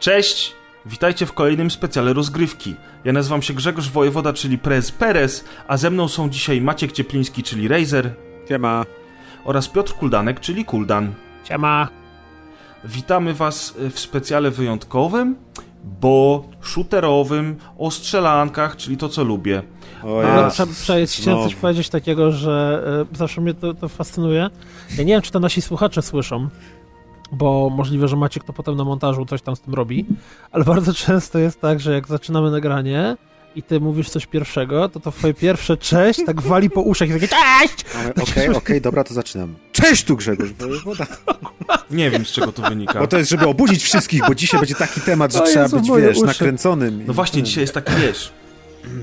Cześć! Witajcie w kolejnym specjale rozgrywki. Ja nazywam się Grzegorz Wojewoda, czyli Prez Perez, a ze mną są dzisiaj Maciek Ciepliński, czyli Razer Siema. oraz Piotr Kuldanek, czyli Kuldan. Siema. Witamy Was w specjale wyjątkowym, bo shooterowym, o strzelankach, czyli to co lubię. O A, ja. chciałem coś powiedzieć takiego, że e, zawsze mnie to, to fascynuje. Ja nie wiem, czy to nasi słuchacze słyszą, bo możliwe, że Maciek to potem na montażu coś tam z tym robi, ale bardzo często jest tak, że jak zaczynamy nagranie i ty mówisz coś pierwszego, to to twoje pierwsze cześć tak wali po uszach i takie cześć! Ale Okej, okej, dobra, to zaczynam. Cześć tu Grzegorz Wojewoda. Nie wiem z czego to wynika. Bo to jest, żeby obudzić wszystkich, bo dzisiaj będzie taki temat, że O trzeba Jezu, być, wiesz, uszy. nakręconym. No właśnie, dzisiaj jest taki, wiesz...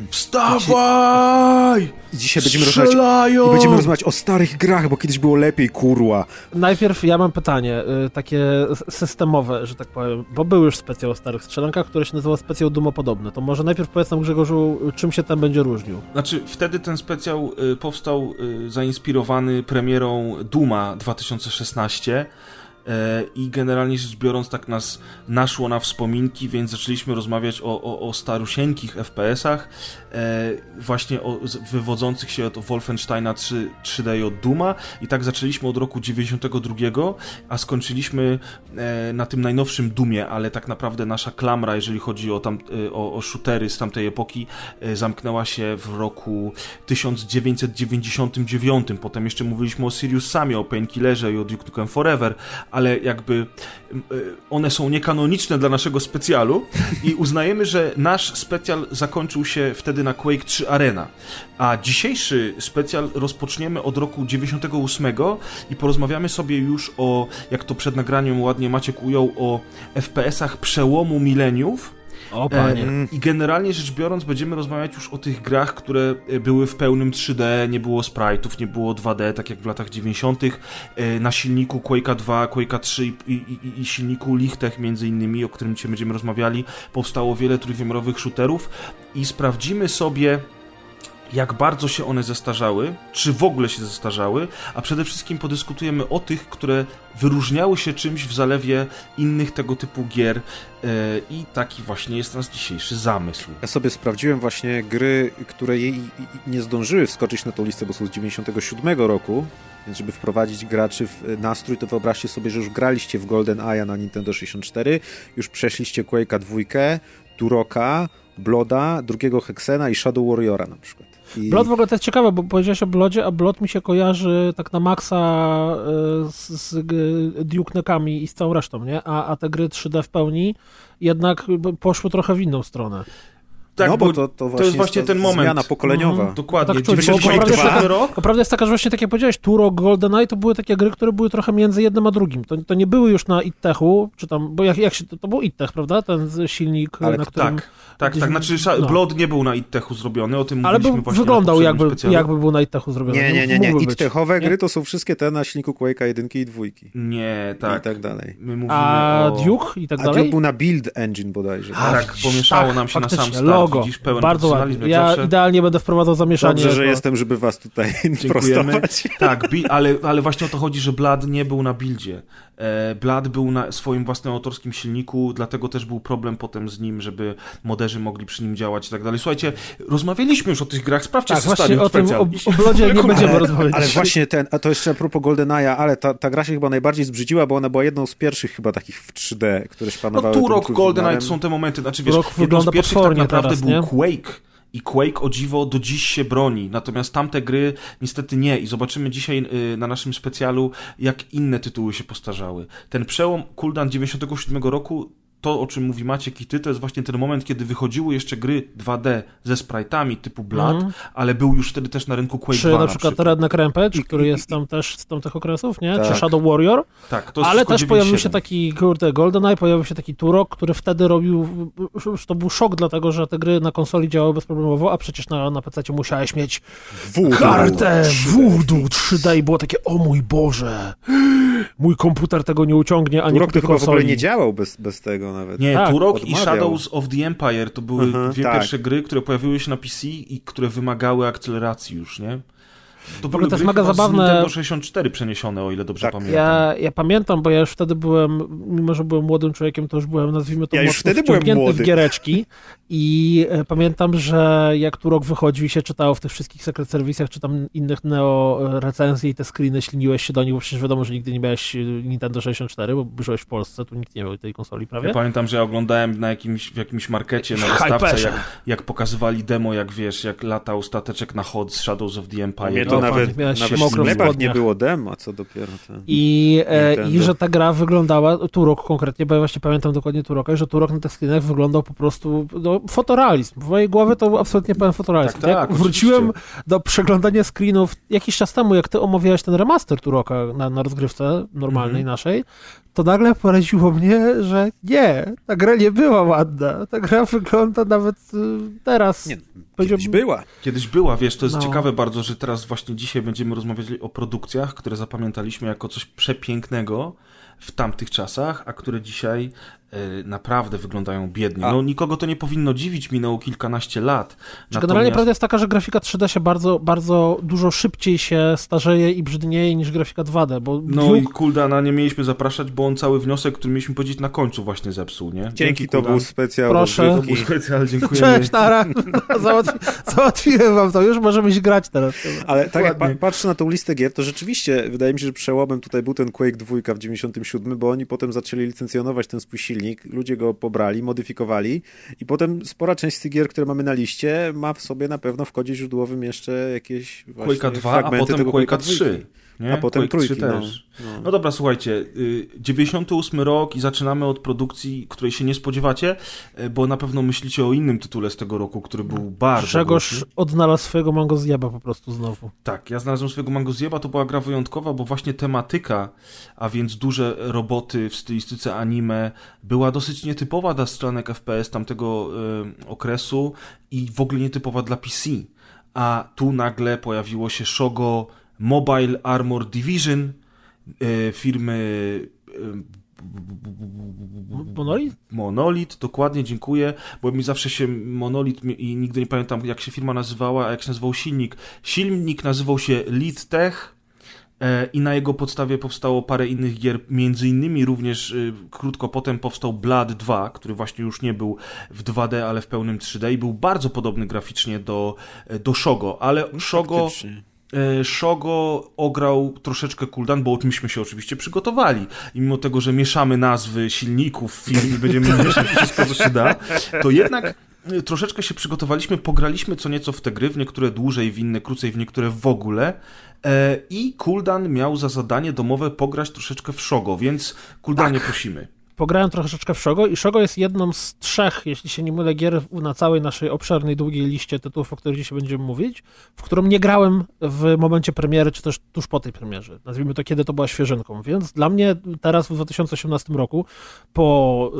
Wstawaj! I dzisiaj będziemy rozmawiać, i będziemy rozmawiać o starych grach, bo kiedyś było lepiej, kurła. Najpierw ja mam pytanie, y, takie systemowe, że tak powiem, bo był już specjal o starych strzelankach, który się nazywał specjal Dumopodobny. To może najpierw powiedz nam Grzegorzu, czym się ten będzie różnił. Znaczy, wtedy ten specjał y, powstał y, zainspirowany premierą Duma 2016 y, i generalnie rzecz biorąc tak nas naszło na wspominki, więc zaczęliśmy rozmawiać o, o, o starusieńkich FPS-ach, e, właśnie o, wywodzących się od Wolfensteina 3, 3D i od Duma i tak zaczęliśmy od roku 92, a skończyliśmy e, na tym najnowszym Dumie, ale tak naprawdę nasza klamra, jeżeli chodzi o, tam, e, o, o shootery z tamtej epoki, e, zamknęła się w roku 1999. Potem jeszcze mówiliśmy o Sirius Samie, o Painkillerze i o Duke Nukem Forever, ale jakby e, one są niekanoniczne dla naszego specjalu i uznajemy, że nasz specjal zakończył się wtedy na Quake 3 Arena. A dzisiejszy specjal rozpoczniemy od roku 98 i porozmawiamy sobie już o, jak to przed nagraniem ładnie Maciek ujął, o FPS-ach przełomu mileniów. O E, I generalnie rzecz biorąc, będziemy rozmawiać już o tych grach, które e, były w pełnym 3D, nie było sprite'ów, nie było 2D, tak jak w latach 90. e, Na silniku Quake'a 2, Quake'a 3 i, i, i- i silniku Lichtech między innymi, o którym dzisiaj będziemy rozmawiali, powstało wiele trójwymiarowych shooterów i sprawdzimy sobie jak bardzo się one zestarzały, czy w ogóle się zestarzały, a przede wszystkim podyskutujemy o tych, które wyróżniały się czymś w zalewie innych tego typu gier e, i taki właśnie jest nasz dzisiejszy zamysł. Ja sobie sprawdziłem właśnie gry, które jej nie zdążyły wskoczyć na tą listę, bo są z 97 roku, więc żeby wprowadzić graczy w e, nastrój, to wyobraźcie sobie, że już graliście w Golden Eye na Nintendo 64, już przeszliście Quake'a 2, Turoka, Bloda, drugiego Hexena i Shadow Warriora na przykład. I... Blot w ogóle to jest ciekawe, bo powiedziałeś o Blodzie, a Blot mi się kojarzy tak na maksa e, z, z Duke Nukami i z całą resztą, nie? A, a te gry 3D w pełni jednak poszły trochę w inną stronę. Tak, no bo to, to, właśnie jest właśnie ten moment. zmiana pokoleniowa. Mhm. Dokładnie, Tak czuć, bo 92 prawda jest taka- rok. Prawda jest taka, że właśnie tak jak powiedziałeś, Turok, GoldenEye to były takie gry, które były trochę między jednym a drugim. To, to nie były już na Itechu, czy tam, bo jak, jak się, to, to był Itech, prawda? Ten silnik, Ale na to którym... Tak, tak, gdzieś- tak. Znaczy, no. Blood nie był na Ittechu zrobiony, o tym Ale mówiliśmy był, właśnie wyglądał jakby, specjalu. jakby był na Itechu zrobiony. Nie, nie, nie, nie. Mógłby I być. techowe Nie? gry to są wszystkie te na silniku Quake'a 1 i 2. Nie, tak. I tak dalej. My mówimy A o... Duke i tak A dalej? Duke był na Build Engine bodajże. A, Tak, pomieszało tak, nam się na sam start, Logo, widzisz, pełen bardzo ładnie. Ja zawsze. idealnie będę wprowadzał zamieszanie. Dobrze, że jako- jestem, żeby was tutaj Dziękujemy. prostować. Tak, bi- ale, ale właśnie o to chodzi, że Blad nie był na buildzie. E, Blad był na swoim własnym autorskim silniku, dlatego też był problem potem z nim, żeby moderzy mogli przy nim działać i tak dalej. Słuchajcie, rozmawialiśmy już o tych grach, sprawdźcie Tak, właśnie o tym, o, o Blodzie nie będziemy Ale, rozmawiać. ale właśnie ten, a to jeszcze a propos GoldenEye'a, ale ta, ta gra się chyba najbardziej zbrzydziła, bo ona była jedną z pierwszych chyba takich w 3D, które się No panowały. tu tym rok. GoldenEye to są te momenty, znaczy wiesz, Rok jedną z pierwszych tak naprawdę teraz, był nie? Quake. I Quake o dziwo do dziś się broni, natomiast tamte gry niestety nie i zobaczymy dzisiaj y, na naszym specjalu, jak inne tytuły się postarzały. Ten przełom Kuldan 97 roku, to o czym mówi Maciek i ty, to jest właśnie ten moment, kiedy wychodziły jeszcze gry 2D ze sprite'ami typu Blood, Mhm. ale był już wtedy też na rynku Quake Czy 2 na przykład Redneck Rampage, I- który i- jest tam też z tamtych okresów, nie? Tak. Czy Shadow Warrior? Tak, to jest Ale też pojawił 97. się taki, kurde, GoldenEye, pojawił się taki Turok, który wtedy robił, już to był szok, dlatego że te gry na konsoli działały bezproblemowo, a przecież na, na PC musiałeś mieć Voodoo. kartę Voodoo 3D i było takie, o mój Boże, mój komputer tego nie uciągnie, ani Turok to kupi chyba w ogóle konsoli. nie działał bez, bez tego nawet. Nie, Tak, Turok i odmawiał. Shadows of the Empire to były Mhm, dwie tak. pierwsze gry, które pojawiły się na PC i które wymagały akceleracji już, nie? To w ogóle to jest mega z zabawne. Nintendo 64 przeniesione, o ile dobrze Tak. pamiętam. Ja, ja pamiętam, bo ja już wtedy byłem, mimo że byłem młodym człowiekiem, to już byłem, nazwijmy to Ja już wtedy byłem młody. w giereczki i e, pamiętam, że jak tu rok wychodził i się czytało w tych wszystkich Secret Service'ach, czy tam innych Neo e, recenzji i te screeny śliniłeś się do nich, bo przecież wiadomo, że nigdy nie miałeś e, Nintendo 64, bo żyłeś w Polsce, tu nikt nie miał tej konsoli prawie. Ja pamiętam, że ja oglądałem na jakimś, w jakimś markecie, na wystawce, jak, jak pokazywali demo, jak wiesz, jak latał stateczek na chod z Shadows of the Empire. Mnie No, to panie, nawet, miałeś nawet w mokro w sklepach nie było demo, a co dopiero ten. I, e. I że ta gra wyglądała, Turok konkretnie, bo ja właśnie pamiętam dokładnie Turoka, że Turok na tych screenach wyglądał po prostu, no, fotorealizm. W mojej głowie to był absolutnie pełen fotorealizm. Tak, tak, jak oczywiście. wróciłem do przeglądania screenów jakiś czas temu, jak ty omawiałeś ten remaster Turoka na, na rozgrywce normalnej Mhm. naszej, to nagle poraziło mnie, że nie, ta gra nie była ładna. Ta gra wygląda nawet y, teraz. Nie, kiedyś była. Kiedyś była, wiesz, to jest No. ciekawe bardzo, że teraz właśnie dzisiaj będziemy rozmawiać o produkcjach, które zapamiętaliśmy jako coś przepięknego w tamtych czasach, a które dzisiaj naprawdę wyglądają biednie. A- No nikogo to nie powinno dziwić, minęło kilkanaście lat. Czy generalnie prawda jest taka, że grafika 3D się bardzo, bardzo dużo szybciej się starzeje i brzydnieje niż grafika 2D, bo No i Duke- Kuldana nie mieliśmy zapraszać, bo on cały wniosek, który mieliśmy powiedzieć na końcu właśnie zepsuł, nie? Dzięki, to Kuldan. był specjal Proszę. To był specjal, dziękujemy. Cześć, Tara! Załatwi, załatwiłem wam to, już możemy iść grać teraz. Ale tak jak patrzę na tą listę gier, to rzeczywiście wydaje mi się, że przełomem tutaj był ten Quake 2 w 97, bo oni potem zaczęli licencjonować ten swój silnik, ludzie go pobrali, modyfikowali i potem spora część z tych gier, które mamy na liście, ma w sobie na pewno w kodzie źródłowym jeszcze jakieś właśnie Quake'a 2, a fragmenty potem tego Quake'a Quake'a 3. Nie? A potem Quake 3 trójki, no. też. No. No dobra, słuchajcie, y, 98 rok i zaczynamy od produkcji, której się nie spodziewacie, y, bo na pewno myślicie o innym tytule z tego roku, który był bardzo głośny. odnalazł swojego mango zjeba po prostu znowu. Tak, ja znalazłem swojego Mango Zjeba, to była gra wyjątkowa, bo właśnie tematyka, a więc duże roboty w stylistyce anime, była dosyć nietypowa dla strzelanek FPS tamtego y, okresu i w ogóle nietypowa dla PC. A tu nagle pojawiło się Shogo Mobile Armor Division y, firmy y, Monolith? Monolith, dokładnie, dziękuję, bo mi zawsze się Monolith mi- i nigdy nie pamiętam jak się firma nazywała, a jak się nazywał silnik. Silnik nazywał się Lead Tech e, i na jego podstawie powstało parę innych gier, między innymi również y, krótko potem powstał Blood 2, który właśnie już nie był w 2D, ale w pełnym 3D i był bardzo podobny graficznie do, e, do Shogo, ale Shogo... Faktycznie. E, Shogo ograł troszeczkę Kuldan, bo myśmy się oczywiście przygotowali. I mimo tego, że mieszamy nazwy silników w filmie i będziemy mieszać wszystko, co się da, to jednak e, troszeczkę się przygotowaliśmy, pograliśmy co nieco w te gry, w niektóre dłużej, w inne krócej, w niektóre w ogóle. E, I Kuldan miał za zadanie domowe pograć troszeczkę w Shogo, więc Kuldanie prosimy. Pograłem troszeczkę w Shogo i Shogo jest jedną z trzech, jeśli się nie mylę, gier na całej naszej obszernej, długiej liście tytułów, o których dzisiaj będziemy mówić, w którą nie grałem w momencie premiery, czy też tuż po tej premierze. Nazwijmy to, kiedy to była świeżynką. Więc dla mnie teraz w 2018 roku, po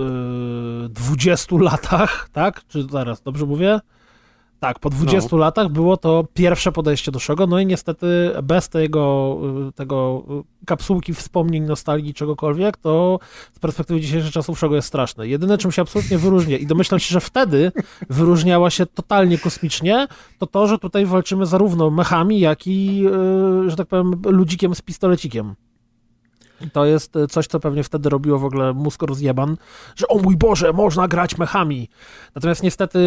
yy, 20 latach, tak? Czy zaraz, dobrze mówię? Tak, po 20 No. latach było to pierwsze podejście do Shogo, no i niestety bez tego, y, tego y, kapsułki wspomnień, nostalgii, czegokolwiek, to z perspektywy dzisiejszych czasów Shogo jest straszne. Jedyne, czym się absolutnie wyróżnia i domyślam się, że wtedy wyróżniała się totalnie kosmicznie, to to, że tutaj walczymy zarówno mechami, jak i, y, że tak powiem, ludzikiem z pistolecikiem. To jest y, coś, co pewnie wtedy robiło w ogóle mózg rozjeban, że o mój Boże, można grać mechami. Natomiast niestety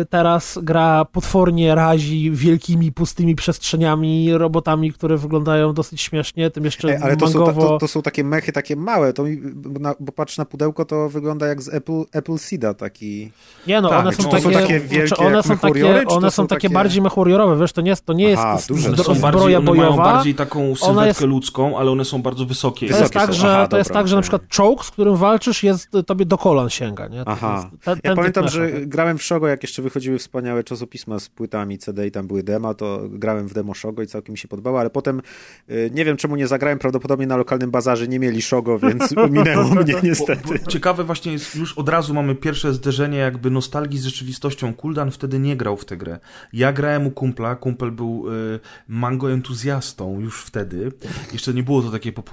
y, teraz gra potwornie razi wielkimi, pustymi przestrzeniami, robotami, które wyglądają dosyć śmiesznie, tym jeszcze Ej, ale to są, ta, to, to są takie mechy takie małe, to mi, bo, na, bo patrz na pudełko, to wygląda jak z Apple, Apple Seeda taki. Nie no, Tak, one są to są takie, takie znaczy wielkie one są takie, one są są takie takie- bardziej mechwarriorowe, wiesz, to nie jest, to nie jest Aha, z- duże. z- To Są bardziej, zbroja one mają bojowa, bardziej taką sylwetkę jest- ludzką, ale one są bardzo wysokie. To jest tak, są. że, Aha, to jest dobra, tak, że na przykład czołg, z którym walczysz, jest tobie do kolan sięga, nie? To Aha. jest ten- ten Ja pamiętam, mecha, że tak? grałem w Shogo, jak jeszcze wychodziły wspaniałe czasopisma z płytami CD i tam były dema, to grałem w demo Shogo i całkiem mi się podobało, ale potem y, nie wiem czemu nie zagrałem, prawdopodobnie na lokalnym bazarze nie mieli Shogo, więc ominęło mnie niestety. Bo Ciekawe właśnie jest, już od razu mamy pierwsze zderzenie jakby nostalgii z rzeczywistością. Kuldan wtedy nie grał w tę grę. Ja grałem u kumpla, kumpel był y, mango entuzjastą już wtedy. Jeszcze nie było to takie popularne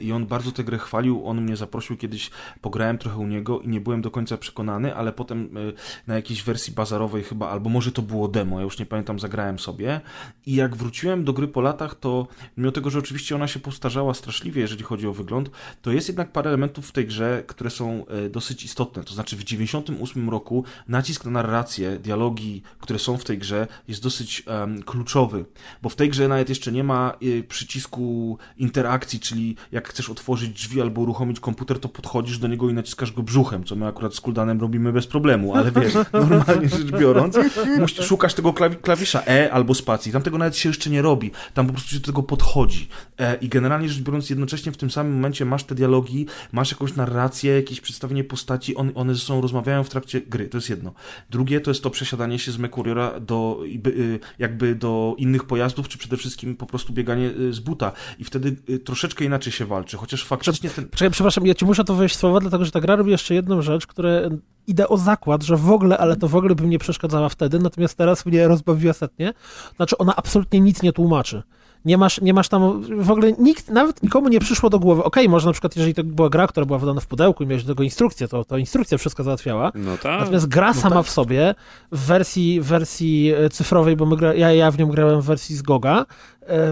i on bardzo tę grę chwalił, on mnie zaprosił kiedyś, pograłem trochę u niego i nie byłem do końca przekonany, ale potem y, na jakiejś wersji bazarowej chyba, albo może to było demo, ja już nie pamiętam, zagrałem sobie. I jak wróciłem do gry po latach, to mimo tego, że oczywiście ona się postarzała straszliwie, jeżeli chodzi o wygląd, to jest jednak parę elementów w tej grze, które są y, dosyć istotne, to znaczy w 98 roku nacisk na narrację, dialogi, które są w tej grze jest dosyć um, kluczowy, bo w tej grze nawet jeszcze nie ma y, przycisku interakcji, czyli jak chcesz otworzyć drzwi albo uruchomić komputer, to podchodzisz do niego i naciskasz go brzuchem, co my akurat z Kuldanem robimy bez problemu, ale wiesz, normalnie rzecz biorąc, musisz, szukasz tego klawi klawisza E albo spacji, tam tego nawet się jeszcze nie robi, tam po prostu się do tego podchodzi. E, i generalnie rzecz biorąc jednocześnie w tym samym momencie masz te dialogi, masz jakąś narrację, jakieś przedstawienie postaci, on, one ze sobą rozmawiają w trakcie gry, to jest jedno. Drugie to jest to przesiadanie się z Mekuriora do y, jakby do innych pojazdów, czy przede wszystkim po prostu bieganie y, z buta. I wtedy y, troszeczkę inaczej się walczy, chociaż faktycznie ten... Czekaj, przepraszam, ja ci muszę to wejść słowa, dlatego że ta gra robi jeszcze jedną rzecz, które idę o zakład, że w ogóle, ale to w ogóle by mnie przeszkadzała wtedy, natomiast teraz mnie rozbawiła setnie. Znaczy, ona absolutnie nic nie tłumaczy. Nie masz, nie masz tam, w ogóle nikt, nawet nikomu nie przyszło do głowy, okej, okay, może na przykład, jeżeli to była gra, która była wydana w pudełku i miałeś do tego instrukcję, to, to instrukcja wszystko załatwiała. No tak. Natomiast gra no sama tak. w sobie, w wersji, wersji cyfrowej, bo my gra, ja, ja w nią grałem w wersji z Goga,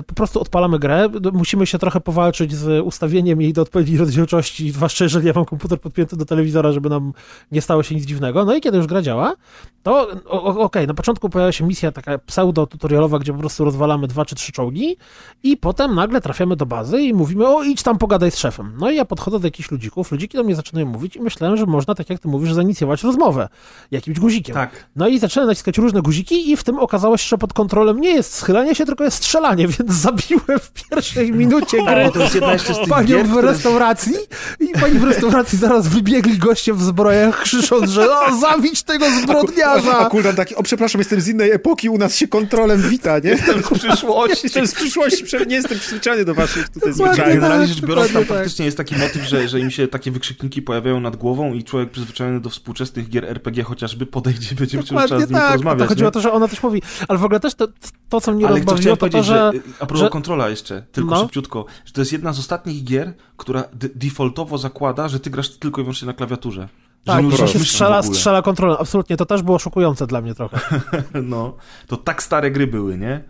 po prostu odpalamy grę, musimy się trochę powalczyć z ustawieniem jej do odpowiedniej rozdzielczości, zwłaszcza jeżeli ja mam komputer podpięty do telewizora, żeby nam nie stało się nic dziwnego. No i kiedy już gra działa, to okej, okay, na początku pojawia się misja taka pseudo-tutorialowa, gdzie po prostu rozwalamy dwa czy trzy czołgi i potem nagle trafiamy do bazy i mówimy, o idź tam pogadaj z szefem. No i ja podchodzę do jakichś ludzików, ludziki do mnie zaczynają mówić i myślałem, że można, tak jak ty mówisz, zainicjować rozmowę jakimś guzikiem. Tak. No i zacząłem naciskać różne guziki i w tym okazało się, że pod kontrolą nie jest schylanie się, tylko jest strzelanie, więc zabiłem w pierwszej minucie gry o, to jest jedna jeszcze z tych panią gier, w restauracji i pani w restauracji zaraz wybiegli goście w zbrojach, krzycząc, że o, zabić tego zbrodniarza! A Kuldan taki, o przepraszam, jestem z innej epoki, u nas się kontrolem wita, nie? Jestem z przyszłości. Jestem z przyszłości, nie jestem przyzwyczajony do waszych tutaj zwyczajów. Generalnie tak, rzecz biorąc, tam tak. faktycznie jest taki motyw, że, że im się takie wykrzykniki pojawiają nad głową i człowiek przyzwyczajony do współczesnych gier RPG chociażby podejdzie, będzie Dokładnie czas z nim tak, porozmawiać. to chodzi nie? o to, że ona coś mówi. Ale w ogóle też to, to co mnie Ale rozbawiło, to to, powiedzieć, że... że a propos że- kontrola jeszcze, tylko No. szybciutko, że to jest jedna z ostatnich gier, która defaultowo zakłada, że ty grasz tylko i wyłącznie na klawiaturze. Tak, że że się strzela, strzela kontrolą. Absolutnie, to też było szokujące dla mnie trochę. No, to tak stare gry były, nie?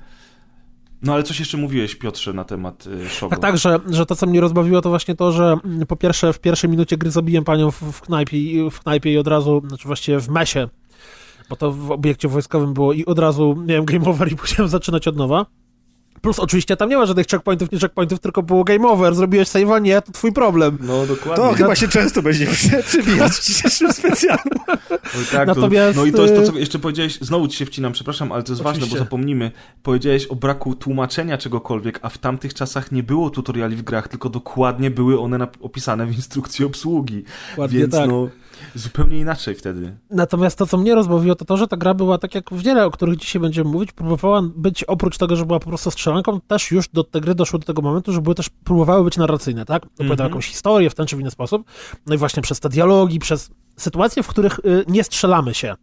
No ale coś jeszcze mówiłeś, Piotrze, na temat y, Shogo. Tak, tak, że, że to, co mnie rozbawiło, to właśnie to, że mm, po pierwsze w pierwszej minucie gry zabiłem panią w, w, knajpie, i- w knajpie i od razu, znaczy właściwie w mesie, bo to w obiekcie wojskowym było i od razu miałem game over i musiałem zaczynać od nowa. Plus oczywiście tam nie ma żadnych checkpointów, nie checkpointów, tylko było game over, zrobiłeś save'a, nie, to twój problem. No dokładnie. To chyba się często będzie prze- przewijać w dzisiejszym specjalu. No, tak, Natomiast, to, no i to jest to, y- co jeszcze powiedziałeś, znowu ci się wcinam, przepraszam, ale to jest ważne, bo Oczywiście. zapomnimy. Powiedziałeś o braku tłumaczenia czegokolwiek, a w tamtych czasach nie było tutoriali w grach, tylko dokładnie były one opisane w instrukcji obsługi. Dokładnie Więc tak. no, zupełnie inaczej wtedy. Natomiast to, co mnie rozbawiło, to to, że ta gra była, tak jak wiele, o których dzisiaj będziemy mówić, próbowała być, oprócz tego, że była po prostu strzelanką, też już do tej gry doszło do tego momentu, że były też, próbowały być narracyjne, tak? Opowiadały Mhm. jakąś historię w ten czy w inny sposób. No i właśnie przez te dialogi, przez sytuacje, w których y, nie strzelamy się.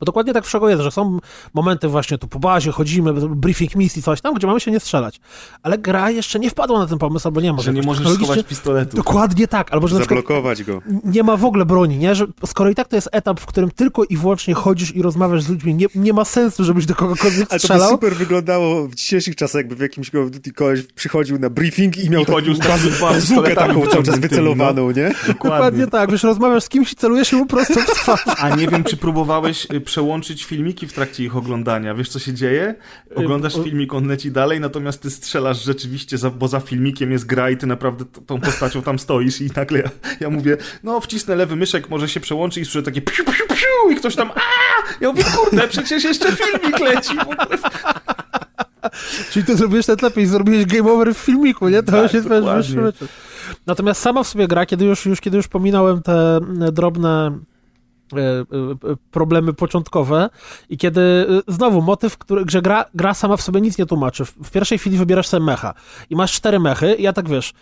Bo dokładnie tak wszego jest, że są momenty właśnie tu po bazie, chodzimy, briefing misji, coś tam, gdzie mamy się nie strzelać. Ale gra jeszcze nie wpadła na ten pomysł, albo nie ma. Że nie możesz schować pistoletu. Dokładnie tak, albo że Zablokować go. nie ma w ogóle broni, nie? Że skoro i tak to jest etap, w którym tylko i wyłącznie chodzisz i rozmawiasz z ludźmi, nie, nie ma sensu, żebyś do kogokolwiek Ale to by strzelał. super wyglądało w dzisiejszych czasach, jakby w jakimś Call of Duty koleś przychodził na briefing i miał I chodził z taką cały czas wyciągniętymi, wycelowaną, nie? Dokładnie tak, wiesz, rozmawiasz z kimś i celujesz mu prosto w twarz. A nie wiem, czy próbowałeś y, przełączyć filmiki w trakcie ich oglądania. Wiesz, co się dzieje? Oglądasz Y, filmik, on leci dalej, natomiast ty strzelasz rzeczywiście, za, bo za filmikiem jest gra i ty naprawdę tą postacią tam stoisz i nagle ja, ja mówię, no wcisnę lewy myszek, może się przełączy i słyszę takie piu, piu, piu i ktoś tam a Ja mówię, kurde, przecież jeszcze filmik leci. w ogóle. Czyli ty zrobiłeś nawet lepiej, zrobiłeś game over w filmiku, nie? To Tak, już jest wyższy. Natomiast sama w sobie gra, kiedy już, już, kiedy już pominąłem te drobne problemy początkowe i kiedy znowu motyw, który, że gra, gra sama w sobie nic nie tłumaczy. W pierwszej chwili wybierasz sobie mecha i masz cztery mechy i ja tak wiesz,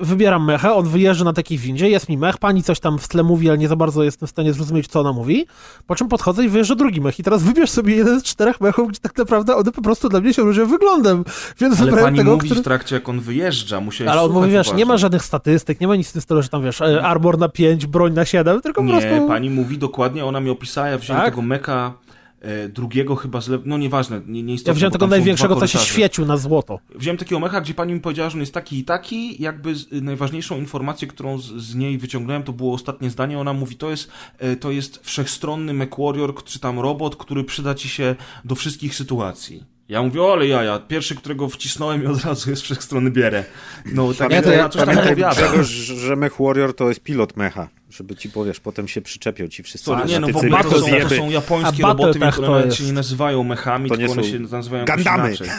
wybieram mecha, on wyjeżdża na takiej windzie, jest mi mech, pani coś tam w tle mówi, ale nie za bardzo jestem w stanie zrozumieć, co ona mówi, po czym podchodzę i wyjeżdża drugi mech i teraz wybierz sobie jeden z czterech mechów, gdzie tak naprawdę one po prostu dla mnie się różnią wyglądem, więc ale wybrałem pani tego, mówi który... w trakcie, jak on wyjeżdża, musiałeś Ale on mówi, wiesz, uważnie. nie ma żadnych statystyk, nie ma nic w tym stylu, że tam, wiesz, e, armor na 5, broń na 7, tylko po Nie, prostu... pani mówi dokładnie, ona mi opisała, ja wziąłem Tak? tego meka e, drugiego chyba z lew... no nieważne, nie, nie istotne, Ja wziąłem tego największego, co się świecił na złoto. Wziąłem takiego mecha, gdzie pani mi powiedziała, że on jest taki i taki, jakby z, najważniejszą informację, którą z, z niej wyciągnąłem, to było ostatnie zdanie, ona mówi, to jest, e, to jest wszechstronny MechWarrior, czy tam robot, który przyda ci się do wszystkich sytuacji. Ja mówię, o, ale jaja, pierwszy, którego wcisnąłem i od razu jest wszechstronny bierę. No, tak Pamiętaj, ja coś tam pamiętaj. Grzegorz, że Mech Warrior to jest pilot mecha, żeby ci powiesz, potem się przyczepią ci wszyscy Sorry, nie, no w ogóle to są, to są japońskie A roboty, więc one jest- się nie nazywają mechami, To nie tylko one są się nazywają inaczej.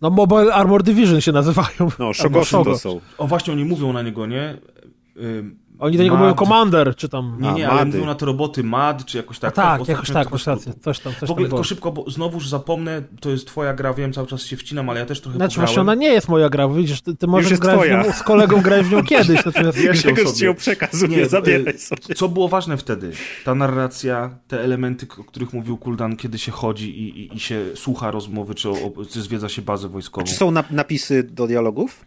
No Mobile Armor Division się nazywają. No, Albo Shogosy Shogo. to są. O, właśnie oni mówią na niego, nie? Ym, Oni do niego Mad. mówią Commander, czy tam... Nie, A, nie, ale Mady. mówią na te roboty MAD, czy jakoś A tak. tak, ostatnio jakoś tak, masz rację. Coś tam, coś W ogóle tam tylko szybko, bo znowuż zapomnę, to jest twoja gra, wiem, cały czas się wcinam, ale ja też trochę Znaczy pograłem. właśnie ona nie jest moja gra, widzisz, ty, ty możesz jest grać w twoja. nią, z kolegą grać w nią kiedyś, natomiast... Wiesz, Grzegorz sobie. ci ją przekazuje, Nie, zabieraj y, sobie. Co było ważne wtedy? Ta narracja, te elementy, o których mówił Kuldan, kiedy się chodzi i, i, i się słucha rozmowy, czy, o, czy zwiedza się bazę wojskową. Czy są na, napisy do dialogów?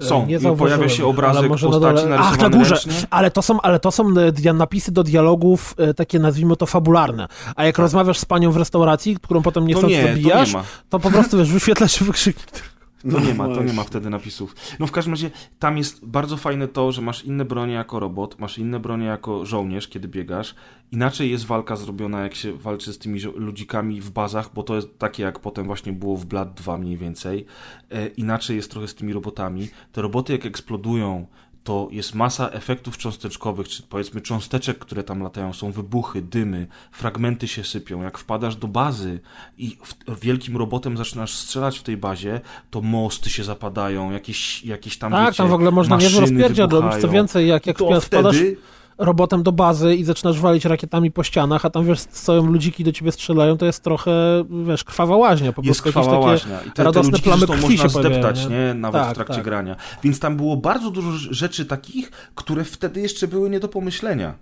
Są. Nie pojawia się obrazek może na postaci dole- Ach, na górze. ręcznie. Ale to są, ale to są e, napisy do dialogów e, takie, nazwijmy to, fabularne. A jak rozmawiasz z panią w restauracji, którą potem Tak. To nie, to nie ma. to po prostu, wiesz, wyświetla się wykrzyknik. To nie ma, to nie właśnie. ma wtedy napisów. No w każdym razie tam jest bardzo fajne to, że masz inne bronie jako robot, masz inne bronie jako żołnierz, kiedy biegasz. Inaczej jest walka zrobiona, jak się walczy z tymi ludzikami w bazach, bo to jest takie, jak potem właśnie było w Blood 2 mniej więcej. E, inaczej jest trochę z tymi robotami. Te roboty jak eksplodują, to jest masa efektów cząsteczkowych, czy powiedzmy cząsteczek, które tam latają, są wybuchy, dymy, fragmenty się sypią. Jak wpadasz do bazy i wielkim robotem zaczynasz strzelać w tej bazie, to mosty się zapadają, jakieś, jakieś tam Tak, wiecie, tam w ogóle można rozpierdziel robić. Co więcej, jak, jak to wpadasz wtedy robotem do bazy i zaczynasz walić rakietami po ścianach, a tam, wiesz, stoją ludziki do ciebie strzelają, to jest trochę, wiesz, krwawa łaźnia. Po jest krwawa takie łaźnia. I te, te radosne ludziki plamy krwi można się zdeptać, nie? nie? Nawet Tak, w trakcie tak. grania. Więc tam było bardzo dużo rzeczy takich, które wtedy jeszcze były nie do pomyślenia.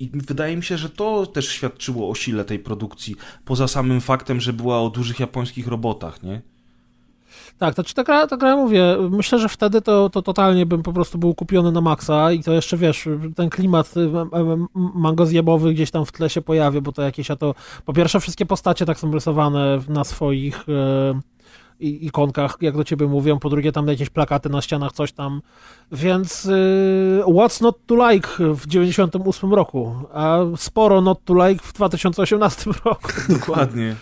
I wydaje mi się, że to też świadczyło o sile tej produkcji, poza samym faktem, że była o dużych japońskich robotach, nie? Tak, to czy ta gra, ta gra, mówię, myślę, że wtedy to, to totalnie bym po prostu był kupiony na maksa i to jeszcze, wiesz, ten klimat y, m- m- mangozjebowy gdzieś tam w tle się pojawia, bo to jakieś, a to po pierwsze wszystkie postacie tak są rysowane na swoich i- ikonkach, jak do ciebie mówią, po drugie tam jakieś plakaty na ścianach, coś tam, więc y, what's not to like w 98 roku, a sporo not to like w 2018 roku. Dokładnie.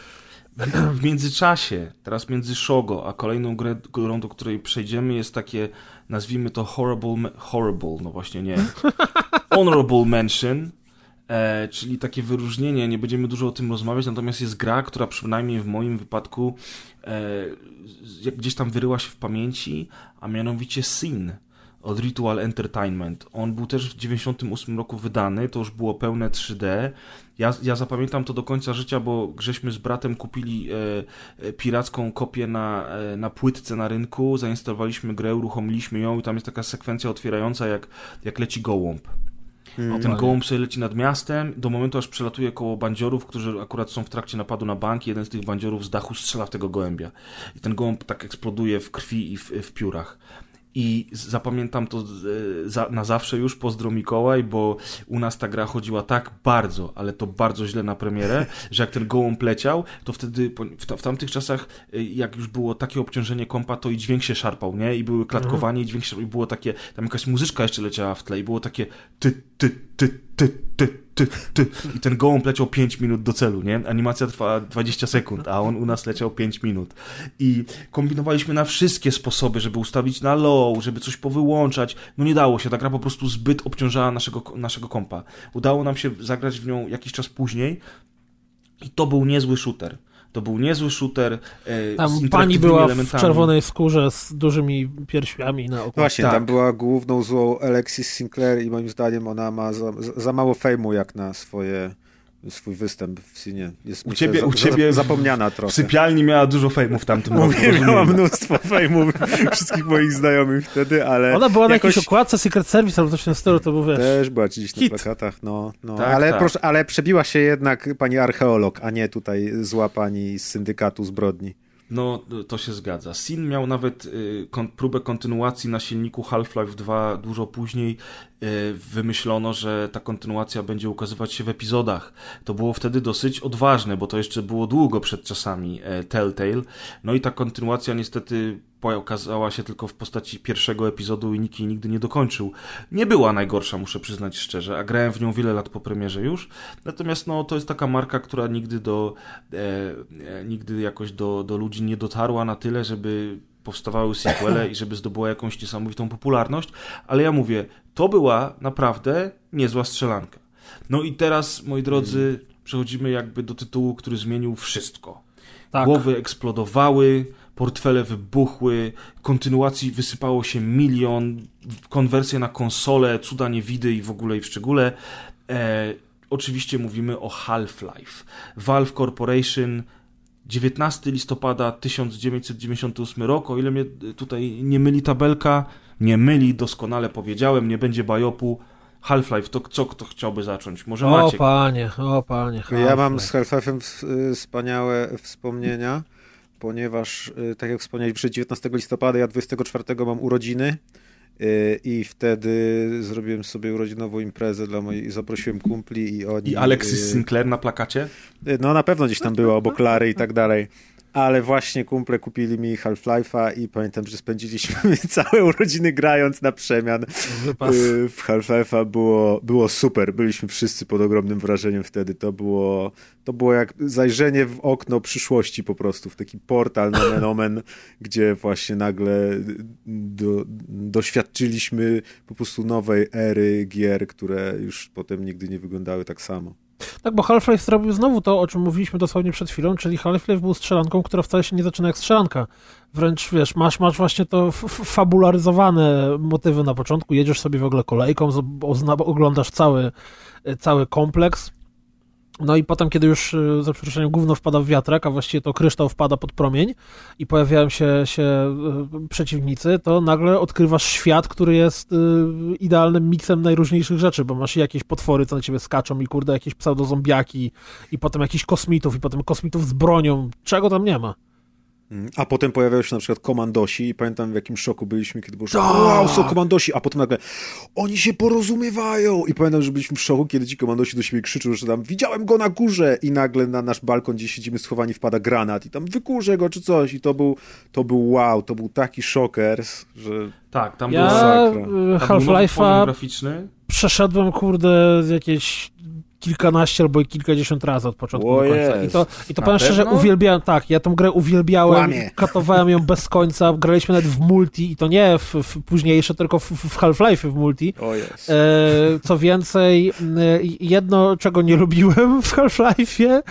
W międzyczasie, teraz między Shogo, a kolejną grę, grą, do której przejdziemy, jest takie, nazwijmy to horrible, horrible, no właśnie nie, honorable mention, e, czyli takie wyróżnienie, nie będziemy dużo o tym rozmawiać, natomiast jest gra, która przynajmniej w moim wypadku e, gdzieś tam wyryła się w pamięci, a mianowicie Sin od Ritual Entertainment. On był też w 98 roku wydany, to już było pełne 3D. Ja, ja zapamiętam to do końca życia, bo żeśmy z bratem kupili e, e, piracką kopię na, e, na płytce na rynku, zainstalowaliśmy grę, uruchomiliśmy ją i tam jest taka sekwencja otwierająca, jak, jak leci gołąb. I ten gołąb sobie leci nad miastem do momentu, aż przelatuje koło bandziorów, którzy akurat są w trakcie napadu na bank. Jeden z tych bandziorów z dachu strzela w tego gołębia. I ten gołąb tak eksploduje w krwi i w, w piórach. I zapamiętam to e, za, na zawsze już, pozdro Mikołaj, bo u nas ta gra chodziła tak bardzo, ale to bardzo źle na premierę, że jak ten gołąb leciał, to wtedy w, ta- w tamtych czasach, e, jak już było takie obciążenie kompa, to i dźwięk się szarpał, nie? I były klatkowanie, i dźwięk się, i było takie, tam jakaś muzyczka jeszcze leciała w tle i było takie ty, ty, ty, ty, ty, ty, ty. I ten gołąb leciał 5 minut do celu, nie? Animacja trwa 20 sekund, a on u nas leciał 5 minut. I kombinowaliśmy na wszystkie sposoby, żeby ustawić na low, żeby coś powyłączać. No nie dało się, ta gra po prostu zbyt obciążała naszego, naszego kompa. Udało nam się zagrać w nią jakiś czas później i to był niezły shooter. To był niezły shooter. E, Tam z pani była elementami. w czerwonej skórze z dużymi pierświami na oku. Właśnie, Tak. tam była główną złą Alexis Sinclair i moim zdaniem ona ma za, za mało fejmu jak na swoje, swój występ w Sinie. Jest U myślę, ciebie- za, u ciebie za, zapomniana W trochę. sypialni miała dużo fejmu w tamtym roku. Miała mnóstwo fejmu wszystkich moich znajomych wtedy, ale Ona była na jakoś jakiejś okładce Secret Service albo coś w tym stylu, to był wiesz. też była gdzieś na hit. plakatach, no, no. Tak, ale, tak. Proszę, ale przebiła się jednak pani archeolog, a nie tutaj zła pani z syndykatu zbrodni. No, to się zgadza. Sin miał nawet y, kon, próbę kontynuacji na silniku Half-Life 2 dużo później. Y, wymyślono, że ta kontynuacja będzie ukazywać się w epizodach. To było wtedy dosyć odważne, bo to jeszcze było długo przed czasami e, Telltale. No i ta kontynuacja niestety okazała się tylko w postaci pierwszego epizodu i nikt jej nigdy nie dokończył. Nie była najgorsza, muszę przyznać szczerze, a grałem w nią wiele lat po premierze już. Natomiast no, to jest taka marka, która nigdy do e, e, nigdy jakoś do, do ludzi nie dotarła na tyle, żeby powstawały sequele i żeby zdobyła jakąś niesamowitą popularność, ale ja mówię, to była naprawdę niezła strzelanka. No i teraz, moi drodzy, przechodzimy jakby do tytułu, który zmienił wszystko. Tak. Głowy eksplodowały, portfele wybuchły, kontynuacji wysypało się milion, konwersje na konsolę, cuda niewidy i w ogóle i w szczególe. E, oczywiście mówimy o Half-Life. Valve Corporation 19 listopada 1998 rok, o ile mnie tutaj nie myli tabelka, nie myli, doskonale powiedziałem, nie będzie bajopu. Half-Life, to co kto chciałby zacząć? Może O Maciek? panie, o panie. Ja mam z Half-Life'em wspaniałe wspomnienia, ponieważ, y, tak jak wspomnieliście, 19 listopada, ja 24 mam urodziny y, i wtedy zrobiłem sobie urodzinową imprezę dla mojej, zaprosiłem kumpli i oni... I Alexis y, Sinclair na plakacie? No na pewno gdzieś tam była obok Lary i tak dalej. Ale właśnie kumple kupili mi Half-Life'a i pamiętam, że spędziliśmy całe urodziny grając na przemian Wypas. Y, w Half-Life'a było, było super. Byliśmy wszyscy pod ogromnym wrażeniem wtedy. To było, to było jak zajrzenie w okno przyszłości po prostu, w taki portal nomen omen, gdzie właśnie nagle do, doświadczyliśmy po prostu nowej ery gier, które już potem nigdy nie wyglądały tak samo. Tak, bo Half-Life zrobił znowu to, o czym mówiliśmy dosłownie przed chwilą, czyli Half-Life był strzelanką, która wcale się nie zaczyna jak strzelanka. Wręcz, wiesz, masz, masz właśnie to fabularyzowane motywy na początku, jedziesz sobie w ogóle kolejką, oglądasz cały, cały kompleks, no i potem, kiedy już y, za przeproszeniem gówno wpada w wiatrak, a właściwie to kryształ wpada pod promień i pojawiają się, się y, przeciwnicy, to nagle odkrywasz świat, który jest y, idealnym miksem najróżniejszych rzeczy, bo masz jakieś potwory, co na ciebie skaczą i kurde, jakieś pseudozombiaki i potem jakichś kosmitów i potem kosmitów z bronią. Czego tam nie ma? A potem pojawiają się na przykład komandosi i pamiętam w jakim szoku byliśmy, kiedy było, że Tak. wow, są komandosi, a potem nagle oni się porozumiewają i pamiętam, że byliśmy w szoku, kiedy ci komandosi do siebie krzyczą, że tam widziałem go na górze i nagle na nasz balkon, gdzie siedzimy schowani, wpada granat i tam wykurzę go czy coś i to był, to był wow, to był taki szokers, że Tak, tam Ja był poziom Half-Life'a graficzny. przeszedłem, kurde, jakieś kilkanaście albo i kilkadziesiąt razy od początku O do końca. I jest. to, i to powiem szczerze, uwielbiałem, tak, ja tą grę uwielbiałem, Kłamie. katowałem ją bez końca, graliśmy nawet w multi i to nie w, w późniejsze, tylko w, w Half-Life w multi. o jest. E, co więcej, e, jedno, czego nie lubiłem w Half-Life'ie,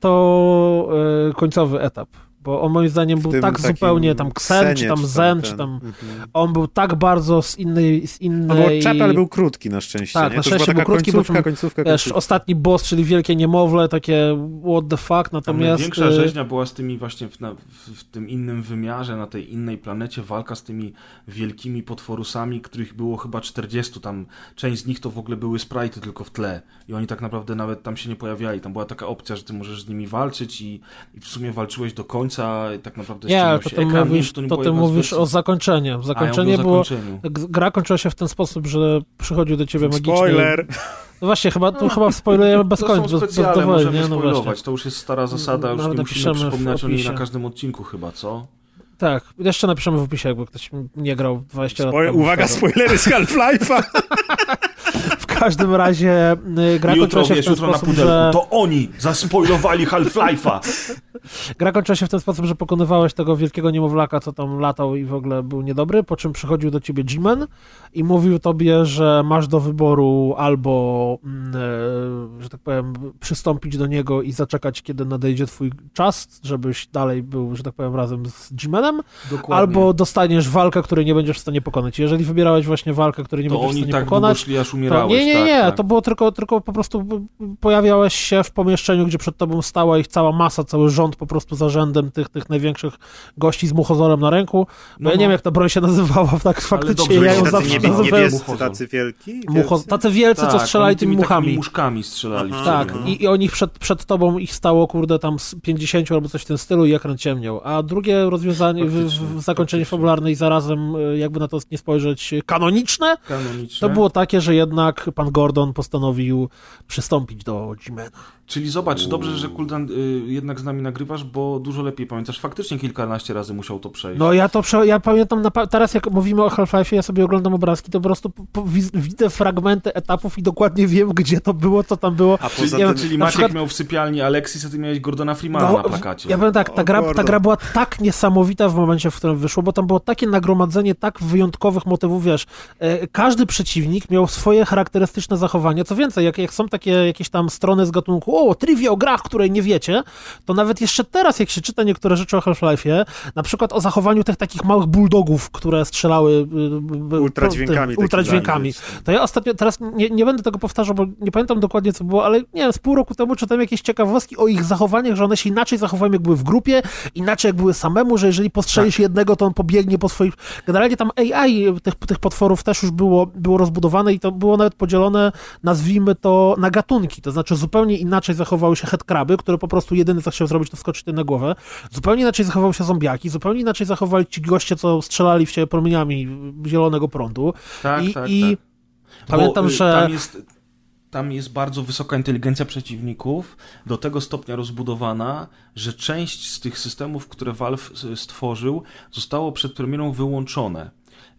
to e, końcowy etap. Bo on moim zdaniem był tak zupełnie tam Ksen, czy tam Zen, czy tam... Mhm. On był tak bardzo z innej... Z No bo innej... Był krótki na szczęście, Tak, nie? na To szczęście był taka krótki, bo końcówka, tam, końcówka, Wiesz, końcówka. ostatni boss, czyli wielkie niemowlę, takie what the fuck, Tam natomiast... największa e, rzeźnia była z tymi właśnie w, na, w, w tym innym wymiarze, na tej innej planecie, walka z tymi wielkimi potworusami, których było chyba 40, tam część z nich to w ogóle były sprite'y tylko w tle i oni tak naprawdę nawet tam się nie pojawiali, tam była taka opcja, że ty możesz z nimi walczyć i, i w sumie walczyłeś do końca i tak naprawdę Nie, to się ty ekran, mówisz, nie, nie to było ty mówisz wersji. o zakończeniu. A, ja Zakończenie było... Gra kończyła się w ten sposób, że przychodził do ciebie magiczny... Spoiler! No właśnie, chyba, tu chyba spoilujemy bez To końca, są bez, specjale, dowolnie, możemy no spoilować. To już jest stara zasada, już Nawet nie musimy napiszemy w przypominać o niej na opisie. każdym odcinku chyba, co? Tak, jeszcze napiszemy w opisie, jakby ktoś nie grał 20 lat Spoil- uwaga, to. spoilery z Half-Life'a! W każdym razie y, gra jutro, kończyła się w wiesz, ten jutro na sposób, pudelku, że... to oni zaspoilowali Half-Life'a. gra kończyła się w ten sposób, że pokonywałeś tego wielkiego niemowlaka, co tam latał i w ogóle był niedobry, po czym przychodził do ciebie G-Man i mówił tobie, że masz do wyboru albo, mm, e, że tak powiem, przystąpić do niego i zaczekać, kiedy nadejdzie twój czas, żebyś dalej był, że tak powiem, razem z G-Manem, Dokładnie. albo dostaniesz walkę, której nie będziesz w stanie pokonać. Jeżeli wybierałeś właśnie walkę, której nie to będziesz w stanie tak pokonać, to umierałeś. nie, nie, tak, nie, tak. to było tylko, tylko po prostu pojawiałeś się w pomieszczeniu, gdzie przed tobą stała ich cała masa, cały rząd po prostu za rzędem tych, tych największych gości z muchozorem na ręku. Bo No, ja nie no. wiem, jak ta broń się nazywała, tak faktycznie dobrze, ja ją tacy zawsze niebie, nazywałem niebiescy, tacy wielki? mucho, Wielcy? tacy wielcy, co Tak, strzelali oni tymi takimi muchami. muszkami strzelali Aha. Tak, no. i, i o nich przed, przed tobą ich stało, kurde, tam z 50 albo coś w tym stylu i ekran ciemniał. A drugie rozwiązanie, w, w, zakończenie fabularne i zarazem, y, jakby na to nie spojrzeć, kanoniczne, Kanoniczne. to było takie, że jednak pan Gordon postanowił przystąpić do Jimena. Czyli zobacz, dobrze, że Kuldan y, jednak z nami nagrywasz, bo dużo lepiej pamiętasz. Faktycznie kilkanaście razy musiał to przejść. No ja to prze... ja pamiętam, na... teraz jak mówimy o Half-Life, ja sobie oglądam obrazki, to po prostu po, po, wiz- widzę fragmenty etapów i dokładnie wiem, gdzie to było, co tam było. A poza ja- tym, czyli Maciek przykład- miał w sypialni Alexis, a ty miałeś Gordona Freemana No, na plakacie. Ja powiem tak, ta O, gra, ta gra była tak niesamowita w momencie, w którym wyszło, bo tam było takie nagromadzenie tak wyjątkowych motywów, wiesz, e, każdy przeciwnik miał swoje charakterystyczne zachowania, co więcej, jak, jak są takie jakieś tam strony z gatunku, o, trivia o grach, której nie wiecie, to nawet jeszcze teraz, jak się czyta niektóre rzeczy o Half-Life'ie, na przykład o zachowaniu tych takich małych bulldogów, które strzelały y, y, Ultradźwiękami tym, takimi, ultradźwiękami. wiesz. To ja ostatnio, teraz nie, nie będę tego powtarzał, bo nie pamiętam dokładnie co było, ale nie wiem, z pół roku temu czytałem jakieś ciekawostki o ich zachowaniach, że one się inaczej zachowują, jak były w grupie, inaczej jak były samemu, że jeżeli postrzelisz jednego, to on pobiegnie po swoich... Generalnie tam AI tych, tych potworów też już było, było rozbudowane i to było nawet podzielone, nazwijmy to, na gatunki, to znaczy zupełnie inaczej zachowały się headcraby, które po prostu jedyny co chciał zrobić, to skoczyć na głowę, zupełnie inaczej zachowały się zombiaki, zupełnie inaczej zachowali ci goście, co strzelali w siebie promieniami zielonego prądu. Tak, I, tak, i tak. pamiętam, Bo, y, że... Tam jest, tam jest bardzo wysoka inteligencja przeciwników, do tego stopnia rozbudowana, że część z tych systemów, które Valve stworzył, zostało przed premierą wyłączone.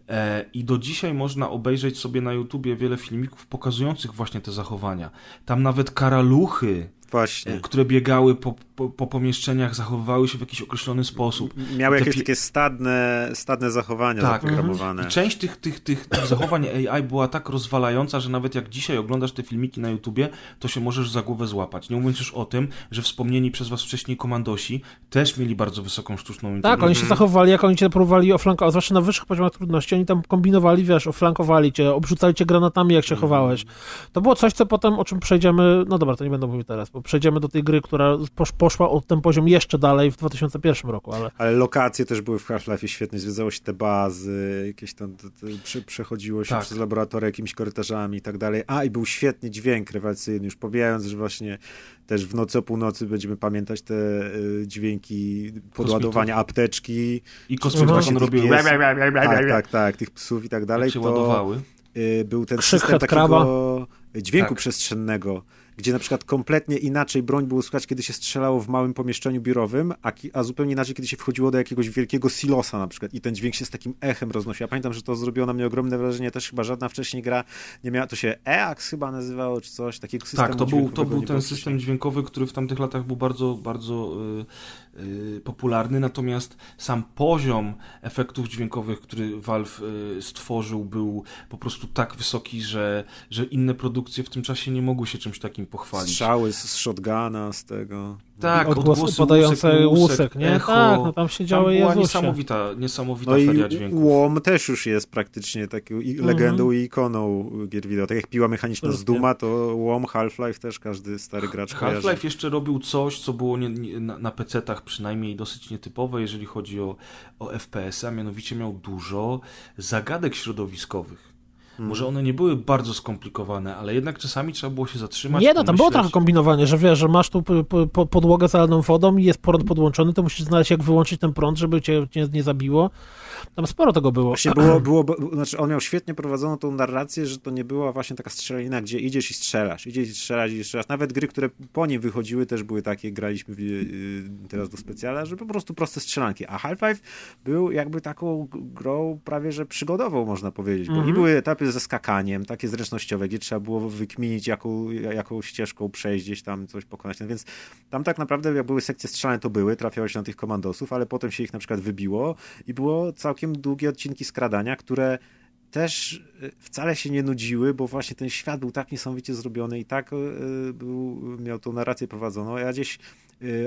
E, I do dzisiaj można obejrzeć sobie na YouTubie wiele filmików pokazujących właśnie te zachowania. Tam nawet karaluchy, Właśnie. e, które biegały po, po, po pomieszczeniach, zachowywały się w jakiś określony sposób. Miały jakieś pi- takie stadne, stadne zachowania Tak. zaprogramowane. I część tych, tych, tych, tych zachowań AI była tak rozwalająca, że nawet jak dzisiaj oglądasz te filmiki na YouTubie, to się możesz za głowę złapać. Nie mówiąc już o tym, że wspomnieni przez was wcześniej komandosi też mieli bardzo wysoką sztuczną Tak, inteligencję. oni się zachowywali, jak oni cię próbowali oflankować, zwłaszcza na wyższych poziomach trudności, oni tam kombinowali, wiesz, oflankowali cię, obrzucali cię granatami, jak się Mhm. chowałeś. To było coś, co potem, o czym przejdziemy, no dobra, to nie będę mówił teraz, bo przejdziemy do tej gry, która posz, poszła o ten poziom jeszcze dalej w 2001 roku, ale Ale lokacje też były w Half-Life świetnie, zwiedzało się te bazy, jakieś tam te, te, prze, przechodziło się Tak. przez laboratoria jakimiś korytarzami i tak dalej. A, i był świetny dźwięk rewelacyjny, już pomijając, że właśnie też w nocy o północy będziemy pamiętać te y, dźwięki podładowania apteczki, I kosmit tak on robił. Pies- tak, tak, tak, tych psów i tak Jak dalej, się to ładowały. y, był ten Krzyk system takiego dźwięku Tak. przestrzennego, gdzie na przykład kompletnie inaczej broń było słychać, kiedy się strzelało w małym pomieszczeniu biurowym, a, a zupełnie inaczej, kiedy się wchodziło do jakiegoś wielkiego silosa na przykład i ten dźwięk się z takim echem roznosił. Ja pamiętam, że to zrobiło na mnie ogromne wrażenie, też chyba żadna wcześniej gra nie miała, to się EAX chyba nazywało, czy coś, takiego systemu Tak, to był, to był ten system dźwiękowy, który w tamtych latach był bardzo, bardzo y, popularny, natomiast sam poziom efektów dźwiękowych, który Valve y, stworzył, był po prostu tak wysoki, że, że inne produkcje w tym czasie nie mogły się czymś takim pochwalić. Strzały z shotguna, z tego. Tak, odgłosy odgłosy podające łusek, łusek, nie? Echo. Tak, no tam się Tam działo była Jezusie. niesamowita, niesamowita No i feria dźwięków. łom też już jest praktycznie taką Mhm. legendą i ikoną gier wideo. Tak jak piła mechaniczna z. Duma, to łom Half-Life też każdy stary gracz. Half-Life jeszcze robił coś, co było nie, nie, na, na PC-tach przynajmniej dosyć nietypowe, jeżeli chodzi o, o FPS-y, a mianowicie miał dużo zagadek środowiskowych. Mhm. Może one nie były bardzo skomplikowane, ale jednak czasami trzeba było się zatrzymać. Nie, no tam było trochę kombinowanie, że wiesz, że masz tu podłogę zalaną wodą i jest prąd podłączony, to musisz znaleźć jak wyłączyć ten prąd, żeby cię nie, nie zabiło. Tam sporo tego było. Właśnie było, było, znaczy on miał świetnie prowadzoną tą narrację, że to nie była właśnie taka strzelanina, gdzie idziesz i strzelasz, idziesz i strzelasz i strzelasz. Nawet gry, które po nim wychodziły też były takie, graliśmy w, yy, teraz do specjala, że po prostu proste strzelanki. A Half-Life był jakby taką grą prawie, że przygodową, można powiedzieć, bo Mhm. i były etapy etapy ze skakaniem, takie zręcznościowe, gdzie trzeba było wykminić, jaką, jaką ścieżką przejść, gdzieś tam coś pokonać. No więc tam tak naprawdę, jak były sekcje strzelane, to były, trafiało się na tych komandosów, ale potem się ich na przykład wybiło i było całkiem długie odcinki skradania, które też e, wcale się nie nudziły, bo właśnie ten świat był tak niesamowicie zrobiony i tak e, był, miał tą narrację prowadzoną. Ja gdzieś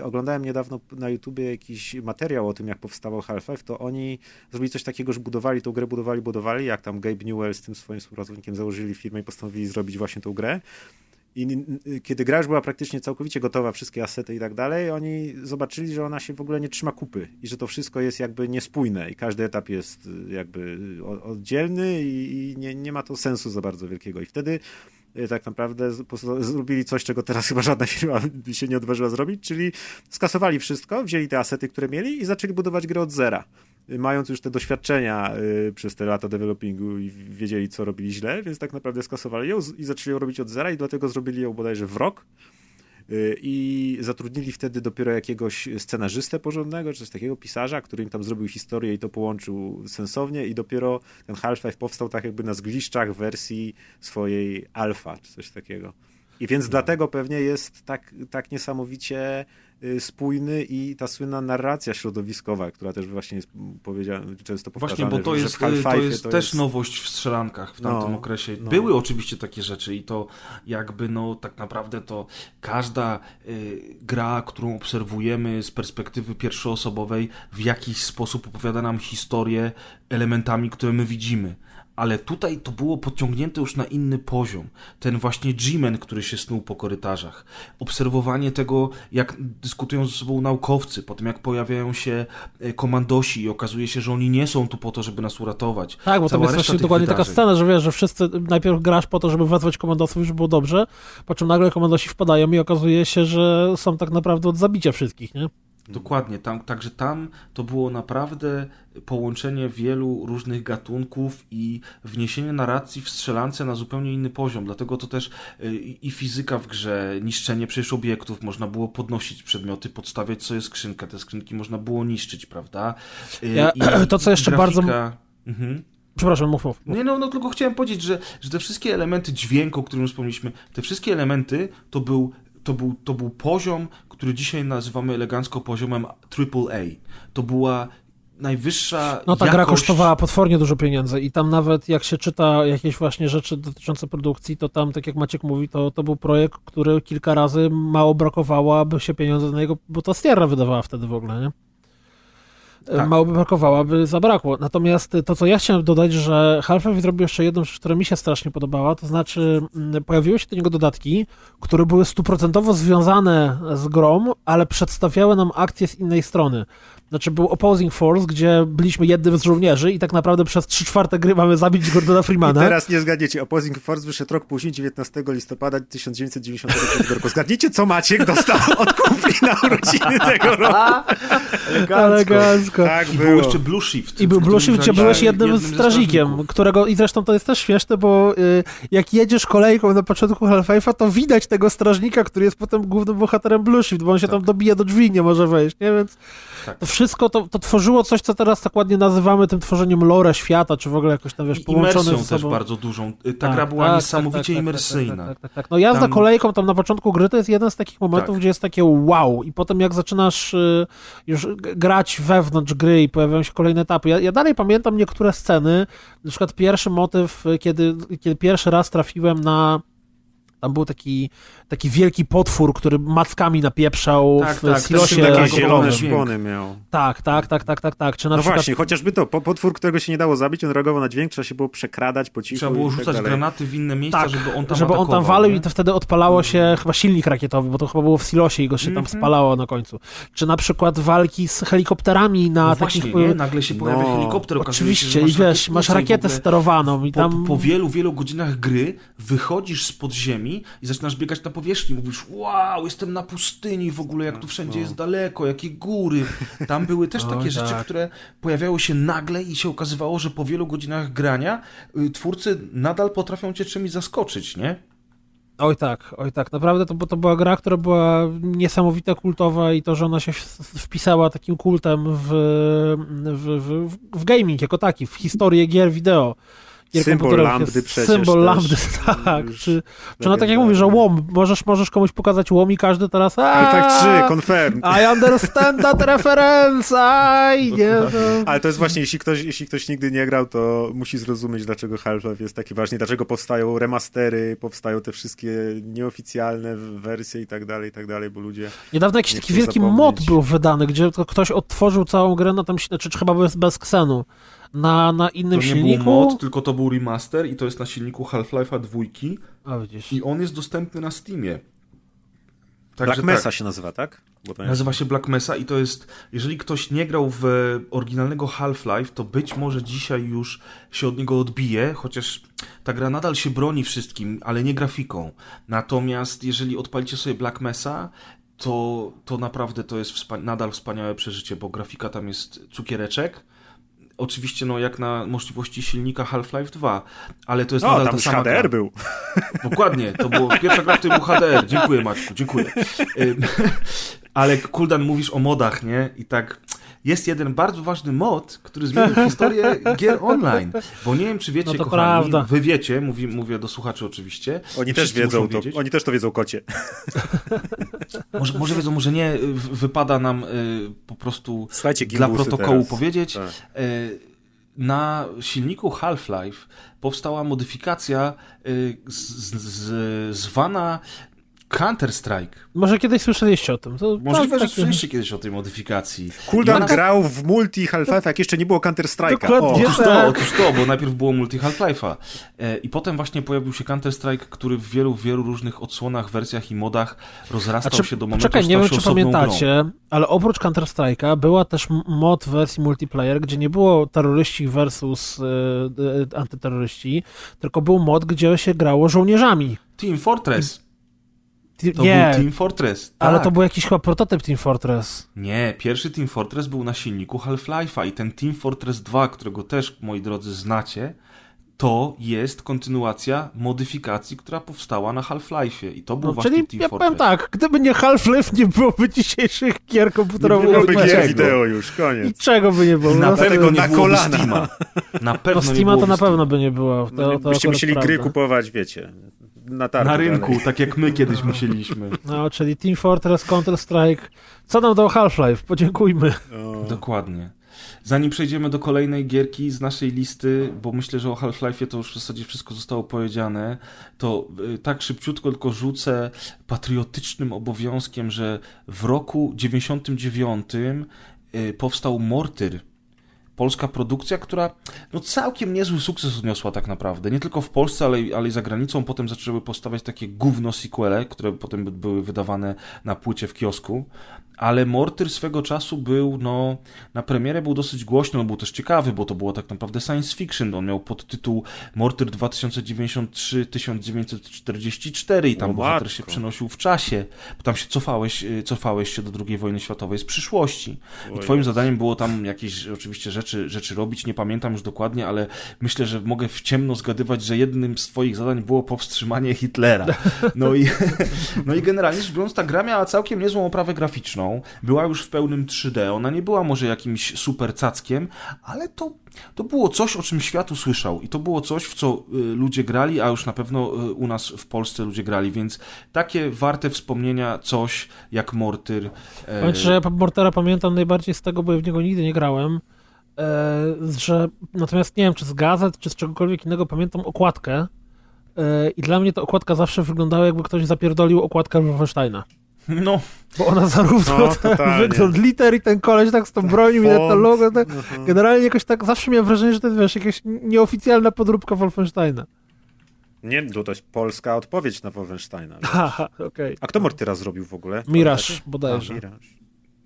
oglądałem niedawno na YouTubie jakiś materiał o tym, jak powstawał Half-Life, to oni zrobili coś takiego, że budowali tą grę, budowali, budowali, jak tam Gabe Newell z tym swoim współpracownikiem założyli firmę i postanowili zrobić właśnie tą grę. I kiedy gra już była praktycznie całkowicie gotowa, wszystkie asety i tak dalej, oni zobaczyli, że ona się w ogóle nie trzyma kupy i że to wszystko jest jakby niespójne i każdy etap jest y, jakby oddzielny i, nie, nie ma to sensu za bardzo wielkiego. I wtedy y, tak naprawdę zrobili coś, czego teraz chyba żadna firma się nie odważyła zrobić, czyli skasowali wszystko, wzięli te asety, które mieli i zaczęli budować grę od zera mając już te doświadczenia y, przez te lata developingu i wiedzieli, co robili źle, więc tak naprawdę skasowali ją i zaczęli ją robić od zera i dlatego zrobili ją bodajże w rok y, i zatrudnili wtedy dopiero jakiegoś scenarzystę porządnego, czy coś takiego, pisarza, który im tam zrobił historię i to połączył sensownie i dopiero ten Half-Life powstał tak jakby na zgliszczach wersji swojej alfa, czy coś takiego. I więc no. dlatego pewnie jest tak, tak niesamowicie spójny i ta słynna narracja środowiskowa, która też właśnie jest powiedziałem, często powtarzana. Właśnie, bo to jest, to jest, to jest też nowość w strzelankach w tamtym no, okresie. No. Były oczywiście takie rzeczy i to jakby no tak naprawdę to każda y, gra, którą obserwujemy z perspektywy pierwszoosobowej w jakiś sposób opowiada nam historię elementami, które my widzimy ale tutaj to było podciągnięte już na inny poziom. Ten właśnie G-Man, który się snuł po korytarzach. Obserwowanie tego, jak dyskutują ze sobą naukowcy, potem jak pojawiają się e, komandosi i okazuje się, że oni nie są tu po to, żeby nas uratować. Tak, bo tam jest właśnie dokładnie wydarzeń. taka scena, że wiesz, że wszyscy najpierw grasz po to, żeby wezwać komandosów, żeby było dobrze, po czym nagle komandosi wpadają i okazuje się, że są tak naprawdę od zabicia wszystkich, nie? Dokładnie, tam, także tam to było naprawdę połączenie wielu różnych gatunków i wniesienie narracji w strzelance na zupełnie inny poziom. Dlatego to też y, i fizyka w grze, niszczenie przecież obiektów, można było podnosić przedmioty, podstawiać sobie skrzynkę, te skrzynki można było niszczyć, prawda? Y, ja, I, to, co jeszcze grafika... bardzo... Mhm. Przepraszam, mów, mów, mów. Nie, no, no tylko chciałem powiedzieć, że, że te wszystkie elementy dźwięku, o którym wspomnieliśmy, te wszystkie elementy to był to był, to był poziom, który dzisiaj nazywamy elegancko poziomem AAA. To była najwyższa. No ta jakość... gra kosztowała potwornie dużo pieniędzy i tam nawet jak się czyta jakieś właśnie rzeczy dotyczące produkcji, to tam, tak jak Maciek mówi, to, to był projekt, który kilka razy mało brakowało, aby się pieniądze na niego, bo to Sierra wydawała wtedy w ogóle, nie? Tak. mało by brakowało, by zabrakło. Natomiast to, co ja chciałem dodać, że Half-Life zrobił jeszcze jedną rzecz, która mi się strasznie podobała, to znaczy mm, pojawiły się do niego dodatki, które były stuprocentowo związane z grą, ale przedstawiały nam akcję z innej strony. Znaczy był Opposing Force, gdzie byliśmy jednym z żołnierzy i tak naprawdę przez 3 czwarte gry mamy zabić Gordona Freemana. I teraz nie zgadniecie. Opposing Force wyszedł rok później, 19 listopada 1995 roku. Zgadnijcie, co Maciek dostał od kumpli na urodziny tego roku. Elegancko. Tak I było. był jeszcze Blue Shift. I był Blue Shift, gdzie byłeś jednym, jednym strażnikiem, którego, i zresztą to jest też śmieszne, bo y, jak jedziesz kolejką na początku Half-Life'a, to widać tego strażnika, który jest potem głównym bohaterem Blue Shift, bo on się tak. tam dobija do drzwi, nie może wejść, nie? Więc tak. Wszystko to, to tworzyło coś, co teraz tak ładnie nazywamy tym tworzeniem lore świata, czy w ogóle jakoś tam, wiesz, połączone ze sobą. też bardzo dużą. Y, ta tak, gra była tak, niesamowicie tak, tak, imersyjna. Tak, tak, tak, No jazda tam... kolejką tam na początku gry to jest jeden z takich momentów, gdzie jest takie wow i potem jak zaczynasz y, już grać wewnątrz gry i pojawiają się kolejne etapy. Ja, ja dalej pamiętam niektóre sceny, na przykład pierwszy motyw, kiedy, kiedy pierwszy raz trafiłem na tam był taki, taki wielki potwór, który mackami napieprzał tak, w tak, silosie. Takie zielone szpony miał. Tak, tak, tak, tak, tak, tak. Czy na no przykład... właśnie, chociażby to, potwór, którego się nie dało zabić, on reagował na dźwięk, trzeba się było przekradać po cichu Trzeba było rzucać tak granaty w inne miejsca, tak, żeby on tam żeby on tam walił i to wtedy odpalało się mm. chyba silnik rakietowy, bo to chyba było w silosie i go się mm -hmm. tam spalało na końcu. Czy na przykład walki z helikopterami na no takich... Właśnie, nie? Nagle się pojawia no, helikopter, Oczywiście, i wiesz, masz rakietę sterowaną i tam... Po, po wielu, wielu godzinach gry wychodzisz z podziemi i zaczynasz biegać na powierzchni, mówisz, wow, jestem na pustyni w ogóle, jak tu wszędzie jest daleko, jakie góry. Tam były też takie tak. rzeczy, które pojawiały się nagle i się okazywało, że po wielu godzinach grania y, twórcy nadal potrafią cię czymś zaskoczyć, nie? Oj tak, oj tak. Naprawdę to, to była gra, która była niesamowita, kultowa i to, że ona się wpisała takim kultem w, w, w, w gaming jako taki, w historię gier wideo gier Symbol lambdy przecież Symbol lambdy, tak. Już Czy, czy no tak jak mówisz, że łom, możesz, możesz komuś pokazać łom i każdy teraz Half-Life 3, confirm. I understand that reference, I nie, no. Ale to jest właśnie, jeśli ktoś, jeśli ktoś nigdy nie grał, to musi zrozumieć, dlaczego Half-Life jest taki ważny, dlaczego powstają remastery, powstają te wszystkie nieoficjalne wersje i tak dalej, i tak dalej, bo ludzie... Niedawno jakiś Nie taki wielki zapomnieć. mod był wydany, gdzie to ktoś odtworzył całą grę na tam, znaczy czy chyba bez, bez ksenu, na, na To innym nie silniku. był mod, tylko to był remaster i to jest na silniku Half-Life'a 2 A widzisz. i on jest dostępny na Steamie. Black Także Mesa tak. się nazywa, tak? To Nazywa się Black Mesa i to jest, jeżeli ktoś nie grał w oryginalnego Half-Life, to być może dzisiaj już się od niego odbije, chociaż ta gra nadal się broni wszystkim, ale nie grafiką. Natomiast jeżeli odpalicie sobie Black Mesa, to, to naprawdę to jest wspa- nadal wspaniałe przeżycie, bo grafika tam jest cukiereczek. Oczywiście, no jak na możliwości silnika Half-Life 2, ale to jest No, nadal tam ta sama gra. HDR był. Dokładnie, to było pierwsza gra, w której był HDR. Dziękuję Maćku, dziękuję. Ym, Ale Kuldan mówisz o modach, nie? I tak jest jeden bardzo ważny mod, który zmienił historię gier online. Bo nie wiem, czy wiecie, No to kochani, prawda. wy wiecie, mówi, mówię do słuchaczy oczywiście. Oni też wiedzą to, wiedzieć. oni też to wiedzą, kocie. Może, może wiedzą, może nie, y, wypada nam y, po prostu Słuchajcie, dla protokołu teraz. powiedzieć. Tak. Y, Na silniku Half-Life powstała modyfikacja y, z, z, zwana Counter-Strike. Może kiedyś słyszeliście o tym. To, Możliwe, tak, że tak, słyszeliście kiedyś o tej modyfikacji. Kuldan grał w multi Half-Life, jak jeszcze nie było Counter-Strike'a. Otóż to, tak. otóż to, bo najpierw było multi Half-Life'a. E, I potem właśnie pojawił się Counter-Strike, który w wielu, wielu różnych odsłonach, wersjach i modach rozrastał Znaczy, się do momentu, Czekaj, nie wiem, czy pamiętacie, grą. ale oprócz Counter-Strike'a była też mod w wersji multiplayer, gdzie nie było terroryści versus e, e, antyterroryści, tylko był mod, gdzie się grało żołnierzami. Team Fortress. To nie, był Team Fortress. ale tak. to był jakiś chyba prototyp Team Fortress. Nie, pierwszy Team Fortress był na silniku Half-Life'a i ten Team Fortress 2, którego też, moi drodzy, znacie, to jest kontynuacja modyfikacji, która powstała na Half-Life'ie i to był No, właśnie czyli Team ja Fortress. powiem tak, gdyby nie Half-Life, nie byłoby dzisiejszych gier komputerowych. Nie byłoby gier wideo już, koniec. Niczego by nie było. I na No, pewno na byłoby kolana. Steama. Na no pewno nie Steama to na pewno by nie było. To, No, to byście musieli gry kupować, wiecie, na targu Na rynku, dalej. tak jak my kiedyś musieliśmy. No, czyli Team Fortress, Counter-Strike. Co nam dał Half-Life? Podziękujmy. O, Dokładnie. Zanim przejdziemy do kolejnej gierki z naszej listy, bo myślę, że o Half-Life'ie to już w zasadzie wszystko zostało powiedziane, to y, tak szybciutko tylko rzucę patriotycznym obowiązkiem, że w roku 99 y, powstał Mortyr. Polska produkcja, która no całkiem niezły sukces odniosła tak naprawdę. Nie tylko w Polsce, ale, ale i za granicą. Potem zaczęły powstawać takie gówno sequele, które potem by- były wydawane na płycie w kiosku. Ale Mortyr swego czasu był, no, na premierę był dosyć głośny, on był też ciekawy, bo to było tak naprawdę science fiction. On miał podtytuł Mortyr 2093-1944 i tam O bohater matko. się przenosił w czasie, bo tam się cofałeś, y, cofałeś się do II wojny światowej z przyszłości. I Oj. twoim zadaniem było tam jakieś oczywiście rzeczy, rzeczy robić, nie pamiętam już dokładnie, ale myślę, że mogę w ciemno zgadywać, że jednym z twoich zadań było powstrzymanie Hitlera. No i, no i generalnie rzecz biorąc, ta gra miała całkiem niezłą oprawę graficzną, była już w pełnym 3D, ona nie była może jakimś super cackiem, ale to, to było coś, o czym świat usłyszał i to było coś, w co y, ludzie grali, a już na pewno y, u nas w Polsce ludzie grali, więc takie warte wspomnienia coś jak Mortyr. e, Powiem że ja Mortera pamiętam najbardziej z tego, bo w niego nigdy nie grałem, e, że natomiast nie wiem, czy z gazet, czy z czegokolwiek innego pamiętam okładkę e, i dla mnie ta okładka zawsze wyglądała, jakby ktoś zapierdolił okładkę Wolfensteina. No, Bo ona zarówno No, ten wygląd liter i ten koleś tak z tą bronią i to logo, tak, Mhm. generalnie jakoś tak, zawsze miałem wrażenie, że to jest, wiesz, jakaś nieoficjalna podróbka Wolfensteina. Nie, no to jest polska odpowiedź na Wolfensteina. Haha, okej. A kto Mortyra zrobił w ogóle? Miraż Pamiętacie? A, bodajże. Miraż.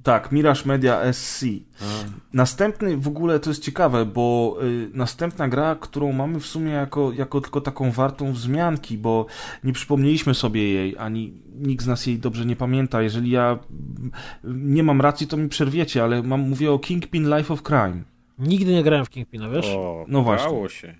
Tak, Mirage Media SC. A. Następny w ogóle to jest ciekawe, bo y, następna gra, którą mamy w sumie jako, jako tylko taką wartą wzmianki, bo nie przypomnieliśmy sobie jej, ani nikt z nas jej dobrze nie pamięta. Jeżeli ja nie mam racji, to mi przerwiecie, ale mam, mówię o Kingpin Life of Crime. Nigdy nie grałem w Kingpina, wiesz? O, No właśnie. udało się.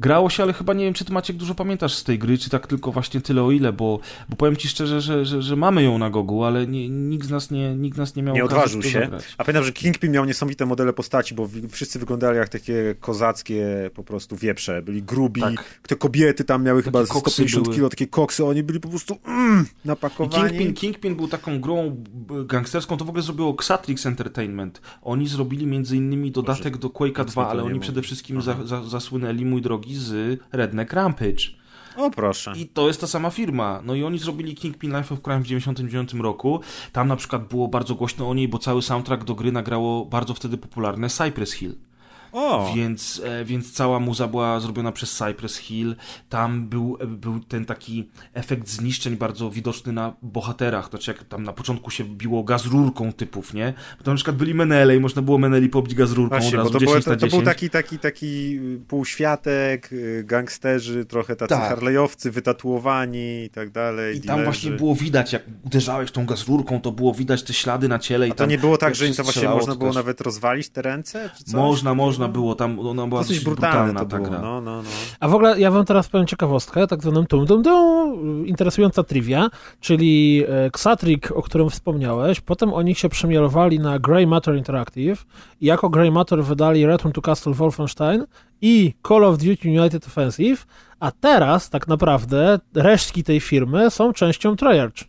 Grało się, ale chyba nie wiem, czy ty Maciek dużo pamiętasz z tej gry, czy tak tylko właśnie tyle o ile, bo, bo powiem ci szczerze, że, że, że mamy ją na gogu, ale nie, nikt z nas nie, nikt z nas nie miał Nie odważył się. Zagrać. A pamiętam, że Kingpin miał niesamowite modele postaci, bo wszyscy wyglądali jak takie kozackie po prostu wieprze. Byli grubi, tak. te kobiety tam miały takie chyba 150 kilo, takie koksy, oni byli po prostu mm, napakowani. Kingpin, Kingpin był taką grą gangsterską, to w ogóle zrobiło Xatrix Entertainment. Oni zrobili między innymi dodatek do Quake'a 2, ale oni przede wszystkim za, za, zasłynęli, mój drogi, z Redneck Rampage. O proszę. I to jest ta sama firma. No i oni zrobili Kingpin Life of Crime w 99 roku. Tam na przykład było bardzo głośno o niej, bo cały soundtrack do gry nagrało bardzo wtedy popularne Cypress Hill. O. Więc, e, więc cała muza była zrobiona przez Cypress Hill. Tam był, e, był ten taki efekt zniszczeń bardzo widoczny na bohaterach. Znaczy jak tam na początku się biło gaz rurką typów, nie? Bo tam na przykład byli Menele i można było Meneli pobić gaz rurką Właśnie, od razu to, 10 było, to, to był taki, taki, taki półświatek, y, gangsterzy, trochę tacy tak. harlejowcy, wytatuowani i tak dalej. I tam właśnie było widać, jak uderzałeś tą gaz rurką, to było widać te ślady na ciele. I A to nie było tak, że to właśnie można było też. nawet rozwalić te ręce? Można, można można było, tam ona była dosyć brutalna ta gra. No, no, no. A w ogóle ja wam teraz powiem ciekawostkę, tak zwaną tum dum dum, interesująca trivia, czyli e, Xatrik, o którym wspomniałeś, potem oni się przemielowali na Grey Matter Interactive i jako Grey Matter wydali Return to Castle Wolfenstein i Call of Duty United Offensive, a teraz tak naprawdę resztki tej firmy są częścią Treyarch.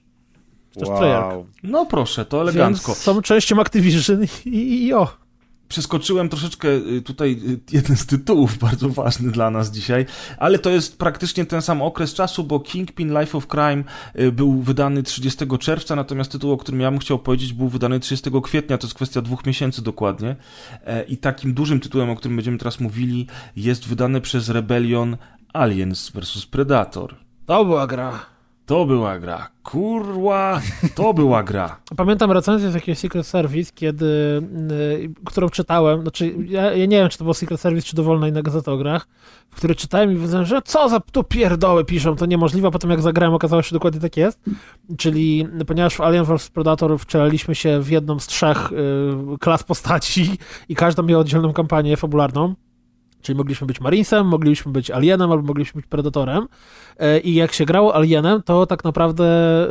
Wow. No proszę, to elegancko. Więc są częścią Activision i, i, i o przeskoczyłem troszeczkę y, tutaj y, jeden z tytułów bardzo ważny dla nas dzisiaj, ale to jest praktycznie ten sam okres czasu, bo Kingpin Life of Crime y, był wydany 30 czerwca, natomiast tytuł, o którym ja bym chciał powiedzieć, był wydany 30 kwietnia, to jest kwestia dwóch miesięcy dokładnie. E, I takim dużym tytułem, o którym będziemy teraz mówili, jest wydany przez Rebellion Aliens vs Predator. To była gra. To była gra. Kurwa, to była gra. Pamiętam recenzję z jakiegoś Secret Service, kiedy, y, którą czytałem, znaczy ja, ja, nie wiem, czy to był Secret Service, czy dowolna inna gazeta o grach, w której czytałem i wiedziałem, że co za to pierdoły piszą, to niemożliwe, a potem jak zagrałem okazało się, że dokładnie tak jest. Czyli ponieważ w Alien vs Predator wczelaliśmy się w jedną z trzech y, klas postaci i każda miała oddzielną kampanię fabularną, Czyli mogliśmy być Marinesem, mogliśmy być Alienem albo mogliśmy być Predatorem. E, I jak się grało Alienem, to tak naprawdę e,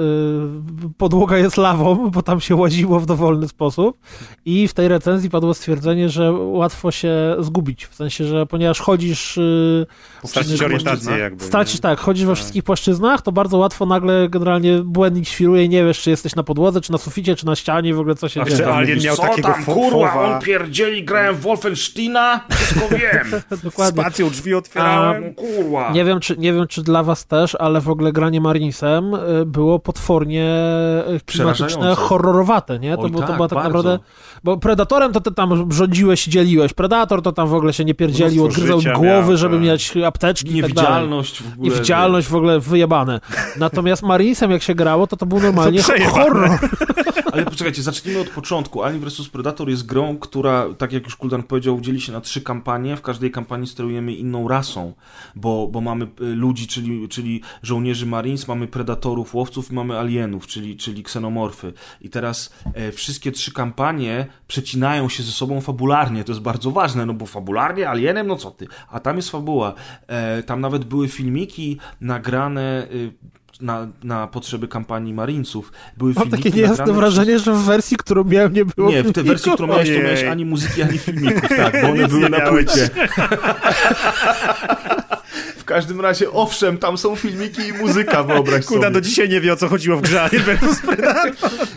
podłoga jest lawą, bo tam się łaziło w dowolny sposób. I w tej recenzji padło stwierdzenie, że łatwo się zgubić. W sensie, że ponieważ chodzisz. E, Stracić orientację jakby. Stracić, tak, chodzisz we tak. wszystkich płaszczyznach, to bardzo łatwo nagle generalnie błędnik świruje i nie wiesz, czy jesteś na podłodze, czy na suficie, czy na ścianie, w ogóle co się dzieje. Alien miał co takiego tam, kurwa, on pierdzieli, grałem w Wolfensteina, wszystko wiem. Dokładnie. Spacją drzwi otwierałem. A, kurwa. Nie wiem, czy, nie wiem, czy dla was też, ale w ogóle granie Marinesem y, było potwornie y, klimatyczne, horrorowate, nie? To, Oj, było, tak, to była tak bardzo. naprawdę... Bo Predatorem to ty tam rządziłeś i dzieliłeś. Predator to tam w ogóle się nie pierdzielił, odgryzał głowy, miał, żeby tak. mieć apteczki i tak Niewidzialność w ogóle. Niewidzialność w ogóle wyjebane. Natomiast Marinesem jak się grało, to to był normalnie to horror. Ale poczekajcie, zacznijmy od początku. Alien vs Predator jest grą, która, tak jak już Kuldan powiedział, dzieli się na trzy kampanie. W każdej kampanii sterujemy inną rasą, bo, bo mamy y, ludzi, czyli, czyli żołnierzy Marines, mamy predatorów, łowców i mamy alienów, czyli, czyli ksenomorfy. I teraz e, wszystkie trzy kampanie przecinają się ze sobą fabularnie. To jest bardzo ważne, no bo fabularnie alienem, no co ty. A tam jest fabuła. E, tam nawet były filmiki nagrane. Y, na, na potrzeby kampanii Marinesów. Były Mam takie niejasne wrażenie, że w wersji, którą miałem, nie było Nie, w tej wersji, którą miałeś, to miałeś ani muzyki, ani filmików, tak, bo one były na płycie. W każdym razie, owszem, tam są filmiki i muzyka, wyobraź sobie. Kuda do dzisiaj nie wie, o co chodziło w grze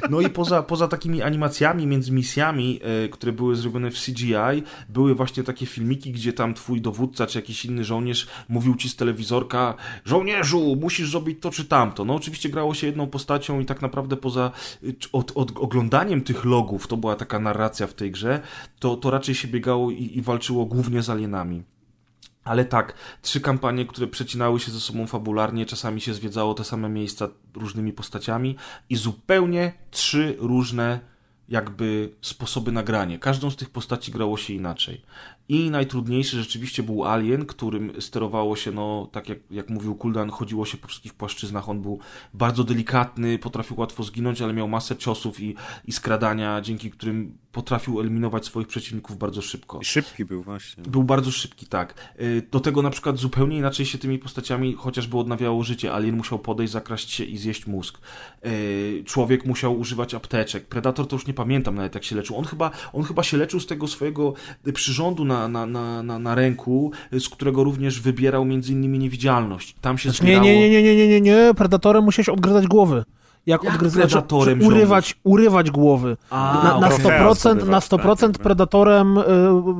No i poza, poza takimi animacjami między misjami, e, które były zrobione w CGI, były właśnie takie filmiki, gdzie tam twój dowódca, czy jakiś inny żołnierz mówił ci z telewizorka, żołnierzu, musisz zrobić to czy tamto. No oczywiście grało się jedną postacią i tak naprawdę poza od, od oglądaniem tych logów, to była taka narracja w tej grze, to, to raczej się biegało i, i walczyło głównie z alienami. Ale tak, trzy kampanie, które przecinały się ze sobą fabularnie, czasami się zwiedzało te same miejsca różnymi postaciami i zupełnie trzy różne jakby sposoby nagrania. Każdą z tych postaci grało się inaczej. I najtrudniejszy rzeczywiście był Alien, którym sterowało się, no tak jak, jak mówił Kuldan, chodziło się po wszystkich płaszczyznach. On był bardzo delikatny, potrafił łatwo zginąć, ale miał masę ciosów i, i skradania, dzięki którym potrafił eliminować swoich przeciwników bardzo szybko. Szybki był właśnie. Był bardzo szybki, tak. Y, do tego na przykład zupełnie inaczej się tymi postaciami chociażby odnawiało życie. Alien musiał podejść, zakraść się i zjeść mózg. Y, człowiek musiał używać apteczek. Predator to już nie pamiętam nawet jak się leczył. On chyba, on chyba się leczył z tego swojego przyrządu na, na, na, na, na ręku, z którego również wybierał między innymi niewidzialność. Tam się znaczy, zbierało... Nie, nie, nie, nie, nie, nie, nie. Predatorem musiałeś odgryzać głowy jak, jak odgryzać, predatorem urywać, urywać głowy. A, na, na 100%, na 100% predatorem y,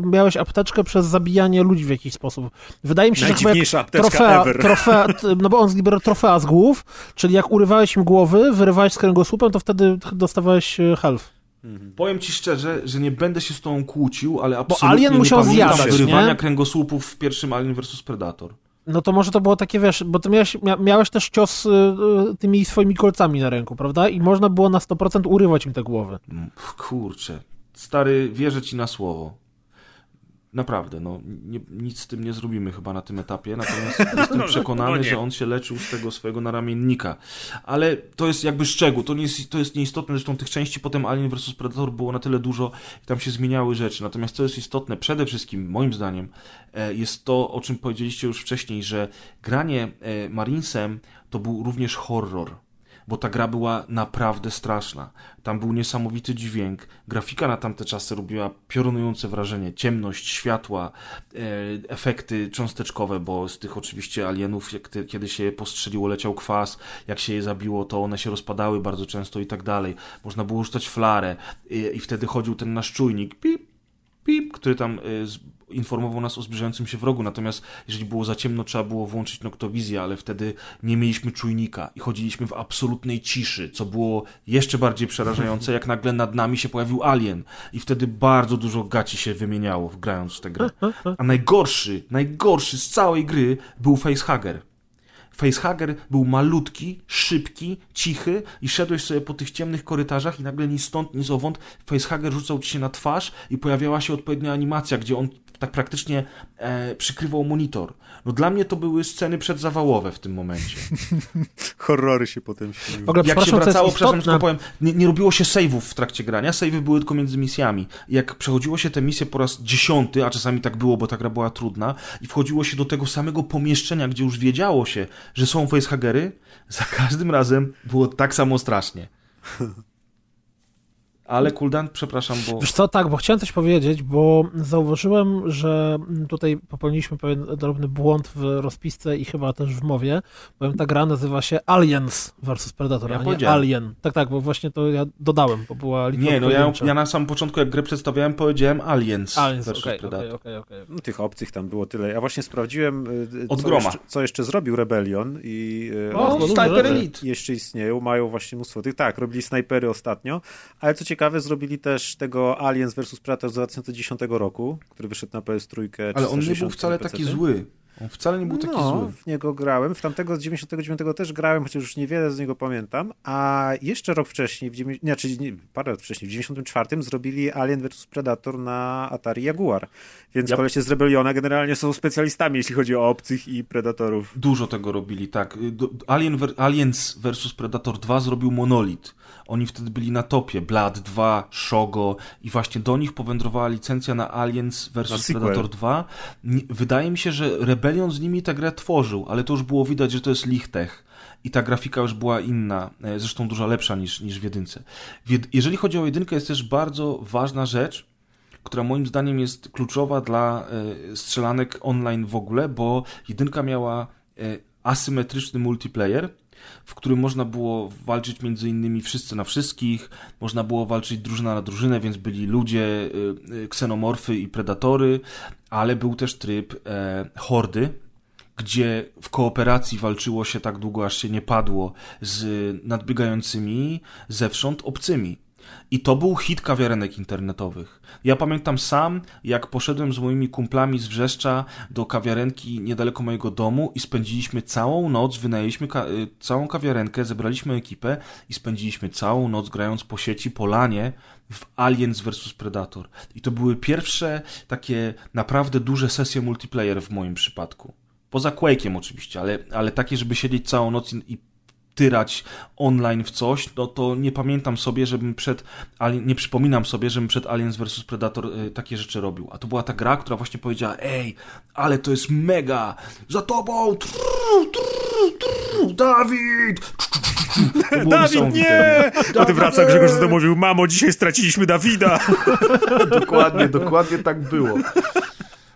miałeś apteczkę przez zabijanie ludzi w jakiś sposób. Wydaje mi się, że chyba jak trofea, trofea, no bo on zbierał trofea z głów, czyli jak urywałeś im głowy, wyrywałeś z kręgosłupem, to wtedy dostawałeś y, health. Mhm. Powiem ci szczerze, że nie będę się z tobą kłócił, ale absolutnie Bo Alien musiał nie pamiętam zjadać, wyrywania nie? kręgosłupów w pierwszym Alien vs Predator. No to może to było takie, wiesz, bo ty miałeś, miałeś też cios y, y, tymi swoimi kolcami na ręku, prawda? I można było na 100% urywać im te głowy. Mm, kurczę, stary, wierzę ci na słowo. Naprawdę, no, nie, nic z tym nie zrobimy chyba na tym etapie, natomiast jestem no, przekonany, no że on się leczył z tego swojego naramiennika. Ale to jest jakby szczegół, to, nie jest, to jest nieistotne, zresztą tych części potem Alien vs Predator było na tyle dużo i tam się zmieniały rzeczy. Natomiast co jest istotne, przede wszystkim, moim zdaniem, e, jest to, o czym powiedzieliście już wcześniej, że granie e, Marinesem to był również horror bo ta gra była naprawdę straszna. Tam był niesamowity dźwięk, grafika na tamte czasy robiła piorunujące wrażenie, ciemność, światła, e, efekty cząsteczkowe, bo z tych oczywiście alienów, kiedy się je postrzeliło, leciał kwas, jak się je zabiło, to one się rozpadały bardzo często i tak dalej. Można było rzucać flarę i, i wtedy chodził ten nasz czujnik, pip, pip, który tam y, informował nas o zbliżającym się wrogu, natomiast jeżeli było za ciemno, trzeba było włączyć noktowizję, ale wtedy nie mieliśmy czujnika i chodziliśmy w absolutnej ciszy, co było jeszcze bardziej przerażające, jak nagle nad nami się pojawił alien i wtedy bardzo dużo gaci się wymieniało, grając w tę grę. A najgorszy, najgorszy z całej gry był facehugger. Facehugger był malutki, szybki, cichy i szedłeś sobie po tych ciemnych korytarzach i nagle ni stąd, ni zowąd facehugger rzucał ci się na twarz i pojawiała się odpowiednia animacja, gdzie on tak praktycznie e, przykrywał monitor. No dla mnie to były sceny przedzawałowe w tym momencie. Horrory się potem śniły. W ogóle, Jak się wracało, przepraszam, tylko powiem, nie, nie robiło się save'ów w trakcie grania, save'y były tylko między misjami. Jak przechodziło się te misje po raz dziesiąty, a czasami tak było, bo ta gra była trudna, i wchodziło się do tego samego pomieszczenia, gdzie już wiedziało się, że są facehagery, za każdym razem było tak samo strasznie. Ale Kuldan, przepraszam, bo... Wiesz co, tak, bo chciałem coś powiedzieć, bo zauważyłem, że tutaj popełniliśmy pewien drobny błąd w rozpisce i chyba też w mowie, bowiem ta gra nazywa się Aliens vs Predator, ja a nie Alien. Tak, tak, bo właśnie to ja dodałem, bo była liczba Nie, no ja, ja, na samym początku, jak grę przedstawiałem, powiedziałem Aliens, Aliens vs okay, Predator. Okay, okay, no, tych opcych tam było tyle. Ja właśnie sprawdziłem, y, Od co, jeszcze, co jeszcze zrobił Rebellion i... Y, o, o Sniper Elite! Jeszcze istnieją, mają właśnie mnóstwo tych, tak, robili snajpery ostatnio, ale co ciekawe, ciekawe, zrobili też tego Aliens vs Predator z 2010 roku, który wyszedł na PS3. Ale on nie był wcale taki zły. On wcale nie był taki no, zły. w niego grałem. W tamtego z 99 też grałem, chociaż już niewiele z niego pamiętam. A jeszcze rok wcześniej, w 90, nie, czyli nie, parę lat wcześniej, w 94 zrobili Alien vs Predator na Atari Jaguar. Więc yep. kolesie z Rebelliona generalnie są specjalistami, jeśli chodzi o obcych i predatorów. Dużo tego robili, tak. Alien, Aliens vs Predator 2 zrobił Monolith. Oni wtedy byli na topie. Blood 2, Shogo i właśnie do nich powędrowała licencja na Aliens vs Predator 2. Wydaje mi się, że Rebellion z nimi tę grę tworzył, ale to już było widać, że to jest Lichtech i ta grafika już była inna, e, zresztą dużo lepsza niż, niż w jedynce. Jeżeli chodzi o jedynkę, jest też bardzo ważna rzecz, która moim zdaniem jest kluczowa dla e, strzelanek online w ogóle, bo jedynka miała e, asymetryczny multiplayer, w którym można było walczyć między innymi wszyscy na wszystkich, można było walczyć drużyna na drużynę, więc byli ludzie, y, y, ksenomorfy i predatory, ale był też tryb e, hordy, gdzie w kooperacji walczyło się tak długo, aż się nie padło z nadbiegającymi zewsząd obcymi. I to był hit kawiarenek internetowych. Ja pamiętam sam, jak poszedłem z moimi kumplami z Wrzeszcza do kawiarenki niedaleko mojego domu i spędziliśmy całą noc, wynajęliśmy ka y, całą kawiarenkę, zebraliśmy ekipę i spędziliśmy całą noc grając po sieci, po lanie w Aliens vs Predator. I to były pierwsze takie naprawdę duże sesje multiplayer w moim przypadku. Poza Quake'iem oczywiście, ale, ale takie, żeby siedzieć całą noc i, i tyrać online w coś, no to nie pamiętam sobie, żebym przed, nie przypominam sobie, żebym przed Aliens vs Predator y, takie rzeczy robił. A to była ta gra, która właśnie powiedziała, ej, ale to jest mega, za tobą, trrr, trrr, trrr, Dawid! Dawid, nie! Potem wraca Grzegorz z domu mówił, mamo, dzisiaj straciliśmy Dawida. dokładnie, dokładnie tak było.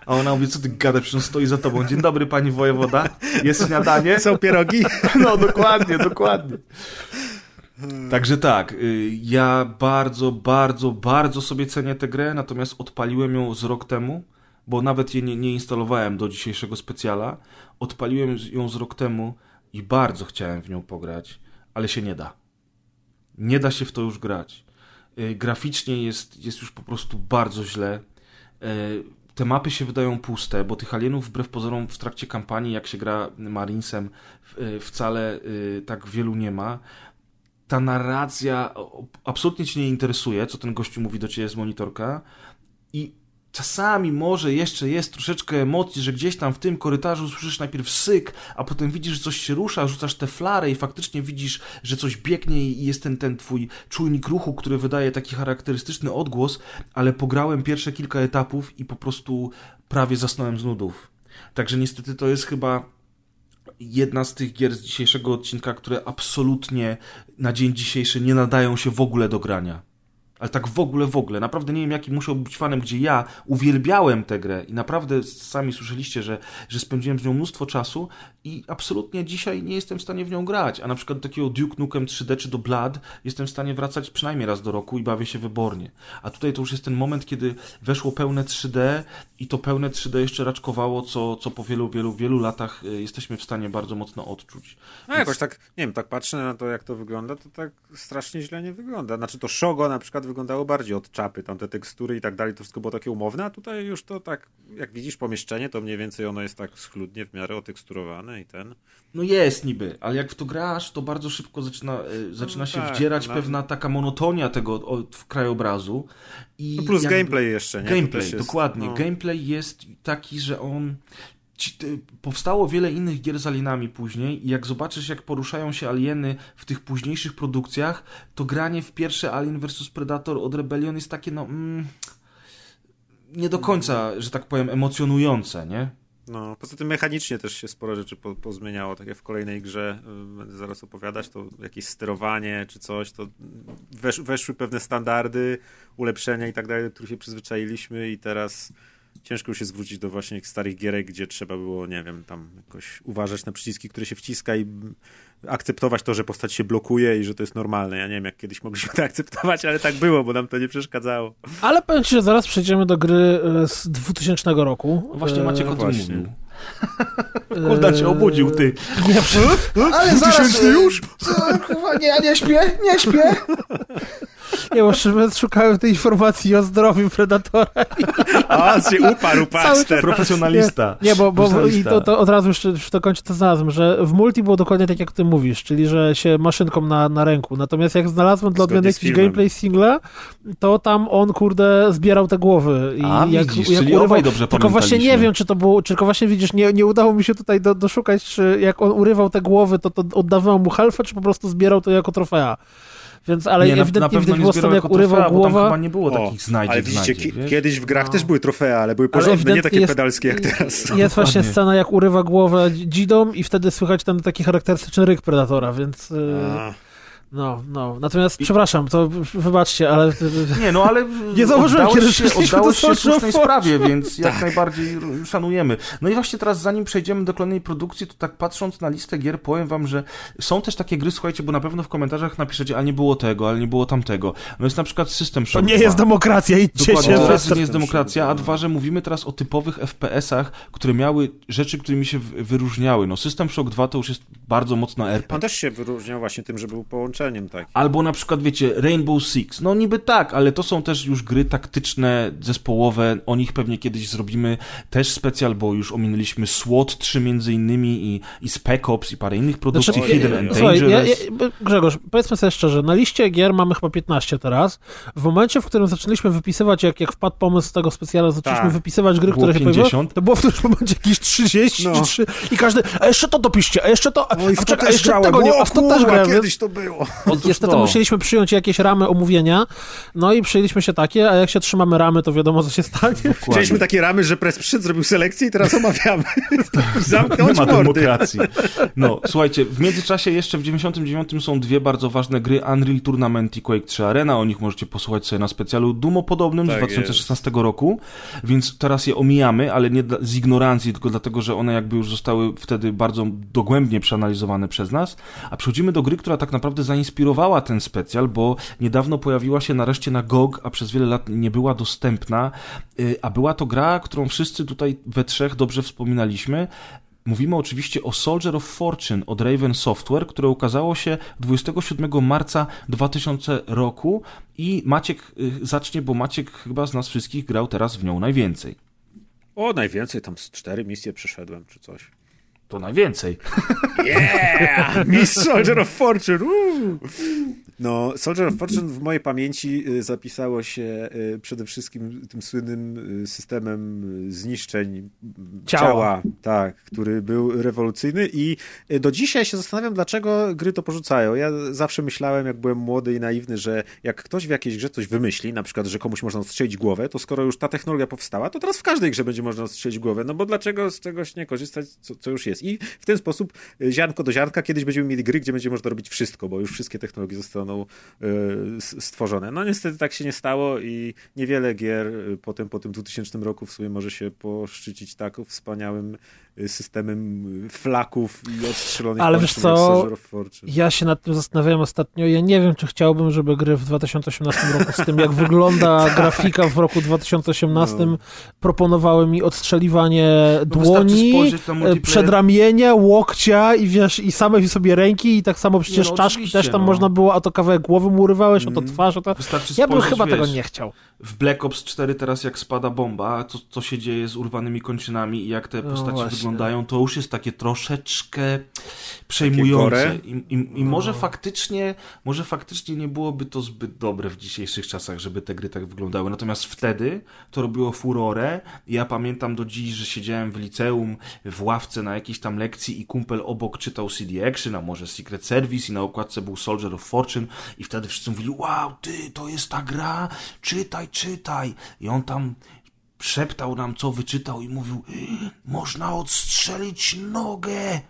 A ona mówi, co ty gadasz, przecież stoi za tobą. Dzień dobry, pani wojewoda. Jest śniadanie? Są pierogi? No, dokładnie, dokładnie. Także tak, y, ja bardzo, bardzo, bardzo sobie cenię tę grę, natomiast odpaliłem ją z rok temu, bo nawet jej nie, nie instalowałem do dzisiejszego specjala. Odpaliłem ją z rok temu i bardzo chciałem w nią pograć, ale się nie da. Nie da się w to już grać. Y, graficznie jest, jest już po prostu bardzo źle y, te mapy się wydają puste, bo tych alienów wbrew pozorom w trakcie kampanii, jak się gra Marinesem, y, wcale y, tak wielu nie ma. Ta narracja absolutnie cię nie interesuje, co ten gościu mówi do ciebie z monitorka i czasami może jeszcze jest troszeczkę emocji, że gdzieś tam w tym korytarzu słyszysz najpierw syk, a potem widzisz, że coś się rusza, rzucasz tę flarę i faktycznie widzisz, że coś biegnie i jest ten, ten twój czujnik ruchu, który wydaje taki charakterystyczny odgłos, ale pograłem pierwsze kilka etapów i po prostu prawie zasnąłem z nudów. Także niestety to jest chyba jedna z tych gier z dzisiejszego odcinka, które absolutnie na dzień dzisiejszy nie nadają się w ogóle do grania ale tak w ogóle, w ogóle. Naprawdę nie wiem, jaki musiał być fanem, gdzie ja uwielbiałem tę grę i naprawdę sami słyszeliście, że, że spędziłem z nią mnóstwo czasu i absolutnie dzisiaj nie jestem w stanie w nią grać. A na przykład do takiego Duke Nukem 3D czy do Blood jestem w stanie wracać przynajmniej raz do roku i bawię się wybornie. A tutaj to już jest ten moment, kiedy weszło pełne 3D i to pełne 3D jeszcze raczkowało, co, co po wielu, wielu, wielu latach y, jesteśmy w stanie bardzo mocno odczuć. No Więc... jakoś tak, nie wiem, tak patrzę na to, jak to wygląda, to tak strasznie źle nie wygląda. Znaczy to Shogo na przykład wyglądało bardziej od czapy, tam te tekstury i tak dalej, to wszystko było takie umowne, a tutaj już to tak, jak widzisz pomieszczenie, to mniej więcej ono jest tak schludnie w miarę oteksturowane i ten. No jest niby, ale jak w to grasz, to bardzo szybko zaczyna, y, zaczyna no, się tak, wdzierać no, pewna taka monotonia tego od, krajobrazu. I no plus gameplay jeszcze, nie? Gameplay, jest, dokładnie. No. Gameplay jest taki, że on powstało wiele innych gier z alienami później i jak zobaczysz, jak poruszają się alieny w tych późniejszych produkcjach, to granie w pierwsze Alien vs Predator od Rebellion jest takie, no... Mm, nie do końca, że tak powiem, emocjonujące, nie? No, poza tym mechanicznie też się sporo rzeczy po, pozmieniało, tak jak w kolejnej grze, y, będę zaraz opowiadać, to jakieś sterowanie czy coś, to wesz, weszły pewne standardy, ulepszenia i tak dalej, do których się przyzwyczailiśmy i teraz ciężko się zwrócić do właśnie starych gierek, gdzie trzeba było, nie wiem, tam jakoś uważać na przyciski, które się wciska i akceptować to, że postać się blokuje i że to jest normalne. Ja nie wiem, jak kiedyś mogliśmy to akceptować, ale tak było, bo nam to nie przeszkadzało. Ale powiem ci, że zaraz przejdziemy do gry e, z 2000 roku. No właśnie Maciek o tym mówił. Kurde, cię obudził, ty. Nie, ale zaraz... już? Nie, ja nie śpię, nie śpię. Nie, bo szukałem tej informacji o zdrowiu Predatora. A, się uparł, paster. Profesjonalista. Nie, nie bo, bo i to, to, od razu już, już to kończę to znalazłem, że w multi było dokładnie tak, jak ty mówisz, czyli, że się maszynką na, na ręku. Natomiast jak znalazłem dla odmiany jakiś gameplay single, to tam on, kurde, zbierał te głowy. I A, jak, widzisz, jak czyli urywał, dobrze Tylko właśnie nie wiem, czy to było, czy tylko właśnie widzisz, nie, nie udało mi się tutaj do, doszukać, czy jak on urywał te głowy, to, to oddawał mu halfę, czy po prostu zbierał to jako trofea. Więc, ale nie, ewidentnie na, na widać było stąd, jak urywał trofea, głowa. chyba nie było o, takich znajdziek. Ale widzicie, kiedyś w grach no. też były trofea, ale były porządne, ale nie takie jest, pedalskie jak teraz. Jest właśnie scena, jak urywa głowę dzidą i wtedy słychać ten taki charakterystyczny ryk Predatora, więc... Y, A. No, no. Natomiast, I... przepraszam, to wybaczcie, ale... Nie, no ale... Nie zauważyłem, kiedy się, oddało się słusznej sprawie, więc jak tak. najbardziej szanujemy. No i właśnie teraz, zanim przejdziemy do kolejnej produkcji, to tak patrząc na listę gier, powiem wam, że są też takie gry, słuchajcie, bo na pewno w komentarzach napiszecie, a nie było tego, ale nie było tamtego. No jest na przykład System Shock To nie 2. jest demokracja, idźcie Dokładnie, się. Raz, nie jest demokracja, a dwa, że mówimy teraz o typowych FPS-ach, które miały rzeczy, którymi się wyróżniały. No System Shock 2 to już jest bardzo mocno RPG. On też się wyróżniał właśnie tym, że był tak. Albo na przykład, wiecie, Rainbow Six. No niby tak, ale to są też już gry taktyczne, zespołowe. O nich pewnie kiedyś zrobimy też specjal, bo już ominęliśmy SWAT 3 między innymi i, i Spec Ops i parę innych produkcji, Znaczy, Hidden ja- and Słuchaj, ja, Dangerous. ja, Grzegorz, powiedzmy sobie szczerze, na liście gier mamy chyba 15 teraz. W momencie, w którym zaczęliśmy wypisywać, jak, jak wpadł pomysł z tego specjala, zaczęliśmy Tak. wypisywać gry, Było które się 50. pojawiły, to było w którymś momencie jakieś 30 No. czy 3 i każdy, a jeszcze to dopiszcie, a jeszcze to, a, No i w a to czekaj, a też jeszcze grałem. tego nie, a w to też grałem. kiedyś to było. Otóż Niestety to. musieliśmy przyjąć jakieś ramy omówienia, no i przyjęliśmy się takie, a jak się trzymamy ramy, to wiadomo, co się stanie. Chcieliśmy takie ramy, że press przyszedł, zrobił selekcję i teraz omawiamy. Nie Zamknąć ma mordy. demokracji. No, słuchajcie, w międzyczasie jeszcze w 99 są dwie bardzo ważne gry Unreal Tournament i Quake 3 Arena. O nich możecie posłuchać sobie na specjalu dumopodobnym Tak z 2016 roku, więc teraz je omijamy, ale nie z ignorancji, tylko dlatego, że one jakby już zostały wtedy bardzo dogłębnie przeanalizowane przez nas. A przechodzimy do gry, która tak naprawdę zainspirowała ten specjal, bo niedawno pojawiła się nareszcie na GOG, a przez wiele lat nie była dostępna, y, a była to gra, którą wszyscy tutaj we trzech dobrze wspominaliśmy. Mówimy oczywiście o Soldier of Fortune od Raven Software, które ukazało się 27 marca 2000 roku i Maciek y, zacznie, bo Maciek chyba z nas wszystkich grał teraz w nią najwięcej. O, najwięcej, tam z cztery misje przeszedłem, czy coś. To najwięcej. Yeah! Miss Soldier of Fortune! Woo! No, Soldier of Fortune w mojej pamięci y, zapisało się y, przede wszystkim tym słynnym y, systemem zniszczeń y, Ciała. tak, który był rewolucyjny i do dzisiaj się zastanawiam, dlaczego gry to porzucają. Ja zawsze myślałem, jak byłem młody i naiwny, że jak ktoś w jakiejś grze coś wymyśli, na przykład, że komuś można odstrzelić głowę, to skoro już ta technologia powstała, to teraz w każdej grze będzie można odstrzelić głowę, no bo dlaczego z czegoś nie korzystać, co, co już jest. I w ten sposób y, ziarnko do ziarnka kiedyś będziemy mieli gry, gdzie będzie można robić wszystko, bo już wszystkie technologie zostaną s- stworzone. No niestety tak się nie stało i niewiele gier y, potem po tym 2000 roku w sumie może się poszczycić tak wspaniałym systemem y, flaków i odstrzelonych Ale wiesz co? Ja się nad tym zastanawiałem ostatnio. Ja nie wiem, czy chciałbym, żeby gry w 2018 roku z tym, jak wygląda grafika w roku 2018, No. proponowały mi odstrzeliwanie No dłoni, e, przedramienia, łokcia i wiesz, i samej sobie ręki i tak samo przecież no, czaszki też tam no. można było, a to kawałek głowy mu urywałeś, a to Mm. twarz, a to... Wystarczy Ja bym spojrzeć, chyba wiesz, tego nie chciał. W Black Ops 4 teraz jak spada bomba, to co się dzieje z urwanymi kończynami i jak te No postacie właśnie. Wyglądają, to już jest takie troszeczkę przejmujące. I, i, i może faktycznie, może faktycznie nie byłoby to zbyt dobre w dzisiejszych czasach, żeby te gry tak wyglądały. Natomiast wtedy to robiło furorę. Ja pamiętam do dziś, że siedziałem w liceum, w ławce na jakiejś tam lekcji i kumpel obok czytał CD Action, a może Secret Service i na okładce był Soldier of Fortune i wtedy wszyscy mówili, wow, ty, to jest ta gra, czytaj, czytaj. I on tam szeptał nam, co wyczytał i mówił, można odstrzelić nogę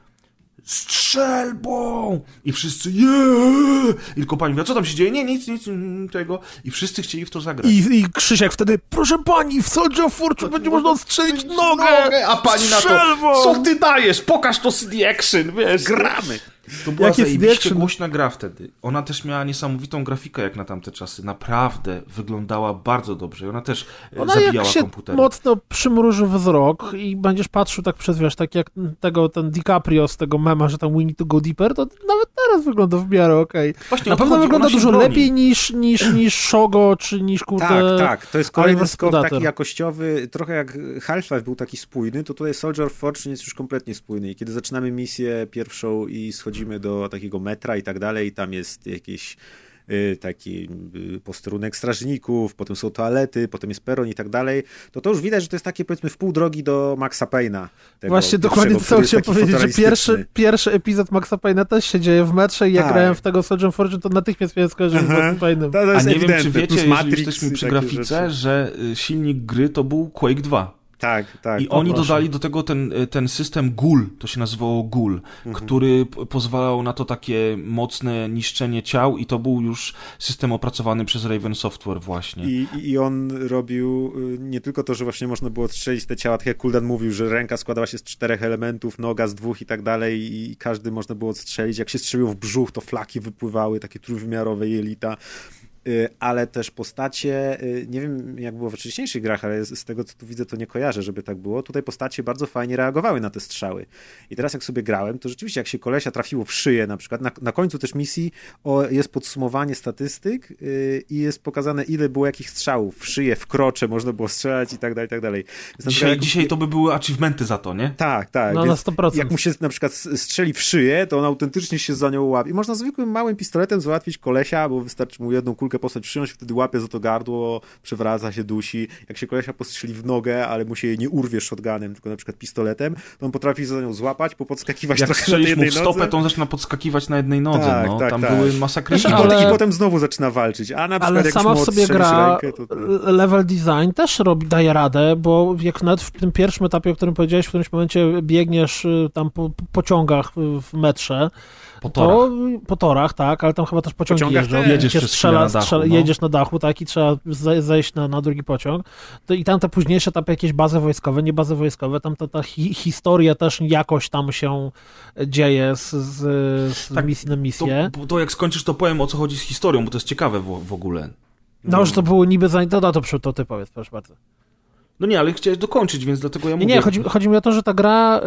strzelbą! I wszyscy, jeee! I tylko pani mówi, co tam się dzieje? Nie, nic, nic tego. I wszyscy chcieli w to zagrać. I, I Krzysiek wtedy, proszę pani, w Soldier of Fortune będzie można odstrzelić nogę! a pani na strzelbą! to, co ty dajesz? Pokaż to CD Action, wiesz. Gramy! To była CD zajebiście Action? głośna gra wtedy. Ona też miała niesamowitą grafikę jak na tamte czasy. Naprawdę wyglądała bardzo dobrze. I ona też e, Ona jak zabijała się komputery. mocno przymruży wzrok i będziesz patrzył tak przez, wiesz, tak jak tego, ten DiCaprio z tego mema, że tam we need to go deeper, to nawet teraz wygląda w miarę okej. Właśnie Na pewno wygląda dużo broni. lepiej niż, niż, niż Shogo, czy niż kurde... Tak, tak. To jest kolejny skok taki jakościowy. Trochę jak Half-Life był taki spójny, to tutaj Soldier of Fortune jest już kompletnie spójny. I kiedy zaczynamy misję pierwszą i schodzimy do takiego metra i tak dalej, tam jest jakieś y, taki y, posterunek strażników, potem są toalety, potem jest peron i tak dalej, to to już widać, że to jest takie powiedzmy w pół drogi do Maxa Payne'a. tego Właśnie dokładnie to chciałem powiedzieć, że pierwszy, pierwszy epizod Maxa Payne'a też się dzieje w metrze i jak Tak. grałem w tego Soldier of Fortune, to natychmiast miałem skojarzenie z. Maxem Payne'em. To, to A nie wiem, ewidentne. czy wiecie, Plus Matrix jesteśmy przy grafice, rzeczy. że y, silnik gry to był Quake 2. Tak, tak. I oni proszę. dodali do tego ten, ten system GUL, to się nazywało GUL, Mhm. który pozwalał na to takie mocne niszczenie ciał i to był już system opracowany przez Raven Software właśnie. I, i- on robił y, nie tylko to, że właśnie można było strzelić te ciała, tak jak Kuldan mówił, że ręka składała się z czterech elementów, noga z dwóch i tak dalej i każdy można było odstrzelić. Jak się strzeliło w brzuch, to flaki wypływały, takie trójwymiarowe jelita. Y, ale też postacie, y, nie wiem jak było w wcześniejszych grach, ale z tego co tu widzę to nie kojarzę, żeby tak było. Tutaj postacie bardzo fajnie reagowały na te strzały. I teraz jak sobie grałem, to rzeczywiście jak się kolesia trafiło w szyję na przykład, na, na końcu też misji o, jest podsumowanie statystyk yy, i jest pokazane ile było jakich strzałów w szyję, w krocze można było strzelać i tak dalej, i tak dalej. Dzisiaj, jak... dzisiaj to by były achievementy za to, nie? Tak, tak. No na 100%. Jak mu się na przykład strzeli w szyję, to on autentycznie się za nią łapie. I można zwykłym małym pistoletem załatwić kolesia, bo wystarczy mu jedną kulkę postać przyjąć, wtedy łapie za to gardło, przewraca się, dusi. Jak się kolesia postrzeli w nogę, ale mu się jej nie urwie shotgunem, tylko na przykład pistoletem, to on potrafi za nią złapać, popodskakiwać jak trochę na jednej mu w stopę, nodze. to on zaczyna podskakiwać na jednej nodze. Tak, no. tak, Tam tak. były masakryczne. I, ale- potem, I potem znowu zaczyna walczyć. A na przykład Ale jak sama w sobie gra, rękę, to, level design też robi, daje radę, bo jak nawet w tym pierwszym etapie, o którym powiedziałeś, w którymś momencie biegniesz y, tam po po pociągach w metrze, Po torach. to po torach, tak, ale tam chyba też pociągi Pociągach jeżdżą. Jedziesz przez strzela, na dachu, strzela, no. jedziesz na dachu, tak, i trzeba ze- zejść na, na drugi pociąg. To I tam te późniejsze etapy, jakieś bazy wojskowe, nie bazy wojskowe, tam ta, ta hi, historia też jakoś tam się dzieje z, z, z Tak, misji na To, misję. bo to jak skończysz, to powiem o co chodzi z historią, bo to jest ciekawe w, w ogóle. No, że to było niby za... To, to, to, to ty powiedz, proszę bardzo. No nie, ale chciałeś dokończyć, więc dlatego ja Nie, mówię. nie, chodzi, chodzi mi o to, że ta gra,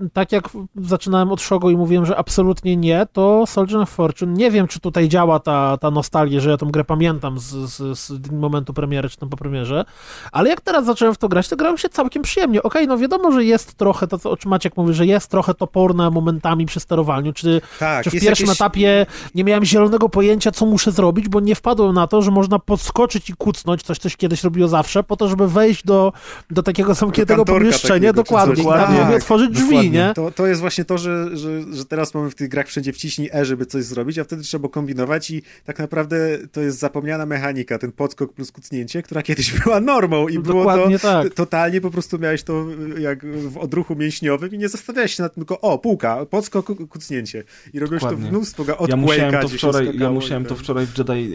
y, tak jak zaczynałem od Shogo i mówiłem, że absolutnie nie, to Soldier of Fortune, nie wiem, czy tutaj działa ta, ta nostalgia, że ja tą grę pamiętam z, z, z momentu premiery, czy tam po premierze, ale jak teraz zacząłem w to grać, to grałem się całkiem przyjemnie. Okej, no wiadomo, że jest trochę, to co o czym Maciek mówi, że jest trochę toporne momentami przy sterowaniu, czy, Tak, czy w pierwszym jakieś- etapie nie miałem zielonego pojęcia, co muszę zrobić, bo nie wpadłem na to, że można podskoczyć i kucnąć, coś, coś kiedyś robiło zawsze, po to, żeby wejść do, do takiego zamkniętego kantorka pomieszczenia, takiego, dokładnie, tam Tak, otworzyć drzwi, dokładnie. nie? To, to jest właśnie to, że, że, że teraz mamy w tych grach wszędzie wciśnij E, żeby coś zrobić, a wtedy trzeba kombinować i tak naprawdę to jest zapomniana mechanika, ten podskok plus kucnięcie, która kiedyś była normą i było to Dokładnie tak. totalnie po prostu miałeś to jak w odruchu mięśniowym i nie zastanawiałeś się nad tym, tylko o, półka, podskok, ku- kucnięcie i robiłeś Dokładnie. to mnóstwo, od Ja musiałem Quake'a, to wczoraj, ja musiałem to wczoraj w Jedi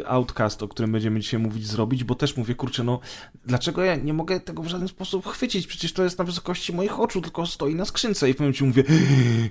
e, Outcast, o którym będziemy dzisiaj mówić, zrobić, bo też mówię, kurczę, no dlaczego ja nie mogę tego w żaden sposób chwycić? Przecież to jest na wysokości moich oczu, tylko stoi na skrzynce i w pewnym momencie mówię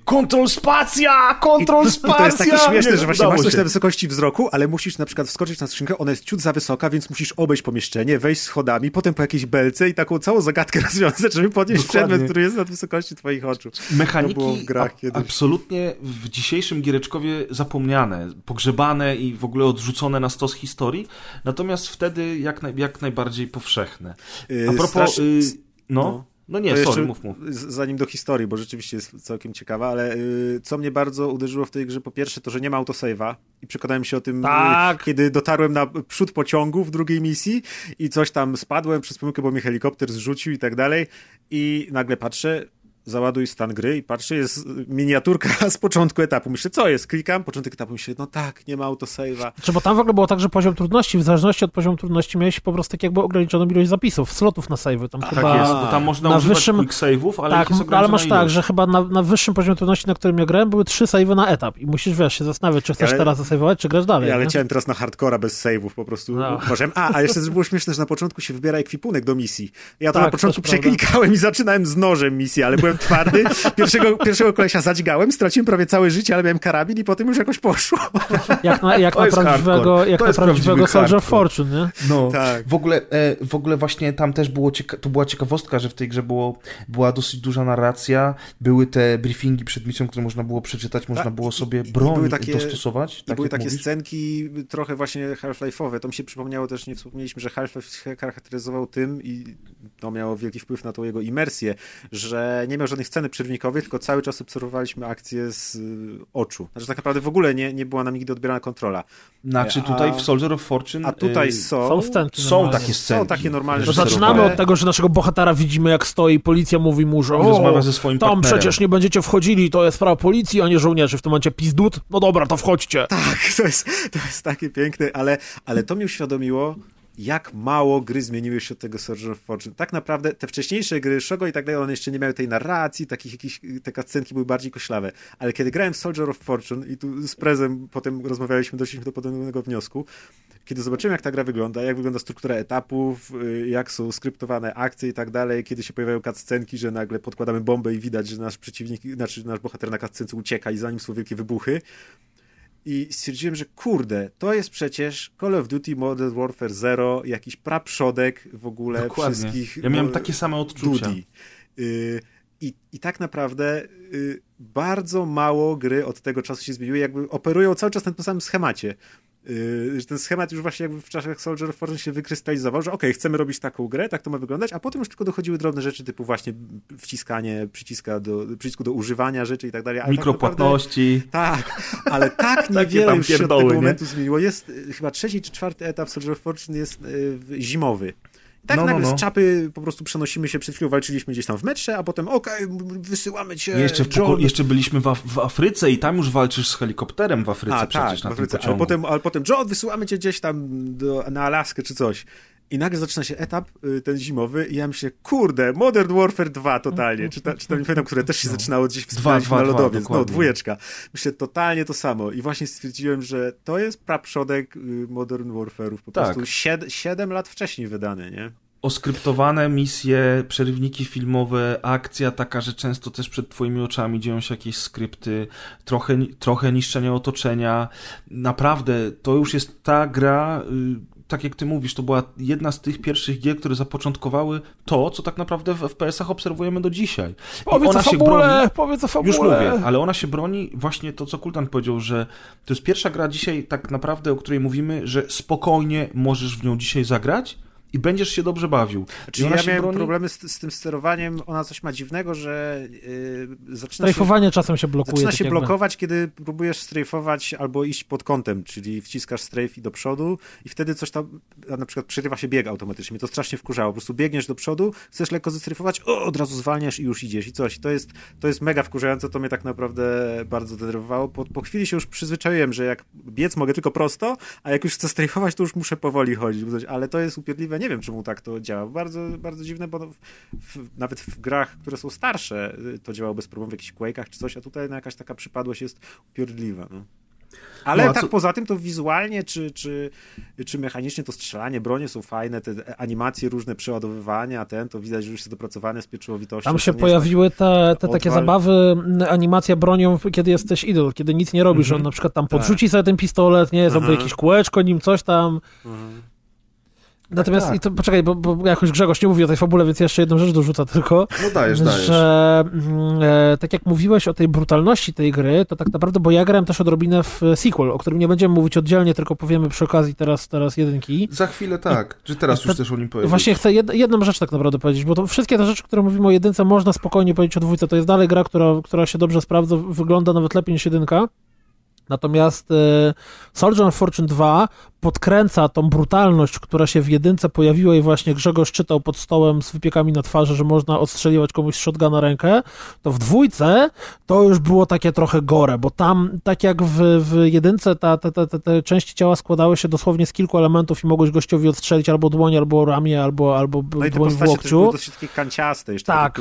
kontrol spacja! Kontrol spacja! to jest takie śmieszne, Nie, że właśnie masz coś się. na wysokości wzroku, ale musisz na przykład wskoczyć na skrzynkę, ona jest ciut za wysoka, więc musisz obejść pomieszczenie, wejść schodami, potem po jakiejś belce i taką całą zagadkę rozwiązać, żeby podnieść Dokładnie. przedmiot, który jest nad wysokości twoich oczu. Mechaniki To było w grach kiedyś. absolutnie w dzisiejszym giereczkowie zapomniane, pogrzebane i w ogóle odrzucone na stos historii, natomiast wtedy jak, naj, jak najbardziej powszechne. Yy, A propos... strasz- y, no, no. no nie, To sorry, mów, mów. Zanim do historii, bo rzeczywiście jest całkiem ciekawa, ale y, co mnie bardzo uderzyło w tej grze, po pierwsze to, że nie ma autosave'a i przekonałem się o tym, Tak. y, kiedy dotarłem na przód pociągu w drugiej misji i coś tam spadłem przez pomyłkę, bo mnie helikopter zrzucił i tak dalej i nagle patrzę, załaduj stan gry i patrzę, jest miniaturka z początku etapu. Myślę, co jest? Klikam, początek etapu, myślę, no tak, nie ma autosave'a. Czy bo tam w ogóle było tak, że poziom trudności, w zależności od poziomu trudności miałeś po prostu tak jakby ograniczoną ilość zapisów, slotów na save'y, tam chyba... Tak jest, bo tam można na wyższym- quick save'ów, ale tak, ale masz tak, że chyba na, na wyższym poziomie trudności, na którym ja grałem, były trzy save'y na etap i musisz, wiesz, się zastanawiać, czy chcesz Ale- teraz zasejwować, czy grasz dalej, Ja nie? leciałem teraz na hardcora bez save'ów, po prostu No. uważałem. A, a jeszcze też było śmieszne, że na początku się wybiera ekwipunek do misji. Ja to Tak, na początku też prawda. przeklikałem i zaczynałem z nożem misję, ale byłem twardy. Pierwszego, pierwszego kolesia zadźgałem, straciłem prawie całe życie, ale miałem karabin i potem już jakoś poszło. Jak na, jak To na prawdziwego, jak To na prawdziwego Soldier of. Fortune, nie? No, Tak. w ogóle, e, w ogóle właśnie tam też było cieka- to była ciekawostka, że w tej grze było, była dosyć duża narracja, były te briefingi przed misją, które można było przeczytać, można Tak, było sobie i broń takie- dostosować. I tak były takie mówisz. scenki trochę właśnie Half-Life'owe. To mi się przypomniało też, nie wspomnieliśmy, że Half-Life się charakteryzował tym i to miało wielki wpływ na tą jego imersję, że nie miał żadnych sceny przerwnikowych, tylko cały czas obserwowaliśmy akcję z y, oczu. Znaczy tak naprawdę w ogóle nie, nie była nam nigdy odbierana kontrola. Znaczy A- tutaj w Soldier of Fortune A tutaj e, są... Są scenki są normalnie. takie sceny. Są takie normalne To rzeczy. zaczynamy od tego, że naszego bohatera widzimy, jak stoi, policja mówi mu, że o, rozmawia ze swoim tam partnerem. przecież nie będziecie wchodzili, to jest sprawa policji, a nie żołnierzy. W tym momencie pizdut, no dobra, to wchodźcie. Tak, to jest, to jest takie piękne, ale, ale to mi uświadomiło, jak mało gry zmieniły się od tego Soldier of Fortune. Tak naprawdę te wcześniejsze gry, Shogo i tak dalej, one jeszcze nie miały tej narracji, takich jakichś, te cutscenki były bardziej koślawe. Ale kiedy grałem w Soldier of Fortune i tu z Prezem potem rozmawialiśmy, doszliśmy do podobnego wniosku, kiedy zobaczyłem, jak ta gra wygląda, jak wygląda struktura etapów, y, jak są skryptowane akcje i tak dalej, kiedy się pojawiają cutscenki, że nagle podkładamy bombę i widać, że nasz przeciwnik, znaczy nasz bohater na cutscence ucieka i za nim są wielkie wybuchy, i stwierdziłem, że kurde, to jest przecież Call of Duty Modern Warfare 0, jakiś praprzodek w ogóle Dokładnie. wszystkich Ja miałem takie same odczucia. Y, I, I tak naprawdę y, bardzo mało gry od tego czasu się zmieniły, jakby operują cały czas na tym samym schemacie. Yy, ten schemat już właśnie jakby w czasach Soldier of Fortune się wykrystalizował, że okej, okay, chcemy robić taką grę, tak to ma wyglądać, a potem już tylko dochodziły drobne rzeczy typu właśnie wciskanie przyciska do, przycisku do używania rzeczy i tak dalej. Mikropłatności. Tak, naprawdę, tak, ale tak niewiele już się od tego momentu zmieniło. Jest y, chyba trzeci czy czwarty etap Soldier of Fortune jest y, zimowy. Tak no, nagle no, no. z czapy po prostu przenosimy się, przed chwilą walczyliśmy gdzieś tam w metrze, a potem okej, okay, wysyłamy cię, jeszcze, w, jeszcze byliśmy w, w, Afryce i tam już walczysz z helikopterem w Afryce a, przecież tak, na w Afryce, ale potem, ale potem John, wysyłamy cię gdzieś tam do, na Alaskę czy coś. I nagle zaczyna się etap y, ten zimowy i ja myślę, kurde, Modern Warfare 2 totalnie, czy, ta, czy tam nie pamiętam, które też się no. zaczynało gdzieś w na lodowiec, dwa, no dwójeczka. Myślę, totalnie to samo i właśnie stwierdziłem, że to jest praprzodek y, Modern Warfare'ów, po tak. prostu 7, 7 lat wcześniej wydany, nie? oskryptowane misje, przerywniki filmowe, akcja taka, że często też przed twoimi oczami dzieją się jakieś skrypty, trochę, trochę niszczenia otoczenia. Naprawdę, to już jest ta gra, y, tak jak ty mówisz, to była jedna z tych pierwszych gier, które zapoczątkowały to, co tak naprawdę w FPS-ach obserwujemy do dzisiaj. Powiedz ona o fabule, broni, powiedz o fabule. Już mówię, ale ona się broni właśnie to, co Kultan powiedział, że to jest pierwsza gra dzisiaj tak naprawdę, o której mówimy, że spokojnie możesz w nią dzisiaj zagrać, i będziesz się dobrze bawił. Znaczy, ja miałem broni... problemy z, z, tym sterowaniem, ona coś ma dziwnego, że yy, zaczyna Strajfowanie się, czasem się blokuje. Zaczyna tak się jakby. blokować, kiedy próbujesz strajfować albo iść pod kątem, czyli wciskasz strafe i do przodu i wtedy coś tam, na przykład przerywa się bieg automatycznie. Mnie to strasznie wkurzało. Po prostu biegniesz do przodu, chcesz lekko zestrajfować, o, od razu zwalniasz i już idziesz i coś. To jest, to jest mega wkurzające, to mnie tak naprawdę bardzo denerwowało. Po, po chwili się już przyzwyczaiłem, że jak biec mogę tylko prosto, a jak już chcę strajfować, to już muszę powoli chodzić, ale to jest upierdliwe nie wiem, czemu tak to działa. Bardzo, bardzo dziwne, bo w, nawet w grach, które są starsze, y, to działało bez problemu w jakichś Quake'ach czy coś, a tutaj no, jakaś taka przypadłość jest upierdliwa. No. Ale no, tak co... poza tym to wizualnie czy, czy, czy mechanicznie to strzelanie, bronie są fajne, te animacje różne przeładowywania, ten, to widać, że już jest dopracowane z pieczołowitością. Tam się pojawiły te, te takie zabawy, animacja bronią, kiedy jesteś idol, kiedy nic nie robisz, mm -hmm. on na przykład tam podrzuci tak. sobie ten pistolet, nie, zrobi jakieś kółeczko nim, coś tam. Mm -hmm. Natomiast, tak, tak. i to, poczekaj, bo, bo jakoś Grzegorz nie mówi o tej fabule, więc jeszcze jedną rzecz dorzucę tylko. No dajesz, dajesz. Że mm, e, tak jak mówiłeś o tej brutalności tej gry, to tak naprawdę, bo ja grałem też odrobinę w sequel, o którym nie będziemy mówić oddzielnie, tylko powiemy przy okazji teraz, teraz jedynki. Za chwilę tak, I, czy teraz już też o nim powiedzieć? Właśnie chcę jed, jedną rzecz tak naprawdę powiedzieć, bo to wszystkie te rzeczy, które mówimy o jedynce, można spokojnie powiedzieć o dwójce. To jest dalej gra, która, która się dobrze sprawdza, wygląda nawet lepiej niż jedynka. Natomiast e, Soldier of Fortune 2 podkręca tą brutalność, która się w jedynce pojawiła i właśnie Grzegorz czytał pod stołem z wypiekami na twarzy, że można odstrzeliwać komuś z shotguna na rękę, to w dwójce to już było takie trochę gore, bo tam, tak jak w, w jedynce, ta, te, te, te części ciała składały się dosłownie z kilku elementów i mogłeś gościowi odstrzelić albo dłoń, albo ramię, albo, albo no dłoń w łokciu. No dosyć takie kanciaste, jeszcze tak,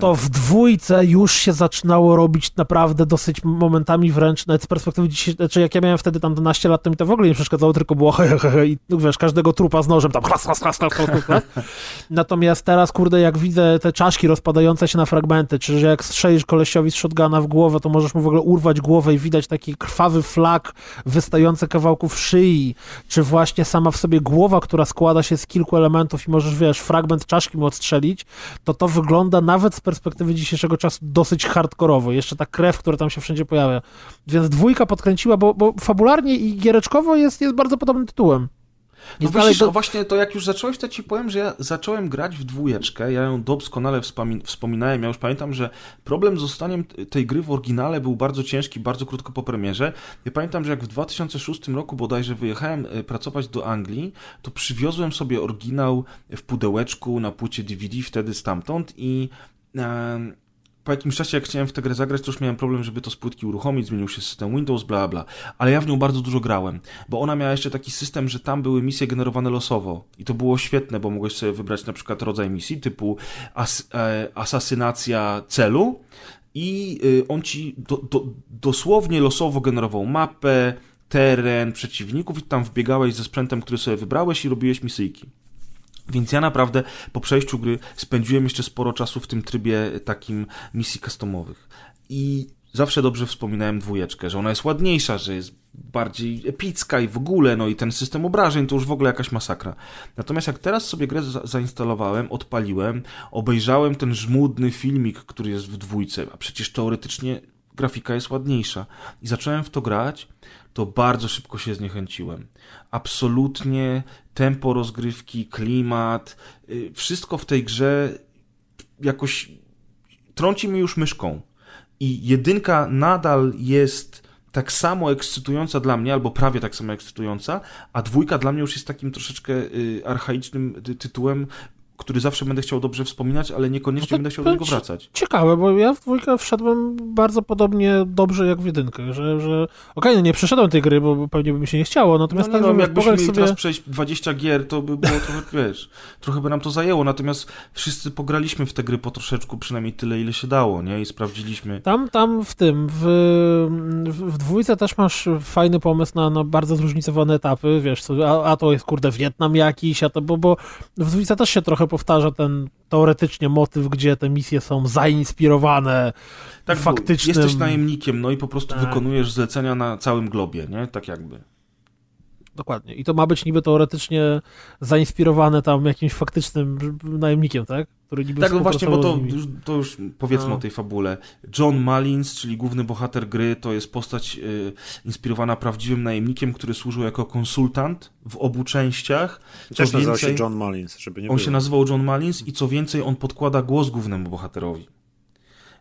to w dwójce już się zaczynało robić naprawdę dosyć momentami wręcz, nawet z perspektywy dzisiaj, znaczy jak ja miałem wtedy tam 12 lat, to mi to w ogóle nie przeszkadzało, tylko było he, he, he, i no wiesz, każdego trupa z nożem tam chlas, chlas, chlas, chlas, chlas, chlas. Natomiast teraz, kurde, jak widzę te czaszki rozpadające się na fragmenty, czy że jak strzelisz kolesiowi z shotguna w głowę, to możesz mu w ogóle urwać głowę i widać taki krwawy flak wystający kawałków szyi, czy właśnie sama w sobie głowa, która składa się z kilku elementów i możesz, wiesz, fragment czaszki mu odstrzelić, to to wygląda nawet z perspektywy dzisiejszego czasu dosyć hardkorowo. Jeszcze ta krew, która tam się wszędzie pojawia. Więc dwójka podkręciła, bo, bo fabularnie i giereczkowo jest, jest bardzo podobnym tytułem. No widzisz, do... właśnie to jak już zacząłeś, to ci powiem, że ja zacząłem grać w dwójeczkę, ja ją doskonale wspominałem, ja już pamiętam, że problem z zostaniem tej gry w oryginale był bardzo ciężki, bardzo krótko po premierze. Ja pamiętam, że jak w 2006 roku bodajże wyjechałem e, pracować do Anglii, to przywiozłem sobie oryginał w pudełeczku na płycie DVD wtedy stamtąd i po jakimś czasie, jak chciałem w tę grę zagrać, to już miałem problem, żeby to z płytki uruchomić, zmienił się system Windows, bla bla. Ale ja w nią bardzo dużo grałem, bo ona miała jeszcze taki system, że tam były misje generowane losowo. I to było świetne, bo mogłeś sobie wybrać na przykład rodzaj misji typu as e, asasynacja celu i y, on ci do, do, dosłownie losowo generował mapę, teren, przeciwników i tam wbiegałeś ze sprzętem, który sobie wybrałeś i robiłeś misyjki. Więc ja naprawdę po przejściu gry spędziłem jeszcze sporo czasu w tym trybie takim misji customowych. I zawsze dobrze wspominałem dwójeczkę, że ona jest ładniejsza, że jest bardziej epicka i w ogóle, no i ten system obrażeń to już w ogóle jakaś masakra. Natomiast jak teraz sobie grę za zainstalowałem, odpaliłem, obejrzałem ten żmudny filmik, który jest w dwójce, a przecież teoretycznie grafika jest ładniejsza i zacząłem w to grać, to bardzo szybko się zniechęciłem. Absolutnie tempo rozgrywki, klimat, y, wszystko w tej grze jakoś trąci mi już myszką. I jedynka nadal jest tak samo ekscytująca dla mnie, albo prawie tak samo ekscytująca, a dwójka dla mnie już jest takim troszeczkę y, archaicznym tytułem, który zawsze będę chciał dobrze wspominać, ale niekoniecznie no będę chciał do niego wracać. Ciekawe, bo ja w dwójkę wszedłem bardzo podobnie dobrze jak w jedynkę, że, że okej, okay, no nie przeszedłem tej gry, bo pewnie by mi się nie chciało, natomiast no, nie, tak, no, jakbyśmy mieli sobie... teraz przejść 20 gier, to by było trochę, wiesz, trochę by nam to zajęło, natomiast wszyscy pograliśmy w te gry po troszeczku, przynajmniej tyle, ile się dało, nie? I sprawdziliśmy. Tam, tam w tym, w, w, w dwójce też masz fajny pomysł na, na bardzo zróżnicowane etapy, wiesz, a, a to jest, kurde, Wietnam jakiś, a to, bo, bo w dwójce też się trochę powtarza ten teoretycznie motyw, gdzie te misje są zainspirowane tak, faktycznym... Jesteś najemnikiem, no i po prostu tak. wykonujesz zlecenia na całym globie, nie? Tak jakby. Dokładnie. I to ma być niby teoretycznie zainspirowane tam jakimś faktycznym najemnikiem, tak? Który niby tak, no właśnie, bo to już, to już powiedzmy no. o tej fabule. John Mullins, czyli główny bohater gry, to jest postać y, inspirowana prawdziwym najemnikiem, który służył jako konsultant w obu częściach. Co Też więcej, nazywał się John Mullins, żeby nie On było. się nazywał John Mullins i co więcej, on podkłada głos głównemu bohaterowi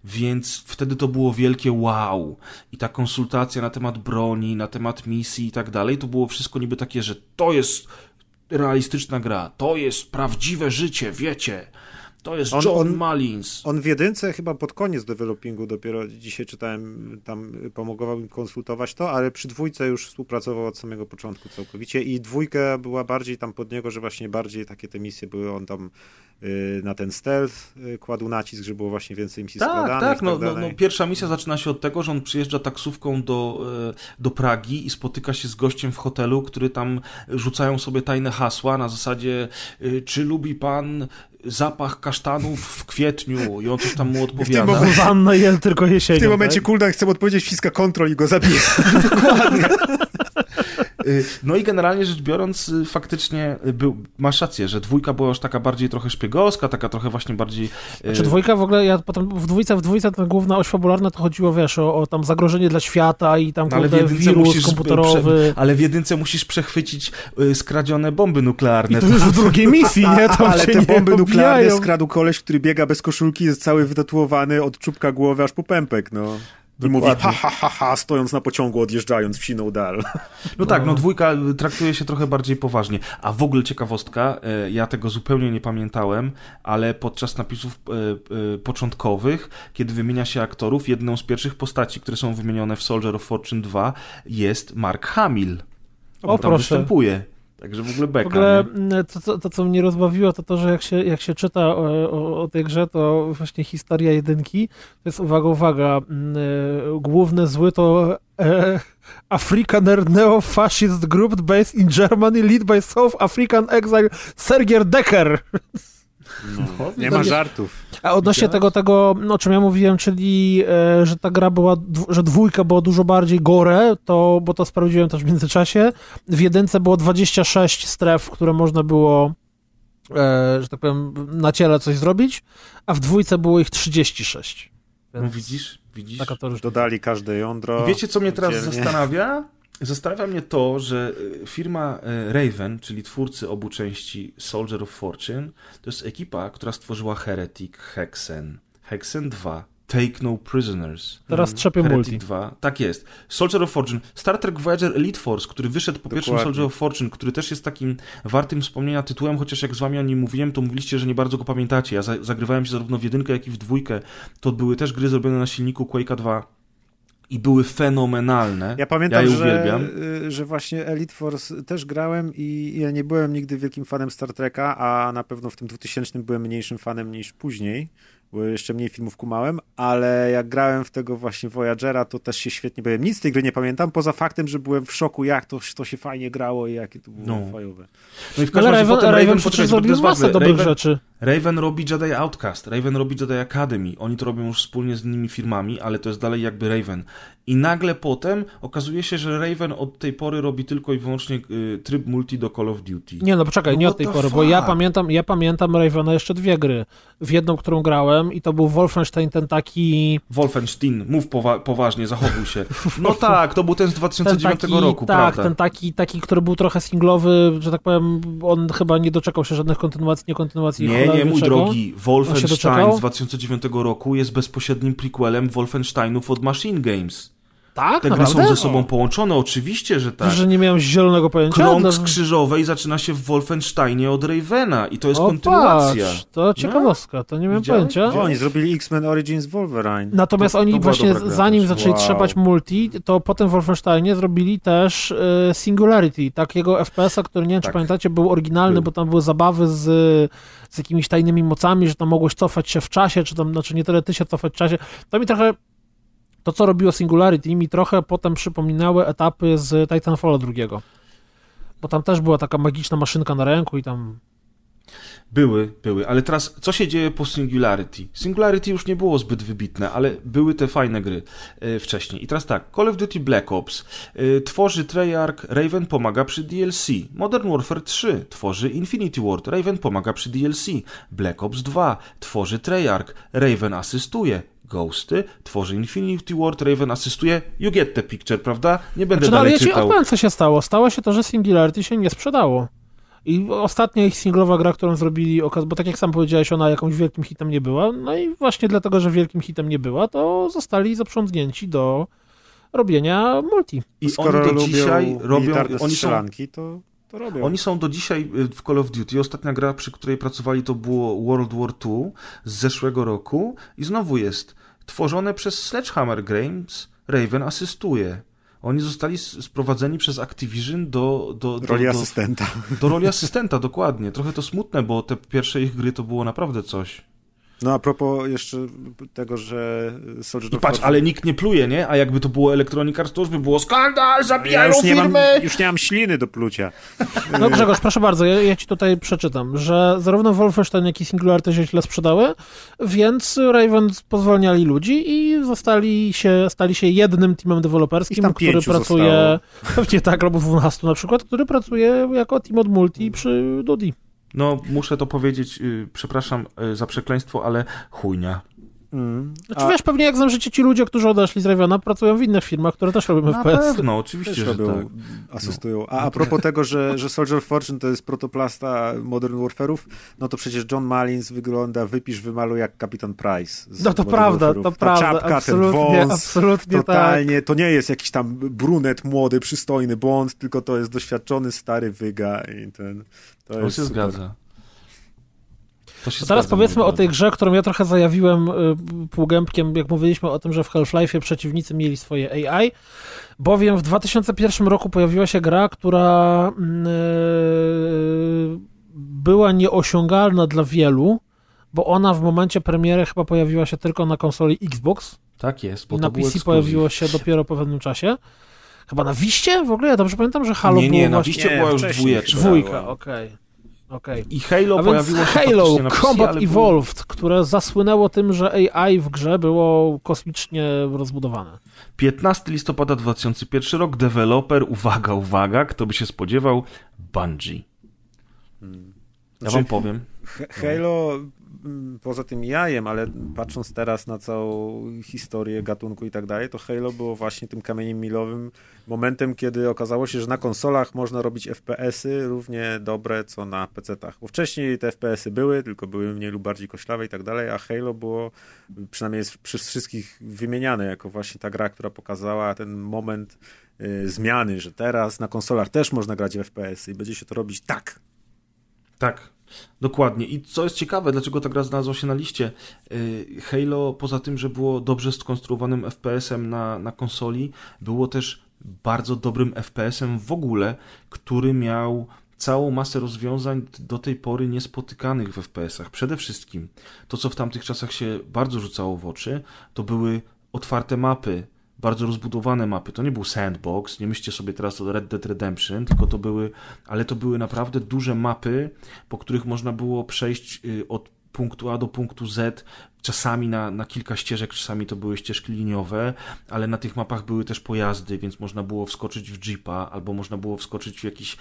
więc wtedy to było wielkie wow. I ta konsultacja na temat broni, na temat misji i tak dalej, to było wszystko niby takie, że to jest realistyczna gra, to jest prawdziwe życie, wiecie. To jest on, John on, Mullins. On w jedynce chyba pod koniec developingu dopiero dzisiaj czytałem, tam pomogł im konsultować to, ale przy dwójce już współpracował od samego początku całkowicie i dwójka była bardziej tam pod niego, że właśnie bardziej takie te misje były, on tam y, na ten stealth y, kładł nacisk, żeby było właśnie więcej misji tak, skradanych. Tak, no, tak no, no, pierwsza misja zaczyna się od tego, że on przyjeżdża taksówką do, y, do Pragi i spotyka się z gościem w hotelu, który tam rzucają sobie tajne hasła na zasadzie czy lubi pan zapach kasztanów w kwietniu i on coś tam mu odpowiada. W tym Wanna jel tylko jesienią. W tym momencie tak? Kuldan chce odpowiedzieć, wciska kontrol i go zabija. Dokładnie. Y, no i generalnie rzecz biorąc, y, faktycznie był, masz rację, że dwójka była już taka bardziej trochę szpiegowska, taka trochę właśnie bardziej... Y, znaczy dwójka w ogóle, ja potem w dwójce, w dwójce ta główna oś fabularna to chodziło, wiesz, o, o tam zagrożenie dla świata i tam no, ale wirus komputerowy. Prze, ale w jedynce musisz przechwycić skradzione bomby nuklearne. I to już w drugiej misji, nie? Tam ale te bomby nuklearne skradł koleś, który biega bez koszulki, jest cały wytatuowany od czubka głowy aż po pępek, no. I mówi ha, ha, ha, ha, stojąc na pociągu, odjeżdżając w siną dal. No tak, no dwójka traktuje się trochę bardziej poważnie. A w ogóle ciekawostka, e, ja tego zupełnie nie pamiętałem, ale podczas napisów e, e, początkowych, kiedy wymienia się aktorów, jedną z pierwszych postaci, które są wymienione w Soldier of Fortune 2 jest Mark Hamill. O, tam proszę. występuje. Także w ogóle beka. W ogóle mm, to, to, to, co mnie rozbawiło, to to, że jak się, jak się czyta o, o, o tej grze, to właśnie historia jedynki, to jest, uwaga, uwaga, mm, e, główny zły to e, Afrikaner Neo-Fascist Group based in Germany, lead by South African exile Sergier Decker. No, nie ma żartów. A odnośnie tego, tego, o czym ja mówiłem, czyli e, że ta gra była, że dwójka była dużo bardziej gore, to, bo to sprawdziłem też w międzyczasie. W jedynce było 26 stref, które można było, e, że tak powiem, na ciele coś zrobić, a w dwójce było ich 36. Więc no widzisz, widzisz. Dodali każde jądro. I wiecie, co mnie teraz zastanawia? Zastanawia mnie to, że y, firma y, Raven, czyli twórcy obu części Soldier of Fortune, to jest ekipa, która stworzyła Heretic, Hexen, Hexen 2, Take No Prisoners. Teraz trzepie multi. 2. Tak jest. Soldier of Fortune. Star Trek Voyager Elite Force, który wyszedł po Dokładnie. pierwszym Soldier of Fortune, który też jest takim wartym wspomnienia tytułem, chociaż jak z wami o nim mówiłem, to mówiliście, że nie bardzo go pamiętacie. Ja zagrywałem się zarówno w jedynkę, jak i w dwójkę. To były też gry zrobione na silniku Quake'a 2 i były fenomenalne. Ja pamiętam, ja że, y, że właśnie Elite Force też grałem i ja nie byłem nigdy wielkim fanem Star Treka, a na pewno w tym 2000 byłem mniejszym fanem niż później. Bo jeszcze mniej filmów kumałem, ale jak grałem w tego właśnie Voyagera, to też się świetnie bawiłem. Nic z tej gry nie pamiętam, poza faktem, że byłem w szoku, jak to, to się fajnie grało i jakie to było No. fajowe. No i w Ale każdym razie Raven, potem Raven Raven, przecież zrobił masę dobrych Raven, rzeczy. Raven robi Jedi Outcast, Raven robi Jedi Academy. Oni to robią już wspólnie z innymi firmami, ale to jest dalej jakby Raven. I nagle potem okazuje się, że Raven od tej pory robi tylko i wyłącznie y, tryb multi do Call of Duty. Nie, no poczekaj, nie What od tej pory, bo ja fuck? pamiętam, ja pamiętam Ravena jeszcze dwie gry. W jedną, którą grałem i to był Wolfenstein ten taki... Wolfenstein, mów powa poważnie, zachowuj się. No tak, to był ten z Ten 2009 taki, roku, tak, prawda? ten taki, taki, który był trochę singlowy, że tak powiem, on chyba nie doczekał się żadnych kontynuacji, nie kontynuacji. Nie, nie, mój czego. drogi. Wolfenstein z 2009 roku jest bezpośrednim prequelem Wolfensteinów od Machine Games. Tak, Te gry są ze sobą połączone, oczywiście, że tak. Że nie miałem zielonego pojęcia? Krąg No- z krzyżowej zaczyna się w Wolfensteinie od Ravena i to jest O, kontynuacja. patrz, to ciekawostka, to nie miałem Widziałeś? pojęcia. O, oni zrobili X-Men Origins Wolverine. Natomiast To- oni to właśnie gra zanim też. zaczęli Wow. trzepać multi, to potem w Wolfensteinie zrobili też e, Singularity, takiego FPS-a, który nie wiem, czy Tak. pamiętacie, był oryginalny, Był. bo tam były zabawy z, z jakimiś tajnymi mocami, że tam mogłeś cofać się w czasie, czy tam, znaczy nie tyle ty się cofać w czasie. To mi trochę, to co robiło Singularity, mi trochę potem przypominały etapy z Titanfalla drugiego. Bo tam też była taka magiczna maszynka na ręku i tam Były, były, ale teraz co się dzieje po Singularity? Singularity już nie było zbyt wybitne, ale były te fajne gry e, wcześniej. I teraz tak, Call of Duty Black Ops e, tworzy Treyarch, Raven pomaga przy DLC. Modern Warfare 3 tworzy Infinity Ward, Raven pomaga przy DLC. Black Ops 2 tworzy Treyarch, Raven asystuje. Ghosty tworzy Infinity Ward, Raven asystuje. You get the picture, prawda? Nie będę Znaczy, no, ale dalej ja ci czytał. odpowiem, co się stało. Stało się to, że Singularity się nie sprzedało. I ostatnia ich singlowa gra, którą zrobili, okaz- bo tak jak sam powiedziałeś, ona jakąś wielkim hitem nie była. No i właśnie dlatego, że wielkim hitem nie była, to zostali zaprzątnięci do robienia multi. I Skoro oni do lubią dzisiaj robią. Oni są to, to robią. Oni są do dzisiaj y, w Call of Duty. Ostatnia gra, przy której pracowali, to było World War II z zeszłego roku i znowu jest tworzone przez Sledgehammer Games. Raven asystuje. Oni zostali sprowadzeni przez Activision do, do, do, Roli do, asystenta. do roli asystenta, dokładnie. Trochę to smutne, bo te pierwsze ich gry to było naprawdę coś. No a propos jeszcze tego, że Soldier I of patrz, Fortune- ale nikt nie pluje, nie? A jakby to było Electronic Arts, to już by było skandal, ja zabijają już nie, mam, firmy! już nie mam śliny do plucia. No Grzegorz, proszę bardzo, ja, ja ci tutaj przeczytam, że zarówno Wolfenstein, jak i Singularity się źle sprzedały, więc Raven pozwalniali ludzi i zostali się, stali się jednym teamem deweloperskim, który pracuje, pewnie tak, albo 12 na przykład, który pracuje jako team od multi przy Dudi. No, muszę to powiedzieć, y, przepraszam y, za przekleństwo, ale chujnia. Mm. Znaczy wiesz, pewnie jak znam życie, ci ludzie, którzy odeszli z Ravena, pracują w innych firmach, które też robią Na FPS. pewno, oczywiście, Też że robią, tak. asystują. A, a propos tego, że, że Soldier of Fortune to jest protoplasta Modern Warfare'ów, no to przecież John Malins wygląda, wypisz, wymaluj jak Kapitan Price. z No to Modern prawda, Warfare'ów. to Ta prawda, czapka, absolutnie, ten wąs, absolutnie tak. totalnie, to nie jest jakiś tam brunet, młody, przystojny Bond, tylko to jest doświadczony, stary wyga i ten, to To jest się super. zgadza. To się To teraz powiedzmy moi o tej grze, którą ja trochę zajawiłem y, półgębkiem, jak mówiliśmy o tym, że w Half-Life'ie przeciwnicy mieli swoje AI, bowiem w 2001 roku pojawiła się gra, która mm, y, była nieosiągalna dla wielu, bo ona w momencie premiery chyba pojawiła się tylko na konsoli Xbox Tak jest, bo i to na PC pojawiło się dopiero po pewnym czasie. Chyba na Wiście w ogóle? Ja dobrze pamiętam, że Halo Nie, było nie, na właśnie... Wiście była już dwójeczka. Dwójka, okej. Okej. I Halo A pojawiło więc się Halo na PC, Combat ale było- Evolved, które zasłynęło tym, że AI w grze było kosmicznie rozbudowane. 15 listopada 2001 rok, deweloper, uwaga, uwaga, kto by się spodziewał, Bungie. Ja Znaczy- wam powiem. Halo poza tym jajem, ale patrząc teraz na całą historię gatunku i tak dalej, to Halo było właśnie tym kamieniem milowym momentem, kiedy okazało się, że na konsolach można robić FPS-y równie dobre co na PC-tach. Bo wcześniej te FPS-y były, tylko były mniej lub bardziej koślawe i tak dalej, a Halo było przynajmniej jest przez wszystkich wymieniane jako właśnie ta gra, która pokazała ten moment y, zmiany, że teraz na konsolach też można grać w FPS-y i będzie się to robić tak. Tak, dokładnie. I co jest ciekawe, dlaczego ta gra znalazła się na liście, y, Halo poza tym, że było dobrze skonstruowanym FPS-em na, na konsoli, było też bardzo dobrym FPS-em w ogóle, który miał całą masę rozwiązań do tej pory niespotykanych w FPS-ach. Przede wszystkim to, co w tamtych czasach się bardzo rzucało w oczy, to były otwarte mapy, bardzo rozbudowane mapy. To nie był sandbox, nie myślcie sobie teraz o Red Dead Redemption, tylko to były, ale to były naprawdę duże mapy, po których można było przejść y, od punktu A do punktu Z, czasami na, na kilka ścieżek, czasami to były ścieżki liniowe, ale na tych mapach były też pojazdy, więc można było wskoczyć w jeepa, albo można było wskoczyć w jakiś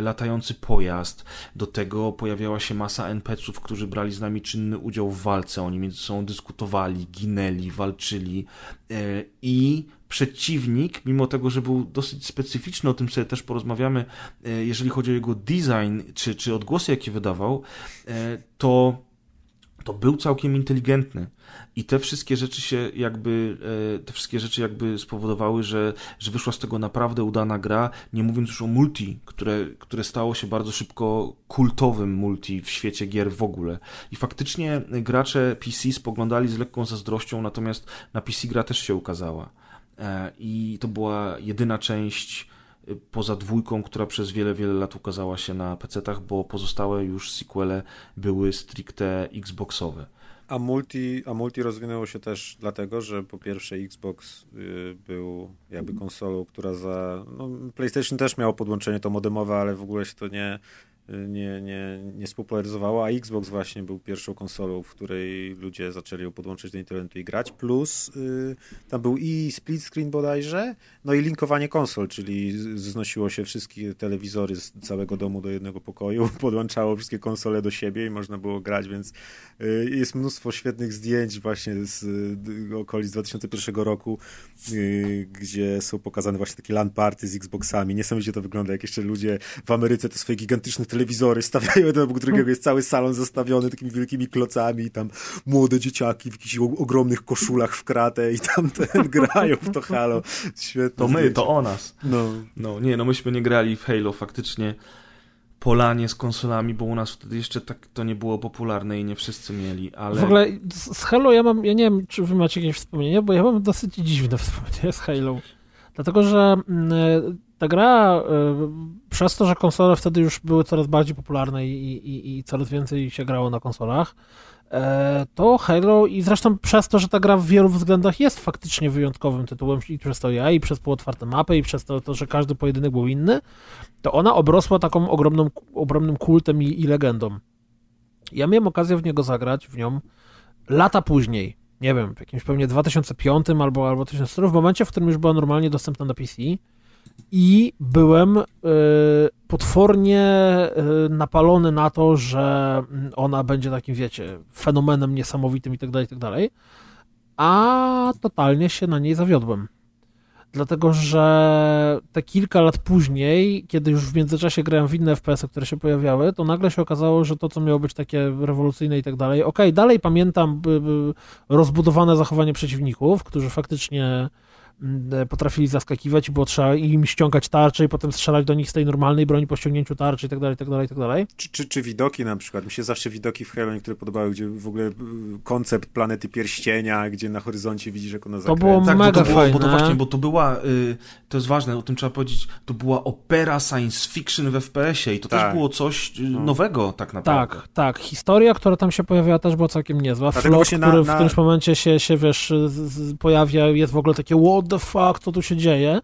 latający pojazd. Do tego pojawiała się masa NPC-ów, którzy brali z nami czynny udział w walce. Oni między sobą dyskutowali, ginęli, walczyli e, i przeciwnik, mimo tego, że był dosyć specyficzny, o tym sobie też porozmawiamy, e, jeżeli chodzi o jego design, czy, czy odgłosy, jakie wydawał, e, to to był całkiem inteligentny. I te wszystkie rzeczy się jakby, e, te wszystkie rzeczy jakby spowodowały, że, że wyszła z tego naprawdę udana gra, nie mówiąc już o multi, które, które stało się bardzo szybko kultowym multi w świecie gier w ogóle. I faktycznie gracze PC spoglądali z lekką zazdrością, natomiast na PC gra też się ukazała. E, I to była jedyna część poza dwójką, która przez wiele, wiele lat ukazała się na PC-tach, bo pozostałe już sequele były stricte Xboxowe. A multi, a multi rozwinęło się też dlatego, że po pierwsze Xbox y, był jakby konsolą, która za. No, PlayStation też miało podłączenie to modemowe, ale w ogóle się to nie, nie, nie, nie spopularyzowało, a Xbox właśnie był pierwszą konsolą, w której ludzie zaczęli ją podłączyć do internetu i grać, plus y, tam był i split screen bodajże, no i linkowanie konsol, czyli znosiło się wszystkie telewizory z całego domu do jednego pokoju, podłączało wszystkie konsole do siebie i można było grać, więc y, jest mnóstwo świetnych zdjęć właśnie z okolic 2001 roku, y, gdzie są pokazane właśnie takie LAN party z Xboxami. Niesamowicie to wygląda, jak jeszcze ludzie w Ameryce te swoje gigantyczne telewizory stawiają jeden obok drugiego, jest cały salon zastawiony takimi wielkimi klocami i tam młode dzieciaki w jakichś ogromnych koszulach w kratę i tam ten grają w to Halo. Świetne To my, zdjęcie. to o nas. No. No nie, no myśmy nie grali w Halo faktycznie polanie z konsolami, bo u nas wtedy jeszcze tak to nie było popularne i nie wszyscy mieli, ale... W ogóle z Halo ja mam, ja nie wiem, czy wy macie jakieś wspomnienia, bo ja mam dosyć dziwne wspomnienie z Halo. Dlatego, że mm, ta gra, y, przez to, że konsole wtedy już były coraz bardziej popularne i, i, i coraz więcej się grało na konsolach, e, to Halo i zresztą przez to, że ta gra w wielu względach jest faktycznie wyjątkowym tytułem i przez to ja, i przez półotwarte mapy, i przez to, to, że każdy pojedynek był inny, to ona obrosła taką ogromną, ogromnym kultem i, i legendą. Ja miałem okazję w niego zagrać, w nią, lata później, nie wiem, w jakimś pewnie 2005 albo, albo 2004, w momencie, w którym już była normalnie dostępna na PC i byłem y, potwornie y, napalony na to, że mm, ona będzie takim, wiecie, fenomenem niesamowitym i tak dalej, i tak a totalnie się na niej zawiodłem. Dlatego, że te kilka lat później, kiedy już w międzyczasie grałem w inne FPS-y, które się pojawiały, to nagle się okazało, że to, co miało być takie rewolucyjne i tak dalej, okej, dalej pamiętam rozbudowane zachowanie przeciwników, którzy faktycznie potrafili zaskakiwać było trzeba im ściągać tarcze i potem strzelać do nich z tej normalnej broni po ściągnięciu tarczy i tak dalej, tak dalej, tak dalej. Czy, czy, czy widoki na przykład? Mi się zawsze widoki w Halo niektóre podobały, gdzie w ogóle y, koncept planety pierścienia, gdzie na horyzoncie widzisz, jak ona To zakręca. było Tak, bo mega to, było, bo to fajne. właśnie, bo to była, y, to jest ważne, o tym trzeba powiedzieć, to była opera science fiction w FPS-ie i to Tak. też było coś y, No. nowego tak naprawdę. Tak, tak. Historia, która tam się pojawiała, też była całkiem niezła. Dlatego Flot, na- który w na- którymś momencie się, się wiesz, z, z, pojawia, jest w ogóle takie what the fuck, co tu się dzieje.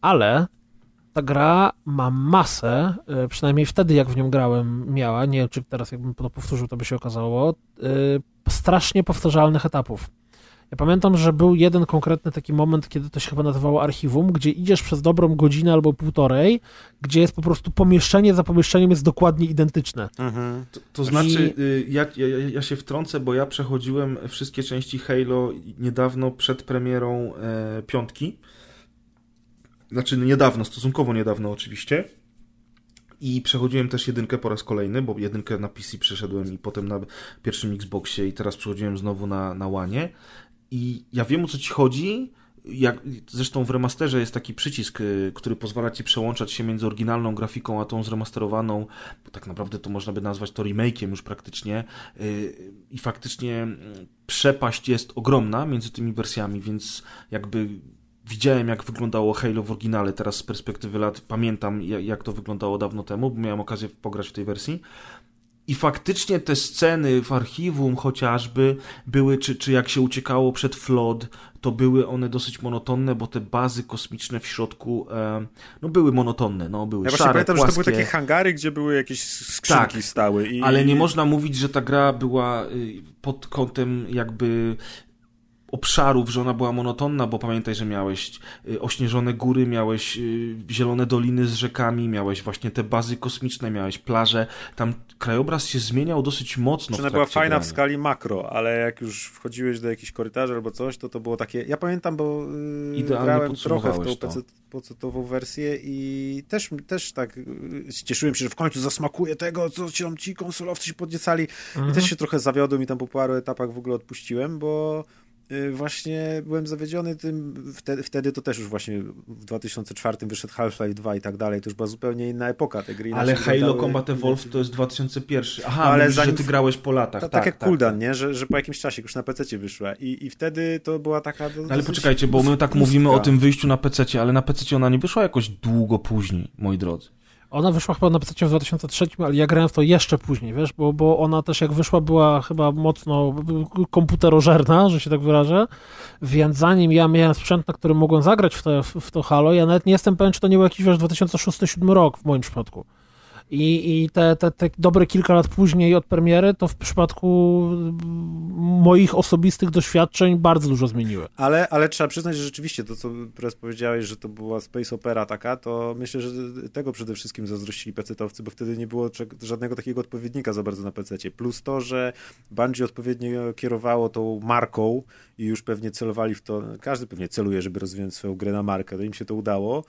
Ale ta gra ma masę, y, przynajmniej wtedy jak w nią grałem miała, nie wiem czy teraz jakbym to powtórzył, to by się okazało, y, strasznie powtarzalnych etapów. Ja pamiętam, że był jeden konkretny taki moment, kiedy to się chyba nazywało archiwum, gdzie idziesz przez dobrą godzinę albo półtorej, gdzie jest po prostu pomieszczenie za pomieszczeniem jest dokładnie identyczne. Mhm. To, to znaczy, y, ja, ja, ja się wtrącę, bo ja przechodziłem wszystkie części Halo niedawno przed premierą e, piątki. Znaczy niedawno, stosunkowo niedawno oczywiście. I przechodziłem też jedynkę po raz kolejny, bo jedynkę na PC przeszedłem i potem na pierwszym Xboxie i teraz przechodziłem znowu na, na Łanie. I ja wiem o co ci chodzi. Jak, zresztą w remasterze jest taki przycisk, y, który pozwala ci przełączać się między oryginalną grafiką a tą zremasterowaną, bo tak naprawdę to można by nazwać to remake'iem już praktycznie. y, I faktycznie mm, przepaść jest ogromna między tymi wersjami, więc jakby widziałem jak wyglądało Halo w oryginale, teraz z perspektywy lat pamiętam jak to wyglądało dawno temu, bo miałem okazję pograć w tej wersji. I faktycznie te sceny w archiwum chociażby były, czy, czy jak się uciekało przed Flood, to były one dosyć monotonne, bo te bazy kosmiczne w środku e, no były monotonne, no były Ja szare, pamiętam, płaskie. że to były takie hangary, gdzie były jakieś skrzynki Tak, stały. I, Ale nie można mówić, że ta gra była y, pod kątem jakby obszarów, że ona była monotonna, bo pamiętaj, że miałeś y, ośnieżone góry, miałeś y, zielone doliny z rzekami, miałeś właśnie te bazy kosmiczne, miałeś plaże. Tam krajobraz się zmieniał dosyć mocno. Czy ona była fajna grania. w skali makro, ale jak już wchodziłeś do jakichś korytarzy albo coś, to to było takie. Ja pamiętam, bo yy, grałem trochę w tą PC, pecetową wersję i też, też tak cieszyłem się, że w końcu zasmakuje tego, co ci, ci konsolowcy się podniecali. Mhm. I też się trochę zawiodłem i tam po paru etapach w ogóle odpuściłem, bo Y, właśnie byłem zawiedziony tym, wtedy, wtedy, to też już właśnie w 2004 wyszedł Half-Life 2 i tak dalej, to już była zupełnie inna epoka. Te gry ale Halo wyglądały... Combat Evolved to jest 2001. Aha, no, ale mówisz, zanim... że ty grałeś po latach. To, tak, tak jak tak, Kuldan, tak. nie? Że, że po jakimś czasie już na PC wyszła I, i wtedy to była taka... No, ale poczekajcie, bo my tak mówimy o tym wyjściu na PC, ale na PC ona nie wyszła jakoś długo później, moi drodzy. Ona wyszła chyba na PC w 2003, ale ja grałem w to jeszcze później, wiesz, bo, bo ona też jak wyszła była chyba mocno komputerożerna, że się tak wyrażę, więc zanim ja miałem sprzęt, na którym mogłem zagrać w to, w to Halo, ja nawet nie jestem pewien, czy to nie był jakiś, wiesz, 2006-2007 rok w moim przypadku. I, i te, te, te dobre kilka lat później od premiery, to w przypadku moich osobistych doświadczeń bardzo dużo zmieniły. Ale, ale trzeba przyznać, że rzeczywiście to, co teraz powiedziałeś, że to była space opera taka, to myślę, że tego przede wszystkim zazdrościli pecetowcy, bo wtedy nie było żadnego takiego odpowiednika za bardzo na pececie. Plus to, że Bungie odpowiednio kierowało tą marką i już pewnie celowali w to, każdy pewnie celuje, żeby rozwijać swoją grę na markę, to im się to udało.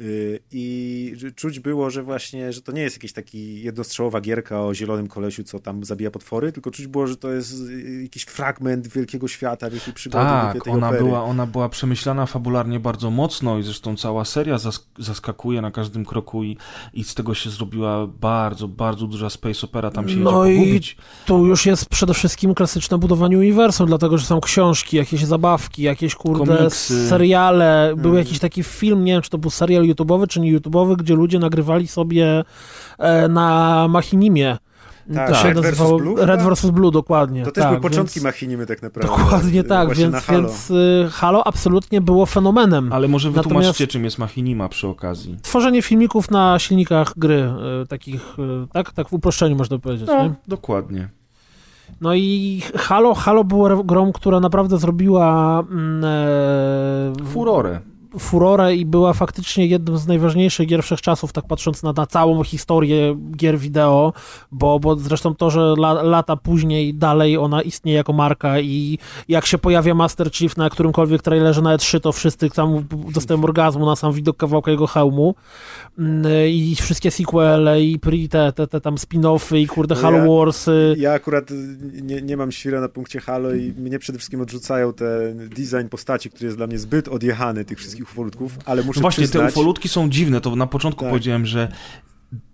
Y, I czuć było, że właśnie, że to nie jest jakiś taki jednostrzałowa gierka o zielonym kolesiu, co tam zabija potwory, tylko czuć było, że to jest y, jakiś fragment wielkiego świata, wielkiej przygody, tak, tej ona opery. była, ona była przemyślana fabularnie bardzo mocno i zresztą cała seria zaskakuje na każdym kroku i, i z tego się zrobiła bardzo, bardzo duża space opera, tam się no jedzie pogubić. i tu już jest przede wszystkim klasyczne budowanie uniwersum, dlatego, że są książki, jakieś zabawki, jakieś kurde Komiksy. seriale, był hmm. jakiś taki film, nie wiem, czy to był serial YouTube'owy czy nie YouTube'owy, gdzie ludzie nagrywali sobie e, na Machinimie. Tak, to się Red nazywało Blue, Red vs. Blue, dokładnie. To też tak, były początki więc... Machinimy tak naprawdę. Dokładnie tak, więc Halo. więc y, Halo absolutnie było fenomenem. Ale może wytłumaczcie, Natomiast... czym jest Machinima przy okazji. Tworzenie filmików na silnikach gry, y, takich, y, tak, tak w uproszczeniu można powiedzieć. No, nie? dokładnie. No i Halo, Halo było grą, która naprawdę zrobiła mm, e, furorę furorę i była faktycznie jednym z najważniejszych gier wszechczasów, tak patrząc na, na całą historię gier wideo, bo, bo zresztą to, że la, lata później dalej ona istnieje jako marka i jak się pojawia Master Chief na którymkolwiek trailerze na E3, to wszyscy tam dostają orgazmu na sam widok kawałka jego hełmu mm, i wszystkie sequele i te, te, te tam spin-offy i kurde no Halo ja, Warsy. Ja akurat nie, nie mam świra na punkcie Halo i mnie przede wszystkim odrzucają ten design postaci, który jest dla mnie zbyt odjechany tych wszystkich wszystkich ufolutków, ale muszę no Właśnie, przyznać... te ufolutki są dziwne, to na początku tak. powiedziałem, że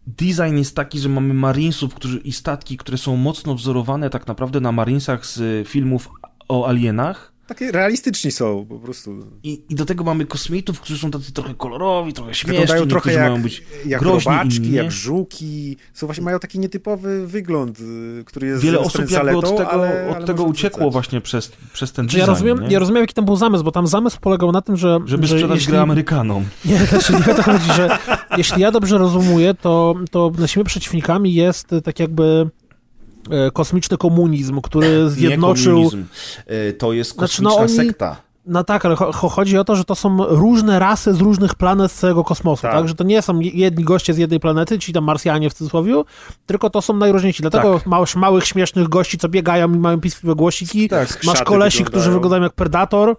design jest taki, że mamy marinesów którzy, i statki, które są mocno wzorowane tak naprawdę na marinesach z filmów o alienach, takie realistyczni są po prostu. I, I do tego mamy kosmitów, którzy są tacy trochę kolorowi, trochę śmieszni. Wyglądają trochę jak, mają być jak robaczki, jak żuki. Są właśnie, mają taki nietypowy wygląd, y, który jest Wiele osób jakby od tego, ale, od ale tego uciekło właśnie przez, przez ten design. Ja rozumiem, nie? ja rozumiem, jaki tam był zamysł, bo tam zamysł polegał na tym, że... Żeby że sprzedać jeśli... grę Amerykanom. Nie, znaczy nie o to chodzi, że jeśli ja dobrze rozumuję, to, to naszymi przeciwnikami jest tak jakby kosmiczny komunizm, który zjednoczył... Nie komunizm. E, to jest kosmiczna znaczy, no oni... sekta. No tak, ale chodzi o to, że to są różne rasy z różnych planet z całego kosmosu, tak? tak? Że to nie są jedni goście z jednej planety, ci tam Marsjanie w cudzysłowie, tylko to są najróżniejsi. Dlatego tak. masz małych, śmiesznych gości, co biegają i mają piskliwe głosiki. Tak, masz kolesi, wyglądają. którzy wyglądają jak Predator.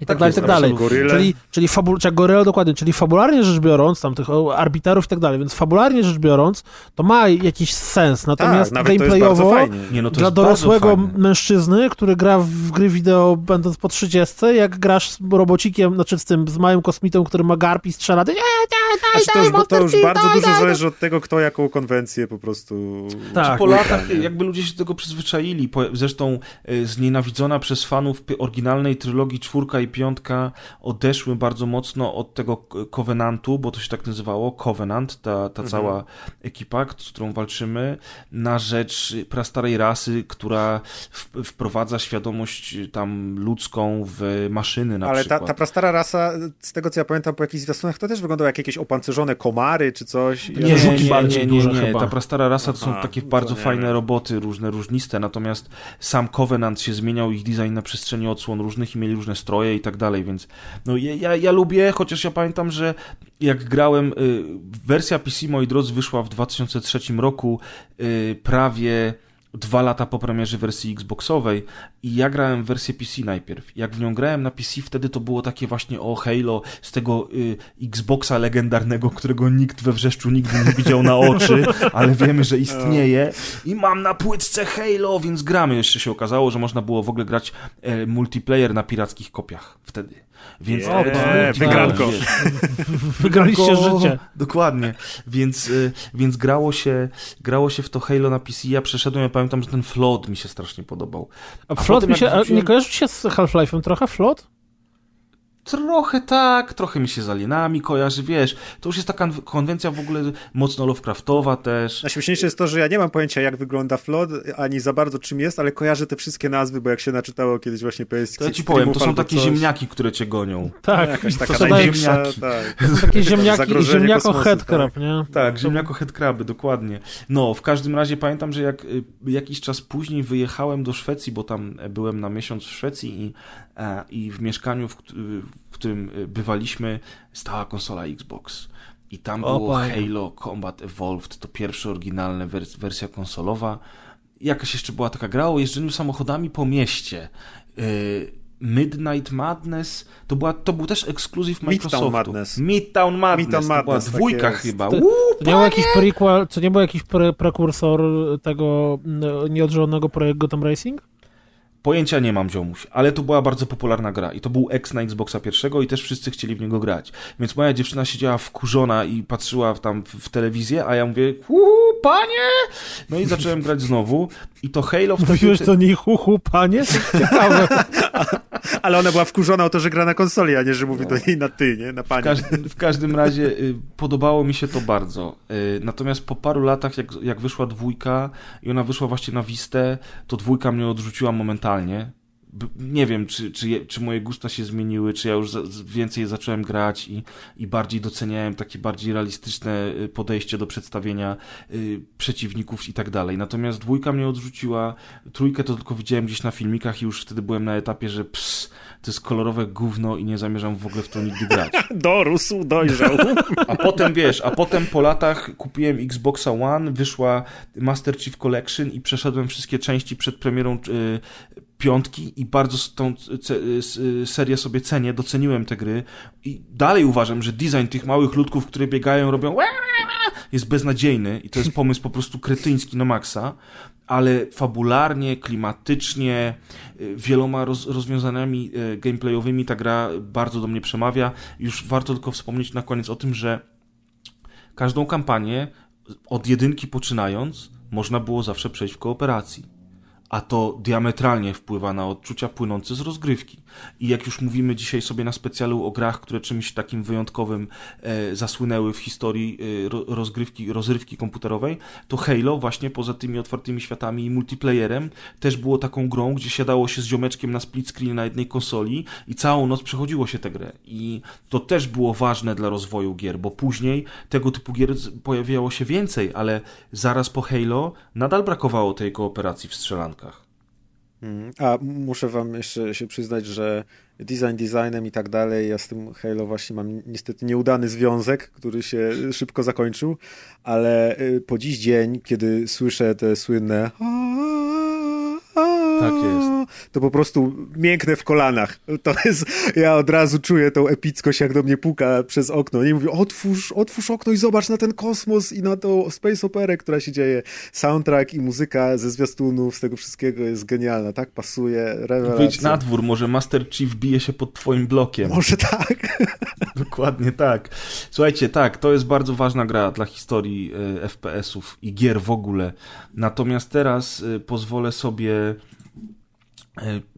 I tak, tak dalej, i tak dalej. Czyli, czyli, fabu- czy goryla dokładnie, czyli fabularnie rzecz biorąc, tam tych arbiterów i tak dalej, więc fabularnie rzecz biorąc, to ma jakiś sens. Natomiast tak, gameplayowo Nie, no dla dorosłego mężczyzny, który gra w gry wideo będąc po 30, jak grasz z robocikiem, znaczy z tym, z małym kosmitą, który ma garp i strzela, daj, daj, to już, to już bardzo daj, dużo daj, zależy od tego, kto jaką konwencję po prostu... Tak. Po latach jakby ludzie się do tego przyzwyczaili. Zresztą e, znienawidzona przez fanów oryginalnej trylogii czwórka i piątka odeszły bardzo mocno od tego Covenantu, bo to się tak nazywało, Covenant, ta, ta mhm. cała ekipa, z którą walczymy, na rzecz prastarej rasy, która wprowadza świadomość tam ludzką w maszyny na Ale przykład. Ale ta, ta prastara rasa, z tego co ja pamiętam po jakichś zwiastunach, to też wyglądało jak jakieś opancerzone komary czy coś. Nie, nie, nie, bardziej nie, nie, nie. Ta prastara rasa to są Aha, takie bardzo fajne wiem. roboty, różne, różniste, natomiast sam Covenant się zmieniał, ich design na przestrzeni odsłon różnych i mieli różne stroje i tak dalej, więc no ja, ja, lubię, chociaż ja pamiętam, że jak grałem, y, wersja PC, moi drodzy, wyszła w 2003 roku, y, prawie dwa lata po premierze wersji Xboxowej i ja grałem w wersję PC najpierw. Jak w nią grałem na PC, wtedy to było takie właśnie o Halo z tego y, Xboxa legendarnego, którego nikt we wrzeszczu nigdy nie widział na oczy, ale wiemy, że istnieje i mam na płytce Halo, więc gramy. Jeszcze się okazało, że można było w ogóle grać e, multiplayer na pirackich kopiach wtedy. Więc o, e, wygranko. Wygraliście życie. Dokładnie. Więc, y, więc grało, się, grało się w to Halo na PC. Ja przeszedłem, ja pamiętam, że ten Flood mi się strasznie podobał. A, a Flood mi się, wróciłem... nie kojarzy się z Half-Life'em trochę, Flood? Trochę tak, trochę mi się z alienami kojarzy, wiesz, to już jest taka konwencja w ogóle mocno Lovecraftowa też. Najśmieszniejsze jest to, że ja nie mam pojęcia jak wygląda Flood, ani za bardzo czym jest, ale kojarzę te wszystkie nazwy, bo jak się naczytało kiedyś właśnie PS To ja ci powiem, to są takie coś. ziemniaki, które cię gonią. Tak, jakaś taka to największa, tak. To są takie ziemniaki, ziemniako headcrab, tak. nie? Tak, ziemniako headcraby, dokładnie. No, w każdym razie pamiętam, że jak y, jakiś czas później wyjechałem do Szwecji, bo tam byłem na miesiąc w Szwecji i, i w mieszkaniu, w, w którym y, bywaliśmy, stała konsola Xbox. I tam o, było panie. Halo Combat Evolved, to pierwsza oryginalna wers wersja konsolowa. Jakaś jeszcze była taka gra o jeżdżeniu samochodami po mieście. Y, Midnight Madness, to, była, to był też ekskluzyw Microsoftu. Midtown Madness. Midtown Madness, Midtown Madness to była tak dwójka chyba. To, to, nie był jakiś prequel, co nie był jakiś pre prekursor tego nieodżalonego projektu Gotham Racing? Pojęcia nie mam, ziomuś, ale to była bardzo popularna gra i to był X na Xboxa pierwszego i też wszyscy chcieli w niego grać. Więc moja dziewczyna siedziała wkurzona i patrzyła tam w, telewizję, a ja mówię, panie! No i zacząłem grać znowu i to Halo wtedy... Mówiłeś do niej, huhu, panie? Ciekawe. Ale ona była wkurzona o to, że gra na konsoli, a nie, że mówi no. do niej na ty, nie? Na panie. W każdym, w każdym razie y, podobało mi się to bardzo. Y, natomiast po paru latach, jak, jak wyszła dwójka i ona wyszła właśnie na Wistę, to dwójka mnie odrzuciła momentalnie nie wiem, czy, czy, czy moje gusta się zmieniły, czy ja już za, więcej zacząłem grać i, i bardziej doceniałem takie bardziej realistyczne y, podejście do przedstawienia y, przeciwników i tak dalej. Natomiast dwójka mnie odrzuciła, trójkę to tylko widziałem gdzieś na filmikach i już wtedy byłem na etapie, że ps, to jest kolorowe gówno i nie zamierzam w ogóle w to nigdy grać. Dorósł, dojrzał. A potem wiesz, a potem po latach kupiłem Xboxa One, wyszła Master Chief Collection i przeszedłem wszystkie części przed premierą y, piątki i bardzo tą serię sobie cenię, doceniłem te gry i dalej uważam, że design tych małych ludków, które biegają, robią jest beznadziejny i to jest pomysł po prostu kretyński na maksa, ale fabularnie, klimatycznie, y, wieloma roz, rozwiązaniami y, gameplayowymi ta gra bardzo do mnie przemawia. Już warto tylko wspomnieć na koniec o tym, że każdą kampanię od jedynki poczynając można było zawsze przejść w kooperacji a to diametralnie wpływa na odczucia płynące z rozgrywki. I jak już mówimy dzisiaj sobie na specjalu o grach, które czymś takim wyjątkowym e, zasłynęły w historii e, rozgrywki, rozrywki komputerowej, to Halo właśnie poza tymi otwartymi światami i multiplayerem też było taką grą, gdzie siadało się z ziomeczkiem na split screen na jednej konsoli i całą noc przechodziło się tę grę. I to też było ważne dla rozwoju gier, bo później tego typu gier pojawiało się więcej, ale zaraz po Halo nadal brakowało tej kooperacji w strzelankach. Mm, a muszę wam jeszcze się przyznać, że design designem i tak dalej, ja z tym Halo właśnie mam niestety nieudany związek, który się szybko zakończył, ale y, po dziś dzień, kiedy słyszę te słynne Tak jest. To po prostu miękne w kolanach. To jest, ja od razu czuję tą epickość, jak do mnie puka przez okno i mówi, otwórz, otwórz okno i zobacz na ten kosmos i na tą space operę, która się dzieje. Soundtrack i muzyka ze zwiastunów, z tego wszystkiego jest genialna, tak pasuje, rewelacja. Wyjdź na dwór, może Master Chief bije się pod twoim blokiem. Może tak. Dokładnie tak. Słuchajcie, tak, to jest bardzo ważna gra dla historii e, FPS-ów i gier w ogóle. Natomiast teraz e, pozwolę sobie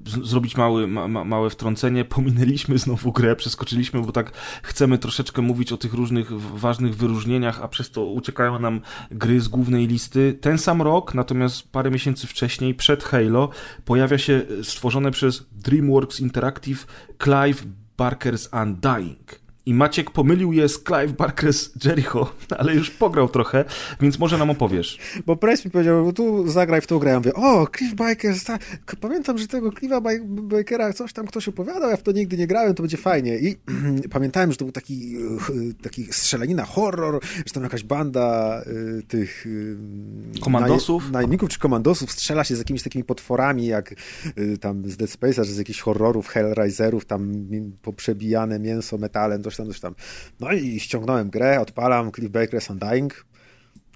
zrobić mały, ma, ma, małe wtrącenie. Pominęliśmy znowu grę, przeskoczyliśmy, bo tak chcemy troszeczkę mówić o tych różnych ważnych wyróżnieniach, a przez to uciekają nam gry z głównej listy. Ten sam rok, natomiast parę miesięcy wcześniej, przed Halo, pojawia się e, stworzone przez DreamWorks Interactive Clive Barker's Undying. I Maciek pomylił je z Clive Barker's Jericho, ale już pograł trochę, więc może nam opowiesz. Bo Price mi powiedział, bo tu zagraj w tą grę. Ja mówię, o, Cliff Baker, tak. pamiętam, że tego Cliffa Ba- Bakera coś tam ktoś opowiadał, ja w to nigdy nie grałem, to będzie fajnie. I pamiętałem, że to był taki, e, taki strzelanina, horror, że tam jakaś banda y, tych... y, Komandosów? naj- Najemników czy komandosów strzela się z jakimiś takimi potworami, jak tam z Dead Space'a, czy z jakichś horrorów, Hellraiserów, tam poprzebijane mięso metalem, coś coś tam. No i ściągnąłem grę, odpalam Cliff Baker's Undying,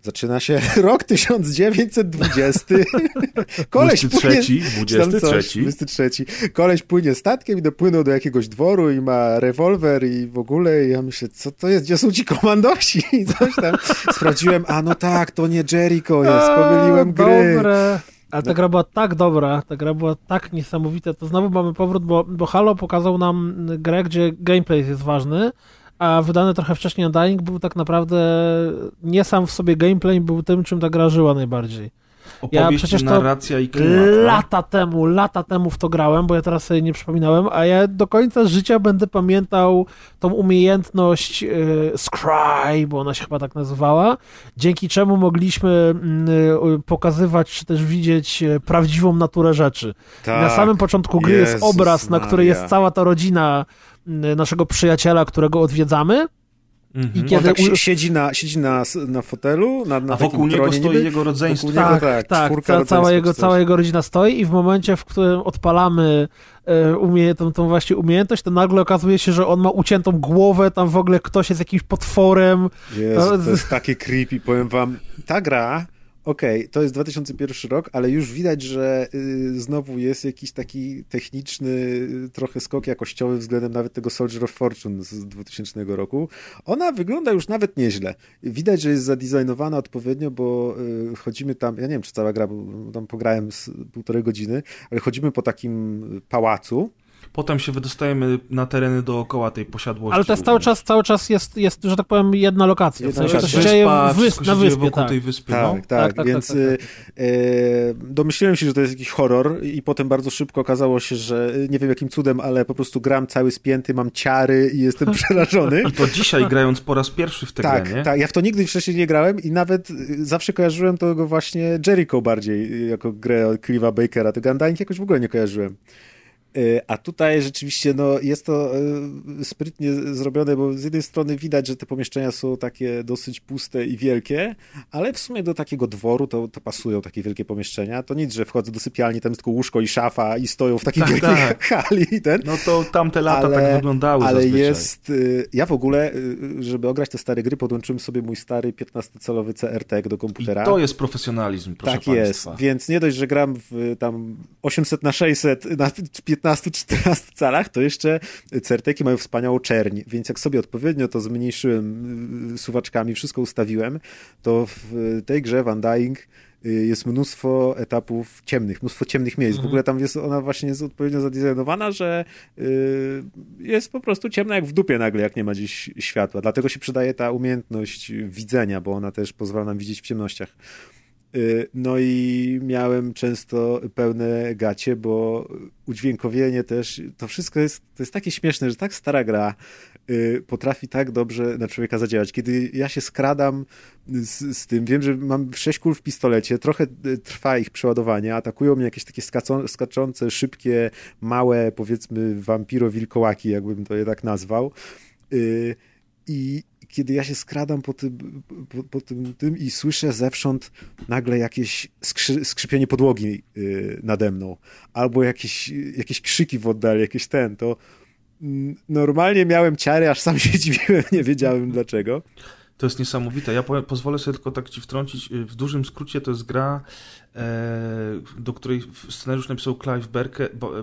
Zaczyna się rok 1920. Koleś 23, płynie, czy tam coś, 23. 23. Koleś płynie statkiem i dopłynął do jakiegoś dworu i ma rewolwer i w ogóle i ja myślę, co to jest, gdzie są ci komandosi i coś tam. Sprawdziłem, a no tak, to nie Jericho jest, pomyliłem gry. Dobre. Ale ta gra była tak dobra, ta gra była tak niesamowita, to znowu mamy powrót, bo, bo Halo pokazał nam grę, gdzie gameplay jest ważny, a wydany trochę wcześniej Undying był tak naprawdę nie sam w sobie gameplay, był tym, czym ta gra żyła najbardziej. Opowieść, przecież to narracja i klimat. tak? Lata temu, lata temu w to grałem, bo ja teraz sobie nie przypominałem, a ja do końca życia będę pamiętał tą umiejętność y, Scry, bo ona się chyba tak nazywała, dzięki czemu mogliśmy mm, y, pokazywać, czy też widzieć y, prawdziwą naturę rzeczy. I na samym początku gry jest Tak. Jezus obraz, na której Maria. jest cała ta rodzina y, naszego przyjaciela, którego odwiedzamy. Mhm. I On kiedy tak u- si- siedzi, na, siedzi na, na fotelu, na, na A wokół niego stoi niby. jego rodzeństwo. Wokół niego- Tak, tak, tak, ca, cała, jego, cała jego rodzina stoi i w momencie, w którym odpalamy e, umie, tą, tą właśnie umiejętność, to nagle okazuje się, że on ma uciętą głowę, tam w ogóle ktoś jest jakimś potworem. Jezu, to jest takie creepy, powiem wam. Ta gra, okej, to jest 2001 rok, ale już widać, że y, znowu jest jakiś taki techniczny y, trochę skok jakościowy względem nawet tego Soldier of Fortune z 2000 roku. Ona wygląda już nawet nieźle. Widać, że jest zadizajnowana odpowiednio, bo y, chodzimy tam, ja nie wiem, czy cała gra, bo tam pograłem z półtorej godziny, ale chodzimy po takim pałacu, Potem się wydostajemy na tereny dookoła tej posiadłości. Ale to jest cały czas, cały czas jest, jest, że tak powiem, jedna lokacja. W Jedna sensie to się dzieje w wysp, na dzieje wyspie, wokół tak. tej wyspy. Tak, no. tak, Tak, tak, więc tak, tak, y, e, domyśliłem się, że to jest jakiś horror i potem bardzo szybko okazało się, że y, nie wiem jakim cudem, ale po prostu gram cały spięty, mam ciary i jestem przerażony. I to dzisiaj grając po raz pierwszy w tę Tak, grę, nie? tak. Ja w to nigdy wcześniej nie grałem i nawet y, zawsze kojarzyłem to właśnie Jericho bardziej jako grę od Cliva Bakera. Tego Undying jakoś w ogóle nie kojarzyłem. Y, A tutaj rzeczywiście no, jest to y, sprytnie zrobione, bo z jednej strony widać, że te pomieszczenia są takie dosyć puste i wielkie, ale w sumie do takiego dworu to, to pasują takie wielkie pomieszczenia. To nic, że wchodzę do sypialni, tam jest tylko łóżko i szafa i stoją w takiej Tak, wielkiej tak. hali i ten. No to tamte lata Ale- tak wyglądały Ale zazwyczaj. jest. y, Ja w ogóle, żeby ograć te stare gry, podłączyłem sobie mój stary 15-calowy CRT do I komputera. to jest profesjonalizm, proszę tak państwa. jest, więc nie dość, że gram w tam 800 na 600 na 15-14 calach, to jeszcze certeki mają wspaniałą czerń, więc jak sobie odpowiednio to zmniejszyłem y, suwaczkami, wszystko ustawiłem, to w tej grze Van Dying y, jest mnóstwo etapów ciemnych, mnóstwo ciemnych miejsc. W Mhm. ogóle tam jest ona właśnie jest odpowiednio zadizajnowana, że y, jest po prostu ciemna jak w dupie nagle, jak nie ma gdzieś światła. Dlatego się przydaje ta umiejętność widzenia, bo ona też pozwala nam widzieć w ciemnościach. Y, No i miałem często pełne gacie, bo udźwiękowienie też, to wszystko jest, to jest takie śmieszne, że tak stara gra y, potrafi tak dobrze na człowieka zadziałać. Kiedy ja się skradam z, z tym, wiem, że mam sześć kul w pistolecie, trochę y, trwa ich przeładowanie, atakują mnie jakieś takie skaczące, szybkie, małe, powiedzmy wampiro-wilkołaki, jakbym to je tak nazwał. I, kiedy ja się skradam po tym, po, po tym, tym i słyszę zewsząd nagle jakieś skrzy, skrzypienie podłogi yy, nade mną, albo jakieś, jakieś krzyki w oddali, jakieś ten, to normalnie miałem ciary, aż sam się dziwiłem, nie wiedziałem dlaczego. To jest niesamowite. Ja pozwolę sobie tylko tak ci wtrącić. W dużym skrócie to jest gra do której scenariusz napisał Clive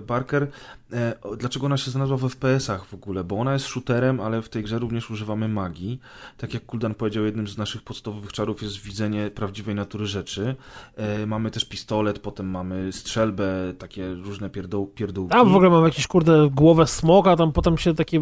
Barker. E, dlaczego ona się znalazła w FPS-ach w ogóle? Bo ona jest shooterem, ale w tej grze również używamy magii. Tak jak Kuldan powiedział, jednym z naszych podstawowych czarów jest widzenie prawdziwej natury rzeczy. E, mamy też pistolet, potem mamy strzelbę, takie różne pierdoł, pierdółki. Tam w ogóle mam jakieś, kurde, głowę smoka, tam potem się takie...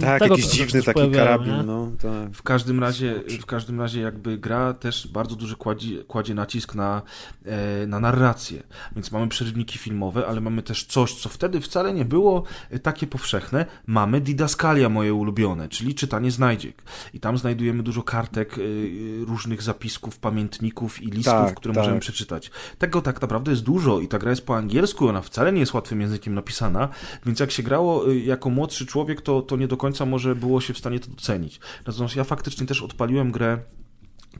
Tak, jakiś dziwny taki pojawiają, karabin, no. Tak. W każdym razie, w każdym razie jakby gra też bardzo duży kładzie, kładzie nacisk na E, na narrację. Więc mamy przerywniki filmowe, ale mamy też coś, co wtedy wcale nie było e, takie powszechne. Mamy didaskalia moje ulubione, czyli czytanie znajdziek. I tam znajdujemy dużo kartek, e, różnych zapisków, pamiętników i listów, tak, które tak. możemy przeczytać. Tego tak naprawdę jest dużo i ta gra jest po angielsku, ona wcale nie jest łatwym językiem napisana, więc jak się grało jako młodszy człowiek, to, to nie do końca może było się w stanie to docenić. Natomiast ja faktycznie też odpaliłem grę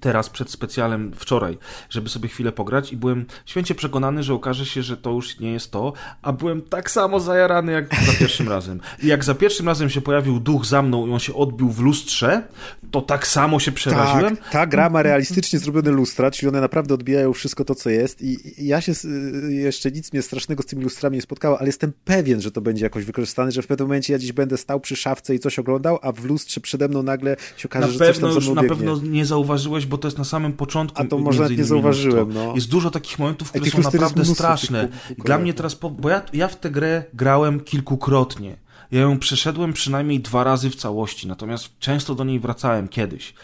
teraz przed specjalem wczoraj, żeby sobie chwilę pograć i byłem święcie przekonany, że okaże się, że to już nie jest to, a byłem tak samo zajarany jak za pierwszym razem. I jak za pierwszym razem się pojawił duch za mną i on się odbił w lustrze, to tak samo się przeraziłem. Tak, ta gra ma realistycznie zrobione lustra, czyli one naprawdę odbijają wszystko to, co jest i ja się jeszcze nic mnie strasznego z tymi lustrami nie spotkało, ale jestem pewien, że to będzie jakoś wykorzystane, że w pewnym momencie ja dziś będę stał przy szafce i coś oglądał, a w lustrze przede mną nagle się okaże, na że coś tam już, Na pewno nie zauważyłeś, bo to jest na samym początku. A to może nie zauważyłem, no. Jest dużo takich momentów, które są naprawdę straszne. Dla mnie teraz, po, bo ja, ja w tę grę grałem kilkukrotnie. Ja ją przeszedłem przynajmniej dwa razy w całości, natomiast często do niej wracałem kiedyś.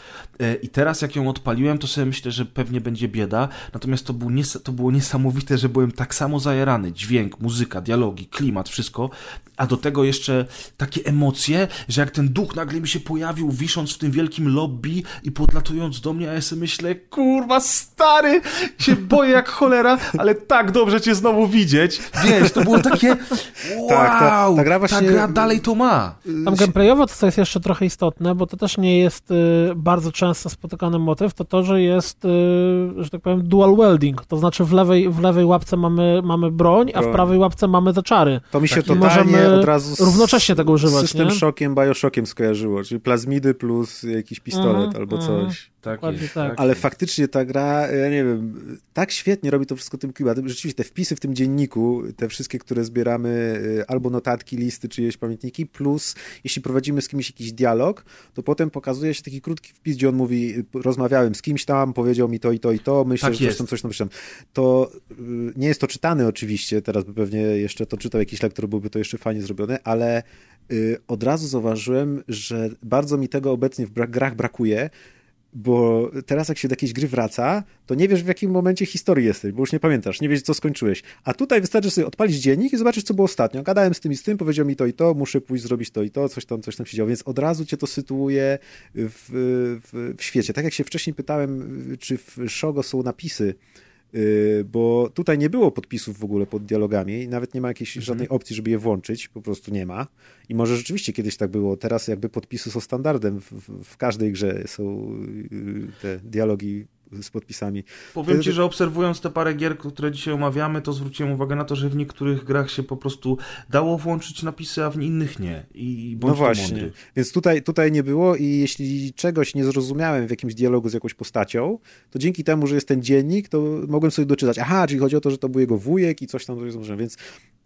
E, I teraz jak ją odpaliłem, to sobie myślę, że pewnie będzie bieda, natomiast to, był nies- to było niesamowite, że byłem tak samo zajarany. Dźwięk, muzyka, dialogi, klimat, wszystko, a do tego jeszcze takie emocje, że jak ten duch nagle mi się pojawił, wisząc w tym wielkim lobby i podlatując do mnie, a ja sobie myślę, kurwa stary, się boję jak cholera, ale tak dobrze cię znowu widzieć. Wiesz, to było takie wow, tak, ta, ta, gra właśnie... ta gra dalej to ma. Tam gameplayowo to, co jest jeszcze trochę istotne, bo to też nie jest y, bardzo często spotykany motyw, to to, że jest, y, że tak powiem, dual welding, to znaczy w lewej, w lewej łapce mamy, mamy broń, a w prawej łapce mamy zaczary. To mi się tak, totalnie od razu z, równocześnie tego używać, system nie? szokiem, bioshockiem skojarzyło, czyli plazmidy plus jakiś pistolet mm, albo mm. coś. Tak jest, tak. Ale faktycznie ta gra, ja nie wiem, tak świetnie robi to wszystko tym klimatem. Rzeczywiście te wpisy w tym dzienniku, te wszystkie, które zbieramy, y, albo notatki, listy, czyjeś pamiętniki, plus jeśli prowadzimy z kimś jakiś dialog, to potem pokazuje się taki krótki wpis, gdzie on mówi, y, rozmawiałem z kimś tam, powiedział mi to i to i to, myślę, tak że coś tam, coś napisałem. To y, nie jest to czytane oczywiście, teraz by pewnie jeszcze to czytał jakiś lektor, byłby to jeszcze fajnie zrobione, ale od razu zauważyłem, że bardzo mi tego obecnie w grach brakuje, bo teraz jak się do jakiejś gry wraca, to nie wiesz w jakim momencie historii jesteś, bo już nie pamiętasz, nie wiesz co skończyłeś. A tutaj wystarczy sobie odpalić dziennik i zobaczyć co było ostatnio. Gadałem z tym i z tym, powiedział mi to i to, muszę pójść zrobić to i to, coś tam, coś tam się działo, więc od razu cię to sytuuje w, w, w świecie. Tak jak się wcześniej pytałem, czy w Shogo są napisy, bo tutaj nie było podpisów w ogóle pod dialogami i nawet nie ma jakiejś mhm. żadnej opcji, żeby je włączyć, po prostu nie ma. I może rzeczywiście kiedyś tak było, teraz jakby podpisy są standardem, w, w każdej grze są y, te dialogi z podpisami. Powiem ci, że obserwując te parę gier, które dzisiaj omawiamy, to zwróciłem uwagę na to, że w niektórych grach się po prostu dało włączyć napisy, a w innych nie. I no właśnie. Mądry. Więc tutaj, tutaj nie było i jeśli czegoś nie zrozumiałem w jakimś dialogu z jakąś postacią, to dzięki temu, że jest ten dziennik, to mogłem sobie doczytać, aha, czyli chodzi o to, że to był jego wujek i coś tam, coś więc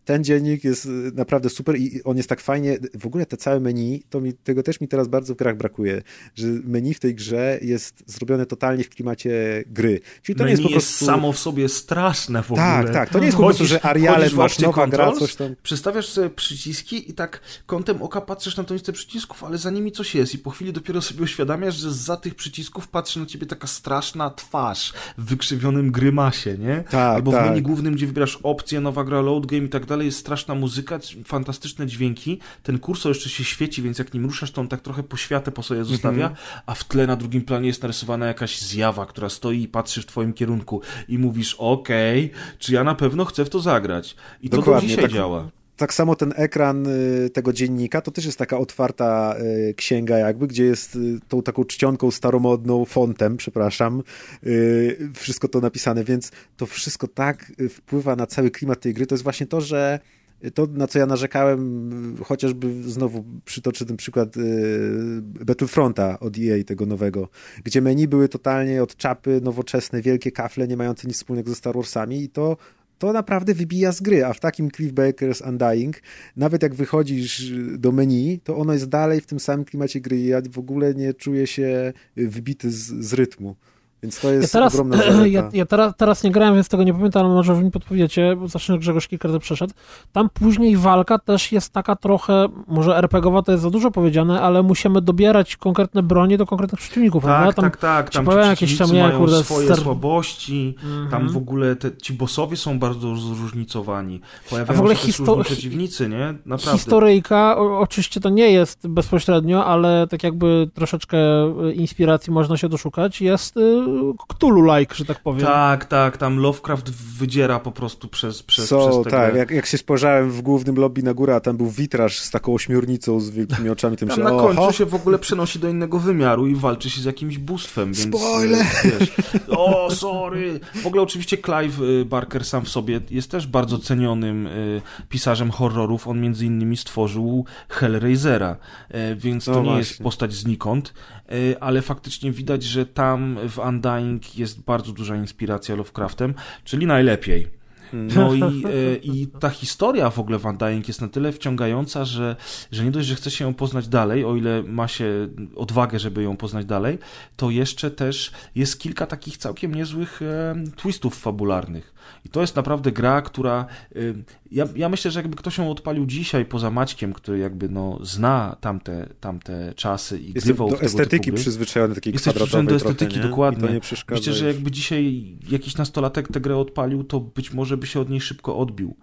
ten dziennik jest y, naprawdę super i on jest tak fajnie, w ogóle te całe menu, to mi, tego też mi teraz bardzo w grach brakuje, że menu w tej grze jest zrobione totalnie w klimacie gry. Czyli to menu nie jest po prostu... jest samo w sobie straszne w ogóle. Tak, tak, to nie jest po prostu, że Arialet masz nowa gra, coś tam. Przestawiasz sobie przyciski i tak kątem oka patrzysz na tą listę przycisków, ale za nimi coś jest i po chwili dopiero sobie uświadamiasz, że za tych przycisków patrzy na ciebie taka straszna twarz w wykrzywionym grymasie, nie? Tak, Albo tak. w menu głównym, gdzie wybierasz opcję, nowa gra, load game i tak dalej, dalej jest straszna muzyka, fantastyczne dźwięki. Ten kursor jeszcze się świeci, więc jak nim ruszasz, to on tak trochę poświatę po sobie zostawia, mm -hmm. a w tle na drugim planie jest narysowana jakaś zjawa, która stoi i patrzy w twoim kierunku i mówisz, okej, okay, czy ja na pewno chcę w to zagrać. I Dokładnie, to do dzisiaj tak, działa. Tak samo ten ekran y, tego dziennika to też jest taka otwarta y, księga jakby, gdzie jest y, tą taką czcionką staromodną, fontem, przepraszam, wszystko to napisane, więc to wszystko tak wpływa na cały klimat tej gry. To jest właśnie to, że to, na co ja narzekałem, chociażby znowu przytoczę ten przykład Battlefronta od EA, tego nowego, gdzie menu były totalnie od czapy, nowoczesne, wielkie kafle, nie mające nic wspólnego ze Star Warsami i to to naprawdę wybija z gry, a w takim Cliff Baker's Undying, nawet jak wychodzisz do menu, to ono jest dalej w tym samym klimacie gry ja w ogóle nie czuję się wybity z, z rytmu. Więc to jest ja teraz, ogromna zaleta. Ja, ja teraz, teraz, nie grałem, więc tego nie pamiętam, ale może wy mi podpowiecie, bo zawsze Grzegorz kilka razy przeszedł. Tam później walka też jest taka trochę, może RPGowa to jest za dużo powiedziane, ale musimy dobierać konkretne bronie do konkretnych przeciwników, tak, prawda? Tam tak, tak. Tam ci jakieś tam, mają kurde, swoje ster... słabości, mm -hmm. tam w ogóle te, ci bossowie są bardzo zróżnicowani. Pojawiają A w ogóle się histo... przeciwnicy, nie? Naprawdę. Historyjka, o, oczywiście to nie jest bezpośrednio, ale tak jakby troszeczkę inspiracji można się doszukać, jest y, Cthulhu-like, że tak powiem. Tak, tak, tam Lovecraft wydziera po prostu przez, przez, so, przez te tak, jak, jak się spojrzałem w głównym lobby na górę, a tam był witraż z taką ośmiornicą, z wielkimi oczami, tym tam się, na końcu oho. się w ogóle przenosi do innego wymiaru i walczy się z jakimś bóstwem, więc... Spoiler! Wiesz, o, sorry! W ogóle oczywiście Clive y, Barker sam w sobie jest też bardzo cenionym y, pisarzem horrorów. On między innymi stworzył Hellraisera, więc no to nie właśnie. jest postać znikąd. Ale faktycznie widać, że tam w Undying jest bardzo duża inspiracja Lovecraftem, czyli najlepiej. No i, y, i ta historia w ogóle w Undying jest na tyle wciągająca, że, że nie dość, że chce się ją poznać dalej, o ile ma się odwagę, żeby ją poznać dalej, to jeszcze też jest kilka takich całkiem niezłych e, twistów fabularnych. I to jest naprawdę gra, która. Y, ja, ja myślę, że jakby ktoś ją odpalił dzisiaj poza Maćkiem, który jakby no, zna tamte, tamte czasy i Jestem grywał do w tego estetyki przyzwyczajony, takiej Jesteś przyzwyczajony do estetyki, trochę, dokładnie. Myślę, że jakby dzisiaj jakiś nastolatek tę grę odpalił, to być może by się od niej szybko odbił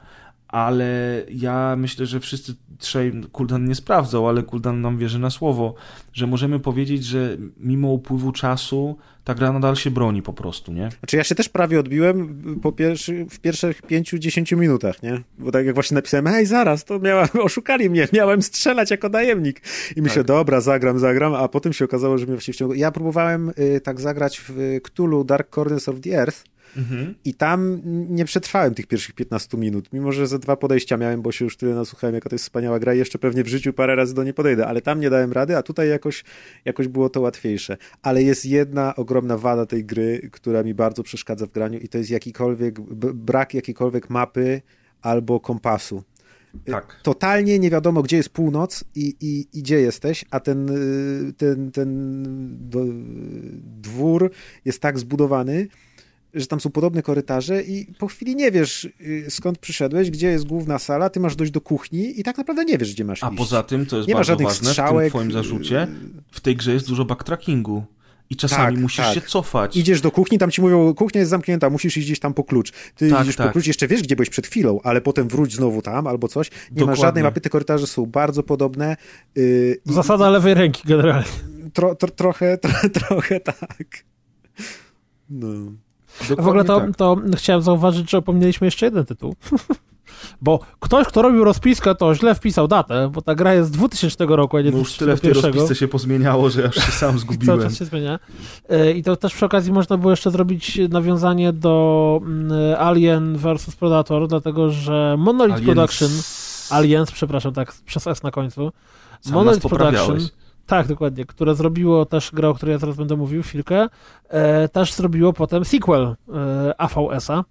ale ja myślę, że wszyscy trzej, Kuldan nie sprawdzał, ale Kuldan nam wierzy na słowo, że możemy powiedzieć, że mimo upływu czasu ta gra nadal się broni po prostu, nie? Znaczy ja się też prawie odbiłem po pierwszy, w pierwszych pięciu, dziesięciu minutach, nie? Bo tak jak właśnie napisałem, hej, zaraz, to miałem, oszukali mnie, miałem strzelać jako najemnik. I myślę, tak. dobra, zagram, zagram, a potem się okazało, że mnie właśnie wciągnął. Ja próbowałem y, tak zagrać w Cthulhu Dark Corners of the Earth, Mhm. I tam nie przetrwałem tych pierwszych 15 minut, mimo że ze dwa podejścia miałem, bo się już tyle nasłuchałem, jaka to jest wspaniała gra i jeszcze pewnie w życiu parę razy do niej podejdę, ale tam nie dałem rady, a tutaj jakoś, jakoś było to łatwiejsze. Ale jest jedna ogromna wada tej gry, która mi bardzo przeszkadza w graniu i to jest jakikolwiek, brak jakiejkolwiek mapy albo kompasu. Tak. Totalnie nie wiadomo, gdzie jest północ i, i, i gdzie jesteś, a ten, ten, ten dwór jest tak zbudowany, że tam są podobne korytarze i po chwili nie wiesz, y, skąd przyszedłeś, gdzie jest główna sala, ty masz dojść do kuchni i tak naprawdę nie wiesz, gdzie masz A iść. poza tym, to jest nie bardzo ważne strzałek. w tym twoim zarzucie, w tej grze jest dużo backtrackingu. I czasami tak, musisz tak. się cofać. Idziesz do kuchni, tam ci mówią, kuchnia jest zamknięta, musisz iść gdzieś tam po klucz. Ty tak, idziesz po tak. klucz, jeszcze wiesz, gdzie byłeś przed chwilą, ale potem wróć znowu tam albo coś. Nie Dokładnie. ma żadnej mapy, te korytarze są bardzo podobne. Yy, Zasada i, lewej ręki generalnie. Tro, tro, trochę, tro, trochę tak. No. A w ogóle to, tak. to chciałem zauważyć, że opomnieliśmy jeszcze jeden tytuł. Bo ktoś, kto robił rozpiskę, to źle wpisał datę, bo ta gra jest z 2000 roku, a nie no już tyle w tej rozpisce się pozmieniało, że aż się sam zgubiłem. Cały czas się zmienia. E, I to też przy okazji można było jeszcze zrobić nawiązanie do mm, Alien vs Predator, dlatego że Monolith Aliens... Production, Aliens, przepraszam, tak, przez S na końcu, Sam Monolith Production tak, dokładnie, które zrobiło też grę, o której ja teraz będę mówił chwilkę, e, też zrobiło potem sequel e, AVS-a.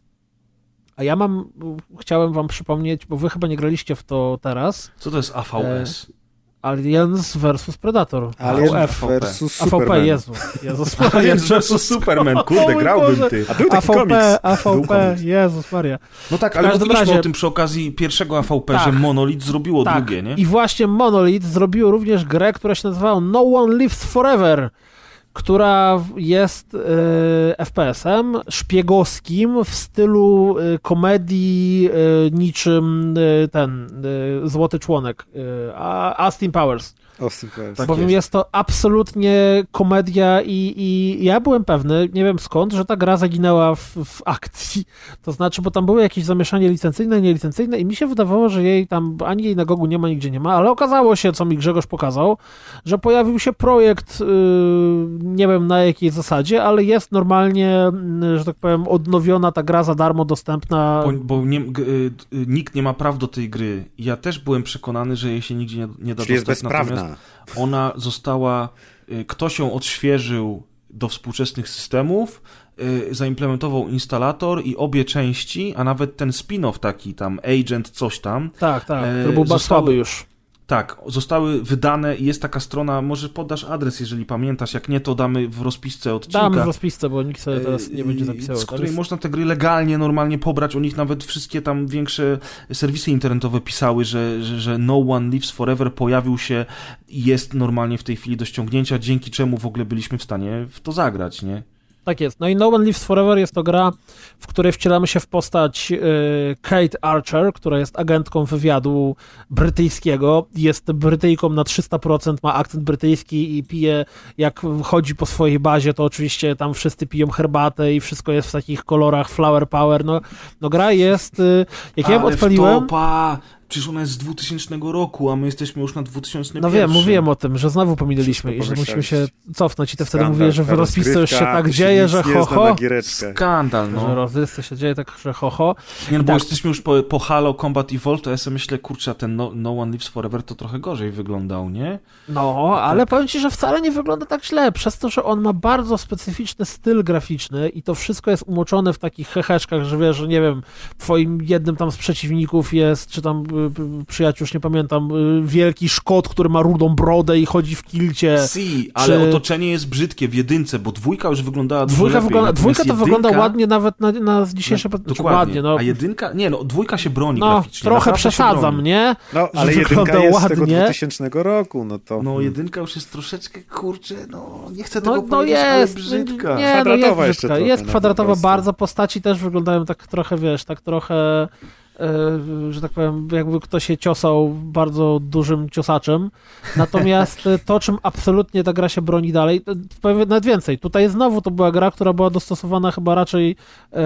A ja mam, chciałem wam przypomnieć, bo wy chyba nie graliście w to teraz. Co to jest AVS? E, Aliens versus Predator. Aliens AVP. versus Superman. AVP, Jezu. Jezus Aliens versus Superman, kurde, grałbym ty. A był taki AVP, komiks. AVP, Jezus Maria. No tak, ale mówiliśmy razie... o tym przy okazji pierwszego AVP, tak, że Monolith zrobiło tak. drugie, nie? I właśnie Monolith zrobiło również grę, która się nazywała No One Lives Forever która jest e, FPS-em szpiegowskim w stylu e, komedii e, niczym ten Złoty Członek, Austin Powers. Austin Powers. Tak bowiem jest. jest. to absolutnie komedia i, i ja byłem pewny, nie wiem skąd, że ta gra zaginęła w, w akcji. To znaczy, bo tam było jakieś zamieszanie licencyjne, nielicencyjne i mi się wydawało, że jej tam ani jej na Gogu nie ma, nigdzie nie ma, ale okazało się, co mi Grzegorz pokazał, że pojawił się projekt, yy, nie wiem na jakiej zasadzie, ale jest normalnie, yy, że tak powiem, odnowiona ta gra za darmo dostępna. Bo, bo nie, y, nikt nie ma praw do tej gry. Ja też byłem przekonany, że jej się nigdzie nie, nie da Czyli dostać. jest bezprawna. Ona została, y, ktoś ją odświeżył do współczesnych systemów, y, zaimplementował instalator i obie części, a nawet ten spin-off taki tam, Agent coś tam. Tak, tak, który był zostały, słaby już. Tak, zostały wydane i jest taka strona, może podasz adres, jeżeli pamiętasz, jak nie, to damy w rozpisce odcinka. Damy w rozpisce, bo nikt sobie teraz nie będzie zapisał. Z której można te gry legalnie, normalnie pobrać, o nich nawet wszystkie tam większe serwisy internetowe pisały, że, że, że No One Lives Forever pojawił się i jest normalnie w tej chwili do ściągnięcia, dzięki czemu w ogóle byliśmy w stanie w to zagrać, nie? Tak jest. No i No One Lives Forever jest to gra, w której wcielamy się w postać y, Kate Archer, która jest agentką wywiadu brytyjskiego. Jest Brytyjką na 300%, ma akcent brytyjski i pije, jak chodzi po swojej bazie, to oczywiście tam wszyscy piją herbatę i wszystko jest w takich kolorach flower power. No, no gra jest, y, jak Ale ja odpaliłem... Wtopa. Przecież ona jest z 2000 roku, a my jesteśmy już na 2001. No wiem, mówiłem o tym, że znowu pominęliśmy i że musimy się cofnąć i ty wtedy mówiłeś, że w rozpisce już się tak dzieje, że ho, ho. Skandal, no. Że rozpisce się dzieje tak, że ho, ho. Nie, no bo tak. jesteśmy już po, po Halo Combat Evolved, to ja sobie myślę, kurczę, ten no, no One Lives Forever to trochę gorzej wyglądał, nie? No, tak. ale powiem ci, że wcale nie wygląda tak źle, przez to, że on ma bardzo specyficzny styl graficzny i to wszystko jest umoczone w takich heheszkach, że wiesz, że nie wiem, twoim jednym tam z przeciwników jest, czy tam przyjaciół, już nie pamiętam, y, wielki Szkot, który ma rudą brodę i chodzi w kilcie. Si, ale czy... otoczenie jest brzydkie w jedynce, bo dwójka już wyglądała dwójka lepiej. Wygląda, dwójka to jedynka... wygląda ładnie nawet na, na dzisiejsze... No, dokładnie, ładnie, no. a jedynka, nie no, dwójka się broni no, graficznie. trochę przesadzam, nie? No, ale jedynka jest ładnie. z tego 2000 roku, no to... No, jedynka już jest troszeczkę, kurczę, no, nie chcę tego no, no jest, brzydka. Nie, no jest brzydka, jest kwadratowa bardzo, postaci też wyglądają tak trochę, wiesz, tak trochę że tak powiem, jakby ktoś się ciosał bardzo dużym ciosaczem. Natomiast to, czym absolutnie ta gra się broni dalej, powiem nawet więcej. Tutaj znowu to była gra, która była dostosowana chyba raczej e,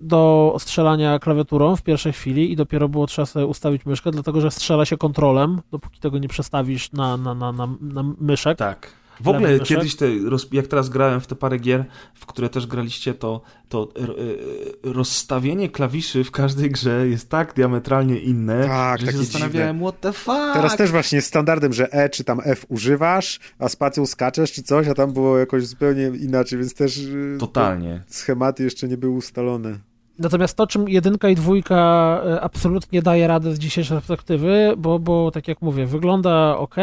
do strzelania klawiaturą w pierwszej chwili i dopiero było trzeba sobie ustawić myszkę, dlatego że strzela się kontrolem, dopóki tego nie przestawisz na, na, na, na, na myszek. Tak. W ogóle kiedyś, te, jak teraz grałem w te parę gier, w które też graliście, to, to e, rozstawienie klawiszy w każdej grze jest tak diametralnie inne, tak, że się zastanawiałem, dziwne. what the fuck? Teraz też właśnie jest standardem, że E czy tam F używasz, a spacją skaczesz czy coś, a tam było jakoś zupełnie inaczej, więc też e, Totalnie. schematy jeszcze nie były ustalone. Natomiast to, czym jedynka i dwójka e, absolutnie daje radę z dzisiejszej perspektywy, bo, bo tak jak mówię, wygląda ok,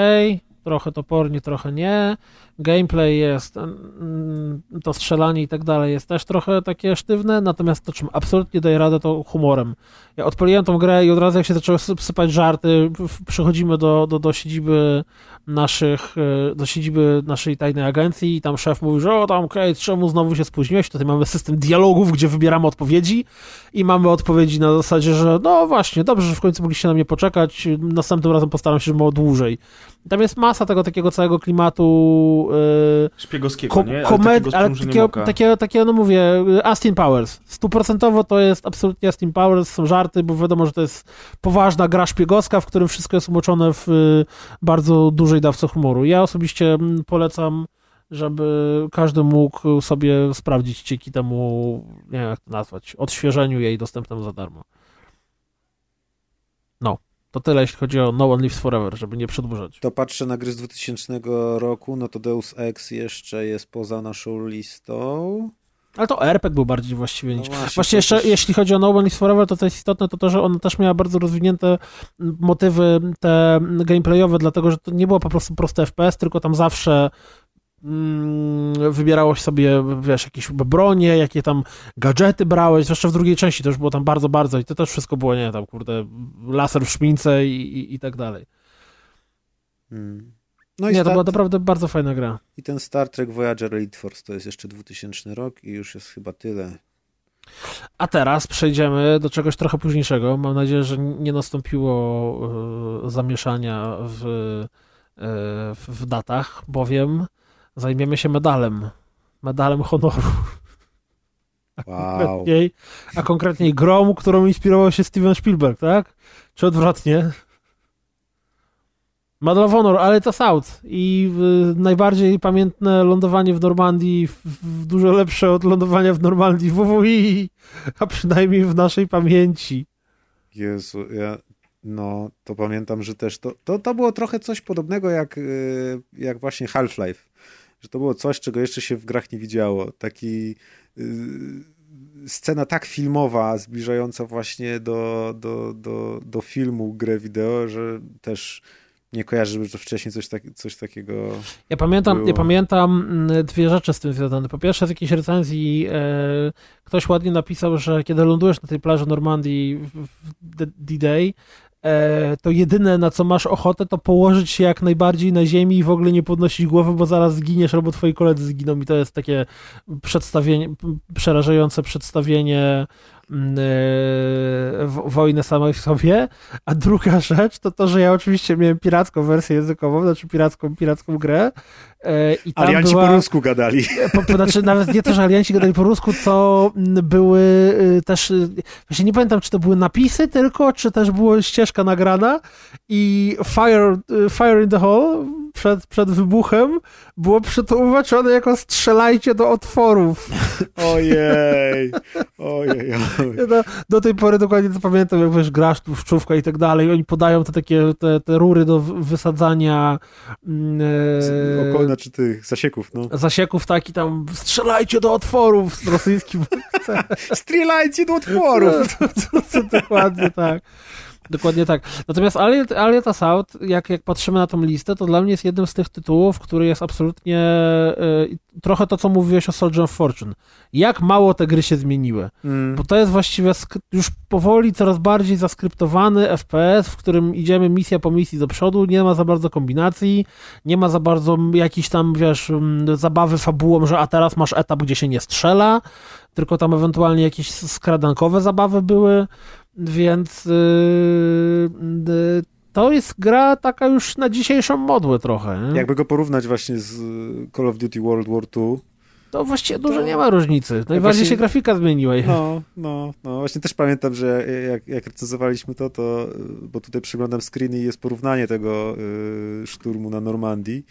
trochę topornie, trochę nie. Gameplay jest, mm, to strzelanie i tak dalej jest też trochę takie sztywne, natomiast to, czym absolutnie daje radę, to humorem. Ja odpaliłem tą grę i od razu jak się zaczęły sypać żarty, przychodzimy do, do, do siedziby naszych, e, do siedziby naszej tajnej agencji i tam szef mówi, że o tam Kate, czemu znowu się spóźniłeś? Tutaj mamy system dialogów, gdzie wybieramy odpowiedzi i mamy odpowiedzi na zasadzie, że no właśnie, dobrze, że w końcu mogliście na mnie poczekać, następnym razem postaram się, żeby było dłużej. Tam jest masa tego takiego całego klimatu yy, szpiegowskiego, ko nie? Ale, komed- ale takiego, takiego, takiego, no mówię, Austin Powers. Stuprocentowo to jest absolutnie Austin Powers, są żarty, bo wiadomo, że to jest poważna gra szpiegowska, w którym wszystko jest umoczone w y, bardzo dużej dawce humoru. Ja osobiście mm, polecam żeby każdy mógł sobie sprawdzić dzięki temu, nie wiem jak to nazwać, odświeżeniu jej dostępnemu za darmo. No. To tyle, jeśli chodzi o No One Lives Forever, żeby nie przedłużać. To patrzę na gry z 2000 roku, no to Deus Ex jeszcze jest poza naszą listą. Ale to RPG był bardziej właściwie niż... No właśnie, właśnie jeszcze, też... jeśli chodzi o No One Lives Forever, to co jest istotne, to to, że ona też miała bardzo rozwinięte motywy te gameplayowe, dlatego, że to nie było po prostu proste FPS, tylko tam zawsze Mm, wybierałeś sobie, wiesz, jakieś bronie, jakie tam gadżety brałeś, zwłaszcza w drugiej części to już było tam bardzo, bardzo i to też wszystko było, nie tam, kurde, laser w szmince i, i, i tak dalej. Hmm. No i nie, to była naprawdę bardzo fajna gra. I ten Star Trek Voyager Elite Force to jest jeszcze 2000 rok i już jest chyba tyle. A teraz przejdziemy do czegoś trochę późniejszego. Mam nadzieję, że nie nastąpiło y, zamieszania w w, w datach, bowiem zajmiemy się medalem. Medalem honoru. A, wow. konkretniej, a konkretniej grą, którą inspirował się Steven Spielberg, tak? Czy odwrotnie? Medal of Honor, ale to South i y, najbardziej pamiętne lądowanie w Normandii, w, w dużo lepsze od lądowania w Normandii w WWI, a przynajmniej w naszej pamięci. Jezu, ja no, to pamiętam, że też to, to, to było trochę coś podobnego jak, y, jak właśnie Half-Life, że to było coś, czego jeszcze się w grach nie widziało. Taki y, scena tak filmowa, zbliżająca właśnie do, do, do, do filmu, grę wideo, że też nie kojarzę, żeby to wcześniej coś, tak, coś takiego. Ja pamiętam, ja pamiętam mm, dwie rzeczy z tym związane. Po pierwsze, z jakiejś recenzji e, ktoś ładnie napisał, że kiedy lądujesz na tej plaży Normandii w D-Day, e, to jedyne na co masz ochotę, to położyć się jak najbardziej na ziemi i w ogóle nie podnosić głowy, bo zaraz zginiesz albo twoi koledzy zginą. I to jest takie przedstawienie, przerażające przedstawienie yy, wojny samej w sobie, a druga rzecz to to, że ja oczywiście miałem piracką wersję językową, znaczy piracką, piracką grę. Yy, i tam alianci była, po rusku gadali. Po, po, znaczy nawet nie to, że alianci gadali po rusku, co były yy, też, właśnie nie pamiętam, czy to były napisy tylko, czy też była ścieżka nagrana i Fire, fire in the Hall przed, przed wybuchem było przetłumaczone jako strzelajcie do otworów. Ojej, ojej. do, do tej pory dokładnie to pamiętam, jak wiesz, grasz tu w czówkę i tak dalej, oni podają te takie, te, te rury do wysadzania mm, e, okolna czy tych zasieków, no. Zasieków, tak, i tam strzelajcie do otworów z rosyjskim. Strzelajcie do otworów! dokładnie tak. Dokładnie tak. Natomiast Alien Assault, jak, jak patrzymy na tą listę, to dla mnie jest jednym z tych tytułów, który jest absolutnie y, trochę to, co mówiłeś o Soldier of Fortune. Jak mało te gry się zmieniły. Mm. Bo to jest właściwie już powoli coraz bardziej zaskryptowany FPS, w którym idziemy misja po misji do przodu, nie ma za bardzo kombinacji, nie ma za bardzo jakiejś tam, wiesz, zabawy fabułą, że a teraz masz etap, gdzie się nie strzela, tylko tam ewentualnie jakieś skradankowe zabawy były. Więc yy, yy, to jest gra taka już na dzisiejszą modłę trochę. Nie? Jakby go porównać właśnie z Call of Duty World War II, to właściwie dużo to... nie ma różnicy. Właśnie... się grafika zmieniła. No, no, no. Właśnie też pamiętam, że jak, jak recenzowaliśmy to, to, bo tutaj przeglądam screeny i jest porównanie tego y, szturmu na Normandii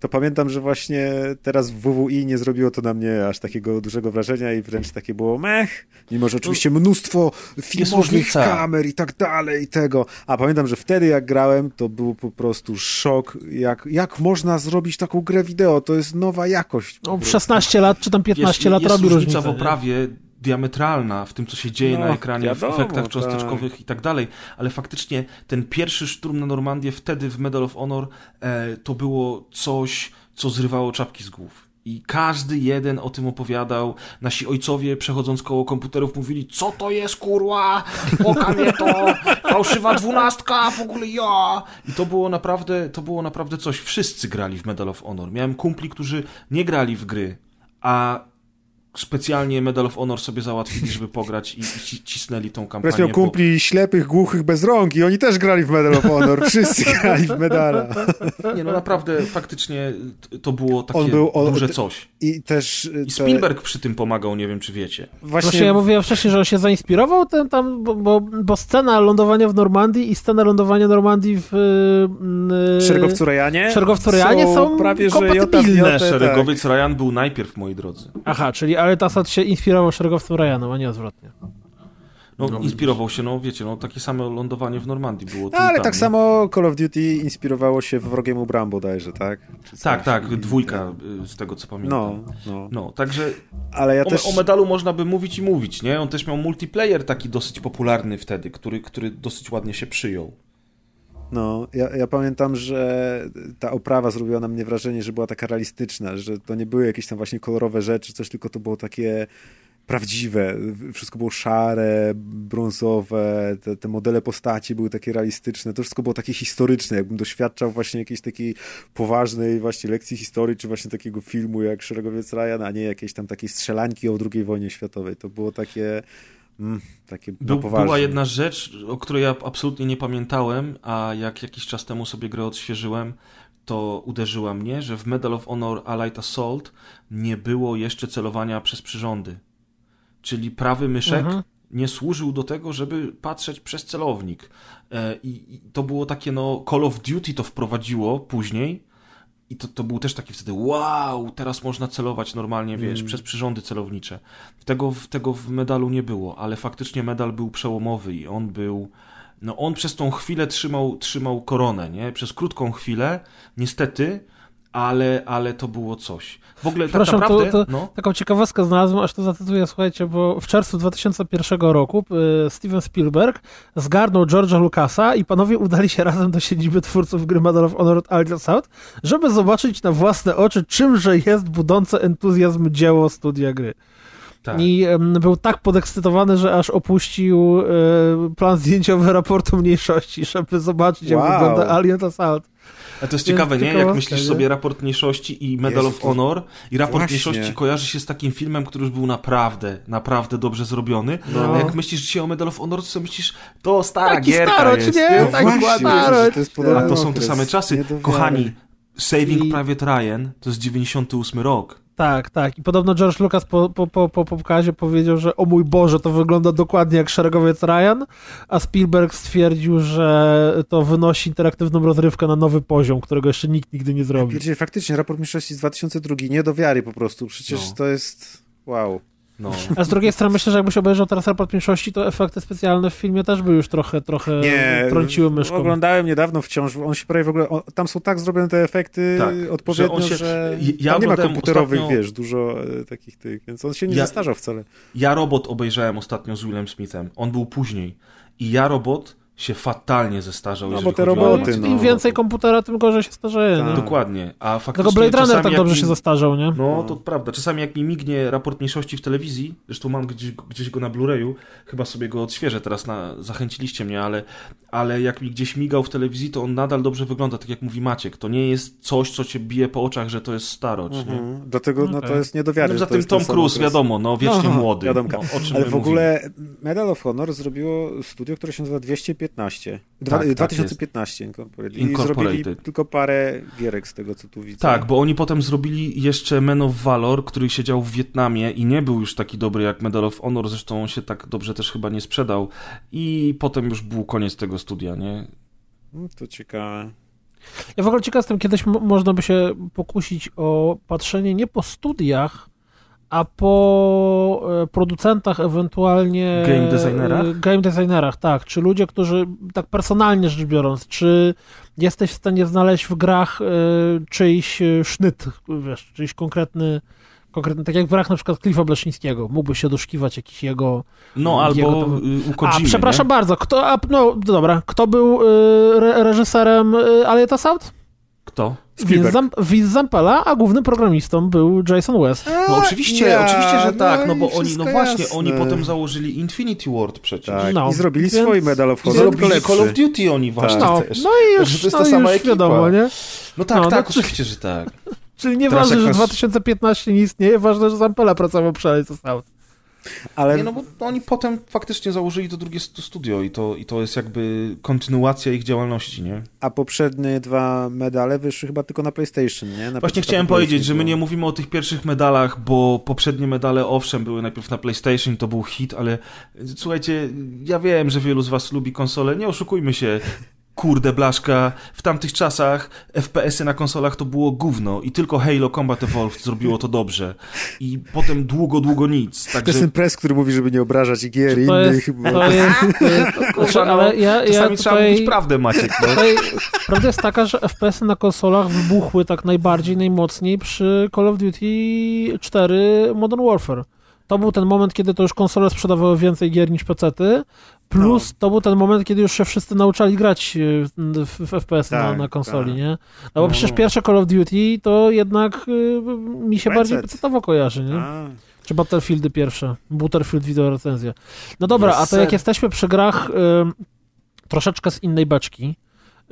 to pamiętam, że właśnie teraz w WWI nie zrobiło to na mnie aż takiego dużego wrażenia i wręcz takie było mech, mimo że oczywiście mnóstwo filmowych kamer i tak dalej i tego. A pamiętam, że wtedy jak grałem, to był po prostu szok, jak, jak można zrobić taką grę wideo, to jest nowa jakość. No, 16 lat czy tam 15 jest, lat jest robi różnicę. w oprawie diametralna w tym, co się dzieje no, na ekranie, wiadomo, w efektach cząsteczkowych tak. i tak dalej, ale faktycznie ten pierwszy szturm na Normandię wtedy w Medal of Honor e, to było coś, co zrywało czapki z głów. I każdy jeden o tym opowiadał. Nasi ojcowie, przechodząc koło komputerów, mówili, co to jest, kurwa, oka mnie to, fałszywa dwunastka, w ogóle ja. I to było naprawdę, to było naprawdę coś. Wszyscy grali w Medal of Honor. Miałem kumpli, którzy nie grali w gry, a specjalnie Medal of Honor sobie załatwili, żeby pograć i, i cisnęli tą kampanię. Wreszcie kumpli bo... ślepych, głuchych, bez rąk i oni też grali w Medal of Honor. Wszyscy grali w medala. Nie, no naprawdę, faktycznie to było takie on był, on, duże coś. I też... I Spielberg te... przy tym pomagał, nie wiem czy wiecie. Właśnie, Właśnie ja mówiłem wcześniej, że on się zainspirował ten tam, bo, bo, bo scena lądowania w Normandii i scena lądowania Normandii w... Yy, Szeregowcu Rejanie? Szeregowcu Rejanie są, są prawie, kompatybilne. Że Szeregowiec tak. Ryan był najpierw, moi drodzy. Aha, czyli ale Tasad się inspirował szeregowcem Ryanem, a nie odwrotnie. No, no, inspirował się, no wiecie, no takie samo lądowanie w Normandii było. No, ale tam, tak nie? samo Call of Duty inspirowało się w wrogiem Bram bodajże, tak? tak, tak, dwójka y, z tego co pamiętam. No, no. no także ale ja o, też... o medalu można by mówić i mówić, nie? On też miał multiplayer taki dosyć popularny wtedy, który, który dosyć ładnie się przyjął. No, ja, ja, pamiętam, że ta oprawa zrobiła na mnie wrażenie, że była taka realistyczna, że to nie były jakieś tam właśnie kolorowe rzeczy, coś, tylko to było takie prawdziwe. Wszystko było szare, brązowe, te, te, modele postaci były takie realistyczne. To wszystko było takie historyczne, jakbym doświadczał właśnie jakiejś takiej poważnej właśnie lekcji historii, czy właśnie takiego filmu jak Szeregowiec Ryan, a nie jakiejś tam takiej strzelańki o II wojnie światowej. To było takie Mm, takie Był, była jedna rzecz, o której ja absolutnie nie pamiętałem, a jak jakiś czas temu sobie grę odświeżyłem, to uderzyła mnie, że w Medal of Honor Allied Assault nie było jeszcze celowania przez przyrządy. Czyli prawy myszek Mhm. nie służył do tego, żeby patrzeć przez celownik. E, I, I to było takie, no, Call of Duty to wprowadziło później. I to, to był też taki wtedy, wow, teraz można celować normalnie, wiesz, przez przyrządy celownicze. Tego, w- tego w medalu nie było, ale faktycznie medal był przełomowy i on był. No on przez tą chwilę trzymał, trzymał koronę, nie? Przez krótką chwilę, niestety, ale, ale to było coś. W ogóle tak Przepraszam, to- naprawdę. to- no, Taką ciekawostkę znalazłem, aż to zacytuję, słuchajcie, bo w czerwcu 2001 roku y, Steven Spielberg zgarnął George'a Lucasa i panowie udali się razem do siedziby twórców gry Medal of Honor Allied Assault, żeby zobaczyć na własne oczy, czymże jest budzące entuzjazm dzieło studia gry. tak. I em, był tak podekscytowany, że aż opuścił e, plan zdjęciowy raportu mniejszości, żeby zobaczyć, jak Wow. wygląda Alien Assault. A to jest ciekawe, nie? Jak myślisz nie? sobie raport mniejszości i Medal Jezu, of Honor i raport Właśnie. mniejszości kojarzy się z takim filmem, który już był naprawdę, naprawdę dobrze zrobiony. No. A jak myślisz dzisiaj o Medal of Honor, to myślisz, to stara Taki gierka starość, jest. nie? No tak właśnie, że to jest podobny A to są te same czasy. Kochani, Saving I- Private Ryan to jest 98 rok. Tak, tak. I podobno George Lucas po, po, po, po pokazie powiedział, że o mój Boże, to wygląda dokładnie jak szeregowiec Ryan, a Spielberg stwierdził, że to wynosi interaktywną rozrywkę na nowy poziom, którego jeszcze nikt nigdy nie zrobił. Wiecie, faktycznie, raport mniejszości z 2002, nie do wiary po prostu, przecież No. to jest... Wow. No. A z drugiej strony myślę, że jakbyś obejrzał teraz raport mniejszości, to efekty specjalne w filmie też by już trochę, trochę Nie, trąciły myszką. oglądałem niedawno wciąż, on się prawie w ogóle, on, tam są tak zrobione te efekty Tak, odpowiednio, że że, on się- ja tam nie ma komputerowych, ostatnio- wiesz, dużo e, takich tych, więc on się nie Ja- zestarzał wcale. Ja Robot obejrzałem ostatnio z Willem Smithem. On był później. I Ja Robot się fatalnie zestarzał. No, bo te o roboty, animację. no. Im więcej komputera, tym gorzej się starzeje, Tak. nie? Dokładnie. A faktycznie Tylko Blade Runner tak dobrze mi- się zastarzał, nie? No, to prawda. Czasami jak mi mignie raport mniejszości w telewizji, zresztą mam gdzieś, gdzieś go na Blu-rayu, chyba sobie go odświeżę teraz, na, zachęciliście mnie, ale, ale jak mi gdzieś migał w telewizji, to on nadal dobrze wygląda, tak jak mówi Maciek. To nie jest coś, co cię bije po oczach, że to jest starość, nie? Mhm. Dlatego no, to jest nie do wiary, No, za tym Tom Cruise, wiadomo, no wiecznie No, młody. wiadomka. No, o czym Ale w ogóle Medal of Honor zrobiło studio, które się nazywa 215. Dwa, Tak, tak 2015 Incorporated. I Incorporated. zrobili tylko parę gierek z tego, co tu widzę. Tak, bo oni potem zrobili jeszcze Men of Valor, który siedział w Wietnamie i nie był już taki dobry jak Medal of Honor, zresztą on się tak dobrze też chyba nie sprzedał i potem już był koniec tego studia, nie? No, To ciekawe. Ja w ogóle ciekaw jestem, kiedyś mo- można by się pokusić o patrzenie nie po studiach, a po e, producentach, ewentualnie Game designerach? e, Game designerach, tak. Czy ludzie, którzy, tak personalnie rzecz biorąc, czy jesteś w stanie znaleźć w grach e, czyjś sznyt, wiesz, czyjś konkretny, konkretny, tak jak w grach na przykład Cliffa Bleszyńskiego, mógłbyś się doszukiwać jakiś jego... No, Jego albo tam- y, u A, przepraszam nie? bardzo, kto, a, no dobra, kto był e, re, reżyserem e, Alien Assault? Kto? Spielberg. Zam- Vince Zampella, a głównym programistą był Jason West. No oczywiście, oczywiście, że no tak, no i bo oni, no właśnie, jasne. oni potem założyli Infinity Ward przecież. Tak, No, i zrobili więc- swój Medal of Honor, zrobili Call of. Duty oni właśnie No, też. no i już, Także to jest no ta i sama już ekipa. wiadomo, nie? No tak, No, tak, no, czy- oczywiście, że tak. Czyli nieważne, jak że nas- 2015 nie istnieje, ważne, że Zampella pracował przy Alien Assault. Ale Nie, no bo oni potem faktycznie założyli to drugie stu- studio i to, i to jest jakby kontynuacja ich działalności, nie? A poprzednie dwa medale wyszły chyba tylko na PlayStation, nie? Na Właśnie chciałem powiedzieć, że my nie mówimy o tych pierwszych medalach, bo poprzednie medale owszem były najpierw na PlayStation, to był hit, ale słuchajcie, ja wiem, że wielu z was lubi konsole, nie oszukujmy się. Kurde blaszka, w tamtych czasach FPS-y na konsolach to było gówno i tylko Halo Combat Evolved zrobiło to dobrze. I potem długo, długo nic. To jest Także ten press, który mówi, żeby nie obrażać gier To innych. jest, to jest, to jest kurwa, znaczy, no, ale ja, ja czasami trzeba mówić prawdę, Maciek. No. tutaj, prawda jest taka, że FPS-y na konsolach wybuchły tak najbardziej, najmocniej przy Call of Duty 4 Modern Warfare. To był ten moment, kiedy to już konsole sprzedawały więcej gier niż pecety, plus to był ten moment, kiedy już się wszyscy nauczali grać e, w, w FPS na, Tak, na konsoli, tak. nie? No bo No. przecież pierwsze Call of Duty to jednak y, mi się PC. bardziej pecetowo kojarzy, nie? A, Czy Battlefieldy pierwsze? Battlefield wideo recenzję. No dobra, Jest a to jak jesteśmy przy grach y, troszeczkę z innej beczki,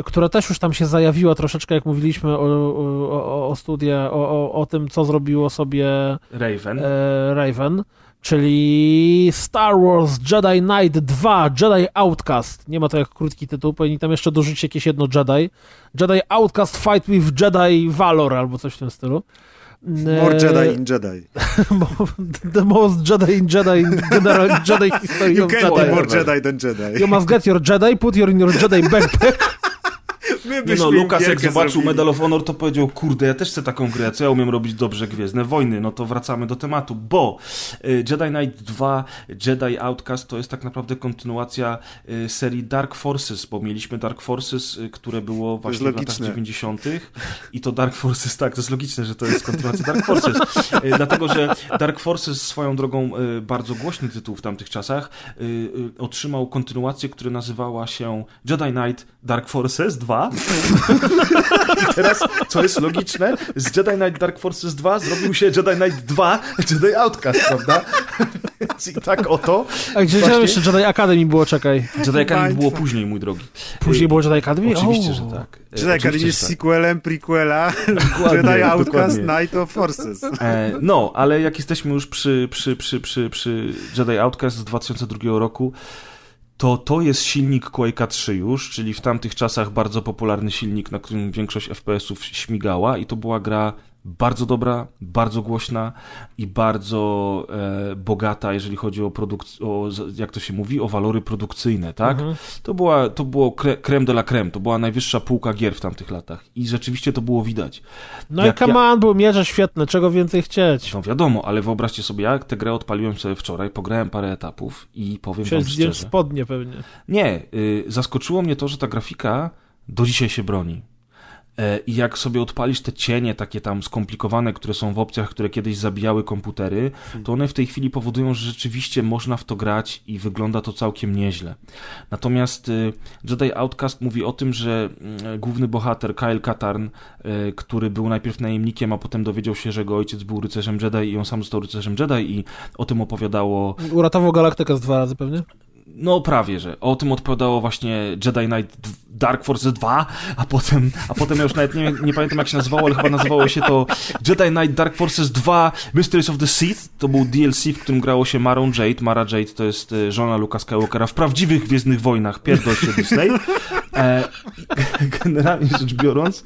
która też już tam się zajawiła troszeczkę, jak mówiliśmy o, o, o, o studia, o, o, o tym, co zrobiło sobie Raven. e, Raven. Czyli Star Wars Jedi Knight 2 Jedi Outcast. Nie ma to jak krótki tytuł, powinni tam jeszcze dorzucić jakieś jedno Jedi. Jedi Outcast Fight with Jedi Valor albo coś w tym stylu. More Jedi in Jedi. the most Jedi in Jedi in general Jedi history You of can't Jedi. be more Jedi than Jedi. You must get your Jedi, put your in your Jedi backpack. My Nie no, Lukas jak zobaczył zrobili. Medal of Honor, to powiedział, kurde, ja też chcę taką grę, co ja umiem robić dobrze Gwiezdne Wojny, no to wracamy do tematu, bo y, Jedi Knight 2, Jedi Outcast to jest tak naprawdę kontynuacja y, serii Dark Forces, bo mieliśmy Dark Forces, y, które było właśnie w latach logiczne. 90. i to Dark Forces, tak, to jest logiczne, że to jest kontynuacja Dark Forces, dlatego, że Dark Forces swoją drogą bardzo głośny tytuł w tamtych czasach otrzymał kontynuację, która nazywała się Jedi Knight Dark Forces 2 i teraz, co jest logiczne, z Jedi Knight Dark Forces 2 zrobił się Jedi Knight 2 Jedi Outcast, prawda? Więc I tak oto. A gdzie Właśnie. tam jeszcze Jedi Academy było, czekaj. Jedi Academy było później, mój drogi. Później było Jedi Academy? Oczywiście, O. że tak. Jedi Academy jest tak. sequelem, prequela Dokładnie, Jedi Outcast dokładnie. Night of Forces. E, no, ale jak jesteśmy już przy, przy, przy, przy, przy Jedi Outcast z 2002 roku, to to jest silnik Quake'a 3 już, czyli w tamtych czasach bardzo popularny silnik, na którym większość FPS-ów śmigała i to była gra bardzo dobra, bardzo głośna i bardzo e, bogata, jeżeli chodzi o produkt, o, jak to się mówi, o walory produkcyjne, tak? Mhm. To, była, to było cre- creme de la creme, to była najwyższa półka gier w tamtych latach i rzeczywiście to było widać. No Jak i come on, były mierze świetne, czego więcej chcieć. No wiadomo, ale wyobraźcie sobie, jak tę grę odpaliłem sobie wczoraj, pograłem parę etapów i powiem Musiałeś wam szczerze. spodnie pewnie. Nie, y, zaskoczyło mnie to, że ta grafika do dzisiaj się broni. E, I jak sobie odpalisz te cienie takie tam skomplikowane, które są w opcjach, które kiedyś zabijały komputery, to one w tej chwili powodują, że rzeczywiście można w to grać i wygląda to całkiem nieźle. Natomiast y, Jedi Outcast mówi o tym, że mm, główny bohater Kyle Katarn, y, który był najpierw najemnikiem, a potem dowiedział się, że jego ojciec był rycerzem Jedi i on sam został rycerzem Jedi i o tym opowiadało Uratował Galaktykę z dwa razy pewnie. No prawie, że. O tym odpowiadało właśnie Jedi Knight Dark Forces 2, a potem, a potem ja już nawet nie, nie pamiętam jak się nazywało, ale chyba nazywało się to Jedi Knight Dark Forces 2 Mysteries of the Sith. To był DLC, w którym grało się Marą Jade. Mara Jade to jest e, żona Luka Skywalkera w prawdziwych Gwiezdnych Wojnach. Pierdol się Disney. E, generalnie rzecz biorąc,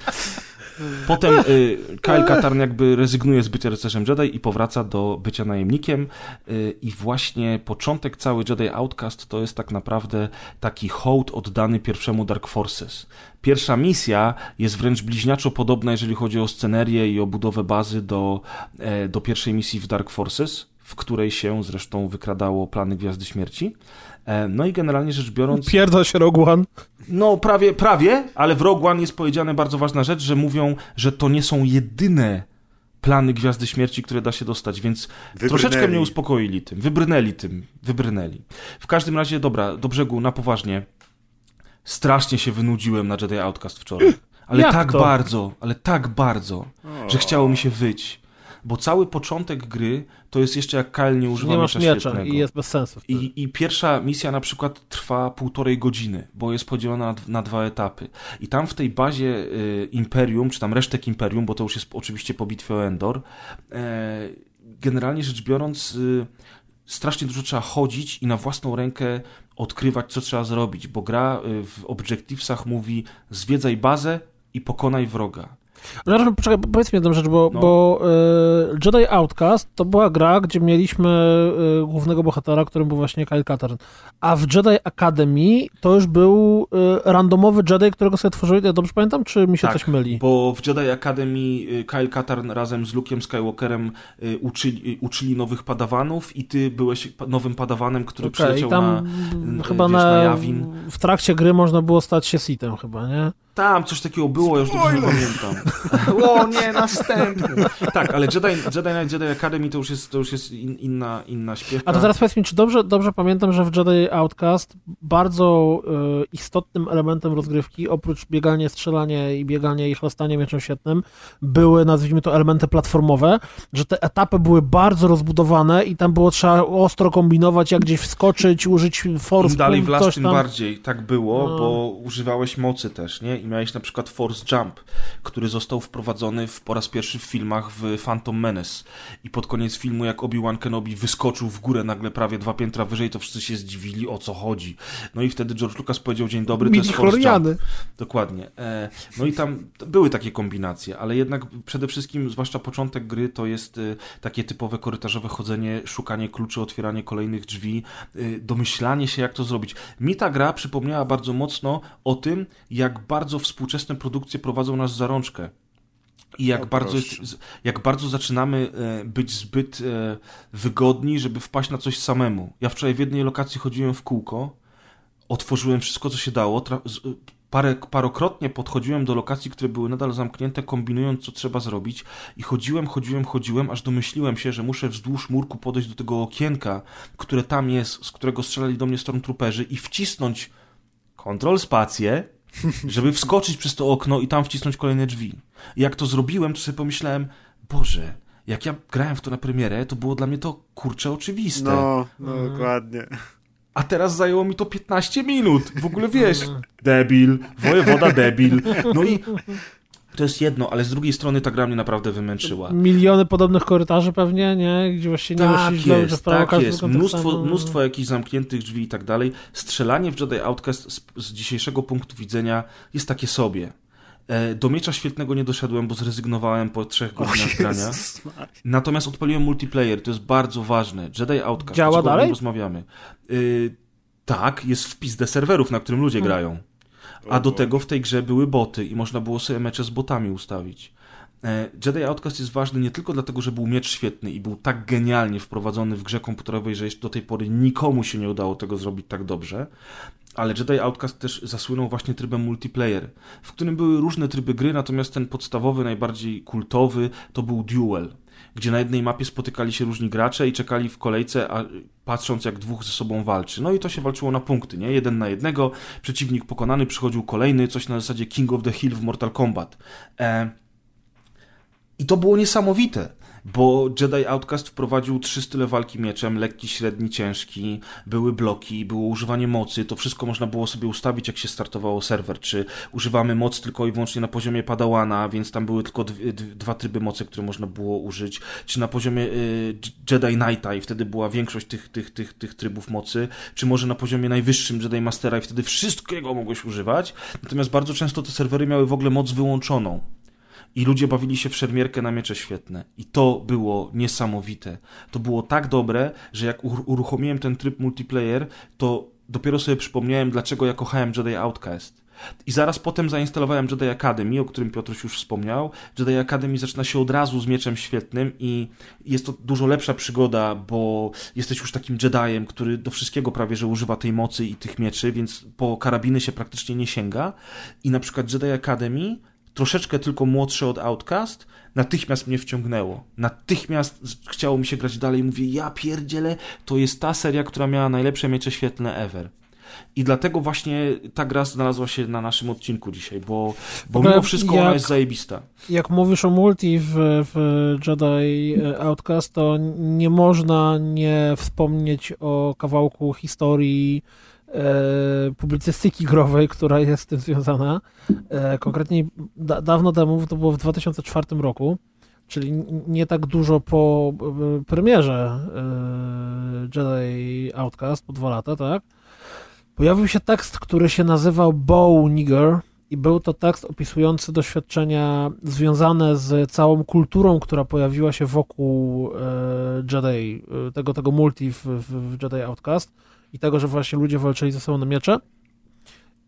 Potem y, Kyle Katarn jakby rezygnuje z bycia rycerzem Jedi i powraca do bycia najemnikiem y, i właśnie początek cały Jedi Outcast to jest tak naprawdę taki hołd oddany pierwszemu Dark Forces. Pierwsza misja jest wręcz bliźniaczo podobna, jeżeli chodzi o scenerię i o budowę bazy do, e, do pierwszej misji w Dark Forces, w której się zresztą wykradało plany Gwiazdy Śmierci. E, No i generalnie rzecz biorąc... Pierdol się Rogue One. No, prawie, prawie, ale w Rogue One jest powiedziane bardzo ważna rzecz, że mówią, że to nie są jedyne plany Gwiazdy Śmierci, które da się dostać, więc Wybrnęli. troszeczkę mnie uspokoili tym, wybrnęli tym, wybrnęli. W każdym razie, dobra, do brzegu, na poważnie. Strasznie się wynudziłem na Jedi Outcast wczoraj. Ale Jak tak to? bardzo, ale tak bardzo, że chciało mi się wyć. Bo cały początek gry to jest jeszcze jak Kyle nie używa Nie masz miecza miecza świetnego. i jest bez sensu. I, I pierwsza misja na przykład trwa półtorej godziny, bo jest podzielona na, na dwa etapy. I tam w tej bazie y, Imperium, czy tam resztek Imperium, bo to już jest oczywiście po bitwie o Endor, e, generalnie rzecz biorąc, y, strasznie dużo trzeba chodzić i na własną rękę odkrywać, co trzeba zrobić, bo gra y, w Objectivesach mówi zwiedzaj bazę i pokonaj wroga. Zaraz, poczekaj, powiedz mi jedną rzecz, bo, No. bo e, Jedi Outcast to była gra, gdzie mieliśmy e, głównego bohatera, którym był właśnie Kyle Katarn. A w Jedi Academy to już był e, randomowy Jedi, którego sobie tworzyli, ja dobrze pamiętam, czy mi się Tak, coś myli? Bo w Jedi Academy y, Kyle Katarn razem z Luke'em Skywalkerem y, uczyli, y, uczyli nowych padawanów i ty byłeś nowym padawanem, który Okej, przyleciał tam na... y, chyba wiesz, na, na Jawin. w trakcie gry można było stać się sitem chyba, nie? Tam coś takiego było, ja już dobrze nie pamiętam. o nie, następny. Tak, ale Jedi, Jedi Knight Jedi Academy to już jest, to już jest in, inna, inna śpiewka. A to teraz powiedz mi, czy dobrze, dobrze pamiętam, że w Jedi Outcast bardzo e, istotnym elementem rozgrywki, oprócz biegania, strzelania i biegania i chlastania mieczem świetnym, były, nazwijmy to, elementy platformowe, że te etapy były bardzo rozbudowane i tam było trzeba ostro kombinować, jak gdzieś wskoczyć, użyć force, Im dalej w las, tym bardziej. Tak było, No. bo używałeś mocy też, nie? I miałeś na przykład Force Jump, który został wprowadzony w, po raz pierwszy w filmach w Phantom Menace. I pod koniec filmu, jak Obi-Wan Kenobi wyskoczył w górę nagle prawie dwa piętra wyżej, to wszyscy się zdziwili, o co chodzi. No i wtedy George Lucas powiedział, dzień dobry, to jest Force Jump. Dokładnie. E, no i tam były takie kombinacje, ale jednak przede wszystkim, zwłaszcza początek gry, to jest e, takie typowe korytarzowe chodzenie, szukanie kluczy, otwieranie kolejnych drzwi, e, domyślanie się, jak to zrobić. Mi ta gra przypomniała bardzo mocno o tym, jak bardzo współczesne produkcje prowadzą nas za rączkę. I jak, bardzo, jest, jak bardzo zaczynamy być zbyt wygodni, żeby wpaść na coś samemu. Ja wczoraj w jednej lokacji chodziłem w kółko, otworzyłem wszystko, co się dało, parę, parokrotnie podchodziłem do lokacji, które były nadal zamknięte, kombinując, co trzeba zrobić i chodziłem, chodziłem, chodziłem, aż domyśliłem się, że muszę wzdłuż murku podejść do tego okienka, które tam jest, z którego strzelali do mnie stormtrooperzy i wcisnąć kontrol spację, żeby wskoczyć przez to okno i tam wcisnąć kolejne drzwi. I jak to zrobiłem, to sobie pomyślałem, Boże, jak ja grałem w to na premierę, to było dla mnie to kurcze oczywiste. No, no mm. dokładnie a teraz zajęło mi to 15 minut. W ogóle wiesz, debil, wojewoda debil. No i to jest jedno, ale z drugiej strony ta gra mnie naprawdę wymęczyła. Miliony podobnych korytarzy pewnie, nie? Gdzie właśnie nie tak jest, w prawo tak jest. Mnóstwo, mnóstwo jakichś zamkniętych drzwi i tak dalej. Strzelanie w Jedi Outcast z, z dzisiejszego punktu widzenia jest takie sobie. E, do miecza świetnego nie doszedłem, bo zrezygnowałem po trzech godzinach grania. Natomiast odpaliłem multiplayer, to jest bardzo ważne. Jedi Outcast, Działa dalej? rozmawiamy. Yy, tak, jest wpis do serwerów, na którym ludzie hmm. grają. A do tego w tej grze były boty i można było sobie mecze z botami ustawić. E, Jedi Outcast jest ważny nie tylko dlatego, że był miecz świetny i był tak genialnie wprowadzony w grze komputerowej, że do tej pory nikomu się nie udało tego zrobić tak dobrze, ale Jedi Outcast też zasłynął właśnie trybem multiplayer, w którym były różne tryby gry, natomiast ten podstawowy, najbardziej kultowy to był Duel, gdzie na jednej mapie spotykali się różni gracze i czekali w kolejce, a patrząc jak dwóch ze sobą walczy. No i to się walczyło na punkty, nie? Jeden na jednego, przeciwnik pokonany, przychodził kolejny, coś na zasadzie King of the Hill w Mortal Kombat. E... I to było niesamowite bo Jedi Outcast wprowadził trzy style walki mieczem, lekki, średni, ciężki, były bloki, było używanie mocy, to wszystko można było sobie ustawić, jak się startowało serwer, czy używamy moc tylko i wyłącznie na poziomie padałana, więc tam były tylko dwa tryby mocy, które można było użyć, czy na poziomie y, Jedi Knighta i wtedy była większość tych, tych, tych, tych trybów mocy, czy może na poziomie najwyższym Jedi Mastera i wtedy wszystkiego mogłeś używać, natomiast bardzo często te serwery miały w ogóle moc wyłączoną i ludzie bawili się w szermierkę na miecze świetne. I to było niesamowite. To było tak dobre, że jak uruchomiłem ten tryb multiplayer, to dopiero sobie przypomniałem, dlaczego ja kochałem Jedi Outcast. I zaraz potem zainstalowałem Jedi Academy, o którym Piotruś już wspomniał. Jedi Academy zaczyna się od razu z mieczem świetnym i jest to dużo lepsza przygoda, bo jesteś już takim Jediem, który do wszystkiego prawie że używa tej mocy i tych mieczy, więc po karabiny się praktycznie nie sięga. I na przykład Jedi Academy troszeczkę tylko młodszy od Outcast, natychmiast mnie wciągnęło. Natychmiast chciało mi się grać dalej. Mówię, ja pierdzielę, to jest ta seria, która miała najlepsze miecze świetlne ever. I dlatego właśnie ta gra znalazła się na naszym odcinku dzisiaj, bo, bo mimo wszystko jak, ona jest zajebista. Jak mówisz o multi w, w Jedi Outcast, to nie można nie wspomnieć o kawałku historii e, publicystyki growej, która jest z tym związana. E, konkretnie da, dawno temu, to było w 2004 roku, czyli nie tak dużo po e, premierze e, Jedi Outcast, po dwa lata, tak? Pojawił się tekst, który się nazywał Bow Nigger i był to tekst opisujący doświadczenia związane z całą kulturą, która pojawiła się wokół e, Jedi, e, tego, tego multi w, w Jedi Outcast i tego, że właśnie ludzie walczyli ze sobą na miecze.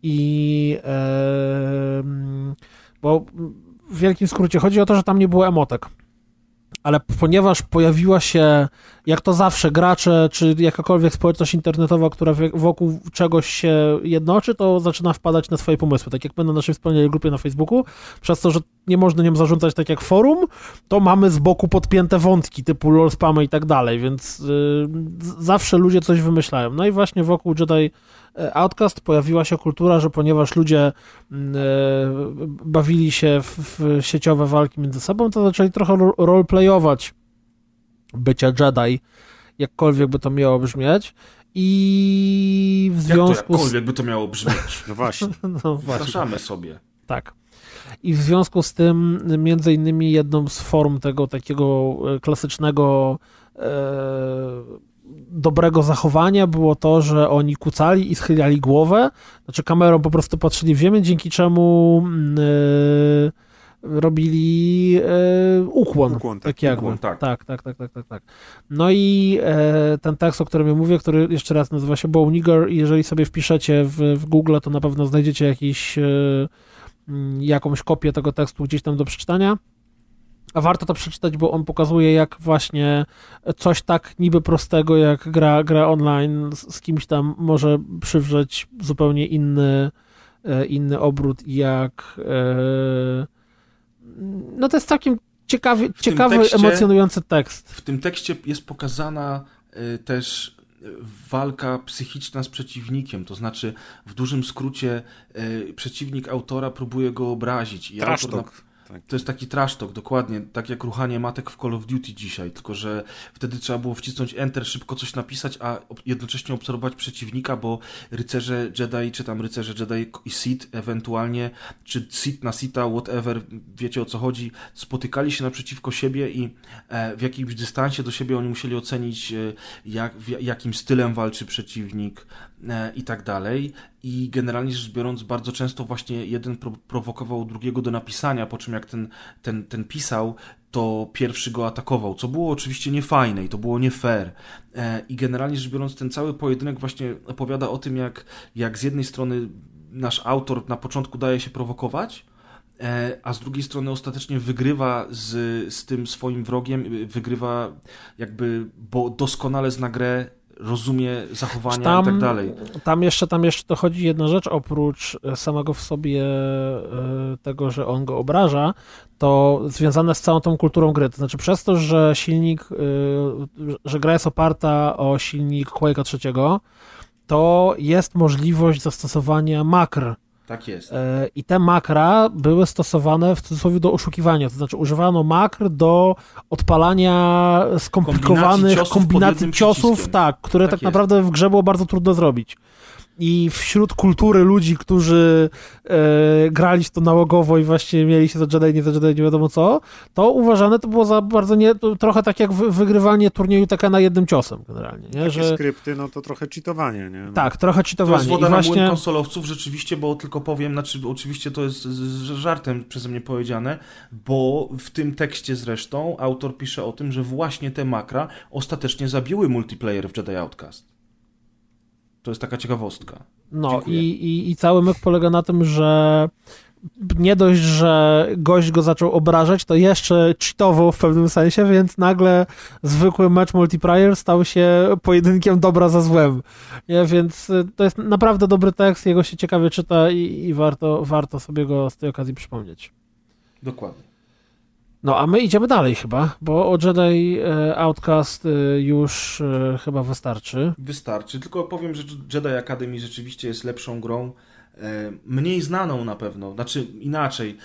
I e, bo w wielkim skrócie chodzi o to, że tam nie było emotek. Ale ponieważ pojawiła się, jak to zawsze, gracze, czy jakakolwiek społeczność internetowa, która wokół czegoś się jednoczy, to zaczyna wpadać na swoje pomysły. Tak jak my na naszej wspólnej grupie na Facebooku, przez to, że nie można nią zarządzać tak jak forum, to mamy z boku podpięte wątki typu lol spamy i tak dalej, więc yy, zawsze ludzie coś wymyślają. No i właśnie wokół Jedi Outcast pojawiła się kultura, że ponieważ ludzie yy, bawili się w, w, sieciowe walki między sobą, to zaczęli trochę roleplayować bycia Jedi, jakkolwiek by to miało brzmieć. I w związku Jak to jakkolwiek by to miało brzmieć? No właśnie. no właśnie. Sobie. Tak. I w związku z tym, między innymi, jedną z form tego takiego e, klasycznego e, dobrego zachowania było to, że oni kucali i schylali głowę, znaczy kamerą po prostu patrzyli w ziemię, dzięki czemu e, robili e, ukłon. Ukłon, tak, tak, ukłon, tak. tak, tak, tak, tak, tak, tak. No i e, ten tekst, o którym ja mówię, który jeszcze raz nazywa się Bow Nigger i jeżeli sobie wpiszecie w, w Google, to na pewno znajdziecie jakiś, mm, jakąś kopię tego tekstu gdzieś tam do przeczytania. A warto to przeczytać, bo on pokazuje, jak właśnie coś tak niby prostego, jak gra, gra online z, z kimś tam może przywrzeć zupełnie inny, e, inny obrót i jak e, no to jest całkiem ciekawy, ciekawy tekście- emocjonujący tekst. W tym tekście jest pokazana y, też walka psychiczna z przeciwnikiem, to znaczy w dużym skrócie przeciwnik autora próbuje go obrazić i Trash autor. Tak. To jest taki trash talk, dokładnie, tak jak ruchanie matek w Call of Duty dzisiaj, tylko że wtedy trzeba było wcisnąć Enter, szybko coś napisać, a jednocześnie obserwować przeciwnika, bo rycerze Jedi, czy tam rycerze Jedi i Sith ewentualnie, czy Sith na Sitha, whatever, wiecie o co chodzi, spotykali się naprzeciwko siebie i e, w jakimś dystansie do siebie oni musieli ocenić, e, jak, jakim stylem walczy przeciwnik i tak dalej. I generalnie rzecz biorąc, bardzo często właśnie jeden pro prowokował drugiego do napisania, po czym jak ten, ten, ten pisał, to pierwszy go atakował, co było oczywiście niefajne i to było nie fair. E, I generalnie rzecz biorąc, ten cały pojedynek właśnie opowiada o tym, jak, jak z jednej strony nasz autor na początku daje się prowokować, e, a z drugiej strony ostatecznie wygrywa z, z tym swoim wrogiem, wygrywa jakby, bo doskonale zna grę, rozumie zachowania Tam, i tak dalej. tam jeszcze tam jeszcze dochodzi jedna rzecz, oprócz e, samego w sobie e, tego, że on go obraża, to związane z całą tą kulturą gry. To znaczy przez to, że silnik, e, że gra jest oparta o silnik Quake'a trzeciego, to jest możliwość zastosowania makr Tak jest. E, I te makra były stosowane w cudzysłowie do oszukiwania, to znaczy używano makr do odpalania skomplikowanych Kombinacji ciosów kombinacji ciosów, tak, które Tak tak, naprawdę w grze było bardzo trudno zrobić. I wśród kultury ludzi, którzy e, grali w to nałogowo i właśnie mieli się za Jedi, nie za Jedi, nie wiadomo co, to uważane to było za bardzo nie, to trochę tak jak wy, wygrywanie turnieju taka na jednym ciosem generalnie, nie? Takie Że, skrypty, no to trochę cheatowanie, nie? No. tak, trochę To cheatowanie. jest woda I na właśnie... młyn konsolowców, rzeczywiście, bo tylko powiem, znaczy oczywiście to jest z- z żartem przeze mnie powiedziane, bo w tym tekście zresztą autor pisze o tym, że właśnie te makra ostatecznie zabiły multiplayer w Jedi Outcast. To jest taka ciekawostka. No i, i, i cały myk polega na tym, że nie dość, że gość go zaczął obrażać, to jeszcze cheatował w pewnym sensie, więc nagle zwykły mecz multiplayer stał się pojedynkiem dobra za złem. Nie? Więc y, to jest naprawdę dobry tekst, jego się ciekawie czyta i, i warto, warto sobie go z tej okazji przypomnieć. Dokładnie. No, a my idziemy dalej chyba, bo o Jedi e, Outcast e, już e, chyba wystarczy. Wystarczy. Tylko powiem, że Jedi Academy rzeczywiście jest lepszą grą. Mniej znaną na pewno. Znaczy inaczej.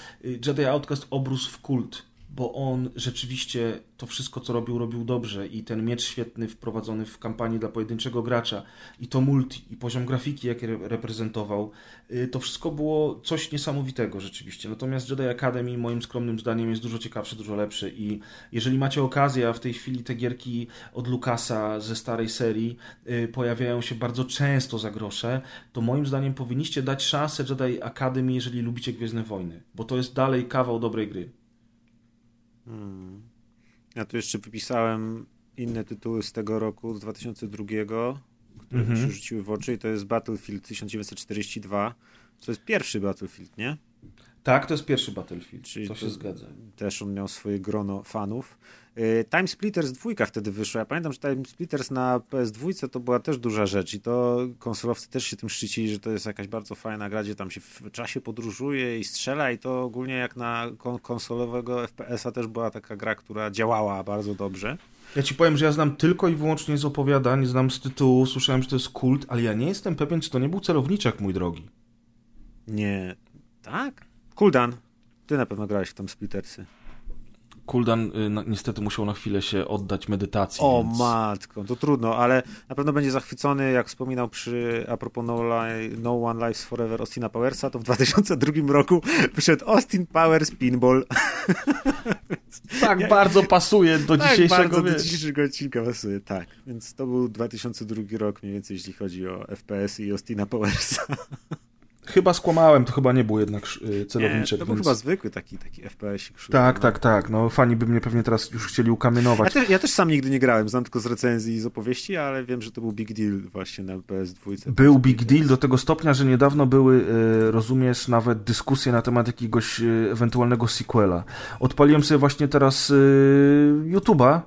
Jedi Outcast obrósł w kult, bo on rzeczywiście to wszystko, co robił, robił dobrze. I ten miecz świetny wprowadzony w kampanii dla pojedynczego gracza, i to multi, i poziom grafiki, jaki re- reprezentował, y, to wszystko było coś niesamowitego rzeczywiście. Natomiast Jedi Academy, moim skromnym zdaniem, jest dużo ciekawszy, dużo lepszy. I jeżeli macie okazję, a w tej chwili te gierki od Lucasa ze starej serii y, pojawiają się bardzo często za grosze, to moim zdaniem powinniście dać szansę Jedi Academy, jeżeli lubicie Gwiezdne Wojny, bo to jest dalej kawał dobrej gry. Hmm. Ja tu jeszcze wypisałem inne tytuły z tego roku, z 2002, które Mhm. mi się rzuciły w oczy i to jest Battlefield 1942. To jest pierwszy Battlefield, nie? Tak, to jest pierwszy Battlefield, Czyli to to- się zgadza. Też on miał swoje grono fanów. Y, Time Splitters 2 wtedy wyszła. Ja pamiętam, że Time Splitters na PS2 to była też duża rzecz i to konsolowcy też się tym szczycili, że to jest jakaś bardzo fajna gra, gdzie tam się w czasie podróżuje i strzela i to ogólnie jak na kon- konsolowego FPS-a też była taka gra, która działała bardzo dobrze. Ja ci powiem, że ja znam tylko i wyłącznie z opowiadań, znam z tytułu, słyszałem, że to jest kult, ale ja nie jestem pewien, czy to nie był celowniczek, mój drogi. Nie, tak? Kuldan, ty na pewno grałeś w Time Splittersy. Kuldan y, niestety musiał na chwilę się oddać medytacji. O więc... matko, to trudno, ale na pewno będzie zachwycony, jak wspominał przy a propos No, no One Lives Forever Austina Powersa, to w 2002 roku wyszedł Austin Powers Pinball. Tak jak... bardzo pasuje do tak dzisiejszego bardzo wiesz. do dzisiejszego odcinka pasuje, tak. Więc to był 2002 rok mniej więcej, jeśli chodzi o FPS i Austina Powersa. Chyba skłamałem, to chyba nie był jednak y, celowniczek. Nie, to był więc... chyba zwykły taki, taki FPS. Tak, no. tak, tak. No fani by mnie pewnie teraz już chcieli ukamienować. Ja, te, ja, też sam nigdy nie grałem, znam tylko z recenzji i z opowieści, ale wiem, że to był big deal właśnie na PS2. Był big deal do tego stopnia, że niedawno były, y, rozumiesz, nawet dyskusje na temat jakiegoś y, ewentualnego sequela. Odpaliłem sobie właśnie teraz YouTube'a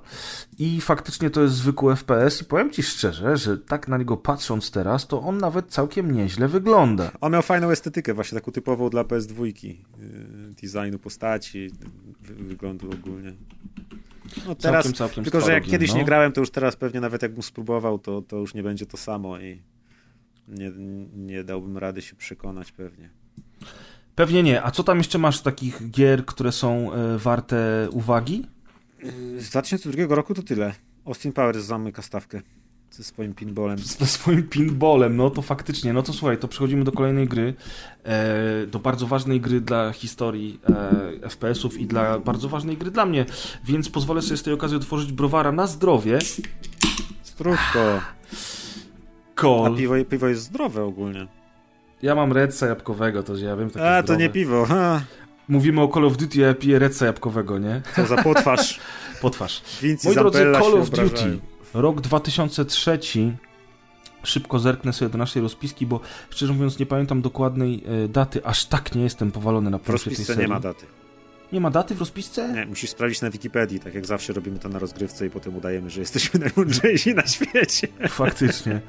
i faktycznie to jest zwykły FPS i powiem ci szczerze, że tak na niego patrząc teraz, to on nawet całkiem nieźle wygląda. On miał fajną estetykę, właśnie taką typową dla PS2. Yy, designu postaci, wyglądu ogólnie. No teraz, całkiem, całkiem tylko, że jak kiedyś no. nie grałem, to już teraz pewnie nawet jakbym spróbował, to, to już nie będzie to samo i nie, nie dałbym rady się przekonać pewnie. Pewnie nie. A co tam jeszcze masz takich gier, które są y, warte uwagi? Z 2002 roku to tyle. Austin Powers zamyka stawkę ze swoim pinballem. Ze swoim pinballem, no to faktycznie. No to słuchaj, to przechodzimy do kolejnej gry. E, do bardzo ważnej gry dla historii e, FPS-ów i dla bardzo ważnej gry dla mnie. Więc pozwolę sobie z tej okazji otworzyć browara na zdrowie. Zdrówko. Kol. A piwo, piwo jest zdrowe ogólnie. Ja mam redsa jabłkowego, to ja wiem takie A, zdrowe. to nie piwo. Ha. Mówimy o Call of Duty, ja piję redsa jabłkowego, nie? Co za potwarz. Potwarz. Vinci Moi drodzy, Call of Duty. obrażają. Rok 2003. Szybko zerknę sobie do naszej rozpiski, bo szczerze mówiąc nie pamiętam dokładnej e, daty. Aż tak nie jestem powalony na planszy tej serii. nie ma daty. Nie ma daty w rozpisce? Nie, musisz sprawdzić na Wikipedii, tak jak zawsze robimy to na rozgrywce i potem udajemy, że jesteśmy najmądrzejsi na świecie. Faktycznie.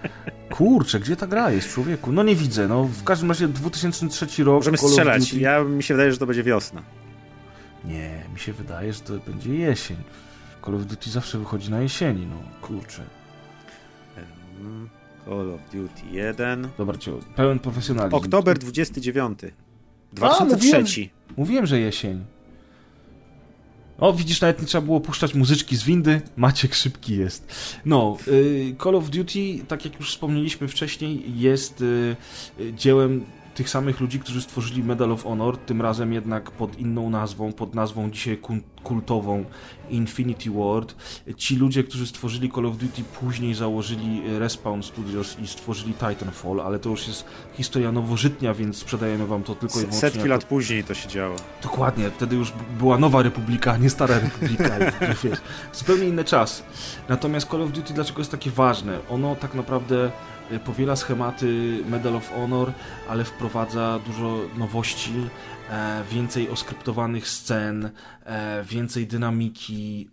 Kurczę, gdzie ta gra jest, człowieku? No nie widzę. No w każdym razie 2003 rok. Możemy Call strzelać. Ja, mi się wydaje, że to będzie wiosna. Nie, mi się wydaje, że to będzie jesień. Call of Duty zawsze wychodzi na jesieni, no kurczę. Call of Duty 1. Zobaczcie, pełen profesjonalizm. Oktober 29. 2003. mówiłem, Mówiłem, że jesień. O, widzisz, nawet nie trzeba było puszczać muzyczki z windy. Maciek szybki jest. No, y, Call of Duty, tak jak już wspomnieliśmy wcześniej, jest y, y, dziełem tych samych ludzi, którzy stworzyli Medal of Honor, tym razem jednak pod inną nazwą, pod nazwą dzisiaj kultową Infinity Ward. Ci ludzie, którzy stworzyli Call of Duty, później założyli Respawn Studios i stworzyli Titanfall, ale to już jest historia nowożytnia, więc sprzedajemy wam to tylko i wyłącznie Setki lat później to się działo. Dokładnie, wtedy już była nowa republika, a nie stara republika. Wiesz, zupełnie inny czas. Natomiast Call of Duty dlaczego jest takie ważne? Ono tak naprawdę powiela schematy Medal of Honor, ale wprowadza dużo nowości, e, więcej oskryptowanych scen, e, więcej dynamiki,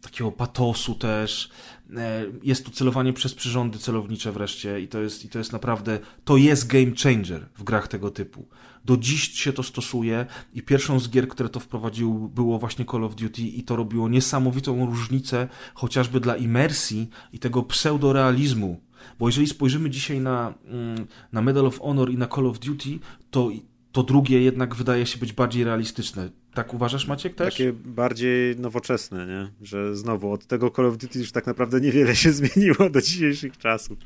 takiego patosu też. E, Jest tu celowanie przez przyrządy celownicze wreszcie i to jest, i to jest naprawdę, to jest game changer w grach tego typu. Do dziś się to stosuje i pierwszą z gier, które to wprowadził było właśnie Call of Duty i to robiło niesamowitą różnicę chociażby dla imersji i tego pseudorealizmu. Bo jeżeli spojrzymy dzisiaj na, mm, na Medal of Honor i na Call of Duty, to, to drugie jednak wydaje się być bardziej realistyczne. Tak uważasz, Maciek, też? Takie bardziej nowoczesne, nie? Że znowu od tego Call of Duty już tak naprawdę niewiele się zmieniło do dzisiejszych czasów.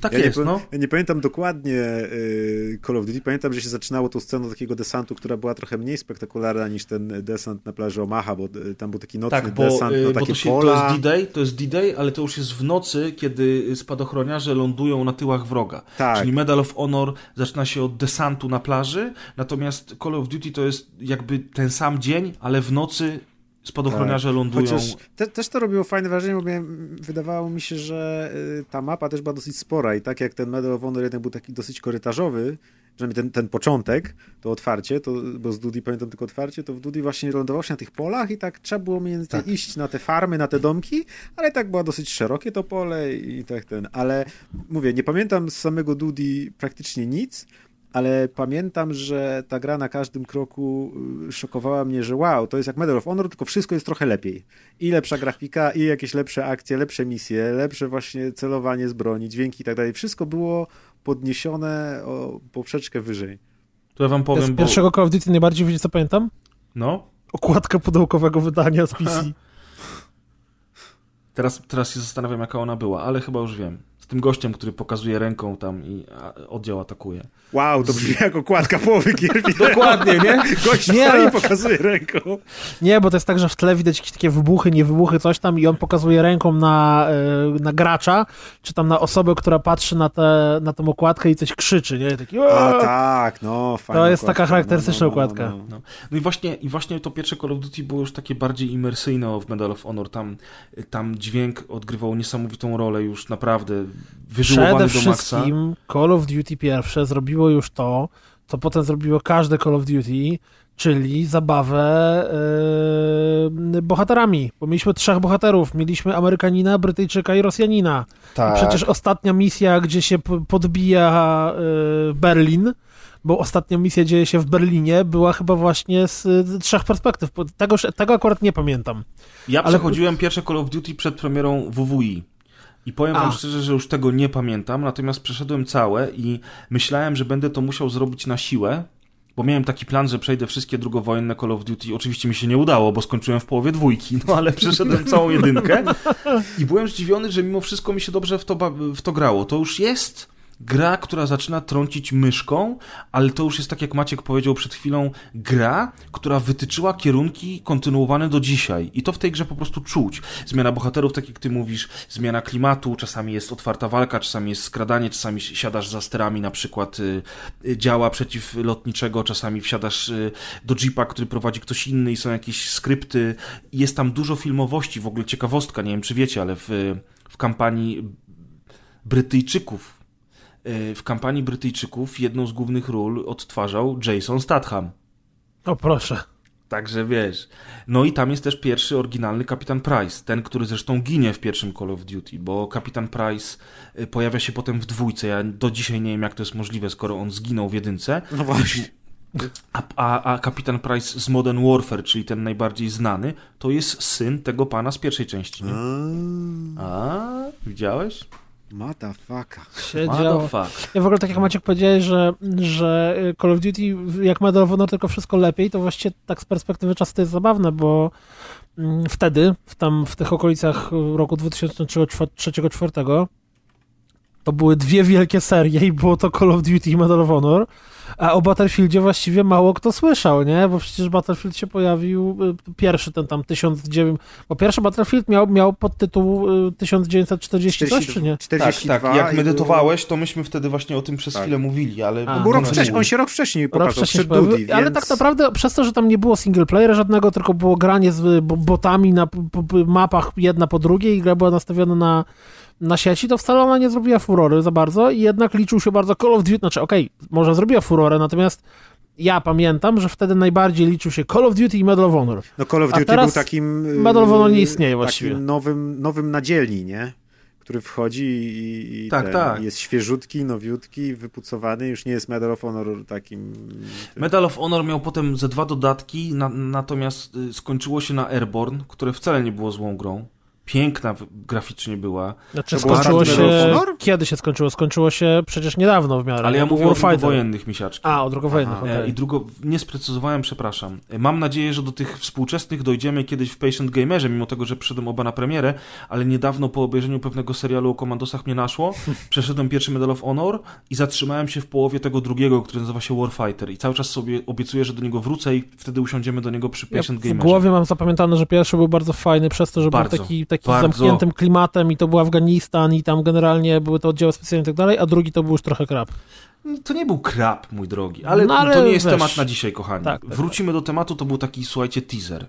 Tak ja jest, nie, no. Ja nie pamiętam dokładnie y, Call of Duty. Pamiętam, że się zaczynało tą sceną takiego desantu, która była trochę mniej spektakularna niż ten desant na plaży Omaha, bo y, tam był taki nocny Tak, bo, desant y, na bo takie to, się, pola. to jest D-Day, to jest D-Day, ale to już jest w nocy, kiedy spadochroniarze lądują na tyłach wroga. Tak. Czyli Medal of Honor zaczyna się od desantu na plaży, natomiast Call of Duty to jest jakby ten sam dzień, ale w nocy spadochroniarze Tak. lądują. Chociaż te, też to robiło fajne wrażenie, bo miałem, wydawało mi się, że y, ta mapa też była dosyć spora i tak jak ten Medal of Honor jeden był taki dosyć korytarzowy, przynajmniej ten, ten początek, to otwarcie, to, bo z Dudi pamiętam tylko otwarcie, to w Dudi właśnie lądował się na tych polach i tak trzeba było mniej więcej Tak. iść na te farmy, na te domki, ale tak było dosyć szerokie to pole i tak ten, ale mówię, nie pamiętam z samego Dudi praktycznie nic, ale pamiętam, że ta gra na każdym kroku y, szokowała mnie, że wow, to jest jak Medal of Honor, tylko wszystko jest trochę lepiej. I lepsza grafika, i jakieś lepsze akcje, lepsze misje, lepsze właśnie celowanie z broni, dźwięki i tak dalej. Wszystko było podniesione o poprzeczkę wyżej. To ja wam Ja powiem, z bo... pierwszego Call of Duty najbardziej wiecie co pamiętam? No, okładka pudełkowego wydania z PC. Teraz, teraz się zastanawiam, jaka ona była, ale chyba już wiem. Tym gościem, który pokazuje ręką tam i oddział atakuje. Wow, to brzmi jak okładka połowy Kirby. Dokładnie, nie? Gość nie, ale... pokazuje ręką. Nie, bo to jest tak, że w tle widać jakieś takie wybuchy, nie wybuchy, coś tam i on pokazuje ręką na, e, na gracza, czy tam na osobę, która patrzy na, te, na tą okładkę i coś krzyczy, nie? Taki, A tak, no, To jest okładka. taka charakterystyczna no, no, no, okładka. No, no, no, i właśnie, i właśnie to pierwsze Call of Duty było już takie bardziej imersyjne w Medal of Honor. Tam, tam dźwięk odgrywał niesamowitą rolę już naprawdę Przede wszystkim Call of Duty pierwsze zrobiło już to, co potem zrobiło każde Call of Duty, czyli zabawę yy, bohaterami. Bo mieliśmy trzech bohaterów. Mieliśmy Amerykanina, Brytyjczyka i Rosjanina. Tak. I przecież ostatnia misja, gdzie się podbija yy, Berlin, bo ostatnia misja dzieje się w Berlinie, była chyba właśnie z y, trzech perspektyw. Tego, tego akurat nie pamiętam. Ja Ale... przechodziłem pierwsze Call of Duty przed premierą WWI. I powiem wam szczerze, że już tego nie pamiętam, natomiast przeszedłem całe i myślałem, że będę to musiał zrobić na siłę, bo miałem taki plan, że przejdę wszystkie drugowojenne Call of Duty. Oczywiście mi się nie udało, bo skończyłem w połowie dwójki, no ale przeszedłem całą jedynkę i byłem zdziwiony, że mimo wszystko mi się dobrze w to, w to grało. To już jest gra, która zaczyna trącić myszką, ale to już jest tak jak Maciek powiedział przed chwilą, gra, która wytyczyła kierunki kontynuowane do dzisiaj. I to w tej grze po prostu czuć. Zmiana bohaterów, tak jak ty mówisz, zmiana klimatu, czasami jest otwarta walka, czasami jest skradanie, czasami siadasz za sterami na przykład y, y, działa przeciwlotniczego, czasami wsiadasz y, do jeepa, który prowadzi ktoś inny i są jakieś skrypty. Jest tam dużo filmowości, w ogóle ciekawostka, nie wiem czy wiecie, ale w, w kampanii Brytyjczyków w kampanii Brytyjczyków jedną z głównych ról odtwarzał Jason Statham. O proszę. Także wiesz. No i tam jest też pierwszy oryginalny Kapitan Price, ten, który zresztą ginie w pierwszym Call of Duty, bo Kapitan Price e, pojawia się potem w dwójce. Ja do dzisiaj nie wiem, jak to jest możliwe, skoro on zginął w jedynce. No właśnie. A, a, a Kapitan Price z Modern Warfare, czyli ten najbardziej znany, to jest syn tego pana z pierwszej części. Nie? A, widziałeś? Motherfucker. Ja w ogóle tak jak Maciek powiedziałeś, że, że Call of Duty jak Medal of Honor tylko wszystko lepiej, to właściwie tak z perspektywy czasu to jest zabawne, bo mm, wtedy, w, tam w tych okolicach roku 2003-2004 to były dwie wielkie serie i było to Call of Duty i Medal of Honor, a o Battlefieldzie właściwie mało kto słyszał, nie? Bo przecież Battlefield się pojawił, y, pierwszy ten tam 1900, bo pierwszy Battlefield miał, miał podtytuł 1940 40, coś, czy nie? 42 tak, tak. Jak medytowałeś, to myśmy wtedy właśnie o tym przez tak. chwilę mówili, ale... A, no, rok wcześniej, on się rok wcześniej pokazał, rok wcześniej Duty, więc... Ale tak naprawdę przez to, że tam nie było single playera żadnego, tylko było granie z botami na mapach jedna po drugiej i gra była nastawiona na na sieci, to wcale ona nie zrobiła furory za bardzo i jednak liczył się bardzo Call of Duty, znaczy okej, okay, może zrobiła furorę, natomiast ja pamiętam, że wtedy najbardziej liczył się Call of Duty i Medal of Honor. No Call of Duty był takim... Medal of Honor nie istnieje właściwie. nowym, nowym na dzielni, nie? Który wchodzi i, i tak, ten, tak. jest świeżutki, nowiutki, wypucowany, już nie jest Medal of Honor takim... Medal of Honor miał potem ze dwa dodatki, na, natomiast y, skończyło się na Airborne, które wcale nie było złą grą piękna graficznie była. Znaczy skończyło się... Kiedy się skończyło? Skończyło się przecież niedawno w miarę. Ale ja mówię o drugowojennych misiaczkach. A, o drugowojennych, okay. I drugo... Nie sprecyzowałem, przepraszam. Mam nadzieję, że do tych współczesnych dojdziemy kiedyś w Patient Gamerze, mimo tego, że przyszedłem oba na premierę, ale niedawno po obejrzeniu pewnego serialu o komandosach mnie naszło, przeszedłem pierwszy Medal of Honor i zatrzymałem się w połowie tego drugiego, który nazywa się Warfighter i cały czas sobie obiecuję, że do niego wrócę i wtedy usiądziemy do niego przy Patient ja Gamerze. W głowie mam zapamiętane, że pierwszy był bardzo fajny przez to, że bardzo. był taki taki Bardzo. zamkniętym klimatem i to był Afganistan i tam generalnie były to oddziały specjalne i tak dalej, a drugi to był już trochę krap. No, to nie był krap, mój drogi, ale, no, ale to nie jest wiesz, temat na dzisiaj, kochani. Tak, tak, Wrócimy tak. do tematu, to był taki, słuchajcie, teaser.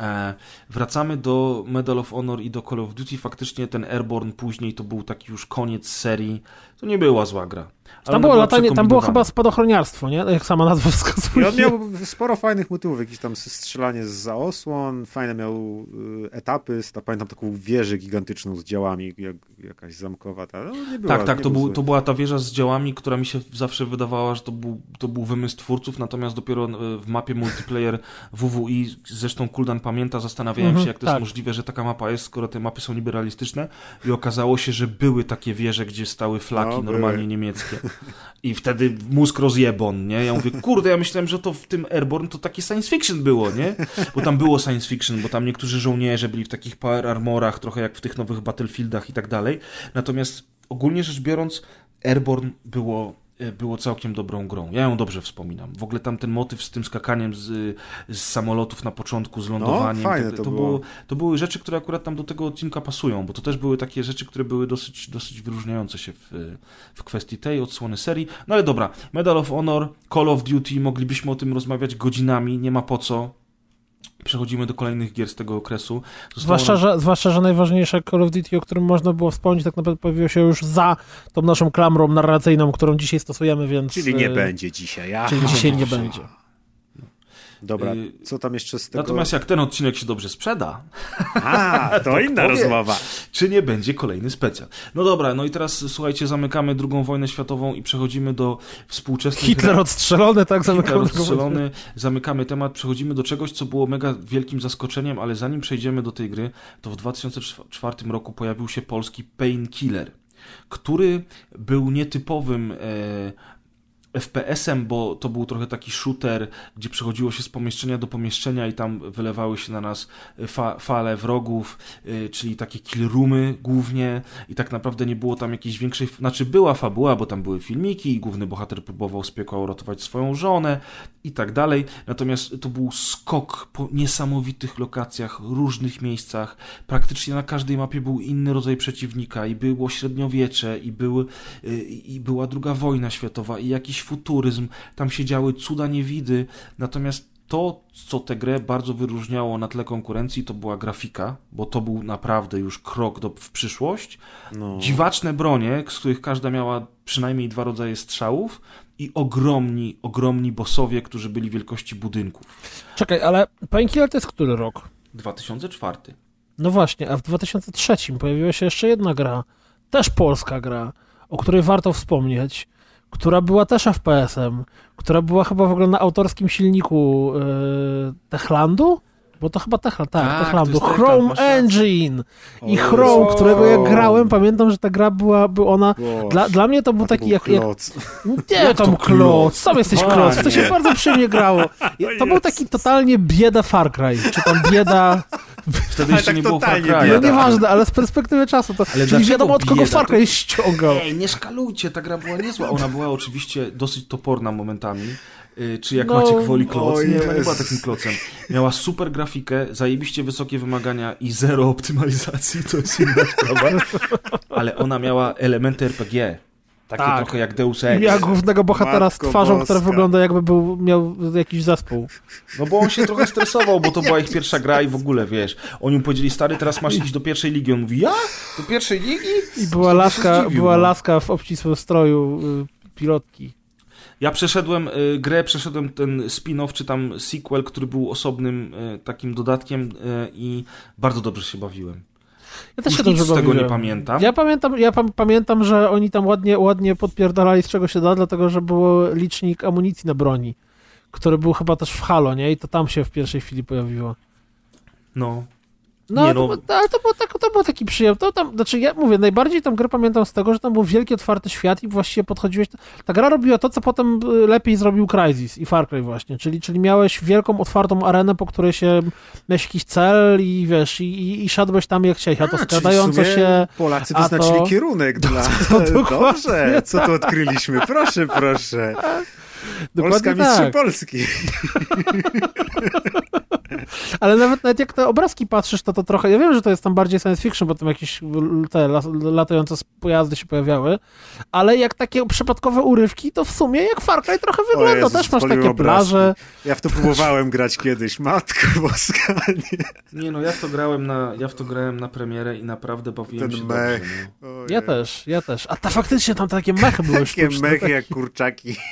E, wracamy do Medal of Honor i do Call of Duty. Faktycznie ten Airborne później to był taki już koniec serii. To nie była zła gra. Tam było, latanie, tam było chyba spadochroniarstwo, nie? Jak sama nazwa wskazuje. I on miał sporo fajnych motywów, jakieś tam strzelanie z zaosłon, fajne miał y, etapy, pamiętam taką wieżę gigantyczną z działami, jak, jakaś zamkowa. Ta, no, była, tak, tak, to, był, to była ta wieża z działami, która mi się zawsze wydawała, że to był, to był wymysł twórców, natomiast dopiero y, w mapie multiplayer WWI, zresztą Kuldan pamięta, zastanawiałem mhm, się, jak to tak. jest możliwe, że taka mapa jest, skoro te mapy są niby realistyczne i okazało się, że były takie wieże, gdzie stały flaki no, normalnie były. niemieckie. I wtedy mózg rozjebon, nie? Ja mówię, kurde, ja myślałem, że to w tym Airborne to takie science fiction było, nie? Bo tam było science fiction, bo tam niektórzy żołnierze byli w takich power armorach, trochę jak w tych nowych Battlefieldach i tak dalej. Natomiast ogólnie rzecz biorąc, Airborne było było całkiem dobrą grą. Ja ją dobrze wspominam. W ogóle tam ten motyw z tym skakaniem z, z samolotów na początku, z lądowaniem. No, fajne to, to, to, było. było, to były rzeczy, które akurat tam do tego odcinka pasują, bo to też były takie rzeczy, które były dosyć, dosyć wyróżniające się w, w kwestii tej odsłony serii. No ale dobra, Medal of Honor, Call of Duty, moglibyśmy o tym rozmawiać godzinami, nie ma po co przechodzimy do kolejnych gier z tego okresu. zwłaszcza, że, zwłaszcza, że najważniejsze Call of Duty, o którym można było wspomnieć, tak naprawdę pojawiło się już za tą naszą klamrą narracyjną, którą dzisiaj stosujemy, więc... Czyli nie y, będzie dzisiaj. Aha. Czyli dzisiaj nie będzie. Dobra, y, co tam jeszcze z tego... Natomiast jak ten odcinek się dobrze sprzeda... A, to, to inna rozmowa. Czy nie będzie kolejny specjal. No dobra, no i teraz słuchajcie, zamykamy drugą wojnę światową i przechodzimy do współczesnych... Hitler odstrzelony, tak? Zamykamy Hitler odstrzelony, zamykamy temat, przechodzimy do czegoś, co było mega wielkim zaskoczeniem, ale zanim przejdziemy do tej gry, to w 2004 roku pojawił się polski Painkiller który był nietypowym e, FPS-em, bo to był trochę taki shooter, gdzie przechodziło się z pomieszczenia do pomieszczenia i tam wylewały się na nas fa fale wrogów, yy, czyli takie kill roomy głównie. I tak naprawdę nie było tam jakiejś większej, znaczy była fabuła, bo tam były filmiki i główny bohater próbował z piekła uratować swoją żonę i tak dalej, natomiast to był skok po niesamowitych lokacjach, różnych miejscach, praktycznie na każdej mapie był inny rodzaj przeciwnika i było średniowiecze i, był, yy, i była druga wojna światowa i jakiś futuryzm, tam się działy cuda niewidy, natomiast to, co tę grę bardzo wyróżniało na tle konkurencji, to była grafika, bo to był naprawdę już krok do, w przyszłość. No. Dziwaczne bronie, z których każda miała przynajmniej dwa rodzaje strzałów i ogromni, ogromni bossowie, którzy byli wielkości budynków. Czekaj, ale Painkiller to jest który rok? 2004. No właśnie, a w 2003 pojawiła się jeszcze jedna gra, też polska gra, o której warto wspomnieć, która była też FPS-em, która była chyba w ogóle na autorskim silniku yy, Techlandu? Bo to chyba Techland, tak, tak Techlandu. Chrome Engine i Chrome, którego jak grałem, pamiętam, że ta gra była, by ona, dla, dla mnie to był taki jak, jak... Nie, jak tam kloc, sam jesteś kloc, to się bardzo przyjemnie grało. To był taki totalnie bieda Far Cry, czy tam bieda... Wtedy jeszcze tak nie było Far Cry. No nieważne, ale z perspektywy czasu to... Ale czyli wiadomo od kogo Far Cry ściągał. Ej, nie szkalujcie, ta gra była niezła. Ona była oczywiście dosyć toporna momentami. Y, czy jak no, Maciek woli kloc. Nie, ona nie była takim klocem. Miała super grafikę, zajebiście wysokie wymagania i zero optymalizacji, to jest inna sprawa. Ale ona miała elementy RPG. Takie tak. trochę jak Deus Ex. Jak głównego bohatera Matko z twarzą, Boska. która wygląda jakby był, miał jakiś zespół. No bo on się trochę stresował, bo to była ich pierwsza gra i w ogóle, wiesz, oni mu powiedzieli, stary, teraz masz iść do pierwszej ligi. On mówi, ja? Do pierwszej ligi? I była laska, była no. laska w obcisłym stroju y, pilotki. Ja przeszedłem y, grę, przeszedłem ten spin-off, czy tam sequel, który był osobnym y, takim dodatkiem y, i bardzo dobrze się bawiłem. Ja też się dobrze z tego nie pamiętam. Ja pamiętam, ja pamiętam, że oni tam ładnie, ładnie podpierdalali z czego się da, dlatego że było licznik amunicji na broni, który był chyba też w Halo, nie? I to tam się w pierwszej chwili pojawiło. No. No, nie, no. To, ale to, było tak, to był taki przyjemny. To tam, znaczy, ja mówię, najbardziej tą grę pamiętam z tego, że tam był wielki, otwarty świat i właściwie podchodziłeś. Ta gra robiła to, co potem y, lepiej zrobił Crysis i Far Cry właśnie. Czyli, czyli miałeś wielką, otwartą arenę, po której się miałeś jakiś cel i wiesz, i, i, i szedłeś tam jak chciałeś. A to skradająco się. Polacy wyznaczyli to... kierunek dla. To, to, Dobrze, co tu odkryliśmy? Proszę, proszę. Polska mistrz tak. Polski. Ale nawet, nawet jak te obrazki patrzysz, to to trochę, ja wiem, że to jest tam bardziej science fiction, bo tam jakieś te latające pojazdy się pojawiały, ale jak takie przypadkowe urywki, to w sumie jak Far Cry trochę wygląda. Jezus, Też masz takie obrazki. plaże. Ja w to próbowałem grać kiedyś, matko boska. Nie. nie no, ja w to grałem na, ja w to grałem na premierę i naprawdę bawiłem Ten się mech. dobrze. No. Ja też, ja też. A ta faktycznie tam takie mechy były Takie mechy jak kurczaki.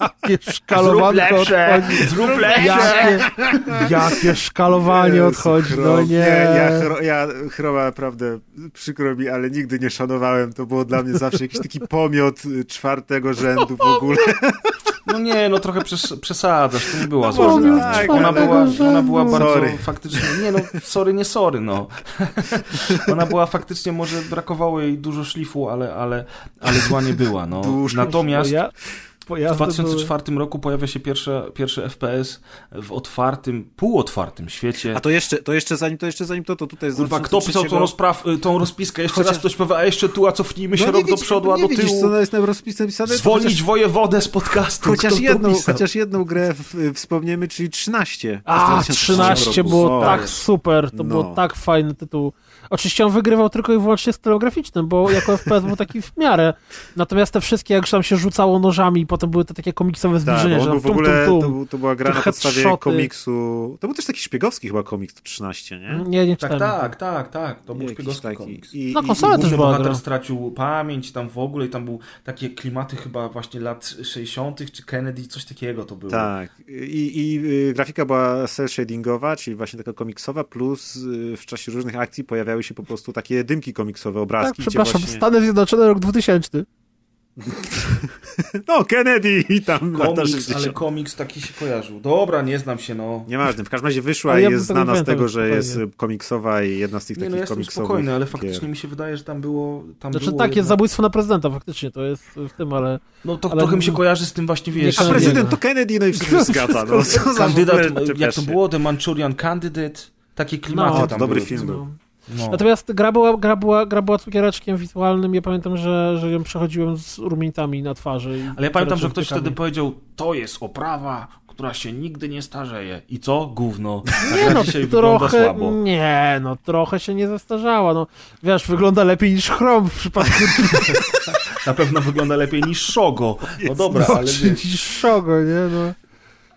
Jakie szkalowanie odchodzi. Zrób lepsze. Jakie, jakie szkalowanie Jezu, odchodzi, no nie. ja, chro, ja chroma naprawdę przykro mi, ale nigdy nie szanowałem. To było dla mnie zawsze jakiś taki pomiot czwartego rzędu w ogóle. No nie, no trochę przes przesadzasz, to nie była No zła tak, Ona ale- była, ona była bardzo Sorry. faktycznie, nie no, sorry, nie sorry, no. Ona była faktycznie, może brakowało jej dużo szlifu, ale, ale, ale zła nie była, no. Natomiast Ja, w pojazdy 2004 roku pojawia się pierwsze, pierwszy FPS w otwartym, półotwartym świecie. A to jeszcze, to jeszcze zanim to, jeszcze zanim to, to tutaj Kurwa, kto pisał tą, 2003 rozpraw, y, tą rozpiskę? Jeszcze Chociaż- raz ktoś powie, a jeszcze tu, a cofnijmy się No rok do widzisz- przodu, a nie do widzisz, tyłu. co jest na rozpisce napisane? to Zwolnić chociaż- wojewodę z podcastu. Chociaż jedną, chociaż jedną grę w, wspomniemy, czyli 13. A, Z 2003 13 roku. było tak super, to No. było tak fajny tytuł. Oczywiście on wygrywał tylko i wyłącznie stylem graficznym, bo jako FPS był taki w miarę. Natomiast te wszystkie, jak już tam się rzucało nożami i potem były te takie komiksowe Tak, zbliżenia, bo że tam w tum, ogóle, tum, to, tum. był- to była gra na podstawie headshoty. komiksu, to był też taki szpiegowski chyba komiks 13, nie? Nie, nie Tak, tak, tak, tak. To był Jakiś szpiegowski taki. komiks. I, No, konsola i- też była bohater gra. stracił pamięć tam w ogóle i tam był takie klimaty chyba właśnie lat 60. czy Kennedy, coś takiego to było. Tak. I, i y, grafika była cel shadingowa, czyli właśnie taka komiksowa, plus y, w czasie różnych akcji pojawiały się po prostu takie dymki komiksowe, Tak, obrazki. gdzie przepraszam, właśnie... Stany Zjednoczone, rok 2000. No, Kennedy i tam Komiks, 60. ale komiks taki się kojarzył. Dobra, nie znam się, no. Nieważne, w każdym razie wyszła Ale i ja jest znana z tego, że spokojnie. jest komiksowa i jedna z tych Nie, no takich jestem komiksowych. spokojny, ale gier. faktycznie mi się wydaje, że tam było... Tam Znaczy było tak, jest jednak- zabójstwo na prezydenta, faktycznie, to jest w tym, ale... No to ale- trochę mi się kojarzy z tym właśnie, wiesz... A prezydent to Kennedy, no i wszystko się zgadza. No, co za w Kandydat, ogóle jak to było? The Manchurian Candidate? Takie klimaty No, tam dobry były. film był. No. Natomiast gra była, gra, była, gra była cukiereczkiem wizualnym. Ja pamiętam, że, że ją przechodziłem z rumieńcami na twarzy. i Ale ja pamiętam, że ktoś wtedy powiedział, to jest oprawa, która się nigdy nie starzeje. I co? Gówno. Ta Nie gra no, trochę, słabo. nie no, trochę się nie zestarzała, no. Wiesz, wygląda lepiej niż Chrom w przypadku Na pewno wygląda lepiej niż Shogo. No dobra, no, ale, niż Shogo, nie no.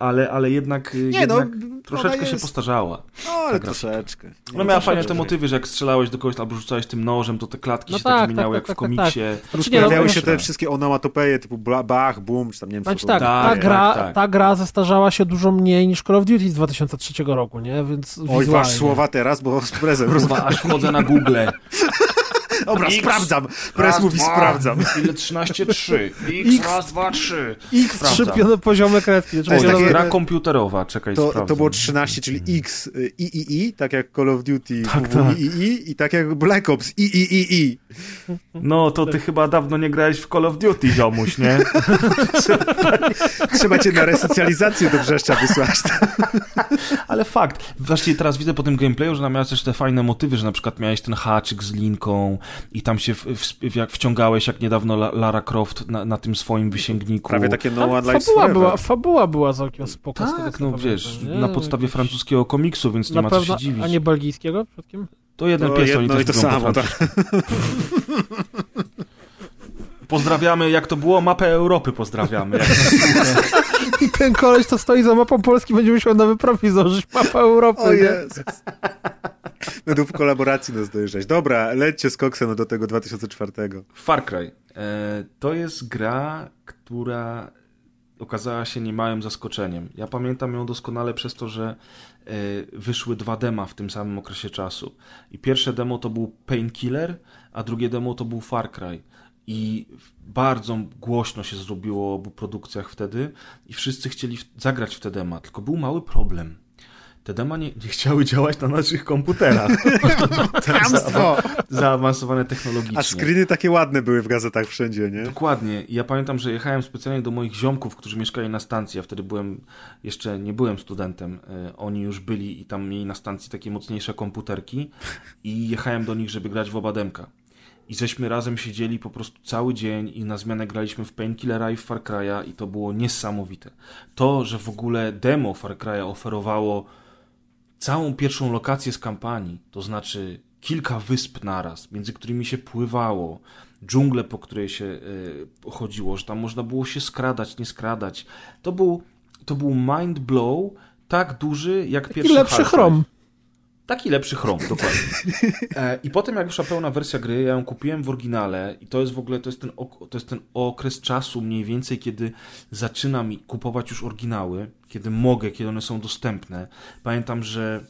Ale, ale jednak, Nie jednak no, troszeczkę ona się jest- postarzała. No, ale troszeczkę. Nie, No miała troszeczkę. fajne te motywy, że jak strzelałeś do kogoś albo rzucałeś tym nożem, to te klatki No się tak, tak tak, zmieniały tak, jak w tak, tak, komiksie. Znaczy nie, no, Pojawiały no, się te wszystkie onomatopeje typu bach, boom, czy tam nie wiem Znaczy co tak, to ta, Tak, gra, tak, tak. ta gra zestarzała się dużo mniej niż Call of Duty z 2003 roku, nie? Więc Oj, wasz słowa teraz, bo z prezem aż wchodzę na Google. Dobra, X, sprawdzam. Raz, mówi dwa, sprawdzam. Ile 13, 3. X, X. raz, dwa, trzy. X Sprawdzam. trzy poziome. Znaczy To jest takie- gra komputerowa, czekaj, To, sprawdzę. to było 13, czyli X y, III, tak jak Call of Duty Tak, tak. III i tak jak Black Ops III. No, to ty chyba dawno nie grałeś w Call of Duty, ziomuś, nie? Trzeba cię na resocjalizację do Brzeszcza wysłać. Ale fakt. Właściwie teraz widzę po tym gameplayu, że miała też te fajne motywy, że na przykład miałeś ten haczyk z linką i tam się w, w, jak wciągałeś, jak niedawno La- Lara Croft na, na tym swoim wysięgniku. Prawie takie No One Lives fabuła, Forever. była, fabuła była całkiem spoko. Tak, co no wiesz, nie? na podstawie francuskiego komiksu, więc nie Na ma co pewno, się dziwić. a nie belgijskiego przypadkiem? To jeden To pies, oni też i to samo, tak. Pozdrawiamy, jak to było, mapę Europy pozdrawiamy. I ten koleś, co stoi za mapą Polski, będzie musiał nowy profil założyć mapę Europy, O nie? Jezus. Będą w kolaboracji nas dojeżdżać. Dobra, lećcie z koksem do tego 2004. Far Cry. E, to jest gra, która okazała się niemałym zaskoczeniem. Ja pamiętam ją doskonale przez to, że e, wyszły dwa dema w tym samym okresie czasu. I pierwsze demo to był Painkiller, a drugie demo to był Far Cry. I bardzo głośno się zrobiło o obu produkcjach wtedy i wszyscy chcieli zagrać w te dema, tylko był mały problem. Te dema nie, nie chciały działać na naszych komputerach. Kłamstwo! Zaawansowane technologicznie. A screeny takie ładne były w gazetach wszędzie, nie? Dokładnie. Ja pamiętam, że jechałem specjalnie do moich ziomków, którzy mieszkali na stacji. Ja wtedy byłem, jeszcze nie byłem studentem. E, Oni już byli i tam mieli na stacji takie mocniejsze komputerki. I jechałem do nich, żeby grać w Obademka. I żeśmy razem siedzieli po prostu cały dzień i na zmianę graliśmy w Painkillera i w Far Cry'a i to było niesamowite. To, że w ogóle demo Far Cry'a oferowało całą pierwszą lokację z kampanii, to znaczy kilka wysp naraz, między którymi się pływało, dżunglę, po której się y, chodziło, że tam można było się skradać, nie skradać. To był, to był mind blow tak duży jak pierwszy lepszy Half-Life. chrom. Taki lepszy chrom, dokładnie. E, I potem jak wyszła pełna wersja gry, ja ją kupiłem w oryginale i to jest w ogóle, to jest ten, ok- to jest ten okres czasu mniej więcej, kiedy zaczynam kupować już oryginały, kiedy mogę, kiedy one są dostępne. Pamiętam, że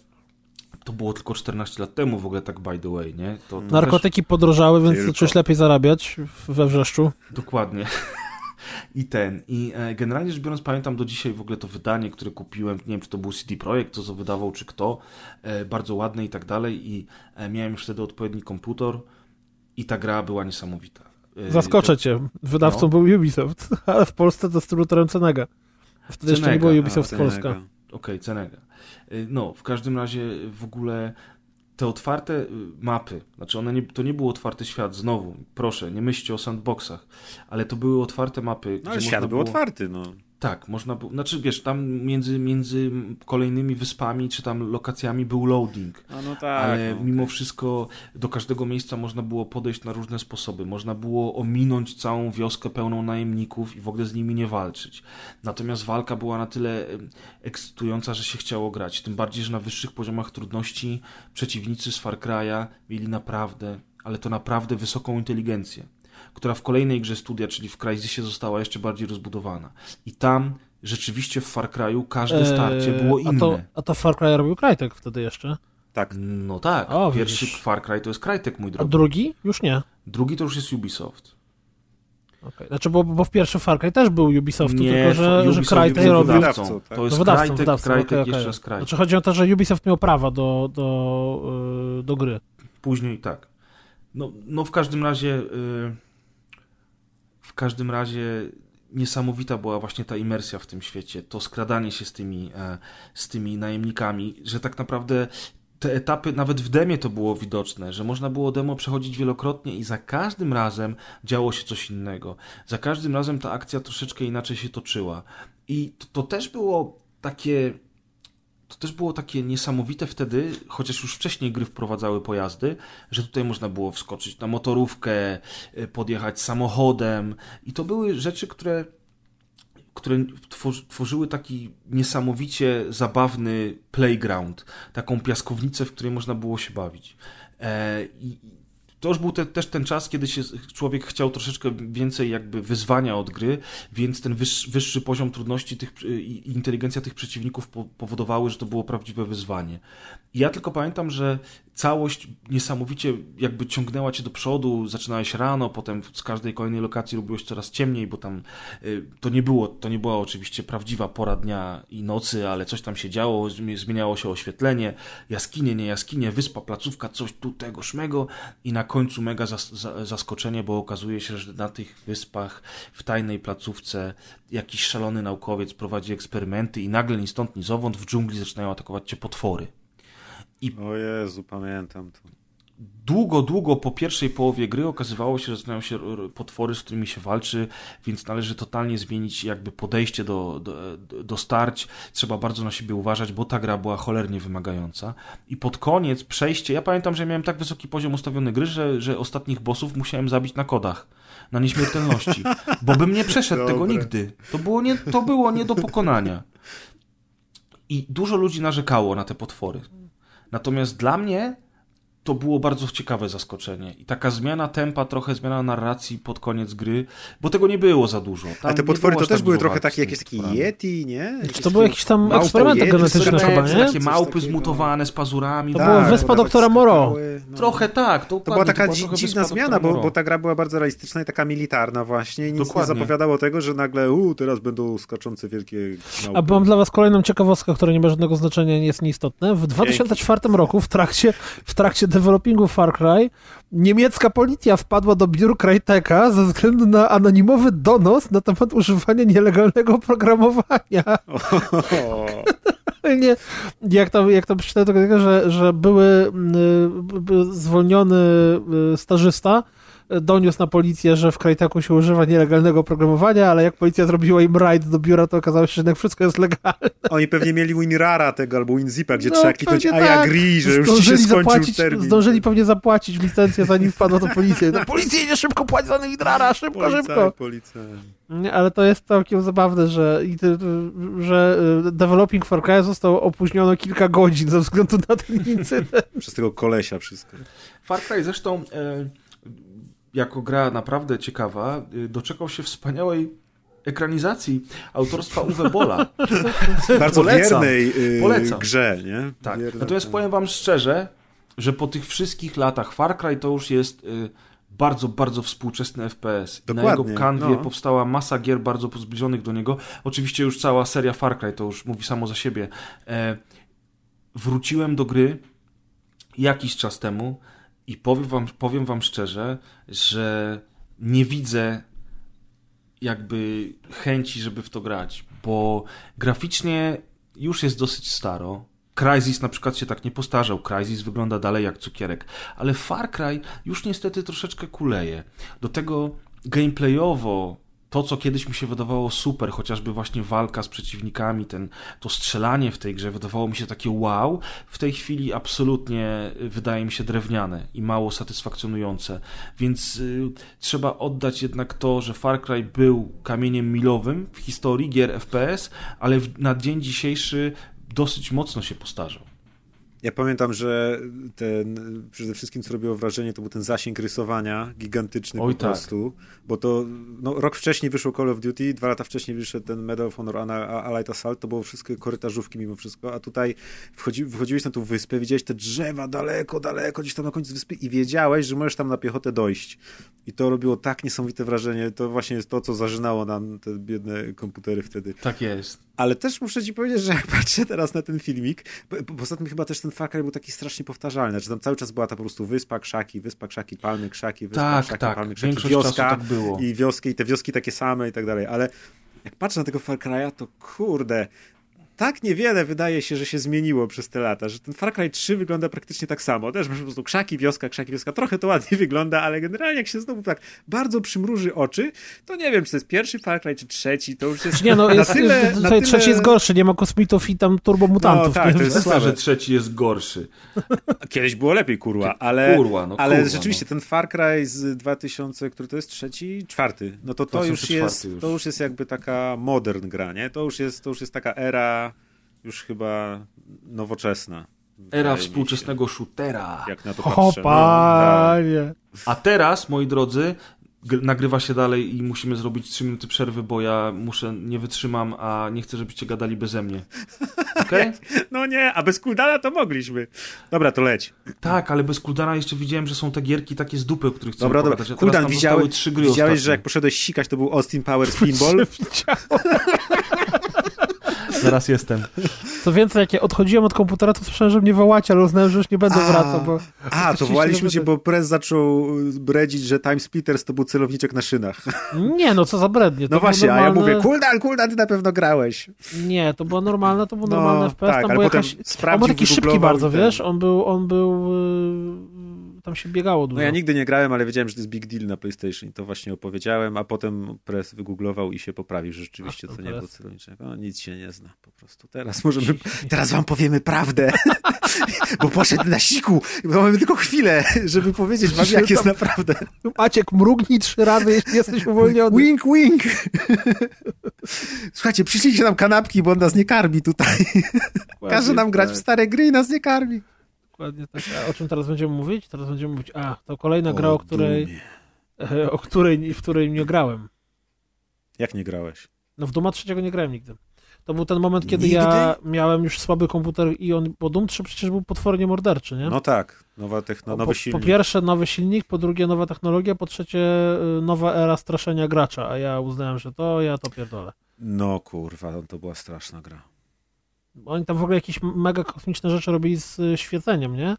to było tylko 14 lat temu w ogóle tak by the way, nie? To, to Narkotyki podrożały, więc Tylko. zacząłeś lepiej zarabiać w- we wrzeszczu. Też, dokładnie. I ten, i e, generalnie rzecz biorąc, pamiętam do dzisiaj w ogóle to wydanie, które kupiłem, nie wiem, czy to był CD Projekt, co to wydawał, czy kto, e, bardzo ładne i tak dalej, i e, miałem już wtedy odpowiedni komputer i ta gra była niesamowita. Zaskoczę cię, wydawcą No. był Ubisoft, ale w Polsce dystrybutorem Cenega. Wtedy jeszcze nie Cenega, było Ubisoft A, Polska. Cenega. Okej, Cenega. Y, No, w każdym razie w ogóle te otwarte y, mapy, znaczy one nie, to nie był otwarty świat, znowu, proszę, nie myślcie o sandboxach, ale to były otwarte mapy, No ale świat był było... otwarty, no. Tak, można było, znaczy wiesz, tam między, między kolejnymi wyspami, czy tam lokacjami był loading, A no tak. ale no, mimo wszystko do każdego miejsca można było podejść na różne sposoby. Można było ominąć całą wioskę pełną najemników i w ogóle z nimi nie walczyć. Natomiast walka była na tyle ekscytująca, że się chciało grać. Tym bardziej, że na wyższych poziomach trudności przeciwnicy z Far Cry'a mieli naprawdę, ale to naprawdę wysoką inteligencję, która w kolejnej grze studia, czyli w Crysisie została jeszcze bardziej rozbudowana. I tam rzeczywiście w Far Cry'u każde starcie Eee, było A to, inne. a to Far Cry robił Crytek wtedy jeszcze. Tak. No tak, O, pierwszy widzisz. Far Cry to jest Crytek, mój A drogi. drugi? Już nie. Drugi to już jest Ubisoft. Okay. Znaczy, bo, bo w pierwszy Far Cry też był Ubisoftu, tylko że, że Ubisoft Crytek był robił... wydawcą, tak? To jest No wydawcą, Crytek, wydawcą, Crytek, okej, jeszcze okej. raz Crytek. Znaczy chodzi o to, że Ubisoft miał prawa do, do, yy, do gry. Później tak. No, no w każdym razie yy, w każdym razie niesamowita była właśnie ta imersja w tym świecie, to skradanie się z tymi, e, z tymi najemnikami, że tak naprawdę te etapy, nawet w demie to było widoczne, że można było demo przechodzić wielokrotnie i za każdym razem działo się coś innego. Za każdym razem ta akcja troszeczkę inaczej się toczyła. I to, to też było takie to też było takie niesamowite wtedy, chociaż już wcześniej gry wprowadzały pojazdy, że tutaj można było wskoczyć na motorówkę, y, podjechać samochodem i to były rzeczy, które które tworzy- tworzyły taki niesamowicie zabawny playground, taką piaskownicę, w której można było się bawić. E, I to już był te, też ten czas, kiedy się człowiek chciał troszeczkę więcej jakby wyzwania od gry, więc ten wyższy, wyższy poziom trudności tych, i inteligencja tych przeciwników po, powodowały, że to było prawdziwe wyzwanie. I ja tylko pamiętam, że całość niesamowicie jakby ciągnęła cię do przodu, zaczynałeś rano, potem z każdej kolejnej lokacji robiłeś coraz ciemniej, bo tam y, to nie było, to nie była oczywiście prawdziwa pora dnia i nocy, ale coś tam się działo, zmi- zmieniało się oświetlenie, jaskinie, nie jaskinie, wyspa, placówka, coś tu tego szmego i na końcu mega zas za zaskoczenie, bo okazuje się, że na tych wyspach w tajnej placówce jakiś szalony naukowiec prowadzi eksperymenty i nagle ni stąd ni zowąd w dżungli zaczynają atakować cię potwory. O Jezu, pamiętam to. Długo, długo po pierwszej połowie gry okazywało się, że zaczynają się potwory, z którymi się walczy, więc należy totalnie zmienić jakby podejście do, do, do starć. Trzeba bardzo na siebie uważać, bo ta gra była cholernie wymagająca. I pod koniec przejście, ja pamiętam, że miałem tak wysoki poziom ustawiony gry, że, że ostatnich bossów musiałem zabić na kodach, na nieśmiertelności, bo bym nie przeszedł tego Dobre. nigdy. To było nie, to było nie do pokonania. I dużo ludzi narzekało na te potwory. Natomiast dla mnie to było bardzo ciekawe zaskoczenie. I taka zmiana tempa, trochę zmiana narracji pod koniec gry, bo tego nie było za dużo. Tam A te potwory to aż też tak były trochę takie jakieś takie. Yeti, nie? Czy Jakieś to były jakieś tam eksperymenty genetyczne chyba, nie? Takie małpy takiego. zmutowane z pazurami. To tak. było Tak, Wyspa tak doktora skakały, no. Trochę tak. To była taka dzi- trochę dziwna zmiana, bo, bo ta gra była bardzo realistyczna i taka militarna właśnie. Nic Dokładnie. nie zapowiadało tego, że nagle u, teraz będą skaczące wielkie małpy. A mam dla was kolejną ciekawostkę, która nie ma żadnego znaczenia, nie jest nieistotne. W 2004 roku w trakcie, w trakcie developingu Far Cry niemiecka policja wpadła do biur Cryteka ze względu na anonimowy donos na temat używania nielegalnego programowania. Nie, jak to, jak to przeczytałem, że, że były mm, b- zwolniony y, stażysta y, doniósł na policję, że w Cryteku się używa nielegalnego programowania, ale jak policja zrobiła im raid do biura, to okazało się, że jednak wszystko jest legalne. Oni pewnie mieli WinRara tego albo WinZipa, gdzie No, trzeba kliknąć pewnie I tak. agree, że już ci się Zdążyli skończył zapłacić, termin. zdążyli pewnie zapłacić licencję, zanim wpadła to policja. No, policja idzie szybko, płać za Widrara, szybko, Policjant, szybko. policjant. Nie, ale to jest całkiem zabawne, że, że y, developing Far Cry został opóźniony kilka godzin ze względu na ten incydent. Przez tego kolesia wszystko. Far Cry zresztą e, jako gra naprawdę ciekawa e, doczekał się wspaniałej ekranizacji autorstwa Uwe Bola. Bardzo Polecam. wiernej y, Polecam. grze, nie? Tak. Natomiast tak. powiem wam szczerze, że po tych wszystkich latach Far Cry to już jest y, bardzo, bardzo współczesny FPS. Dokładnie, Na jego kanwie no. powstała masa gier bardzo zbliżonych do niego. Oczywiście już cała seria Far Cry, to już mówi samo za siebie. E, wróciłem do gry jakiś czas temu i powiem wam, powiem wam szczerze, że nie widzę jakby chęci, żeby w to grać, bo graficznie już jest dosyć staro. Crysis na przykład się tak nie postarzał. Crysis wygląda dalej jak cukierek, ale Far Cry już niestety troszeczkę kuleje. Do tego gameplayowo to, co kiedyś mi się wydawało super, chociażby właśnie walka z przeciwnikami, ten, to strzelanie w tej grze wydawało mi się takie wow, w tej chwili absolutnie wydaje mi się drewniane i mało satysfakcjonujące. Więc y, trzeba oddać jednak to, że Far Cry był kamieniem milowym w historii gier FPS, ale w, na dzień dzisiejszy dosyć mocno się postarzał. Ja pamiętam, że ten, przede wszystkim co robiło wrażenie, to był ten zasięg rysowania gigantyczny Oj, po tak. prostu, bo to no, rok wcześniej wyszło Call of Duty, dwa lata wcześniej wyszedł ten Medal of Honor Allied Assault, to było wszystko korytarzówki mimo wszystko, a tutaj wchodzi, wchodziłeś na tą wyspę, widziałeś te drzewa daleko, daleko, gdzieś tam na końcu wyspy i wiedziałeś, że możesz tam na piechotę dojść. I to robiło tak niesamowite wrażenie, to właśnie jest to, co zażynało nam te biedne komputery wtedy. Tak jest. Ale też muszę ci powiedzieć, że jak patrzę teraz na ten filmik, bo, tym chyba też ten Far Cry był taki strasznie powtarzalny, że tam cały czas była ta po prostu wyspa, krzaki, wyspa, krzaki, palmy, krzaki, wyspa, Tak, krzaki, tak. palmy, krzaki, Większość wioska tak było. i wioski, i te wioski takie same i tak dalej, ale jak patrzę na tego Far Cry'a, to kurde, tak niewiele wydaje się, że się zmieniło przez te lata, że ten Far Cry 3 wygląda praktycznie tak samo. Też masz po prostu krzaki, wioska, krzaki, wioska. Trochę to ładnie wygląda, ale generalnie jak się znowu tak bardzo przymruży oczy, to nie wiem, czy to jest pierwszy Far Cry, czy trzeci, to już jest Nie no, na jest, tyle... tutaj na tyle... trzeci jest gorszy, nie ma kosmitów i tam turbomutantów. No tak, to jest słabe. że trzeci jest gorszy. Kiedyś było lepiej, kurwa, ale, Kurwa, no ale kurwa, rzeczywiście ten Far Cry z 2000, który to jest trzeci, czwarty, no to to już 2004 jest, już. to już jest jakby taka modern gra, nie? To już jest, to już jest taka era już chyba nowoczesna. Era współczesnego shootera. Jak na to O patrzę. No, tak. panie! A teraz, moi drodzy, gr- nagrywa się dalej i musimy zrobić 3 minuty przerwy, bo ja muszę, nie wytrzymam, a nie chcę, żebyście gadali beze mnie. Okej? no nie, a bez Kuldana to mogliśmy. Dobra, to leć. Tak, ale bez Kuldana jeszcze widziałem, że są te gierki takie z dupy, o których chcę Dobra, dobra. Kuldan, nam widziałeś, trzy gry widziałeś ostatnie. że jak poszedłeś sikać, to był Austin Powers Pinball? Zaraz jestem. Co więcej, jak ja odchodziłem od komputera, to słyszałem, że mnie wołacie, ale uznałem, że już nie będę A. wracał, bo... A, to wołaliśmy cię, bo prez zaczął bredzić, że Time Splitters to był celowniczek na szynach. Nie, no co za brednie. To No właśnie, a ja normalne- mówię, Kuldan, Kuldan, ty na pewno grałeś. Nie, to było normalne, to był No, normalny FPS, tak, tam ale był potem jakaś... On był taki szybki bardzo, wiesz? On był, on był... Yy, tam się biegało dużo. No ja nigdy nie grałem, ale wiedziałem, że to jest big deal na PlayStation i to właśnie opowiedziałem, a potem press wygooglował i się poprawił, że rzeczywiście Ach, to ten nie było press. celowniczego. No, nic się nie zna po prostu. Teraz możemy, teraz wam powiemy prawdę, bo poszedł na siku, bo mamy tylko chwilę, żeby powiedzieć wam, jak jest naprawdę. Maciek, mrugnij trzy razy, jeśli jesteś uwolniony. Wink, wink. Słuchajcie, przyszliście nam kanapki, bo on nas nie karmi tutaj. Każe nam grać w tak, stare gry i nas nie karmi. Dokładnie tak. A o czym teraz będziemy mówić? Teraz będziemy mówić, a, to kolejna gra, O o której, Dumie. o której, w której nie grałem. Jak nie grałeś? No w Duma trzeciego nie grałem nigdy. To był ten moment, kiedy Nigdy? ja miałem już słaby komputer i on, bo Doom 3 przecież był potwornie morderczy, nie? No tak, nowa techno, po, nowy po silnik. pierwsze nowy silnik, po drugie nowa technologia, po trzecie y, nowa era straszenia gracza, a ja uznałem, że to ja to pierdolę. No kurwa, to była straszna gra. Oni tam w ogóle jakieś mega kosmiczne rzeczy robili z y, świeceniem, nie?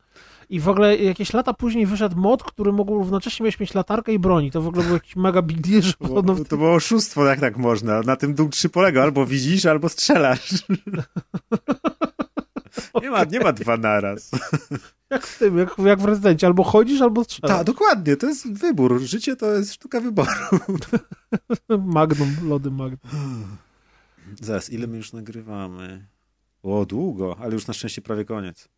I w ogóle jakieś lata później wyszedł mod, który mógł równocześnie mieć, mieć latarkę i broni. To w ogóle był jakiś mega big deal, że To było, w to było oszustwo, jak tak można. Na tym Doom 3 polega, albo widzisz, albo strzelasz. Nie ma, nie ma dwa naraz. Jak z tym, jak, jak w rezydencie, albo chodzisz, albo strzelasz. Tak, dokładnie, to jest wybór. Życie to jest sztuka wyboru. Magnum, lody Magnum. Zaraz, ile my już nagrywamy? O, długo, ale już na szczęście prawie koniec.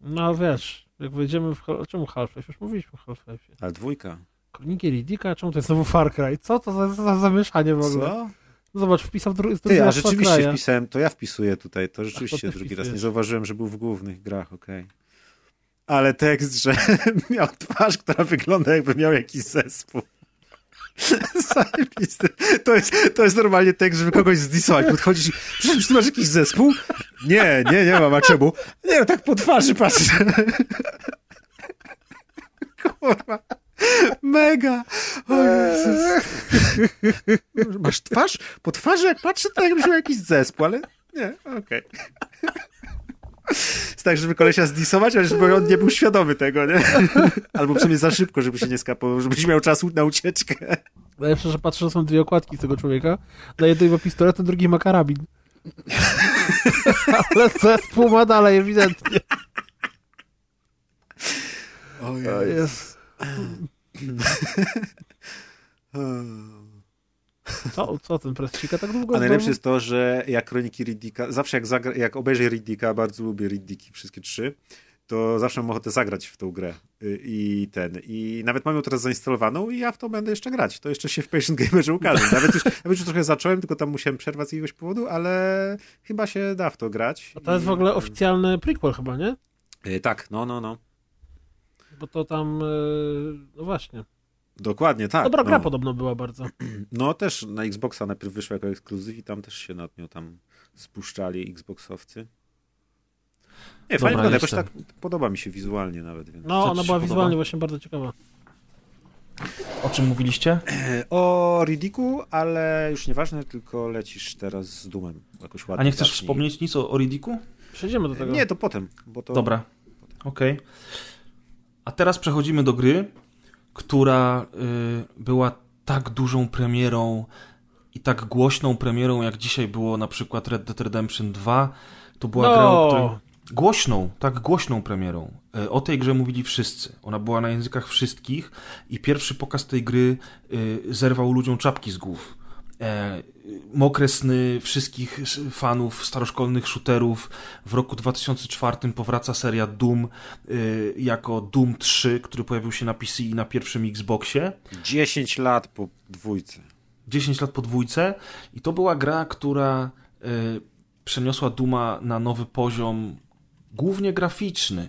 No wiesz, jak wejdziemy w... Czemu Half-Life? Już mówiliśmy o Half-Life. Ale dwójka. Kroniki Riddicka? Czemu to jest znowu Far Cry? Co to za, za zamieszanie w ogóle? Co? Zobacz, wpisał dru- drugi Ty, a raz Far rzeczywiście Cry'a. wpisałem, to ja wpisuję tutaj, to rzeczywiście ty drugi raz. wpisujesz. Nie zauważyłem, że był w głównych grach, okej. Ale tekst, że miał twarz, która wygląda jakby miał jakiś zespół. Zajebisty. To jest, to jest normalnie tekst, żeby kogoś zdisować. Podchodzisz i, czy ty masz jakiś zespół? Nie, nie, nie mam, a czemu? Nie, no tak po twarzy patrzę. Kurwa. Mega! O Jezus. Masz twarz? Po twarzy jak patrzę, to jakbyś miał jakiś zespół, ale nie, okej. Jest tak, żeby kolesia zdisować, ale żeby on nie był świadomy tego, nie? Albo przynajmniej za szybko, żeby się nie skapował, żebyś miał czas na ucieczkę. Najlepsze, że patrzę, że są dwie okładki z tego człowieka. Na jednej ma pistolet, na drugiej ma karabin. Ale zespół ma dalej, ewidentnie. O To jest... Co, co ten prescika tak długo A najlepsze jest to, że jak kroniki Riddicka, zawsze jak, zagra, jak obejrzę Riddicka, bardzo lubię Riddicki, wszystkie trzy, to zawsze mam ochotę zagrać w tą grę y, i ten. I nawet mam ją teraz zainstalowaną i ja w to będę jeszcze grać. To jeszcze się w Patient Gamerze ukaże. Nawet już, nawet już trochę zacząłem, tylko tam musiałem przerwać z jakiegoś powodu, ale chyba się da w to grać. A to jest I- w ogóle oficjalny prequel chyba, nie? Y, Tak, no, no, no. Bo to tam... yy, No właśnie. Dokładnie, tak. Dobra gra no. podobno była bardzo. No też na Xboxa najpierw wyszła jako ekskluzyw i tam też się nad nią tam spuszczali Xboxowcy. Nie, fajnie Dobra, wygląda, jakoś tak podoba mi się wizualnie nawet, więc... No, Co ona była podoba? wizualnie właśnie bardzo ciekawa. O czym mówiliście? O Ridiku, ale już nieważne, tylko lecisz teraz z Dumem. Jakoś ładnie A nie chcesz zacznij. wspomnieć nic o, o Riddiku? Przejdziemy do tego. Nie, to potem, bo to... Dobra, okej. A teraz przechodzimy do gry, która y, była tak dużą premierą i tak głośną premierą, jak dzisiaj było na przykład Red Dead Redemption 2. To była No. gra, której... Głośną, tak głośną premierą. Y, O tej grze mówili wszyscy. Ona była na językach wszystkich i pierwszy pokaz tej gry y, zerwał ludziom czapki z głów. E, mokre sny wszystkich fanów staroszkolnych shooterów. W roku 2004 powraca seria Doom y, jako Doom 3, który pojawił się na PC i na pierwszym Xboxie. 10 lat po dwójce. 10 lat po dwójce i to była gra, która y, przeniosła Duma na nowy poziom, głównie graficzny.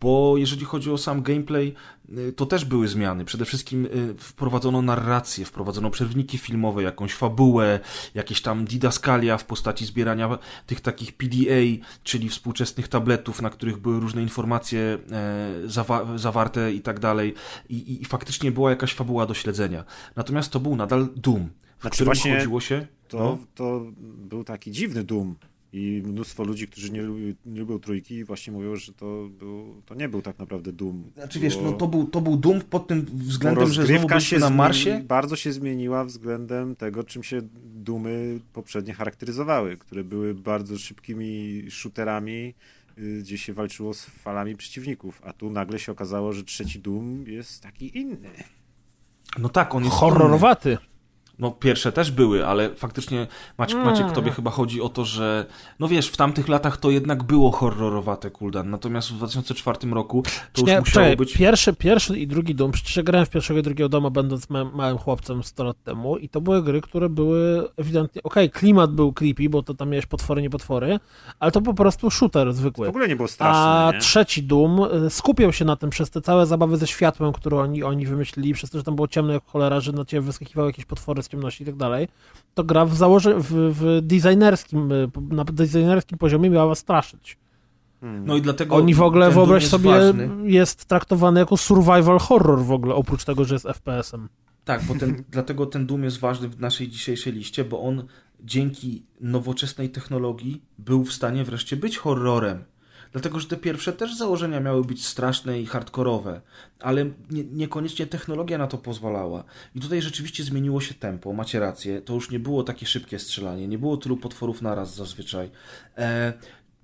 Bo jeżeli chodzi o sam gameplay, y, to też były zmiany. Przede wszystkim y, wprowadzono narrację, wprowadzono przerwniki filmowe, jakąś fabułę, jakieś tam didaskalia w postaci zbierania tych takich PDA, czyli współczesnych tabletów, na których były różne informacje e, zawa- zawarte i tak dalej. I, i, faktycznie była jakaś fabuła do śledzenia. Natomiast to był nadal Doom, w Znaczy którym chodziło się... To, No. to był taki dziwny Doom. I mnóstwo ludzi, którzy nie, lubi, nie lubią trójki, właśnie mówią, że to, był, to nie był tak naprawdę Doom. Znaczy wiesz, no to był, to był Doom pod tym względem, że znowu byliśmy na zmieni- Marsie. bardzo się zmieniła względem tego, czym się Dumy poprzednie charakteryzowały, które były bardzo szybkimi shooterami, y, gdzie się walczyło z falami przeciwników, a tu nagle się okazało, że trzeci Doom jest taki inny. No tak, on jest inny. No pierwsze też były, ale faktycznie Maciek, Mm. Maciek, tobie chyba chodzi o to, że no wiesz, w tamtych latach to jednak było horrorowate Kuldan, natomiast w 2004 roku to już Nie, musiało czekaj, być... pierwszy, pierwszy i drugi Doom, przecież ja grałem w pierwszego i drugiego Doma będąc ma, małym chłopcem 100 lat temu i to były gry, które były ewidentnie, okej, klimat był creepy, bo to tam miałeś potwory, nie potwory, ale to po prostu shooter W zwykły. ogóle nie było A straszne, nie? trzeci Doom y, skupiał się na tym przez te całe zabawy ze światłem, które oni, oni wymyślili, przez to, że tam było ciemno jak cholera, że na ciebie wyskakiwały jakieś potwory z ciemności i tak dalej, to gra w założe w, w designerskim, y, na designerskim poziomie miała was straszyć. Hmm. No i dlatego Oni w ogóle, wyobraź jest sobie, ważny. jest traktowany jako survival horror w ogóle, oprócz tego, że jest FPS-em. Tak, bo ten, dlatego ten Doom jest ważny w naszej dzisiejszej liście, bo on dzięki nowoczesnej technologii był w stanie wreszcie być horrorem. Dlatego, że te pierwsze też założenia miały być straszne i hardkorowe, ale nie, niekoniecznie technologia na to pozwalała. I tutaj rzeczywiście zmieniło się tempo, macie rację. To już nie było takie szybkie strzelanie, nie było tylu potworów naraz zazwyczaj. E,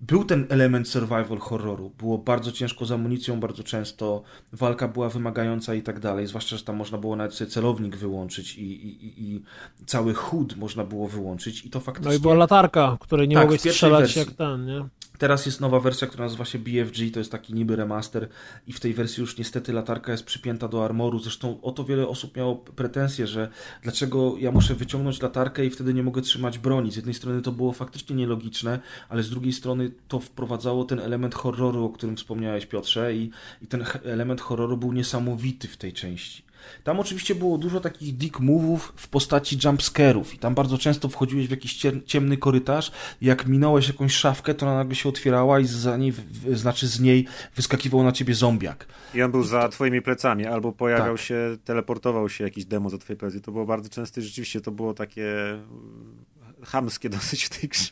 był ten element survival horroru. Było bardzo ciężko z amunicją, bardzo często walka była wymagająca i tak dalej. Zwłaszcza, że tam można było nawet sobie celownik wyłączyć i, i, i, cały HUD można było wyłączyć. I to faktycznie. No i była latarka, której nie Tak, mogłeś strzelać wersji. jak ten, nie? Teraz jest nowa wersja, która nazywa się BFG, to jest taki niby remaster i w tej wersji już niestety latarka jest przypięta do armoru. Zresztą o to wiele osób miało pretensje, że dlaczego ja muszę wyciągnąć latarkę i wtedy nie mogę trzymać broni. Z jednej strony to było faktycznie nielogiczne, ale z drugiej strony to wprowadzało ten element horroru, o którym wspomniałeś Piotrze i, i ten element horroru był niesamowity w tej części. Tam oczywiście było dużo takich dick move'ów w postaci jumpscarów i tam bardzo często wchodziłeś w jakiś ciemny korytarz jak minąłeś jakąś szafkę, to ona nagle się otwierała i za niej, znaczy z niej wyskakiwał na ciebie zombiak. I on był za to... twoimi plecami, albo pojawiał tak. się, teleportował się jakiś demo za twoje plecy. To było bardzo częste i rzeczywiście to było takie mm, chamskie dosyć w tej grze.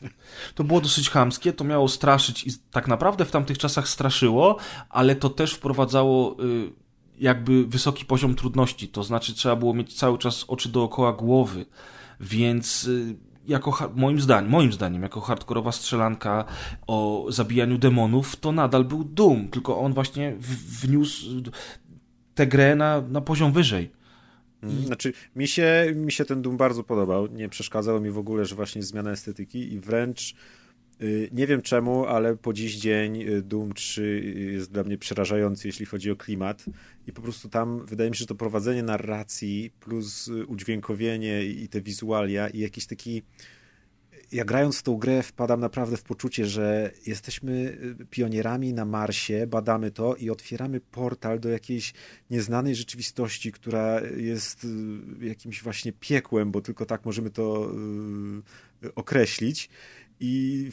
To było dosyć chamskie, to miało straszyć i tak naprawdę w tamtych czasach straszyło, ale to też wprowadzało... Y jakby wysoki poziom trudności, to znaczy trzeba było mieć cały czas oczy dookoła głowy, więc y, jako, moim zdaniem, moim zdaniem, jako hardkorowa strzelanka o zabijaniu demonów, to nadal był Doom, tylko on właśnie wniósł tę grę na, na poziom wyżej. I... Znaczy, mi się, mi się ten Doom bardzo podobał. Nie przeszkadzało mi w ogóle, że właśnie zmiana estetyki i wręcz nie wiem czemu, ale po dziś dzień y, Doom 3 jest dla mnie przerażający, jeśli chodzi o klimat. I po prostu tam wydaje mi się, że to prowadzenie narracji plus y, udźwiękowienie i te wizualia i jakiś taki. Ja grając w tą grę wpadam naprawdę w poczucie, że jesteśmy pionierami na Marsie, badamy to i otwieramy portal do jakiejś nieznanej rzeczywistości, która jest jakimś właśnie piekłem, bo tylko tak możemy to określić i,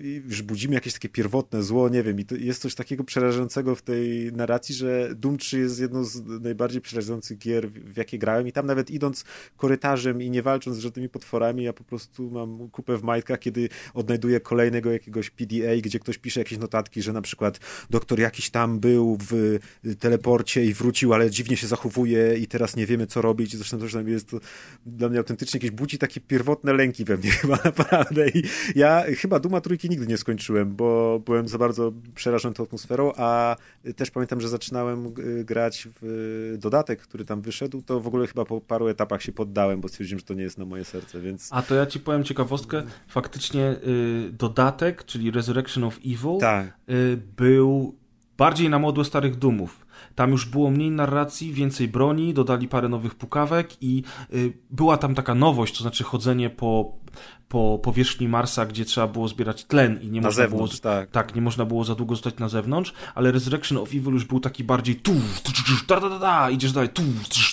i już budzimy jakieś takie pierwotne zło, nie wiem, i jest coś takiego przerażającego w tej narracji, że Doom 3 jest jedną z najbardziej przerażających gier, w jakie grałem i tam nawet idąc korytarzem i nie walcząc z żadnymi potworami, ja po prostu mam kupę w majtkach, kiedy odnajduję kolejnego jakiegoś PDA, gdzie ktoś pisze jakieś notatki, że na przykład doktor jakiś tam był w teleporcie i wrócił, ale dziwnie się zachowuje i teraz nie wiemy, co robić, zresztą to, że jest to dla mnie autentycznie jakieś budzi takie pierwotne lęki we mnie chyba naprawdę. I ja ja chyba Duma Trójki nigdy nie skończyłem, bo byłem za bardzo przerażony tą atmosferą, a też pamiętam, że zaczynałem grać w dodatek, który tam wyszedł, to w ogóle chyba po paru etapach się poddałem, bo stwierdziłem, że to nie jest na moje serce, więc... A to ja ci powiem ciekawostkę, faktycznie y, dodatek, czyli Resurrection of Evil, tak. y, był bardziej na modłę starych Dumów. Tam już było mniej narracji, więcej broni, dodali parę nowych pukawek i y, była tam taka nowość, to znaczy chodzenie po po powierzchni Marsa, gdzie trzeba było zbierać tlen i nie na można zewnątrz, było tak. tak, nie można było za długo zostać na zewnątrz, ale Resurrection of Evil już był taki bardziej tu, da da da idziesz dalej, tu,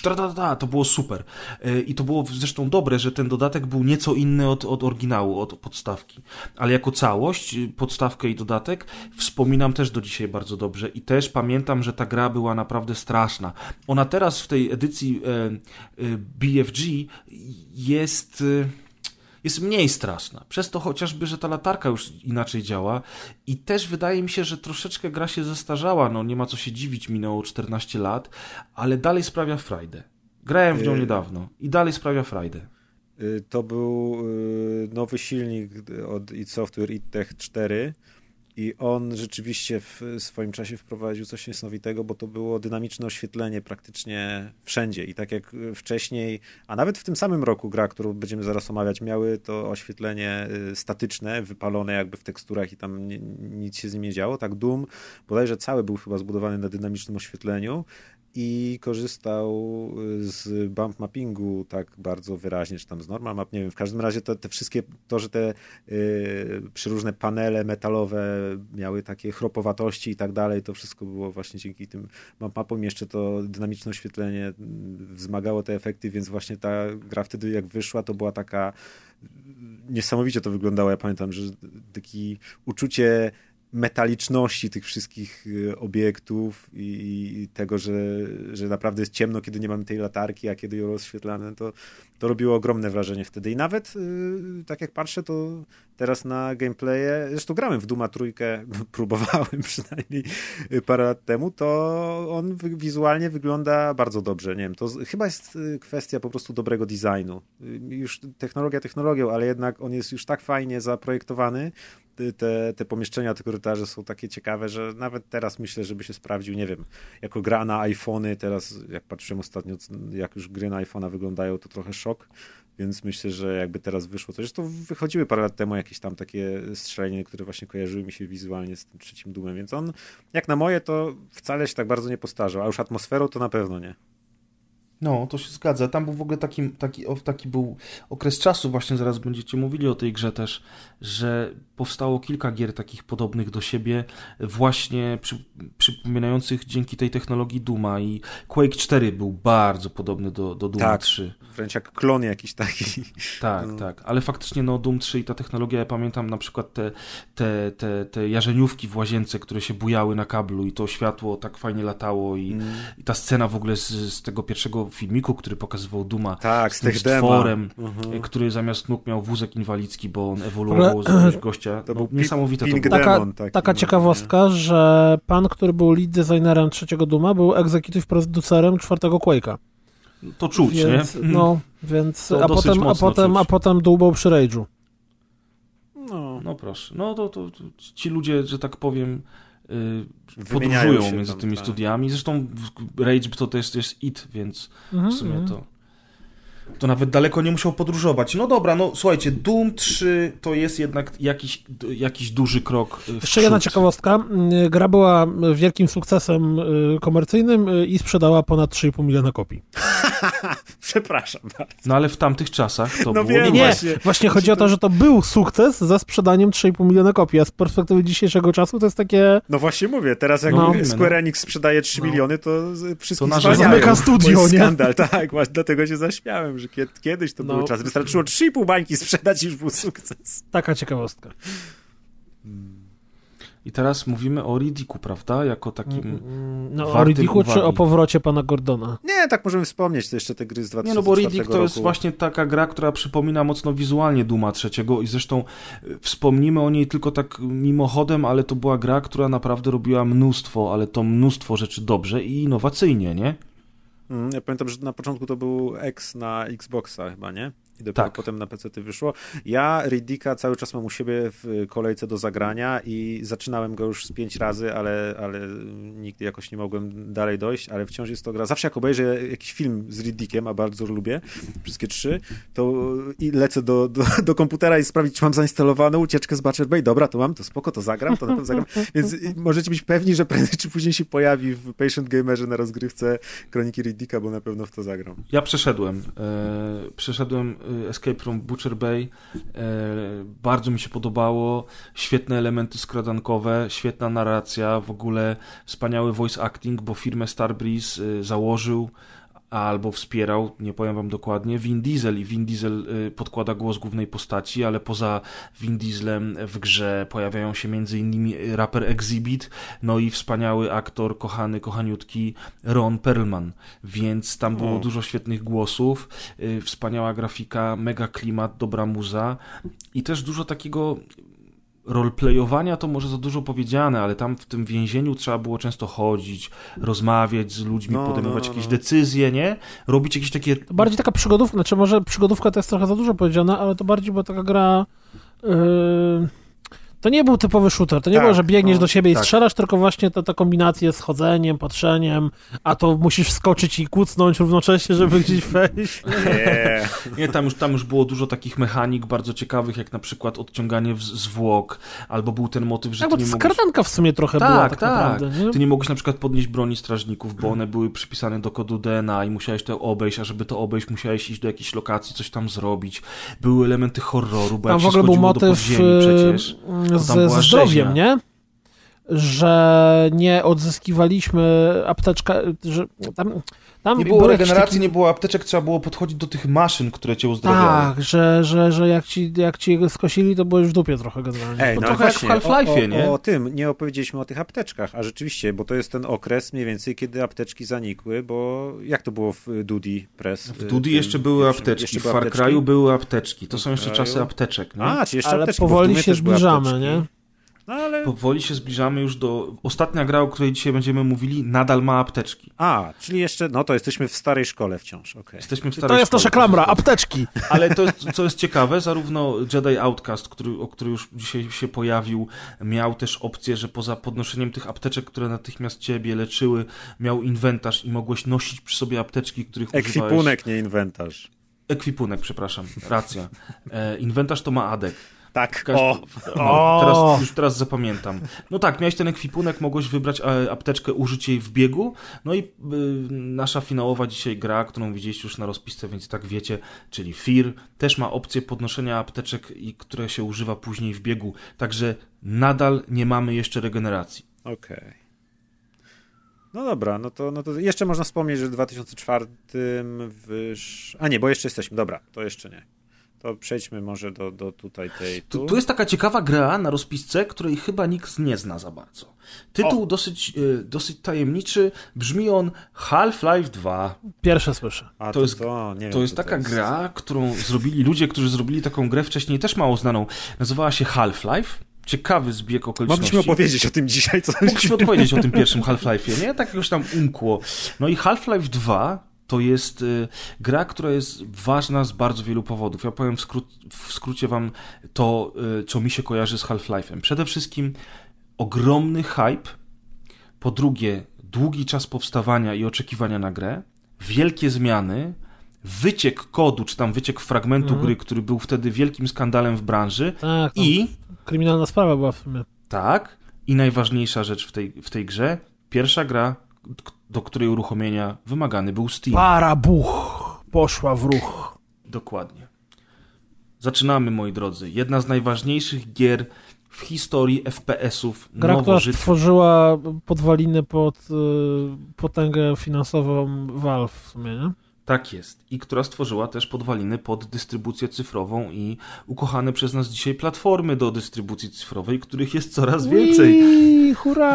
da da da to było super. E, I to było zresztą dobre, że ten dodatek był nieco inny od, od oryginału, od podstawki. Ale jako całość, y, podstawkę i dodatek wspominam też do dzisiaj bardzo dobrze i też pamiętam, że ta gra była naprawdę straszna. Ona teraz w tej edycji e, e, BFG jest jest mniej straszna. Przez to chociażby, że ta latarka już inaczej działa i też wydaje mi się, że troszeczkę gra się zestarzała, no nie ma co się dziwić, minęło 14 lat, ale dalej sprawia frajdę. Grałem w nią y- niedawno i dalej sprawia frajdę. Y, to był y, nowy silnik od id Software id Tech 4 i on rzeczywiście w swoim czasie wprowadził coś niesamowitego, bo to było dynamiczne oświetlenie praktycznie wszędzie. I tak jak wcześniej, a nawet w tym samym roku gra, którą będziemy zaraz omawiać, miały to oświetlenie y, statyczne, wypalone jakby w teksturach i tam nic się z nim nie działo. Tak Doom bodajże cały był chyba zbudowany na dynamicznym oświetleniu i korzystał y, z bump mappingu tak bardzo wyraźnie, czy tam z normal map, nie wiem, w każdym razie to, te wszystkie, to, że te y, przyróżne panele metalowe miały takie chropowatości i tak dalej, to wszystko było właśnie dzięki tym bump mapom, jeszcze to dynamiczne oświetlenie mm, wzmagało te efekty, więc właśnie ta gra wtedy jak wyszła, to była taka niesamowicie to wyglądało, ja pamiętam, że taki uczucie metaliczności tych wszystkich y, obiektów i tego, że, że naprawdę jest ciemno, kiedy nie mamy tej latarki, a kiedy ją rozświetlamy, to, to robiło ogromne wrażenie wtedy. I nawet, y, tak jak patrzę, to teraz na gameplaye, zresztą grałem w Duma trójkę, próbowałem przynajmniej parę lat temu, to on wizualnie wygląda bardzo dobrze. Nie wiem, to chyba jest y, kwestia po prostu dobrego designu. Już technologia technologią, ale jednak on jest już tak fajnie zaprojektowany, te, te pomieszczenia, te korytarze są takie ciekawe, że nawet teraz myślę, żeby się sprawdził, nie wiem, jako gra na iPhony, teraz jak patrzyłem ostatnio, jak już gry na iPhona wyglądają, to trochę szok, więc myślę, że jakby teraz wyszło coś. Zresztą wychodziły parę lat temu jakieś tam takie strzelenie, które właśnie kojarzyły mi się wizualnie z tym trzecim dumem, więc on, jak na moje, to wcale się tak bardzo nie postarzał, a już atmosferą to na pewno nie. No, to się zgadza. Tam był w ogóle taki, taki, taki był okres czasu, właśnie zaraz będziecie mówili o tej grze też, że powstało kilka gier takich podobnych do siebie, właśnie przy, przypominających dzięki tej technologii Duma i Quake 4 był bardzo podobny do, do Duma tak, 3. Wręcz jak klon jakiś taki. Tak, no. tak, ale faktycznie no Doom 3 i ta technologia, ja pamiętam na przykład te, te, te, te jarzeniówki w łazience, które się bujały na kablu i to światło tak fajnie latało i, mm. i ta scena w ogóle z, z tego pierwszego filmiku, który pokazywał Duma tak, z, z tym stworem, mhm. który zamiast nóg miał wózek inwalidzki, bo on ewoluował z jakiegoś gościa. To no, był niesamowite to było. Taka, taka no, ciekawostka, nie? że pan, który był lead designerem trzeciego Duma, był executive producerem czwartego Quake'a. To czuć, więc, nie? No, więc a potem, a potem, a potem dłubał przy Rage'u. No. no proszę. No to, to, to, ci ludzie, że tak powiem, podróżują między tam, tymi tak. studiami. Zresztą Rage to, to jest, jest IT, więc mhm, w sumie mhm. to to nawet daleko nie musiał podróżować. No dobra, no słuchajcie, Doom 3 to jest jednak jakiś, jakiś duży krok. W Jeszcze jedna ciekawostka. Gra była wielkim sukcesem y, komercyjnym y, i sprzedała ponad 3,5 miliona kopii. Przepraszam bardzo. No ale w tamtych czasach to no było... Nie, nie, właśnie, właśnie chodzi o to, że to był sukces za sprzedaniem 3,5 miliona kopii, a z perspektywy dzisiejszego czasu to jest takie... No właśnie mówię, teraz jak no, Square no. Enix sprzedaje 3 no. miliony, to wszystko to zamyka studio, nie? skandal, tak, właśnie dlatego się zaśmiałem, że kiedyś to no. były czasy. Wystarczyło 3,5 bańki sprzedać i już był sukces. Taka ciekawostka. I teraz mówimy o Ridiku, prawda? Jako takim. Mm, mm, no, o Ridiku czy o powrocie pana Gordona? Nie, tak możemy wspomnieć, to jeszcze te gry z 2004 Nie, no bo Ridik to jest właśnie taka gra, która przypomina mocno wizualnie Duma trzeciego i zresztą e, wspomnimy o niej tylko tak mimochodem, ale to była gra, która naprawdę robiła mnóstwo, ale to mnóstwo rzeczy dobrze i innowacyjnie, nie? Mm, ja pamiętam, że na początku to był X na Xboxa chyba, nie? I dopiero tak. potem na PC wyszło. Ja Riddicka cały czas mam u siebie w kolejce do zagrania i zaczynałem go już z pięć razy, ale, ale nigdy jakoś nie mogłem dalej dojść, ale wciąż jest to gra. Zawsze jak obejrzę jakiś film z Riddickiem, a bardzo lubię, wszystkie trzy, to i lecę do, do, do komputera i sprawdzić, czy mam zainstalowaną ucieczkę z Butcher Bay. Dobra, to mam, to spoko, to zagram, to na pewno zagram. Więc możecie być pewni, że prędzej czy później się pojawi w Patient Gamerze na rozgrywce Kroniki Riddicka, bo na pewno w to zagram. Ja przeszedłem. E, przeszedłem Escape from Butcher Bay. E, bardzo mi się podobało. Świetne elementy skradankowe, świetna narracja, w ogóle wspaniały voice acting, bo firmę Starbreeze y, założył albo wspierał, nie powiem wam dokładnie, Vin Diesel i Vin Diesel y, podkłada głos głównej postaci, ale poza Vin Dieslem w grze pojawiają się m.in. raper Exhibit, no i wspaniały aktor, kochany, kochaniutki Ron Perlman, więc tam było dużo świetnych głosów, y, wspaniała grafika, mega klimat, dobra muza i też dużo takiego roleplayowania to może za dużo powiedziane, ale tam w tym więzieniu trzeba było często chodzić, rozmawiać z ludźmi, no, podejmować no, no, jakieś decyzje, nie? Robić jakieś takie... To bardziej taka przygodówka, znaczy może przygodówka to jest trochę za dużo powiedziane, ale to bardziej była taka gra... Yy to nie był typowy shooter, to nie tak, było, że biegniesz no, do siebie i tak. strzelasz, tylko właśnie ta, ta kombinacja z chodzeniem, patrzeniem, a to musisz skoczyć i kucnąć równocześnie, żeby gdzieś wejść. Nie, nie tam, już, tam już było dużo takich mechanik bardzo ciekawych, jak na przykład odciąganie zwłok, albo był ten motyw, że tak, ty bo nie mogłeś... w sumie trochę tak, była tak, tak. Naprawdę, nie? Ty nie mogłeś na przykład podnieść broni strażników, bo one były przypisane do kodu DNA i musiałeś to obejść, a żeby to obejść, musiałeś iść do jakiejś lokacji, coś tam zrobić. Były elementy horroru, bo tam jak w ogóle był motyw przecież z, ze zdrowiem, nie? Że nie odzyskiwaliśmy apteczka, że tam tam nie było regeneracji, taki... nie było apteczek, trzeba było podchodzić do tych maszyn, które cię uzdrawiały. Tak, że, że, że jak, ci, jak ci skosili, to byłeś w dupie trochę generalnie. Ej, no trochę właśnie, jak w Half-Life'ie, nie? O, tym nie opowiedzieliśmy o tych apteczkach, a rzeczywiście, bo to jest ten okres mniej więcej, kiedy apteczki zanikły, bo jak to było w Dudi Press? W Dudi jeszcze były apteczki, jeszcze w Far Cry'u były apteczki, to są jeszcze czasy apteczek, nie? A, czy jeszcze Ale apteczki, powoli się zbliżamy, nie? No, ale... Powoli się zbliżamy już do... Ostatnia gra, o której dzisiaj będziemy mówili, nadal ma apteczki. A, czyli jeszcze, no to jesteśmy w starej szkole wciąż, okay. Jesteśmy w starej To jest szkole, nasza klamra, apteczki! Ale to jest, co jest ciekawe, zarówno Jedi Outcast, który, o który już dzisiaj się pojawił, miał też opcję, że poza podnoszeniem tych apteczek, które natychmiast ciebie leczyły, miał inwentarz i mogłeś nosić przy sobie apteczki, których Ekwipunek, używałeś. nie inwentarz. Ekwipunek, przepraszam, racja. E, inwentarz to ma adek. Tak. O! No, teraz, już teraz zapamiętam. No tak, miałeś ten ekwipunek, mogłeś wybrać e, apteczkę, użyć jej w biegu. No i y, nasza finałowa dzisiaj gra, którą widzieliście już na rozpisce, więc tak wiecie, czyli Fear, też ma opcję podnoszenia apteczek, i które się używa później w biegu. Także nadal nie mamy jeszcze regeneracji. Okej. No dobra, no to, no to jeszcze można wspomnieć, że w 2004 wysz... A nie, bo jeszcze jesteśmy. Dobra, to jeszcze nie. To przejdźmy może do, do tutaj tej... Tu. Tu, tu jest taka ciekawa gra na rozpisce, której chyba nikt nie zna za bardzo. Tytuł dosyć, y, dosyć tajemniczy, brzmi on Half-Life 2. Pierwsze słyszę. A, to to, jest- to, nie wiem, To jest taka gra, którą zrobili ludzie, którzy zrobili taką grę wcześniej też mało znaną. Nazywała się Half-Life. Ciekawy zbieg okoliczności. Mogliśmy opowiedzieć o tym dzisiaj, co Mogliśmy odpowiedzieć o tym pierwszym Half-Life'ie, nie? Tak jakoś tam umkło. No i Half-Life 2 to jest y, gra, która jest ważna z bardzo wielu powodów. Ja powiem w, skró- w skrócie wam to, y, co mi się kojarzy z Half-Life'em. Przede wszystkim ogromny hype, po drugie długi czas powstawania i oczekiwania na grę, wielkie zmiany, wyciek kodu, czy tam wyciek fragmentu Mhm. gry, który był wtedy wielkim skandalem w branży Tak, no, i kryminalna sprawa była w sumie. tak, i najważniejsza rzecz w tej, w tej grze, pierwsza gra, do której uruchomienia wymagany był Steam. Para buch poszła w ruch. Dokładnie. Zaczynamy, moi drodzy. Jedna z najważniejszych gier w historii FPS-ów Gra, która stworzyła podwaliny pod y, potęgę finansową Valve w sumie, nie? Tak jest. I która stworzyła też podwaliny pod dystrybucję cyfrową i ukochane przez nas dzisiaj platformy do dystrybucji cyfrowej, których jest coraz więcej. Ui, hurra!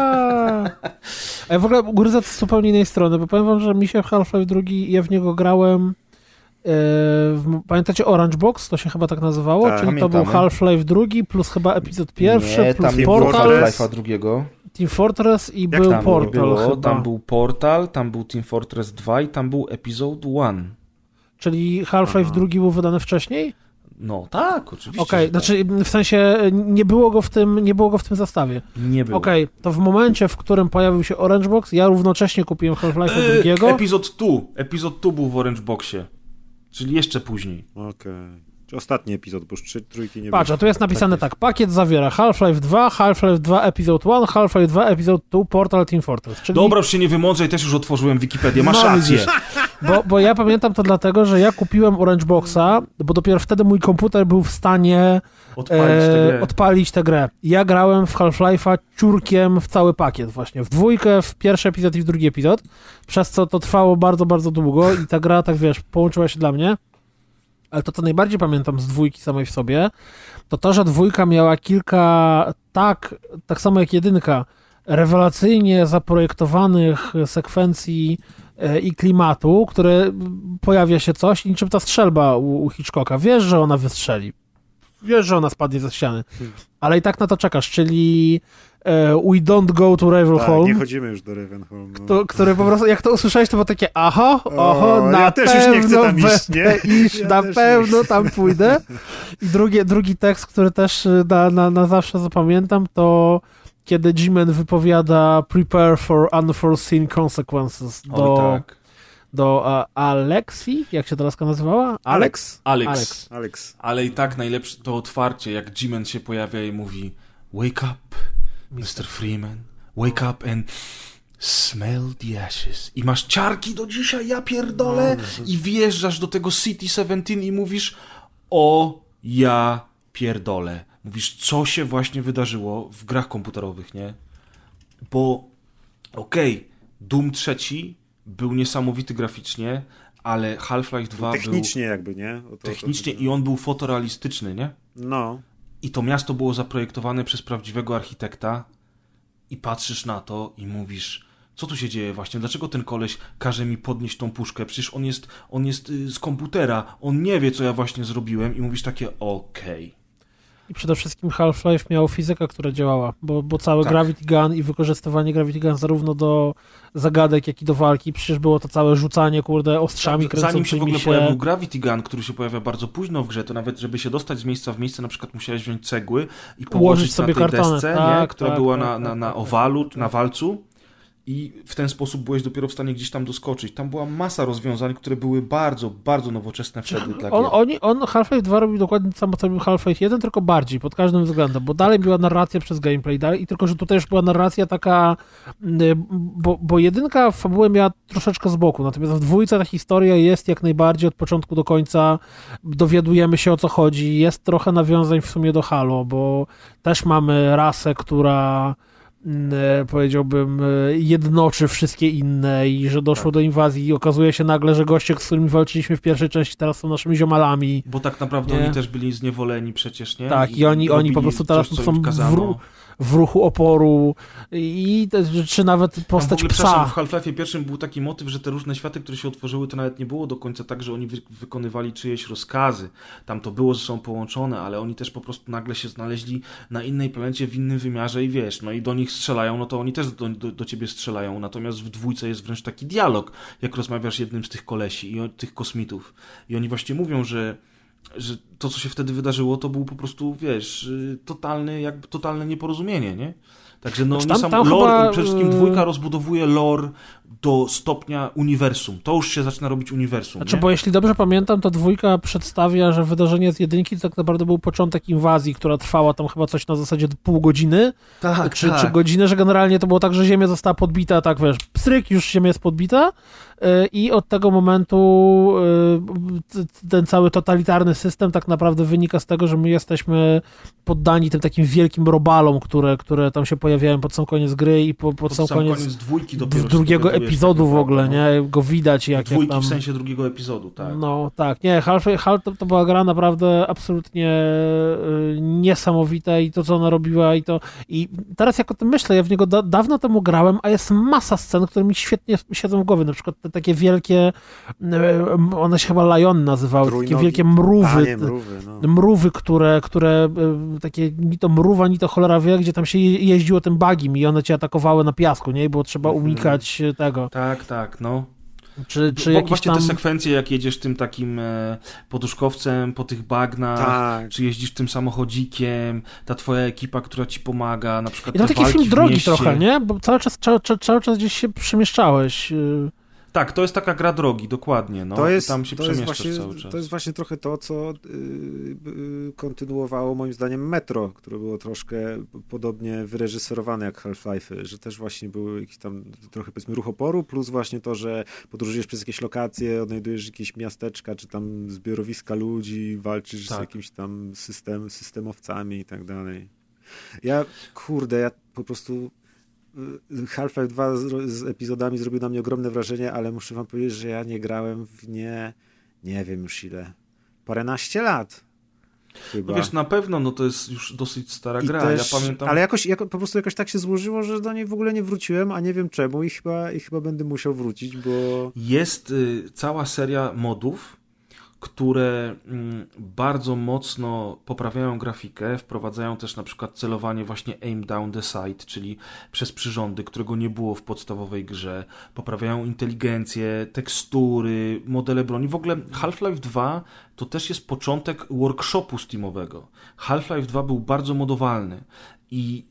A ja w ogóle gryzę z zupełnie innej strony, bo powiem wam, że mi się Half-Life 2, ja w niego grałem e, w, pamiętacie Orange Box? To się chyba tak nazywało? Tak, Czyli to był pamiętamy. Half-Life 2 plus chyba epizod pierwszy, nie, plus tam nie było Portal. Half-Life'a drugiego. Team Fortress i Jak był tam Portal było, chyba. tam był Portal, tam był Team Fortress 2 i tam był Episode 1. Czyli Half-Life Aha. 2 był wydany wcześniej? No tak, oczywiście. Okej, tak. znaczy w sensie nie było go w tym, nie było go w tym zestawie. nie było. Okej, to w momencie, w którym pojawił się Orange Box, ja równocześnie kupiłem Half-Life E, drugiego. Epizod 2. Epizod 2 był w Orange Boxie. Czyli jeszcze później. Okej. Czy ostatni epizod, bo już trzy, trójki nie Patrz, a tu jest napisane tak. Pakiet zawiera Half-Life 2, Half-Life 2 Episode 1, Half-Life 2 Episode 2, Portal Team Fortress. Czyli, Dobra, już się nie wymądrzaj, też już otworzyłem Wikipedię, masz No, rację. bo, bo ja pamiętam to dlatego, że ja kupiłem Orange Boxa, bo dopiero wtedy mój komputer był w stanie Odpalić tę e, grę. odpalić tę grę. Ja grałem w Half-Life'a ciurkiem w cały pakiet właśnie. W dwójkę, w pierwszy epizod i w drugi epizod, przez co to trwało bardzo, bardzo długo i ta gra, tak wiesz, połączyła się dla mnie. Ale to, co najbardziej pamiętam z dwójki samej w sobie, to to, że dwójka miała kilka tak, tak samo jak jedynka, rewelacyjnie zaprojektowanych sekwencji e, i klimatu, które pojawia się coś i niczym ta strzelba u, u Hitchcocka. Wiesz, że ona wystrzeli. Wiesz, że ona spadnie ze ściany. Ale i tak na to czekasz, czyli We Don't Go to Tak, Ravenholm. nie chodzimy już do Ravenholm. No. To, które po prostu, jak to usłyszałeś, to było takie, aha, O, oho, ja na też już pewno nie chcę tam iść, nie? iść, Ja na też nie pewno tam pójdę. I drugi, drugi tekst, który też y, na, na, na zawsze zapamiętam, to kiedy Jimen wypowiada prepare for unforeseen consequences do, Oj, tak. do a, Alexi, jak się ta laska nazywała? Alex. Alex. Alex. Alex. Ale i tak najlepsze to otwarcie, jak Jimen się pojawia i mówi Wake up, Mr. Freeman. Wake up and smell the ashes. I masz ciarki do dzisiaj, ja pierdolę. I wjeżdżasz do tego City 17 i mówisz o ja pierdolę. Mówisz, co się właśnie wydarzyło w grach komputerowych, nie? Bo okej, Doom trzeci był niesamowity graficznie, ale Half-Life 2 był Technicznie jakby, nie? To- technicznie to- i on był fotorealistyczny, nie? No. I to miasto było zaprojektowane przez prawdziwego architekta i patrzysz na to i mówisz, co tu się dzieje właśnie? Dlaczego ten koleś każe mi podnieść tą puszkę? Przecież on jest, on jest y, z komputera, on nie wie, co ja właśnie zrobiłem i mówisz takie, okej. I przede wszystkim Half-Life miał fizykę, która działała, bo, bo cały Tak. Gravity Gun i wykorzystywanie Gravity Gun zarówno do zagadek, jak i do walki, przecież było to całe rzucanie, kurde, ostrzami Tak, Zanim się w ogóle kręcącymi pojawił Gravity Gun, który się pojawia bardzo późno w grze, to nawet żeby się dostać z miejsca w miejsce, na przykład musiałeś wziąć cegły i położyć sobie na tej kartony. desce, nie? Tak, która tak, była tak, na, tak, na, na tak, owalu, tak. na walcu i w ten sposób byłeś dopiero w stanie gdzieś tam doskoczyć. Tam była masa rozwiązań, które były bardzo, bardzo nowoczesne wtedy dla On, oni, on Half-Life 2 robił dokładnie to samo, co robił Half-Life 1, tylko bardziej, pod każdym względem, bo dalej była narracja przez gameplay, dalej, i tylko, że tutaj już była narracja taka, mm, bo, bo jedynka fabułę miała troszeczkę z boku, natomiast w dwójce ta historia jest jak najbardziej od początku do końca, dowiadujemy się o co chodzi, jest trochę nawiązań w sumie do Halo, bo też mamy rasę, która powiedziałbym, e, jednoczy wszystkie inne i że doszło Tak. do inwazji i okazuje się nagle, że goście, z którymi walczyliśmy w pierwszej części, teraz są naszymi ziomalami. Bo tak naprawdę Nie. oni też byli zniewoleni przecież, nie? Tak, i oni, oni po prostu teraz coś, co są im w, ruchu oporu i czy nawet Tam w postać ogóle, psa. w Half-Life pierwszym był taki motyw, że te różne światy, które się otworzyły, to nawet nie było do końca tak, że oni wy wykonywali czyjeś rozkazy. Tam to było ze sobą połączone, ale oni też po prostu nagle się znaleźli na innej planecie, w innym wymiarze i wiesz, no i do nich strzelają, no to oni też do, do, do ciebie strzelają. Natomiast w dwójce jest wręcz taki dialog, jak rozmawiasz jednym z tych kolesi i o, tych kosmitów. I oni właśnie mówią, że że to, co się wtedy wydarzyło, to był po prostu, wiesz, y, totalny, jakby totalne nieporozumienie, nie? Także no, Znaczy tam- sam, tam lore, chyba, przede wszystkim y- dwójka rozbudowuje lore do stopnia uniwersum. To już się zaczyna robić uniwersum, Znaczy, nie? bo jeśli dobrze pamiętam, to dwójka przedstawia, że wydarzenie z jedynki to tak naprawdę był początek inwazji, która trwała tam chyba coś na zasadzie pół godziny, tak, czy, czy godzinę, że generalnie to było tak, że Ziemia została podbita, tak wiesz, pstryk, już Ziemia jest podbita yy, i od tego momentu t- ten cały totalitarny system tak naprawdę wynika z tego, że my jesteśmy poddani tym takim wielkim robalom, które, które tam się pojawiają pod sam koniec gry i po, pod, Pod sam sam koniec, koniec dwójki dopiero drugiego epizodu tak w ogóle, naprawdę, nie? Go widać no. jak, jak Dwójki tam... w sensie drugiego epizodu, tak. No tak, nie, Half, Half to, to była gra naprawdę absolutnie y, niesamowita i to, co ona robiła i to... I teraz jak o tym myślę, ja w niego da, dawno temu grałem, a jest masa scen, które mi świetnie siedzą w głowie, na przykład te takie wielkie, y, one się chyba Lion nazywały, takie Trójnogi. wielkie A, mrówy, nie, mrówy, no. mrówy, które, które y, takie, ni to mrówa, ni to cholera wie, gdzie tam się je- jeździło tym bagim i one cię atakowały na piasku, nie? I było trzeba Mhm. unikać tego. Tak, tak, no. Czy, czy Bo jakieś właśnie tam... te sekwencje, jak jedziesz tym takim e, poduszkowcem po tych bagnach, Tak. czy jeździsz tym samochodzikiem, ta twoja ekipa, która ci pomaga, na przykład I to te taki walki film drogi mieście. trochę, nie? Bo cały czas, cały, cały, cały czas gdzieś się przemieszczałeś. y, Tak, to jest taka gra drogi, dokładnie. No. to jest, tam się to jest, właśnie, cały czas. to jest właśnie trochę to, co y, y, kontynuowało moim zdaniem Metro, które było troszkę podobnie wyreżyserowane jak Half-Life, że też właśnie były jakiś tam trochę powiedzmy ruch oporu, plus właśnie to, że podróżujesz przez jakieś lokacje, odnajdujesz jakieś miasteczka, czy tam zbiorowiska ludzi, walczysz z Tak. jakimiś tam system, systemowcami i tak dalej. Ja, kurde, ja po prostu Half-Life 2 z, z epizodami zrobił na mnie ogromne wrażenie, ale muszę wam powiedzieć, że ja nie grałem w nie, nie wiem już ile, paręnaście lat. Chyba. No wiesz, na pewno no to jest już dosyć stara I gra. też, ja pamiętam. Ale jakoś, jako, po prostu jakoś tak się złożyło, że do niej w ogóle nie wróciłem, a nie wiem czemu i chyba, i chyba będę musiał wrócić, bo... Jest y, cała seria modów, które mm, bardzo mocno poprawiają grafikę, wprowadzają też na przykład celowanie właśnie aim down the sight, czyli przez przyrządy, którego nie było w podstawowej grze, poprawiają inteligencję, tekstury, modele broni. W ogóle Half-Life 2 to też jest początek workshopu Steamowego. Half-Life 2 był bardzo modowalny i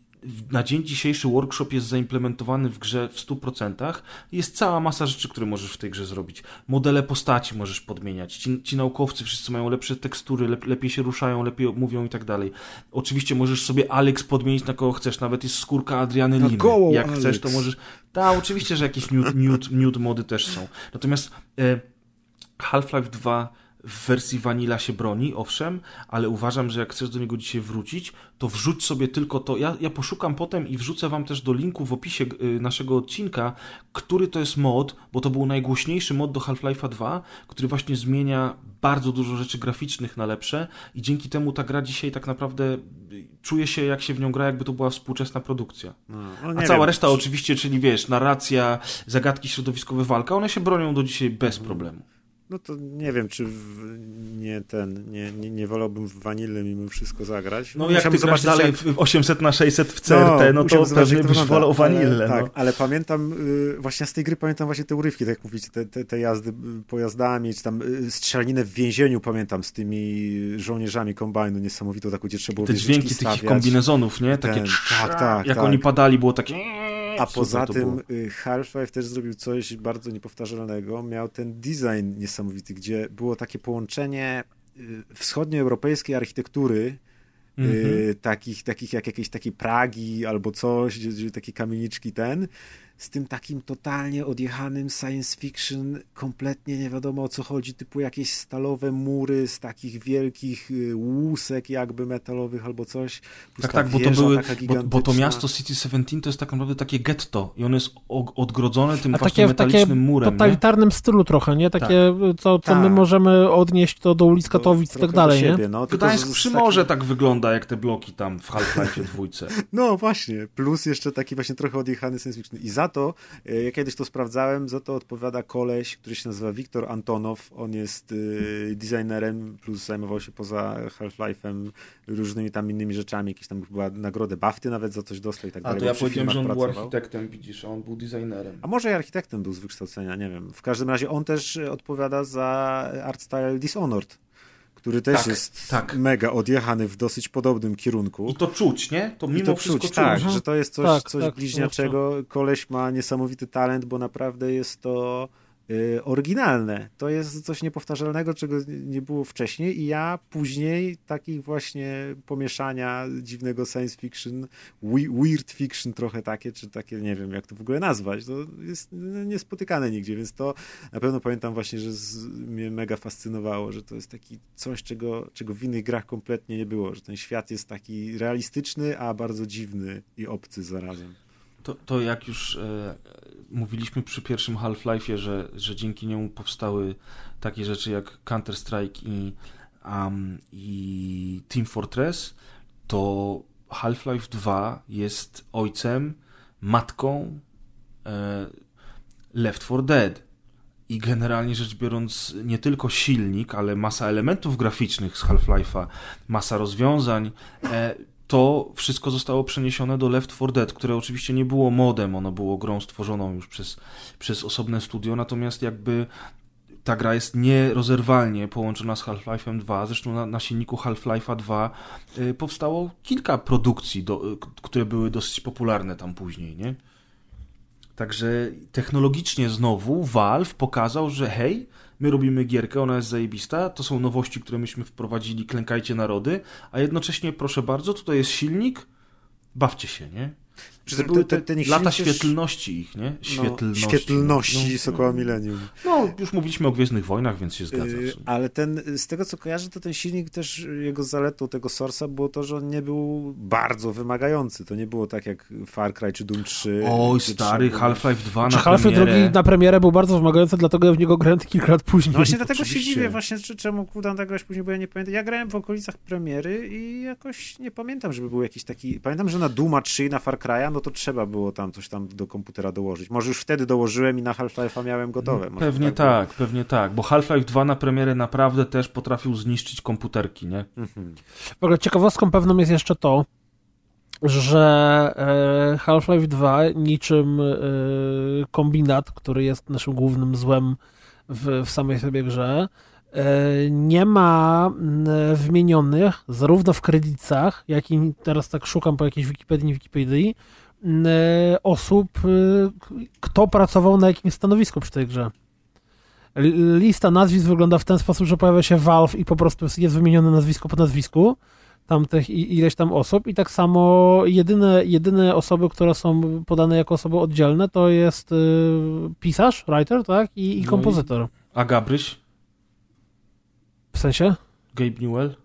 na dzień dzisiejszy workshop jest zaimplementowany w grze w 100%. Jest cała masa rzeczy, które możesz w tej grze zrobić. Modele postaci możesz podmieniać. Ci, ci naukowcy wszyscy mają lepsze tekstury, lep, lepiej się ruszają, lepiej mówią i tak dalej. Oczywiście możesz sobie Alex podmienić na kogo chcesz. Nawet jest skórka Adriany gołą Jak Alex. chcesz, to możesz... Tak, oczywiście, że jakieś nude, nude, nude mody też są. Natomiast e, Half-Life 2 w wersji Vanilla się broni, owszem, ale uważam, że jak chcesz do niego dzisiaj wrócić, to wrzuć sobie tylko to. Ja, ja poszukam potem i wrzucę wam też do linku w opisie y, naszego odcinka, który to jest mod, bo to był najgłośniejszy mod do Half-Life'a 2, który właśnie zmienia bardzo dużo rzeczy graficznych na lepsze i dzięki temu ta gra dzisiaj tak naprawdę y, czuje się, jak się w nią gra, jakby to była współczesna produkcja. No, no A cała wiem, reszta oczywiście, czyli wiesz, narracja, zagadki środowiskowe, walka, one się bronią do dzisiaj bez problemu. No to nie wiem, czy w, nie ten, nie, nie, nie wolałbym w wanilę mimo wszystko zagrać. No jak ty grasz dalej jak... w 800 na 600 w CRT, no, no to pewnie byś wolał wanilę. Ale, no. Tak, ale pamiętam, y, właśnie z tej gry pamiętam właśnie te urywki, tak jak mówicie, te, te, te jazdy y, pojazdami, czy tam y, strzelaninę w więzieniu pamiętam z tymi żołnierzami kombajnu niesamowitą taką, gdzie trzeba było Te dźwięki stawiać. tych kombinezonów, nie? Takie ten, tak, tak, jak tak. oni padali, było takie... A poza tym Half-Life też zrobił coś bardzo niepowtarzalnego. Miał ten design niesamowity, gdzie było takie połączenie wschodnioeuropejskiej architektury, mm -hmm. takich, takich jak jakieś takie Pragi albo coś, gdzie, gdzie takie kamieniczki ten, z tym takim totalnie odjechanym science fiction, kompletnie nie wiadomo o co chodzi, typu jakieś stalowe mury z takich wielkich y, łusek jakby metalowych albo coś. Tak, tak, bo to, były, bo, bo, to miasto City 17 to jest tak naprawdę takie getto i on jest odgrodzone tym A właśnie takie, metalicznym takie murem. W totalitarnym nie? stylu trochę, nie? Takie, tak. co, co tak. my możemy odnieść to do ulic Katowic i tak dalej, siebie, nie? No, Gdańsk przy morze tak wygląda jak te bloki tam w Half-Life dwójce. No właśnie, plus jeszcze taki właśnie trochę odjechany science fiction i za to, e, ja kiedyś to sprawdzałem, za to odpowiada koleś, który się nazywa Wiktor Antonow. On jest y, designerem, plus zajmował się poza Half-Life'em różnymi tam innymi rzeczami, jakieś tam chyba nagrodę BAFTY nawet za coś dostał i tak dalej. A to ja powiedziałem, że on pracował. był architektem, widzisz, a on był designerem. A może i architektem był z wykształcenia, nie wiem. W każdym razie on też odpowiada za art style Dishonored który też tak, jest tak. mega odjechany w dosyć podobnym kierunku. I to czuć, nie? To mimo to wszystko czuć, tak, że to jest coś, tak, coś tak, bliźniaczego. Koleś ma niesamowity talent, bo naprawdę jest to oryginalne. To jest coś niepowtarzalnego, czego nie było wcześniej i ja później takich właśnie pomieszania dziwnego science fiction, weird fiction trochę takie, czy takie, nie wiem jak to w ogóle nazwać, to jest niespotykane nigdzie, więc to na pewno pamiętam właśnie, że z, mnie mega fascynowało, że to jest taki coś, czego, czego w innych grach kompletnie nie było, że ten świat jest taki realistyczny, a bardzo dziwny i obcy zarazem. To, to jak już e, mówiliśmy przy pierwszym Half-Life'ie, że, że dzięki niemu powstały takie rzeczy jak Counter-Strike i, um, i Team Fortress, to Half-Life 2 jest ojcem, matką e, Left 4 Dead. I generalnie rzecz biorąc, nie tylko silnik, ale masa elementów graficznych z Half-Life'a, masa rozwiązań. E, to wszystko zostało przeniesione do Left 4 Dead, które oczywiście nie było modem, ono było grą stworzoną już przez, przez osobne studio, natomiast jakby ta gra jest nierozerwalnie połączona z Half-Life'em 2. Zresztą na, na silniku Half-Life'a 2 y, powstało kilka produkcji, do, y, które były dosyć popularne tam później, nie? Także technologicznie znowu Valve pokazał, że hej, my robimy gierkę, ona jest zajebista, to są nowości, które myśmy wprowadzili, klękajcie narody, a jednocześnie, proszę bardzo, tutaj jest silnik, bawcie się, nie? Czy to były te, te, te lata świetlności ich, nie? Świetlności. No, świetlności no, Sokoła Millennium. No, już mówiliśmy o Gwiezdnych Wojnach, więc się zgadza. Yy, ale ten, z tego co kojarzę, to ten silnik też, jego zaletą tego Source'a było to, że on nie był bardzo wymagający. To nie było tak jak Far Cry czy Doom 3. Oj, stary, Half-Life 2 na Half-Life 2 na premierę był bardzo wymagający, dlatego ja w niego grałem kilka lat później. No właśnie dlatego się dziwię, właśnie czemu Kudan tak grać później, bo ja nie pamiętam. Ja grałem w okolicach premiery i jakoś nie pamiętam, żeby był jakiś taki... Pamiętam, że na Duma 3 i na Far Cry'a, no to trzeba było tam coś tam do komputera dołożyć. Może już wtedy dołożyłem i na Half-Life'a miałem gotowe. Może pewnie tak, tak pewnie tak, bo Half-Life 2 na premierę naprawdę też potrafił zniszczyć komputerki, nie? Mhm. W ogóle ciekawostką pewną jest jeszcze to, że e, Half-Life 2 niczym e, kombinat, który jest naszym głównym złem w, w samej sobie grze, e, nie ma wymienionych zarówno w kredytach, jak i teraz tak szukam po jakiejś Wikipedii, Wikipedii, osób, e, kto pracował na jakim stanowisku przy tej grze. Lista nazwisk wygląda w ten sposób, że pojawia się Valve i po prostu jest wymienione nazwisko po nazwisku tamtych ileś tam osób i tak samo jedyne, jedyne osoby, które są podane jako osoby oddzielne to jest y, pisarz, writer, tak? I, i no kompozytor. I... A Gabryś? W sensie? Gabe Newell?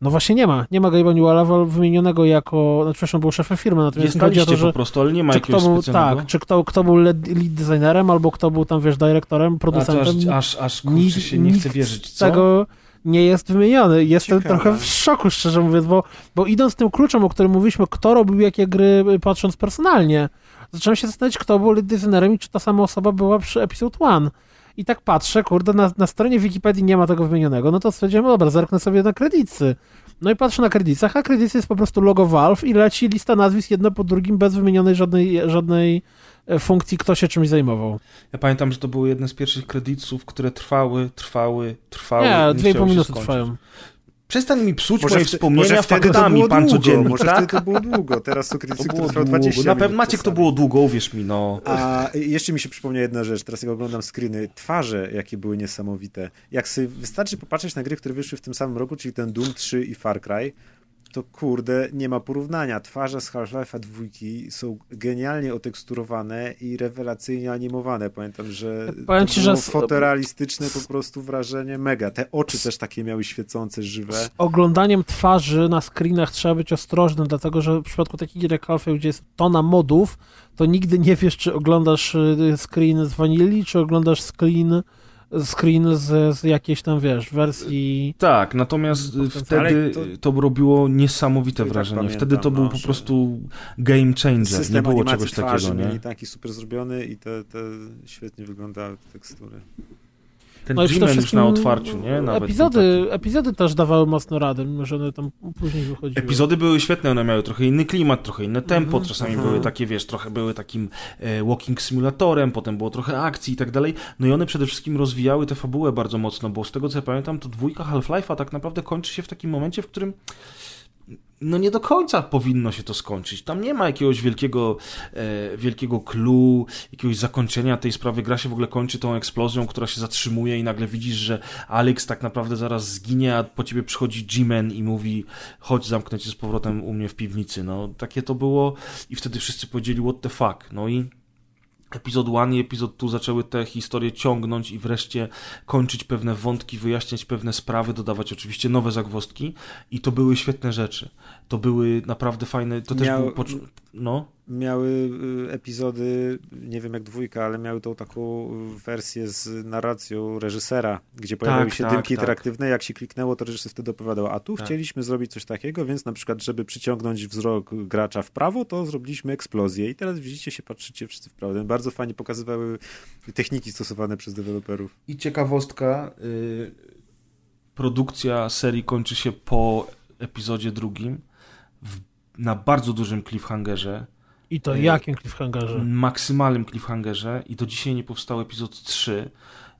No właśnie nie ma. Nie ma Gabe'a Newella wymienionego jako, znaczy przepraszam, był szefem firmy, natomiast nie chodzi o to, że... po prostu, ale nie ma jakiegoś był, Tak, czy kto, kto był lead, lead designerem, albo kto był tam, wiesz, dyrektorem, producentem. Aż, aż, aż kurczę się nie chce wierzyć, co? tego nie jest wymieniony. Jestem Ciekawe. trochę w szoku, szczerze mówiąc, bo, bo idąc tym kluczem, o którym mówiliśmy, kto robił jakie gry, patrząc personalnie, zacząłem się zastanawiać, kto był lead designerem i czy ta sama osoba była przy Episode 1. I tak patrzę, kurde, na, na stronie Wikipedii nie ma tego wymienionego, no to stwierdziłem, no dobra, zerknę sobie na kredycy. No i patrzę na kredycach, a kredycy jest po prostu logo Valve i leci lista nazwisk jedno po drugim bez wymienionej żadnej, żadnej e, funkcji, kto się czymś zajmował. Ja pamiętam, że to były jedne z pierwszych kredytów, które trwały, trwały, trwały. Nie, dwie i pół minuty trwają. Przestań mi psuć może moje wspomnienia faktami, pan długo, codziennie. Może tak? wtedy to było długo, teraz są kredyty, które trwają 20 Na pewno Maciek to było długo, uwierz mi, no. A jeszcze mi się przypomniała jedna rzecz, teraz jak oglądam screeny, twarze, jakie były niesamowite. Jak sobie wystarczy popatrzeć na gry, które wyszły w tym samym roku, czyli ten Doom 3 i Far Cry, to kurde, nie ma porównania. Twarze z Half-Life'a dwójki są genialnie oteksturowane i rewelacyjnie animowane. Pamiętam, że Powiem to ci, że fotorealistyczne po prostu wrażenie mega. Te oczy też takie miały świecące, żywe. Z oglądaniem twarzy na screenach trzeba być ostrożnym, dlatego że w przypadku takich gier jak Half-Life, gdzie jest tona modów, to nigdy nie wiesz, czy oglądasz y, screen z Vanilli, czy oglądasz screen screen z, z jakiejś tam, wiesz, wersji... Tak, natomiast wtedy to, to, robiło niesamowite tak wrażenie. Tak wtedy to był no, po prostu game changer. Nie było czegoś takiego, nie? Taki super zrobiony i te, te świetnie wyglądały te tekstury. Ten no G-Man już na otwarciu, nie? Nawet epizody, epizody też dawały mocno radę, mimo że one tam później wychodziły. Epizody były świetne, one miały trochę inny klimat, trochę inne tempo, mm -hmm. czasami mm -hmm. były takie, wiesz, trochę były takim e, walking simulatorem, potem było trochę akcji i tak dalej. No i one przede wszystkim rozwijały tę fabułę bardzo mocno, bo z tego co ja pamiętam, to dwójka Half-Life'a tak naprawdę kończy się w takim momencie, w którym no nie do końca powinno się to skończyć. Tam nie ma jakiegoś wielkiego, e, wielkiego clue, jakiegoś zakończenia tej sprawy. Gra się w ogóle kończy tą eksplozją, która się zatrzymuje i nagle widzisz, że Alex tak naprawdę zaraz zginie, a po ciebie przychodzi G-Man i mówi chodź zamknę cię z powrotem u mnie w piwnicy. No takie to było i wtedy wszyscy powiedzieli what the fuck. No i epizod 1 i epizod 2 zaczęły te historie ciągnąć i wreszcie kończyć pewne wątki, wyjaśniać pewne sprawy, dodawać oczywiście nowe zagwozdki i to były świetne rzeczy. To były naprawdę fajne, to Miał... też był... No miały y, epizody, nie wiem jak dwójka, ale miały tą taką wersję z narracją reżysera, gdzie pojawiały tak, się tak, dymki tak. interaktywne, jak się kliknęło, to reżyser wtedy opowiadał, a tu tak. chcieliśmy zrobić coś takiego, więc na przykład, żeby przyciągnąć wzrok gracza w prawo, to zrobiliśmy eksplozję i teraz widzicie się, patrzycie wszyscy w prawo. Bardzo fajnie pokazywały techniki stosowane przez deweloperów. I ciekawostka, yy, produkcja serii kończy się po epizodzie drugim na bardzo dużym cliffhangerze, i to jakim cliffhangerze? Maksymalnym cliffhangerze i do dzisiaj nie powstał epizod 3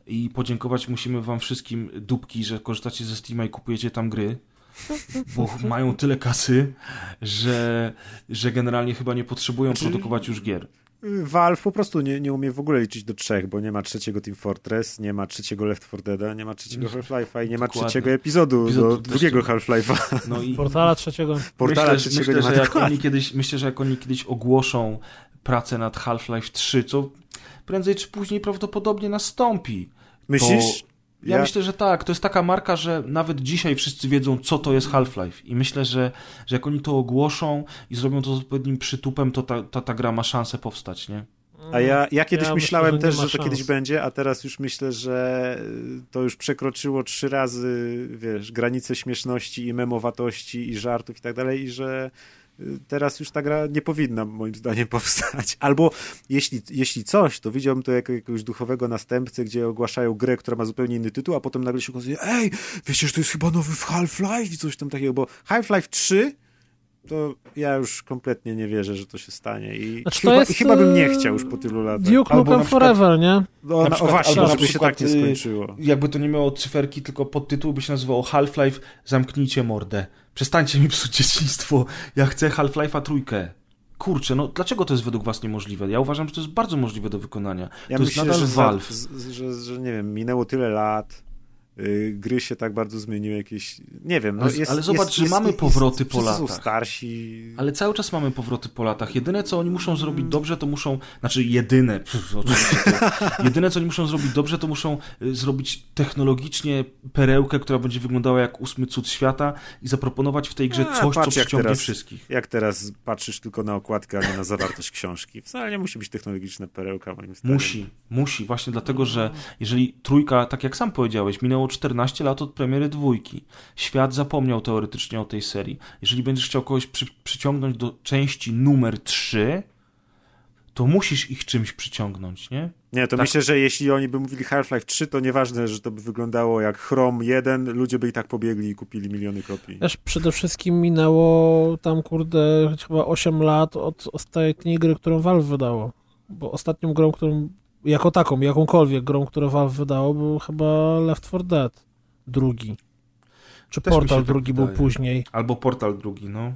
i podziękować musimy wam wszystkim dupki, że korzystacie ze Steama i kupujecie tam gry, bo mają tyle kasy, że, że generalnie chyba nie potrzebują znaczy, produkować już gier. Valve po prostu nie, nie umie w ogóle liczyć do trzech, bo nie ma trzeciego Team Fortress, nie ma trzeciego Left 4 Dead, nie ma trzeciego Half-Life'a i nie ma trzeciego epizodu do drugiego Half-Life'a. No i Portala trzeciego. Portala myślę, trzeciego myślę, że jak oni kiedyś, myślę, że jak oni kiedyś ogłoszą pracę nad Half-Life 3, co prędzej czy później prawdopodobnie nastąpi. Myślisz? Ja, ja, myślę, że tak. To jest taka marka, że nawet dzisiaj wszyscy wiedzą, co to jest Half-Life. I myślę, że, że jak oni to ogłoszą i zrobią to z odpowiednim przytupem, to ta, ta, ta gra ma szansę powstać, nie? A ja, ja kiedyś ja myślałem myślę, że też, że to kiedyś będzie, a teraz już myślę, że to już przekroczyło trzy razy, wiesz, granice śmieszności i memowatości i żartów i tak dalej i że teraz już ta gra nie powinna moim zdaniem powstać. Albo jeśli, jeśli coś, to widziałbym to jako jakiegoś duchowego następcę, gdzie ogłaszają grę, która ma zupełnie inny tytuł, a potem nagle się okazuje, ej, wiecie, że to jest chyba nowy Half-Life i coś tam takiego, bo Half-Life 3 to ja już kompletnie nie wierzę, że to się stanie i znaczy, chyba, jest, chyba bym nie y, chciał już po tylu latach. Duke Nukem przykład, Forever, nie? No, na, przykład, o właśnie, żeby się tak nie y, skończyło. Jakby to nie miało cyferki, tylko podtytuł by się nazywał Half-Life Zamknijcie mordę. Przestańcie mi psuć dzieciństwo. Ja chcę Half-Life'a trójkę. Kurczę, no dlaczego to jest według was niemożliwe? Ja uważam, że to jest bardzo możliwe do wykonania. Ja to myślę, jest nadal że, Valve. Że, że, że, nie wiem, minęło tyle lat, gry się tak bardzo zmieniły jakieś, nie wiem. No ale, jest, ale zobacz, jest, że jest, mamy powroty po latach. są starsi. Ale cały czas mamy powroty po latach. Jedyne, co oni muszą zrobić mm. dobrze, to muszą, znaczy jedyne, pff, oczywiście, to, jedyne, co oni muszą zrobić dobrze, to muszą y, zrobić technologicznie perełkę, która będzie wyglądała jak ósmy cud świata i zaproponować w tej grze a, coś, co przyciągnie teraz, wszystkich. Jak teraz patrzysz tylko na okładkę, a nie na zawartość książki. Wcale nie musi być technologiczna perełka, moim zdaniem. Musi, musi, właśnie dlatego, że jeżeli trójka, tak jak sam powiedziałeś, minęło 14 lat od premiery dwójki. Świat zapomniał teoretycznie o tej serii. Jeżeli będziesz chciał kogoś przy, przyciągnąć do części numer 3, to musisz ich czymś przyciągnąć, nie? Nie, to Tak. myślę, że jeśli oni by mówili Half-Life 3, to nieważne, że to by wyglądało jak Chrome 1, ludzie by i tak pobiegli i kupili miliony kopii. Wiesz, przede wszystkim minęło tam, kurde, chyba 8 lat od ostatniej gry, którą Valve wydało. Bo ostatnią grą, którą, jako taką, jakąkolwiek grą, którą Valve wydało, był chyba Left 4 Dead drugi. Czy Też Portal tak drugi był wydaje. później. Albo Portal drugi, no.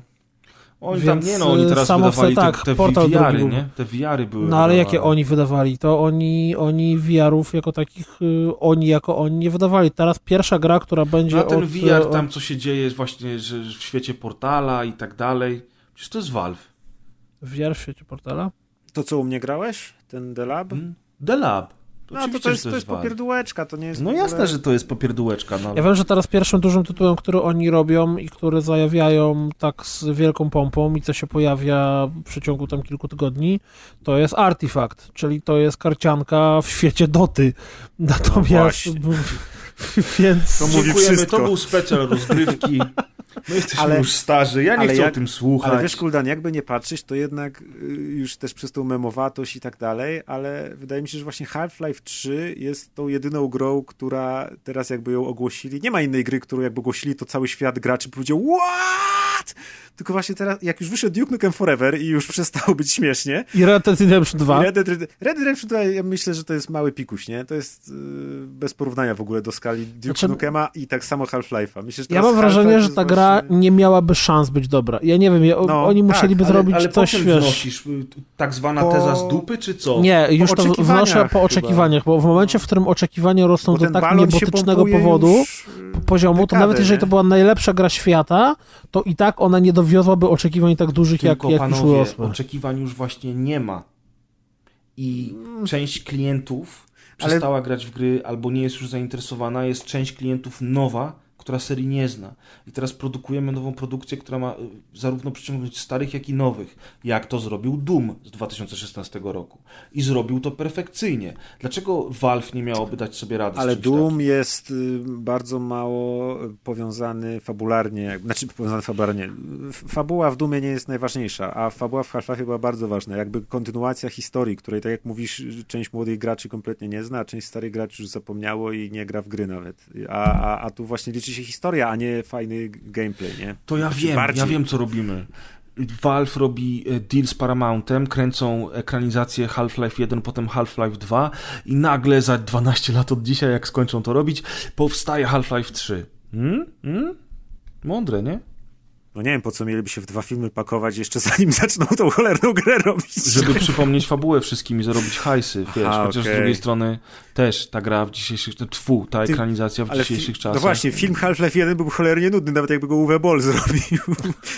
Oni Więc, tam, nie no, oni y, teraz samo wydawali tak, te, te Portal VR-y, drugi był. nie? Te VR-y były No ale jakie wydawane. oni wydawali? To oni, oni VR-ów jako takich, y, oni jako oni nie wydawali. Teraz pierwsza gra, która będzie No a ten od, VR od- tam, co się dzieje właśnie że w świecie Portala i tak dalej. Przecież to jest Valve. VR w świecie portala? To co u mnie grałeś? Ten The Lab? Hmm? The Lab. No to, Oczywiście, to jest, to jest popierdółeczka, to nie jest No ogóle... jasne, że to jest popierdółeczka. No, Ja wiem, że teraz pierwszym dużym tytułem, który oni robią i który zajawiają tak z wielką pompą i co się pojawia w przeciągu tam kilku tygodni, to jest Artifact, czyli to jest karcianka w świecie Doty. Natomiast... właśnie. więc... To mówi wszystko. to był specjal rozgrywki. My jesteśmy Ale- już starzy, ja nie chcę jak- o tym słuchać. Ale wiesz, Kuldan, jakby nie patrzeć, to jednak y, już też przez tą memowatość i tak dalej, ale wydaje mi się, że właśnie Half-Life 3 jest tą jedyną grą, która teraz jakby ją ogłosili. Nie ma innej gry, którą jakby ogłosili, to cały świat graczy powiedział What? Tylko właśnie teraz, jak już wyszedł Duke Nukem Forever i już przestało być śmiesznie, I Red Dead Redemption 2. Red Dead, Red Dead Redemption 2, ja myślę, że to jest mały pikuś, nie? To jest y, bez porównania w ogóle do skali Duke Znaczy- Nukema i tak samo Half-Life'a. Myślę, że Ja mam wrażenie, że ta gra właśnie- nie miałaby szans być dobra. Ja nie wiem, ja, No, oni tak, musieliby ale- zrobić Ale coś, wiesz... wnosisz? Y, Tak zwana Po- teza z dupy, czy co? Nie, już to wnoszę po chyba. oczekiwaniach, bo w momencie, w którym oczekiwania rosną Bo do tak niebotycznego powodu, y, poziomu, to nawet jeżeli nie? to była najlepsza gra świata, to i tak ona nie dowiozłaby oczekiwań tak dużych, jak, Tylko jak już panowie, urosły. oczekiwań już właśnie nie ma. I część klientów Ale- przestała grać w gry albo nie jest już zainteresowana, jest część klientów nowa, która serii nie zna. I teraz produkujemy nową produkcję, która ma y, zarówno przyciągnąć starych, jak i nowych. Jak to zrobił Doom z 2016 roku. I zrobił to perfekcyjnie. Dlaczego Valve nie miałoby dać sobie rady Ale Doom takim? jest y, bardzo mało powiązany fabularnie, znaczy powiązany fabularnie. Fabuła w Doomie nie jest najważniejsza, a fabuła w Half-Life była bardzo ważna. Jakby kontynuacja historii, której, tak jak mówisz, część młodych graczy kompletnie nie zna, a część starych graczy już zapomniało i nie gra w gry nawet. A, a, a tu właśnie liczy się historia, a nie fajny gameplay, nie? To ja Znaczy wiem, bardziej. ja wiem co robimy. Valve robi e, deal z Paramountem, kręcą ekranizację Half-Life 1, potem Half-Life 2 i nagle za 12 lat od dzisiaj, jak skończą to robić, powstaje Half-Life 3. Hmm? Hmm? Mądre, nie? No nie wiem, po co mieliby się w dwa filmy pakować jeszcze zanim zaczną tą cholerną grę robić. Żeby przypomnieć fabułę wszystkim i zarobić hajsy, wiesz, Aha, chociaż z okej. drugiej strony też ta gra w dzisiejszych, tfu, ta Ty- ekranizacja w dzisiejszych fi- czasach. No właśnie, film Half-Life 1 był cholernie nudny, nawet jakby go Uwe Boll zrobił.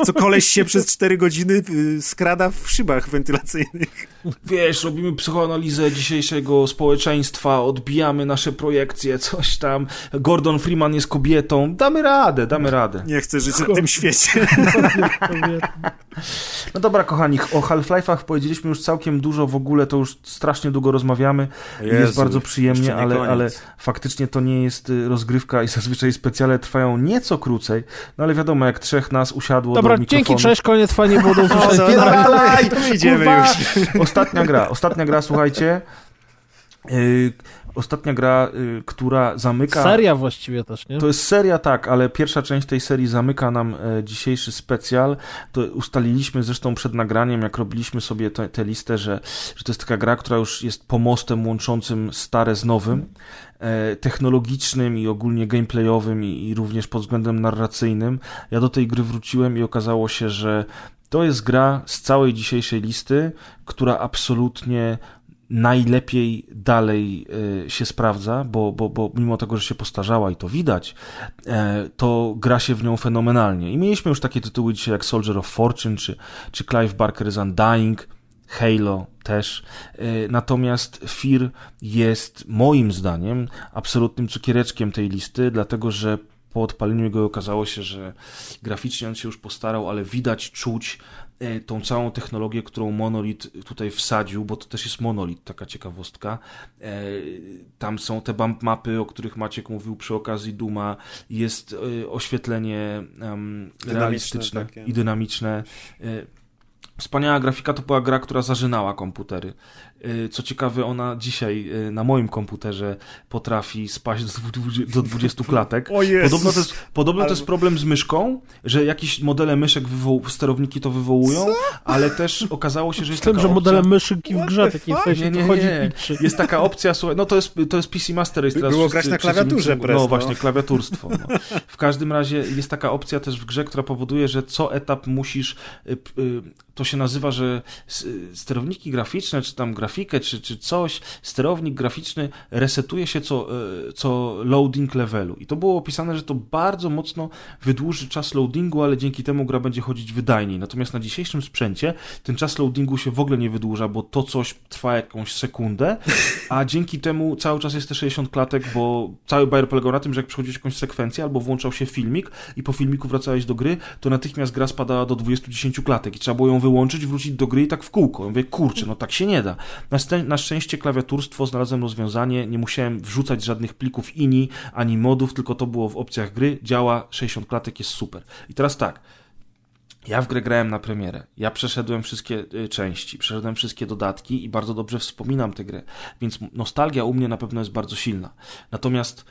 Co koleś się przez 4 godziny y, skrada w szybach wentylacyjnych. Wiesz, robimy psychoanalizę dzisiejszego społeczeństwa, odbijamy nasze projekcje, coś tam. Gordon Freeman jest kobietą. Damy radę, damy radę. Nie chcę żyć w tym świecie. No dobra, kochani, o Half-Life'ach powiedzieliśmy już całkiem dużo, w ogóle to już strasznie długo rozmawiamy. i jest Jezu, bardzo przyjemnie, ale, ale faktycznie to nie jest y, rozgrywka i zazwyczaj specjale trwają nieco krócej. No ale wiadomo, jak trzech nas usiadło Dobra, do mikrofonu. dzięki, cześć, koniec, fajnie było do usłyszenia. no, idziemy kurwa. już. Ostatnia gra, ostatnia gra, słuchajcie. Yy, ostatnia gra, yy, która zamyka... Seria właściwie też, nie? To jest seria, tak, ale pierwsza część tej serii zamyka nam e, dzisiejszy specjal. To ustaliliśmy zresztą przed nagraniem, jak robiliśmy sobie tę tę listę, że, że to jest taka gra, która już jest pomostem łączącym stare z nowym, e, technologicznym i ogólnie gameplayowym i, i również pod względem narracyjnym. Ja do tej gry wróciłem i okazało się, że to jest gra z całej dzisiejszej listy, która absolutnie najlepiej dalej e, się sprawdza, bo, bo, bo mimo tego, że się postarzała i to widać, e, to gra się w nią fenomenalnie. I mieliśmy już takie tytuły dzisiaj jak Soldier of Fortune, czy, czy Clive Barker's Undying, Halo też. E, Natomiast Fear jest moim zdaniem absolutnym cukiereczkiem tej listy, dlatego że po odpaleniu go okazało się, że graficznie on się już postarał, ale widać, czuć tą całą technologię, którą Monolith tutaj wsadził, bo to też jest Monolith, taka ciekawostka. E, Tam są te bump mapy, o których Maciek mówił przy okazji Duma, jest e, oświetlenie Dynamiczne realistyczne takie. i dynamiczne. E, Wspaniała grafika to była gra, która zażynała komputery. Y, co ciekawe, ona dzisiaj y, na moim komputerze potrafi spaść do 20 klatek. O Jezus. Podobno, to jest, podobno to jest problem z myszką, że jakieś modele myszek, sterowniki to wywołują, ale też okazało się, że jest Z tym, taka że modele opcja... myszki w grze takiej sensie Nie, nie, chodzi nie. Jest taka opcja, słuchaj, no to jest, to jest PC Master Race. Teraz Było grać na klawiaturze No właśnie, klawiaturstwo. No. W każdym razie jest taka opcja też w grze, która powoduje, że co etap musisz, y, y, to się nazywa, że sterowniki graficzne, czy tam grafikę, czy, czy coś, sterownik graficzny resetuje się co, y, co loading levelu. I to było opisane, że to bardzo mocno wydłuży czas loadingu, ale dzięki temu gra będzie chodzić wydajniej. Natomiast na dzisiejszym sprzęcie ten czas loadingu się w ogóle nie wydłuża, bo to coś trwa jakąś sekundę, a dzięki temu cały czas jest te 60 klatek, bo cały bajer polegał na tym, że jak przychodziłeś jakąś sekwencję albo włączał się filmik i po filmiku wracałeś do gry, to natychmiast gra spadała do 20-10 klatek i trzeba było ją wyłączyć, wrócić do gry i tak w kółko. Ja mówię, kurczę, no tak się nie da. Na, ste- na szczęście klawiaturstwo znalazłem rozwiązanie, nie musiałem wrzucać żadnych plików INI ani modów, tylko to było w opcjach gry, działa, 60 klatek jest super. I teraz tak, ja w grę grałem na premierę. Ja przeszedłem wszystkie y, części, przeszedłem wszystkie dodatki i bardzo dobrze wspominam tę grę. Więc nostalgia u mnie na pewno jest bardzo silna. Natomiast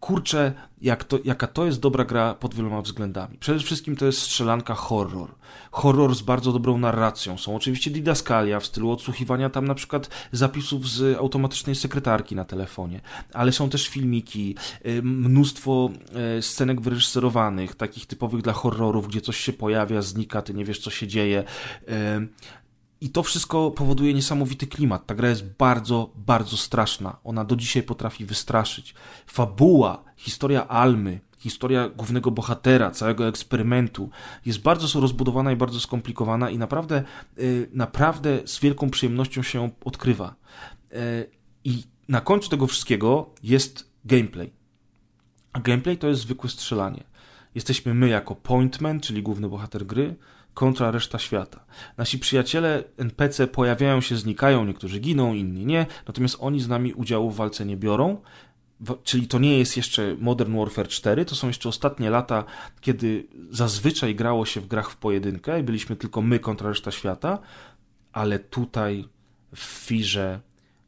kurczę, jak to, jaka to jest dobra gra pod wieloma względami. Przede wszystkim to jest strzelanka horror. Horror z bardzo dobrą narracją. Są oczywiście didaskalia w stylu odsłuchiwania tam na przykład zapisów z automatycznej sekretarki na telefonie, ale są też filmiki, y, mnóstwo y, scenek wyreżyserowanych, takich typowych dla horrorów, gdzie coś się pojawia, znika, ty nie wiesz co się dzieje. I to wszystko powoduje niesamowity klimat. Ta gra jest bardzo, bardzo straszna. Ona do dzisiaj potrafi wystraszyć. Fabuła, historia Almy, historia głównego bohatera, całego eksperymentu jest bardzo rozbudowana i bardzo skomplikowana i naprawdę, y, naprawdę z wielką przyjemnością się odkrywa. Y, I na końcu tego wszystkiego jest gameplay. A gameplay to jest zwykłe strzelanie. Jesteśmy my jako pointman, czyli główny bohater gry, kontra reszta świata. Nasi przyjaciele NPC pojawiają się, znikają, niektórzy giną, inni nie, natomiast oni z nami udziału w walce nie biorą. Czyli to nie jest jeszcze Modern Warfare 4, to są jeszcze ostatnie lata, kiedy zazwyczaj grało się w grach w pojedynkę i byliśmy tylko my kontra reszta świata, ale tutaj w Firze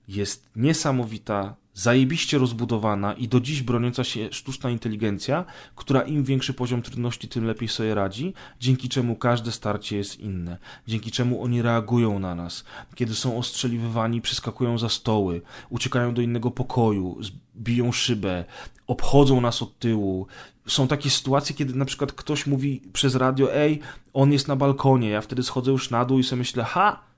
jest niesamowita, zajebiście rozbudowana i do dziś broniąca się sztuczna inteligencja, która im większy poziom trudności, tym lepiej sobie radzi, dzięki czemu każde starcie jest inne, dzięki czemu oni reagują na nas. Kiedy są ostrzeliwywani, przeskakują za stoły, uciekają do innego pokoju, biją szybę, obchodzą nas od tyłu. Są takie sytuacje, kiedy na przykład ktoś mówi przez radio, ej, on jest na balkonie, ja wtedy schodzę już na dół i sobie myślę, ha,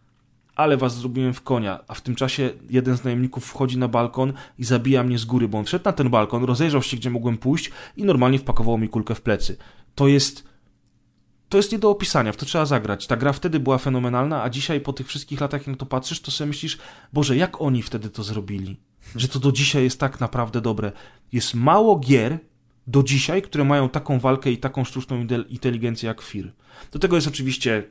ale was zrobiłem w konia, a w tym czasie jeden z najemników wchodzi na balkon i zabija mnie z góry, bo on wszedł na ten balkon, rozejrzał się, gdzie mogłem pójść i normalnie wpakował mi kulkę w plecy. To jest... To jest nie do opisania, w to trzeba zagrać. Ta gra wtedy była fenomenalna, a dzisiaj po tych wszystkich latach, jak to patrzysz, to sobie myślisz, Boże, jak oni wtedy to zrobili? Że to do dzisiaj jest tak naprawdę dobre. Jest mało gier do dzisiaj, które mają taką walkę i taką sztuczną intel- inteligencję jak Fir. Do tego jest oczywiście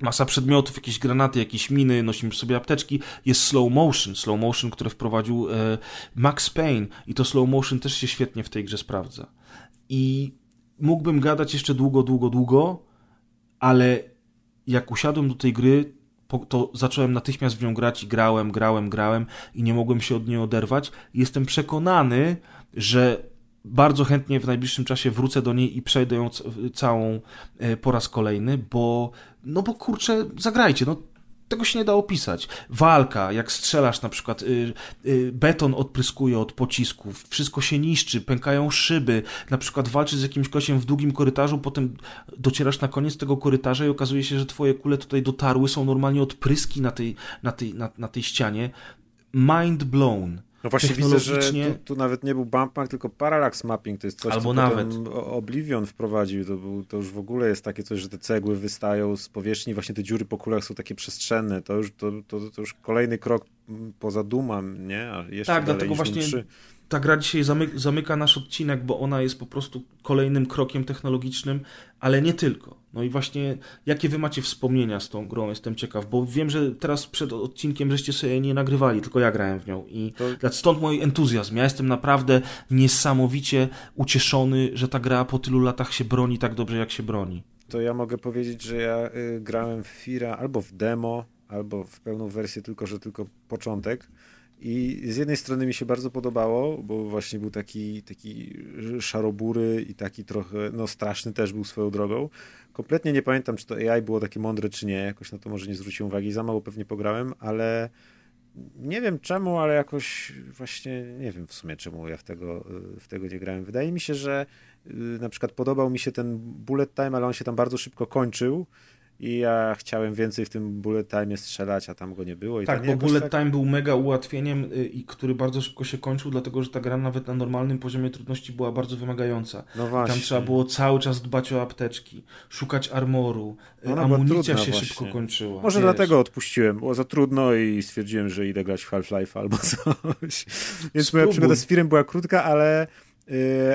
masa przedmiotów, jakieś granaty, jakieś miny, nosimy sobie apteczki. Jest slow motion, slow motion, które wprowadził e, Max Payne i to slow motion też się świetnie w tej grze sprawdza. I mógłbym gadać jeszcze długo, długo, długo, ale jak usiadłem do tej gry, to zacząłem natychmiast w nią grać i grałem, grałem, grałem i nie mogłem się od niej oderwać. Jestem przekonany, że bardzo chętnie w najbliższym czasie wrócę do niej i przejdę ją całą e, po raz kolejny, bo no bo kurczę, zagrajcie, no tego się nie da opisać. Walka, jak strzelasz na przykład, y, y, beton odpryskuje od pocisków, wszystko się niszczy, pękają szyby, na przykład walczysz z jakimś kosiem w długim korytarzu, potem docierasz na koniec tego korytarza i okazuje się, że twoje kule tutaj dotarły, są normalnie odpryski na tej, na tej, na, na tej ścianie. Mind blown. No właśnie widzę, że tu, tu nawet nie był bump map, tylko parallax mapping, to jest coś, Albo co nawet. Oblivion wprowadził, to, był, to już w ogóle jest takie coś, że te cegły wystają z powierzchni, właśnie te dziury po kulach są takie przestrzenne, to już, to, to, to już kolejny krok mm, poza Dumam, nie? A jeszcze Tak, dalej dlatego właśnie 3. ta gra dzisiaj zamy, zamyka nasz odcinek, bo ona jest po prostu kolejnym krokiem technologicznym, ale nie tylko. No i właśnie, jakie wy macie wspomnienia z tą grą, jestem ciekaw, bo wiem, że teraz przed odcinkiem żeście sobie nie nagrywali, tylko ja grałem w nią i To- stąd mój entuzjazm. Ja jestem naprawdę niesamowicie ucieszony, że ta gra po tylu latach się broni tak dobrze, jak się broni. To ja mogę powiedzieć, że ja y, grałem w Fira albo w demo, albo w pełną wersję, tylko że tylko początek. I z jednej strony mi się bardzo podobało, bo właśnie był taki, taki szarobury i taki trochę, no straszny też był swoją drogą. Kompletnie nie pamiętam, czy to AI było takie mądre, czy nie. Jakoś na to może nie zwróciłem uwagi. Za mało pewnie pograłem, ale nie wiem czemu, ale jakoś właśnie nie wiem w sumie czemu ja w tego, w tego nie grałem. Wydaje mi się, że y, na przykład podobał mi się ten bullet time, ale on się tam bardzo szybko kończył i ja chciałem więcej w tym bullet time strzelać, a tam go nie było. I tak, bo bullet tak... time był mega ułatwieniem, y, i który bardzo szybko się kończył, dlatego że ta gra nawet na normalnym poziomie trudności była bardzo wymagająca. No właśnie. Tam trzeba było cały czas dbać o apteczki, szukać armoru, y, Ona amunicja się właśnie. szybko kończyła. Może wiesz. dlatego odpuściłem, było za trudno i stwierdziłem, że idę grać w Half-Life albo coś. Więc Spróbuj. moja przygoda z Firem była krótka, ale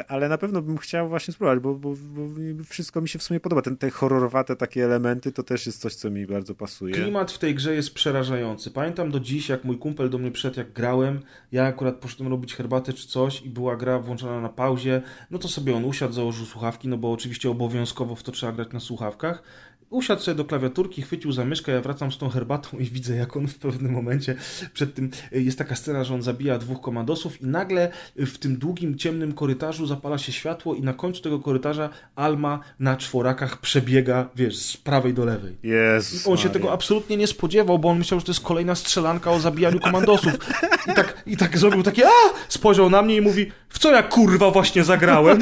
ale na pewno bym chciał właśnie spróbować, bo, bo, bo, wszystko mi się w sumie podoba. Ten, te horrorowate takie elementy to też jest coś, co mi bardzo pasuje. Klimat w tej grze jest przerażający. Pamiętam do dziś, jak mój kumpel do mnie przyszedł, jak grałem, ja akurat poszedłem robić herbatę czy coś i była gra włączona na pauzie, no to sobie on usiadł, założył słuchawki, no bo oczywiście obowiązkowo w to trzeba grać na słuchawkach usiadł sobie do klawiaturki, chwycił za myszkę, ja wracam z tą herbatą i widzę, jak on w pewnym momencie przed tym, y, jest taka scena, że on zabija dwóch komandosów i nagle w tym długim, ciemnym korytarzu zapala się światło i na końcu tego korytarza Alma na czworakach przebiega, wiesz, z prawej do lewej. Jezus on się tego absolutnie nie spodziewał, bo on myślał, że to jest kolejna strzelanka o zabijaniu komandosów. I tak, i tak zrobił takie, a! Spojrzał na mnie i mówi, w co ja kurwa właśnie zagrałem?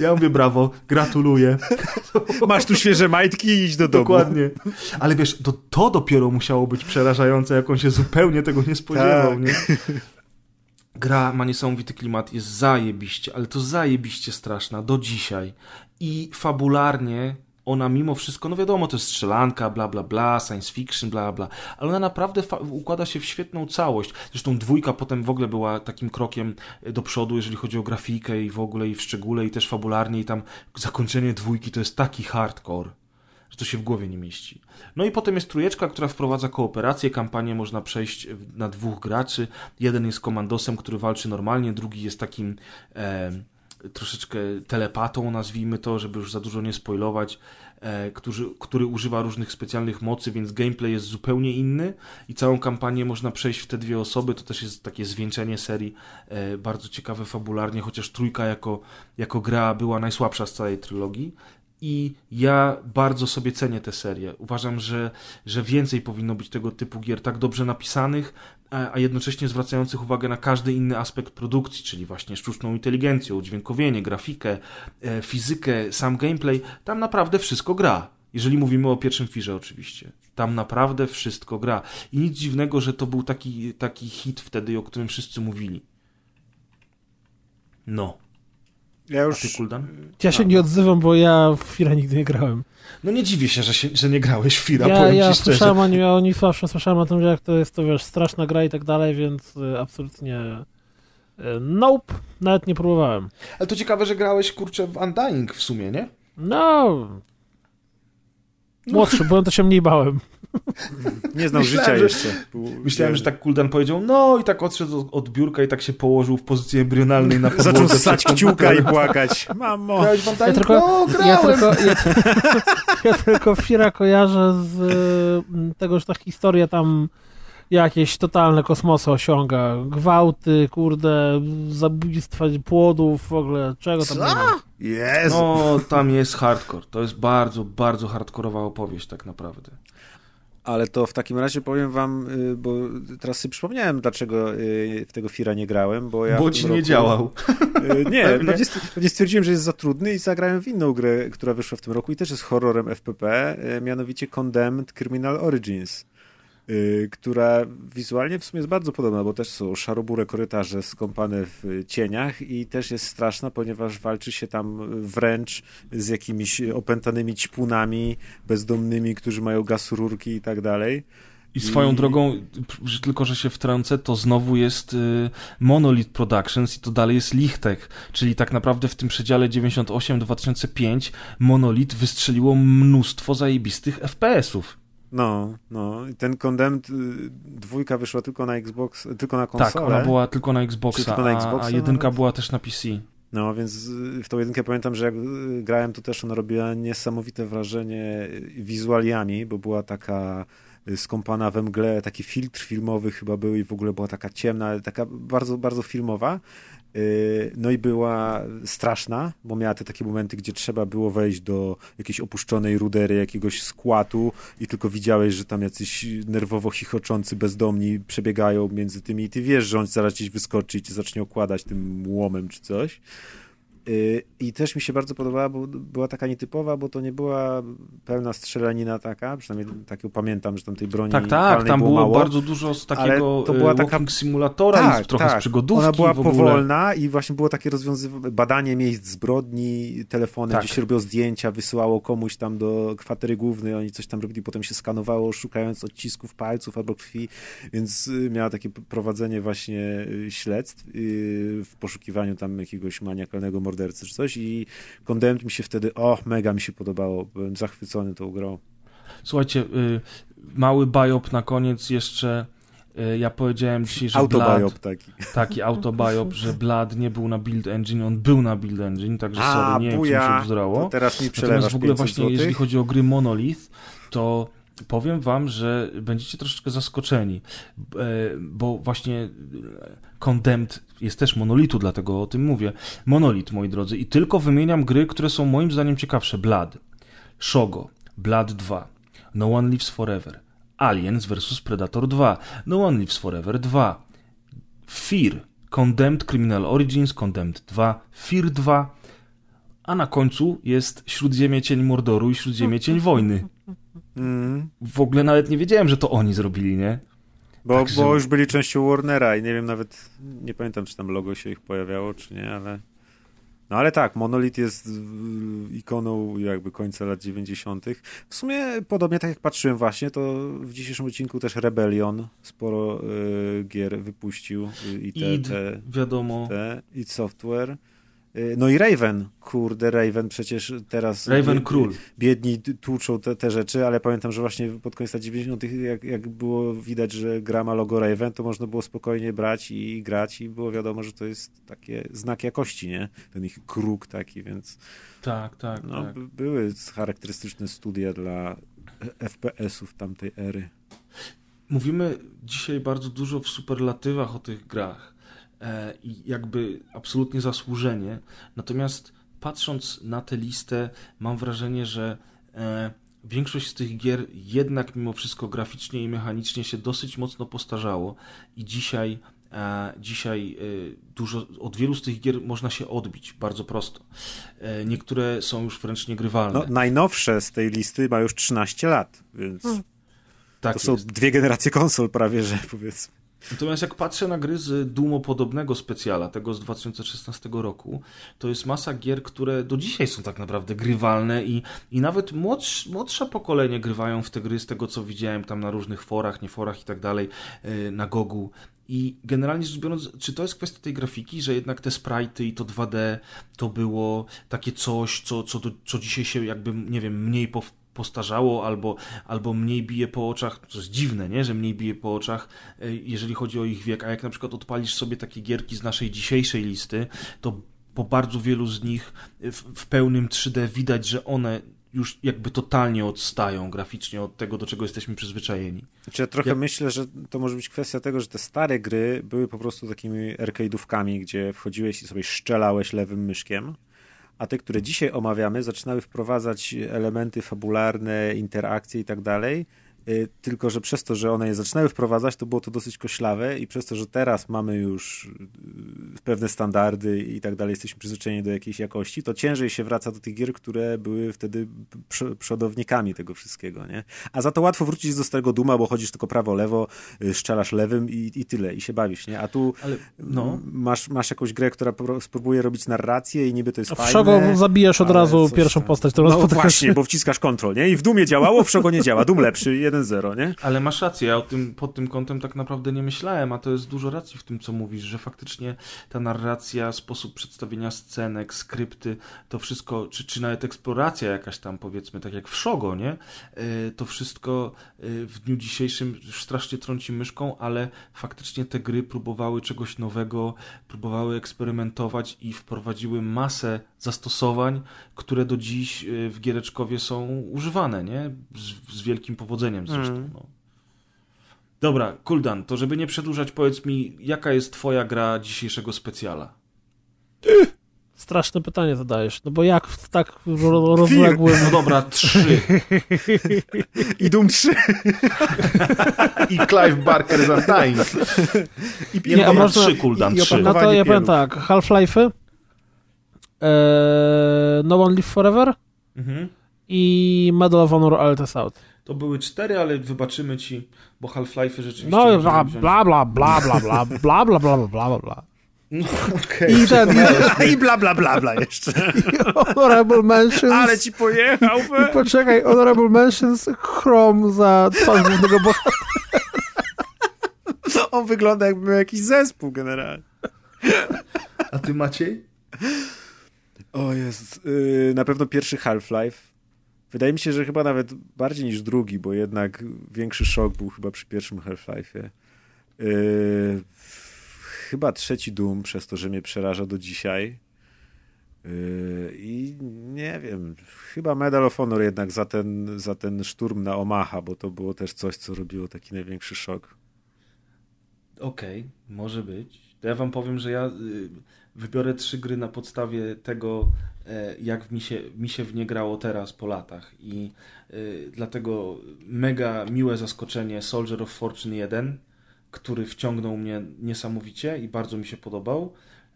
Ja mówię brawo, gratuluję. Masz tu świeże majtki i idź do domu. Dokładnie. Ale wiesz, to, to dopiero musiało być przerażające, jak on się zupełnie tego nie spodziewał, tak. nie? Gra ma niesamowity klimat, jest zajebiście, ale to zajebiście straszna do dzisiaj. I fabularnie ona mimo wszystko, no wiadomo, to jest strzelanka, bla, bla, bla, science fiction, bla, bla, ale ona naprawdę układa się w świetną całość. Zresztą dwójka potem w ogóle była takim krokiem do przodu, jeżeli chodzi o grafikę i w ogóle i w szczególe i też fabularnie i tam zakończenie dwójki to jest taki hardcore że to się w głowie nie mieści. No i potem jest trójeczka, która wprowadza kooperację, kampanię można przejść na dwóch graczy. Jeden jest komandosem, który walczy normalnie, drugi jest takim e, troszeczkę telepatą, nazwijmy to, żeby już za dużo nie spoilować, e, który, który używa różnych specjalnych mocy, więc gameplay jest zupełnie inny i całą kampanię można przejść w te dwie osoby. To też jest takie zwieńczenie serii, e, bardzo ciekawe fabularnie, chociaż trójka jako, jako gra była najsłabsza z całej trylogii. I ja bardzo sobie cenię tę serię. Uważam, że, że więcej powinno być tego typu gier tak dobrze napisanych, a jednocześnie zwracających uwagę na każdy inny aspekt produkcji, czyli właśnie sztuczną inteligencję, udźwiękowienie, grafikę, e, fizykę, sam gameplay. Tam naprawdę wszystko gra. Jeżeli mówimy o pierwszym firze oczywiście. Tam naprawdę wszystko gra. I nic dziwnego, że to był taki, taki hit wtedy, o którym wszyscy mówili. No. Ja już... A ty, Kuldan? Ja się nie odzywam, bo ja w Fira nigdy nie grałem. No nie dziwię się, że, się, że nie grałeś w Fira, ja, ja słyszałem o nim, ja o nim zawsze słyszałem o tym, że jak to jest to, wiesz, straszna gra i tak dalej, więc y, absolutnie y, nope, nawet nie próbowałem. Ale to ciekawe, że grałeś, kurczę, w Undying w sumie, nie? No... Młodszy, no. bo to się mniej bałem. Nie znał myślałem, życia że, jeszcze. Myślałem, że tak Kuldan powiedział, no i tak odszedł od biurka i tak się położył w pozycji embrionalnej na podłodze. Zaczął ssać kciuka i płakać. Mamo. Grałeś w ja tylko, no, ja tylko, ja, ja tylko Fira kojarzę z mm, tego, że ta historia tam jakieś totalne kosmosy osiąga. Gwałty, kurde, zabójstwa płodów, w ogóle, czego tam Jezu. No, tam jest hardcore. To jest bardzo, bardzo hardkorowa opowieść tak naprawdę. Ale to w takim razie powiem wam, y, bo teraz sobie przypomniałem, dlaczego y, w tego Fira nie grałem, bo ja... Bo ci roku, nie działał. Y, nie, pewnie stwierdziłem, że jest za trudny i zagrałem w inną grę, która wyszła w tym roku i też jest horrorem FPP, mianowicie Condemned Criminal Origins. Y, która wizualnie w sumie jest bardzo podobna, bo też są szarobure korytarze skąpane w cieniach i też jest straszna, ponieważ walczy się tam wręcz z jakimiś opętanymi ćpunami bezdomnymi, którzy mają gaz rurki i tak dalej. I swoją drogą, że tylko że się wtrącę, to znowu jest y, Monolith Productions i to dalej jest Lichtek, czyli tak naprawdę w tym przedziale 98-2005 Monolith wystrzeliło mnóstwo zajebistych FPS-ów. No, no. I ten Condemned y, dwójka wyszła tylko na Xbox, tylko na konsolę. Tak, ona była tylko na Xboxa, tylko na Xboxa a, a jedynka była też na PC. No, więc w tą jedynkę pamiętam, że jak grałem, to też ona robiła niesamowite wrażenie wizualiami, bo była taka skąpana we mgle, taki filtr filmowy chyba był i w ogóle była taka ciemna, taka bardzo, bardzo filmowa. Y, no i była straszna, bo miała te takie momenty, gdzie trzeba było wejść do jakiejś opuszczonej rudery, jakiegoś składu i tylko widziałeś, że tam jacyś nerwowo chichoczący bezdomni przebiegają między tymi i ty wiesz, że on zaraz gdzieś wyskoczy i cię zacznie okładać tym łomem czy coś. Y, I też mi się bardzo podobała, bo była taka nietypowa, bo to nie była pełna strzelanina taka, przynajmniej taką pamiętam, że tam tej broni Tak, tak, tam było, mało, bardzo dużo z takiego to była taka simulatora tak, i trochę tak. z przygodówki Ona była powolna i właśnie było takie rozwiązywanie, badanie miejsc zbrodni telefonem, Tak. gdzie się robiło zdjęcia, wysyłało komuś tam do kwatery głównej, oni coś tam robili, potem się skanowało, szukając odcisków palców albo krwi, więc y, miała takie prowadzenie właśnie y, śledztw y, w poszukiwaniu tam jakiegoś maniakalnego mordercy czy coś i Condemned mi się wtedy, o, mega mi się podobało, byłem zachwycony tą grą. Słuchajcie, y, mały biop na koniec jeszcze. y, Ja powiedziałem dzisiaj, że Autobiop Blood, taki. taki autobiop, że Blood nie był na build engine, on był na build engine, także A, sorry, nie wiem, czy mi buja, się wzrało. to teraz mi Natomiast przelewasz w ogóle 500 właśnie, złotych. jeżeli chodzi o gry Monolith, to powiem wam, że będziecie troszeczkę zaskoczeni, e, bo właśnie Condemned jest też monolitu, dlatego o tym mówię. Monolit, moi drodzy, i tylko wymieniam gry, które są moim zdaniem ciekawsze. Blood, Shogo, Blood 2, No One Lives Forever, Aliens vs Predator 2, No One Lives Forever 2, Fear, Condemned Criminal Origins, Condemned 2, Fear 2, a na końcu jest Śródziemie Cień Mordoru i Śródziemie Cień Wojny. Mm. W ogóle nawet nie wiedziałem, że to oni zrobili, nie? Bo, Także- bo już byli częścią Warnera i nie wiem nawet, nie pamiętam czy tam logo się ich pojawiało, czy nie, ale... No ale tak, Monolith jest ikoną jakby końca lat 90. W sumie podobnie tak jak patrzyłem właśnie, to w dzisiejszym odcinku też Rebellion sporo y, gier wypuścił y, i te, id, te, wiadomo. te id Software. No i Raven, kurde Raven przecież teraz... Raven y, Król. biedni tłuczą te, te rzeczy, ale pamiętam, że właśnie pod koniec lat 90. Jak, jak było widać, że gra ma logo Raven, to można było spokojnie brać i grać i było wiadomo, że to jest takie znak jakości, nie? Ten ich kruk taki, więc Tak, tak, no, tak. by- były charakterystyczne studia dla FPS-ów tamtej ery. Mówimy dzisiaj bardzo dużo w superlatywach o tych grach i jakby absolutnie zasłużenie. Natomiast patrząc na tę listę, mam wrażenie, że e, większość z tych gier jednak mimo wszystko graficznie i mechanicznie się dosyć mocno postarzało i dzisiaj e, dzisiaj e, dużo, od wielu z tych gier można się odbić bardzo prosto. E, niektóre są już wręcz niegrywalne. No, najnowsze z tej listy ma już 13 lat, więc tak to są jest. dwie generacje konsol prawie, że powiedzmy. Natomiast jak patrzę na gry z Dumo podobnego specjala, tego z 2016 roku, to jest masa gier, które do dzisiaj są tak naprawdę grywalne i, i nawet młodsze, młodsze pokolenie grywają w te gry z tego, co widziałem tam na różnych forach, nie forach i tak dalej, yy, na Gogu. I generalnie rzecz biorąc, czy to jest kwestia tej grafiki, że jednak te sprite'y i to 2D to było takie coś, co, co, co dzisiaj się jakby, nie wiem, mniej pow postarzało albo, albo mniej bije po oczach, to jest dziwne, nie, że mniej bije po oczach, y, jeżeli chodzi o ich wiek, a jak na przykład odpalisz sobie takie gierki z naszej dzisiejszej listy, to po bardzo wielu z nich w, w pełnym 3D widać, że one już jakby totalnie odstają graficznie od tego, do czego jesteśmy przyzwyczajeni. Znaczy, ja trochę Ja- myślę, że to może być kwestia tego, że te stare gry były po prostu takimi arcade'ówkami, gdzie wchodziłeś i sobie szczelałeś lewym myszkiem, a te, które dzisiaj omawiamy, zaczynały wprowadzać elementy fabularne, interakcje i tak dalej, tylko że przez to, że one je zaczynały wprowadzać, to było to dosyć koślawe i przez to, że teraz mamy już y, pewne standardy i tak dalej, jesteśmy przyzwyczajeni do jakiejś jakości, to ciężej się wraca do tych gier, które były wtedy prz- przodownikami tego wszystkiego, nie? A za to łatwo wrócić do starego Duma, bo chodzisz tylko prawo, lewo, y, strzelasz lewym i, i tyle, i się bawisz, nie? A tu Ale no, masz, masz jakąś grę, która spróbuje robić narrację i niby to jest W fajne. Szogo zabijasz od razu pierwszą tam- postać, którą No właśnie, bo wciskasz kontrol, nie? I w Dumie działało, w Szogo nie działa. Dum lepszy, jeden 1-0, nie? Ale masz rację, ja o tym, pod tym kątem tak naprawdę nie myślałem, a to jest dużo racji w tym, co mówisz, że faktycznie ta narracja, sposób przedstawienia scenek, skrypty, to wszystko, czy, czy nawet eksploracja jakaś tam, powiedzmy, tak jak w Szogo, nie? E, to wszystko e, w dniu dzisiejszym strasznie trąci myszką, ale faktycznie te gry próbowały czegoś nowego, próbowały eksperymentować i wprowadziły masę zastosowań, które do dziś e, w Giereczkowie są używane, nie? Z, z wielkim powodzeniem zresztą. Mm. No. Dobra, Kuldan, to żeby nie przedłużać, powiedz mi, jaka jest twoja gra dzisiejszego specjala? Straszne pytanie zadajesz, no bo jak w tak ro- rozległym... No dobra, trzy. I Doom 3. I Clive Barker z Undying. I Nie, no, można- trzy, Kuldan, i trzy. No to ja powiem tak, Half-Life'y, e, No One Live Forever Mhm. i Medal of Honor Altes Out. To były cztery, ale wybaczymy ci, bo Half-Life rzeczywiście... No bla, bla, bla, bla, bla, bla, bla, bla, bla, bla, bla, bla. No, okej. I ten, i, I bla bla bla bla jeszcze. i Honorable Mentions. Ale ci pojechał, I poczekaj, Honorable Mentions, Chrome za twarz głównego bohatera. On wygląda jakby miał jakiś zespół generalnie. A ty Maciej? O jest, yy, na pewno pierwszy Half-Life. Wydaje mi się, że chyba nawet bardziej niż drugi, bo jednak większy szok był chyba przy pierwszym Half-Life'ie. Yy, chyba trzeci Doom, przez to, że mnie przeraża do dzisiaj. Yy, I nie wiem, chyba Medal of Honor jednak za ten, za ten szturm na Omaha, bo to było też coś, co robiło taki największy szok. Okej, może być. To ja wam powiem, że ja y, wybiorę trzy gry na podstawie tego, e, jak mi się, mi się w nie grało teraz po latach. I y, dlatego mega miłe zaskoczenie Soldier of Fortune 1, który wciągnął mnie niesamowicie i bardzo mi się podobał.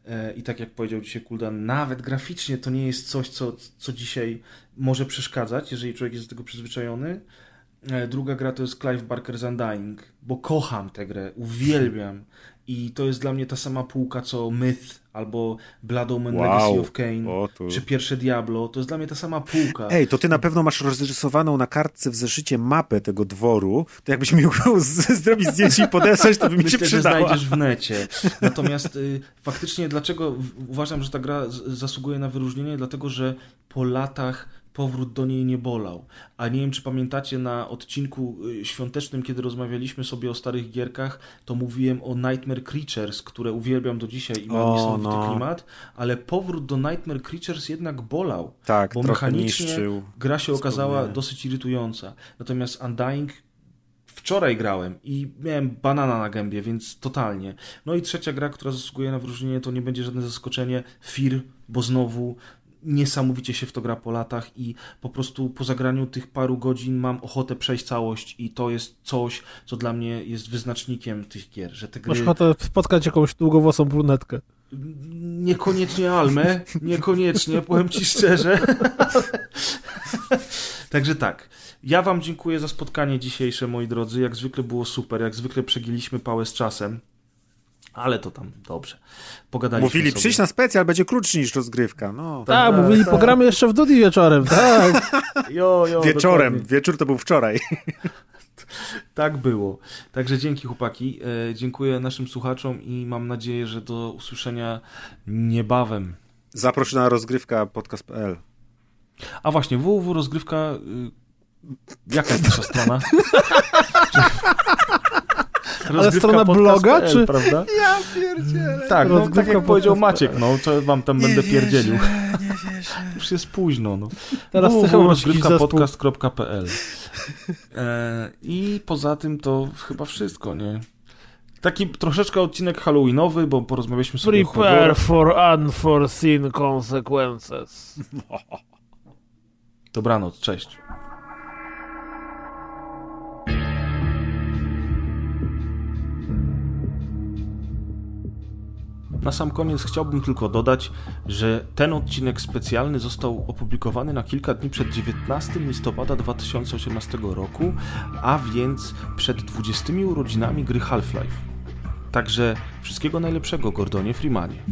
E, I tak jak powiedział dzisiaj Kuldan, nawet graficznie to nie jest coś, co, co dzisiaj może przeszkadzać, jeżeli człowiek jest do tego przyzwyczajony. E, Druga gra to jest Clive Barker's Undying, bo kocham tę grę, uwielbiam. I to jest dla mnie ta sama półka co Myth albo Blood Omen Wow. Legacy of Kane, O, czy pierwsze Diablo. To jest dla mnie ta sama półka. Ej, to ty na pewno masz rozrysowaną na kartce w zeszycie mapę tego dworu. To jakbyś mi mógł zrobić zdjęcie i podesłać, to by mi się Myślę, że przydała. znajdziesz w necie. Natomiast y, faktycznie dlaczego uważam, że ta gra zasługuje na wyróżnienie? Dlatego, że po latach powrót do niej nie bolał. A nie wiem, czy pamiętacie na odcinku y, świątecznym, kiedy rozmawialiśmy sobie o starych gierkach, to mówiłem o Nightmare Creatures, które uwielbiam do dzisiaj i mam O, niesamowity no. klimat, ale powrót do Nightmare Creatures jednak bolał. Tak, bo mechanicznie niszczył. gra się okazała dosyć irytująca. Natomiast Undying wczoraj grałem i miałem banana na gębie, więc totalnie. No i trzecia gra, która zasługuje na wyróżnienie, to nie będzie żadne zaskoczenie. Fear, bo znowu niesamowicie się w to gra po latach i po prostu po zagraniu tych paru godzin mam ochotę przejść całość i to jest coś, co dla mnie jest wyznacznikiem tych gier, że te gry... Masz ochotę spotkać jakąś długowłosą brunetkę. Niekoniecznie Almę, niekoniecznie, powiem ci szczerze. Także tak. Ja wam dziękuję za spotkanie dzisiejsze, moi drodzy. Jak zwykle było super, jak zwykle przegięliśmy pałę z czasem. Ale to tam dobrze. Pogadaliśmy Mówili, sobie. przyjdź na specjal, będzie krótszy niż rozgrywka. No. Tak, tak, mówili, tak. pogramy jeszcze w Dudi wieczorem, tak. Jo, jo, Wieczorem, dokładnie. wieczór to był wczoraj. Tak było. Także dzięki chłopaki. E, dziękuję naszym słuchaczom i mam nadzieję, że do usłyszenia niebawem. Zaprosz na rozgrywka podcast.pl. A właśnie, www.rozgrywka... Y, jaka jest nasza strona? Ale strona bloga, czy- Prawda? Ja pierdzielę. Tak, no, tak jak powiedział. Maciek, no, co wam tam będę pierdzielił. Nie wierzę. Już jest późno, no. Teraz www.rozgrywkapodcast.pl e, I poza tym to chyba wszystko, nie? Taki troszeczkę odcinek halloweenowy, bo porozmawialiśmy sobie o Prepare for unforeseen consequences. Dobranoc, cześć. Na sam koniec chciałbym tylko dodać, że ten odcinek specjalny został opublikowany na kilka dni przed 19 listopada 2018 roku, a więc przed 20 urodzinami gry Half-Life. Także wszystkiego najlepszego, Gordonie Freemanie.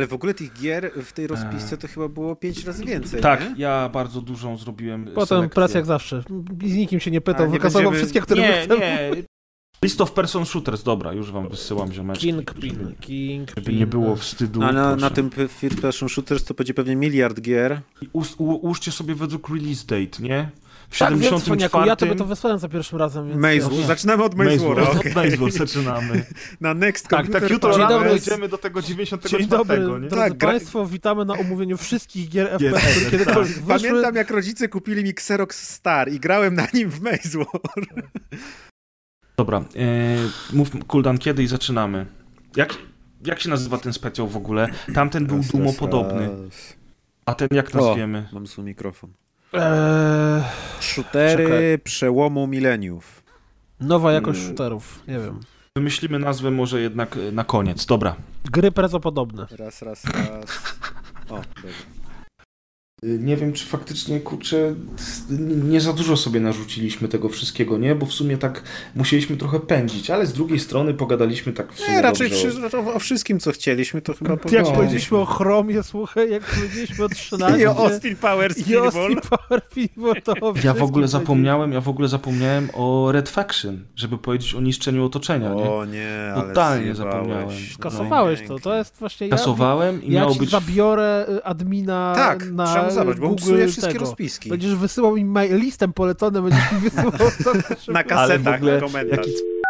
Ale w ogóle tych gier w tej rozpisce to chyba było pięć razy więcej, Tak, nie? ja bardzo dużą zrobiłem Potem selekcję. press jak zawsze. Z nikim się nie pytał, wykasował będziemy- wszystkie, które Nie, chcemy. nie. List of Person Shooters, dobra, już wam wysyłam ziomeczki. Kingpin, Kingpin. Żeby nie było wstydu. A na, na tym First Person Shooters to będzie pewnie miliard gier. I us- u- Ułóżcie sobie według release date, nie? W Tak, wiem, 74. Cwaniaku, ja tobie to wysłałem za pierwszym razem, więc... Maze War. Zaczynamy od Maze War, okej. od Maze War zaczynamy. Na Next Tak, Computer tak, jutro Dzień rano dobry. dojdziemy do tego 94, Dzień dobry, nie? Tak, gra- Państwo, witamy na omówieniu wszystkich gier FPS, które kiedykolwiek wyszły. Pamiętam, jak rodzice kupili mi Xerox Star i grałem na nim w Maze War. Dobra, e, mów Kuldan, kiedy i zaczynamy. Jak, jak się nazywa ten specjal w ogóle? Tamten był Raz, Dumo raz, podobny. raz. A ten jak nazwiemy? Mam zły mikrofon. Eee, Shootery Czekaj. przełomu mileniów. nowa jakość Mm. shooterów, nie wiem. Wymyślimy nazwę może jednak e, na koniec. Dobra. Gry prezopodobne. Raz, raz, raz. O, dobra. Y, Nie wiem, czy faktycznie, kurczę, nie za dużo sobie narzuciliśmy tego wszystkiego, nie? Bo w sumie tak musieliśmy trochę pędzić, ale z drugiej strony pogadaliśmy tak w sumie Nie, raczej wszy, o, o wszystkim, co chcieliśmy, to chyba Jak powiedzieliśmy. powiedzieliśmy o Chromie, słuchaj, jak powiedzieliśmy o 13. I o Austin Powers i o Pinball. Austin Power Pinball, to o Ja w ogóle zapomniałem, ja w ogóle zapomniałem o Red Faction, żeby powiedzieć o niszczeniu otoczenia, nie? O nie, ale Totalnie zapomniałem. Skasowałeś to, Pięknie. to jest właśnie... Ja, Kasowałem i ja miało ci być... zabiorę y, admina Tak, na no zabrać, bo Google wszystkie tego. rozpiski. Będziesz wysyłał mi mail, listem poleconym, będziesz mi wysyłał. na kasetach, na komentarz. Jaki...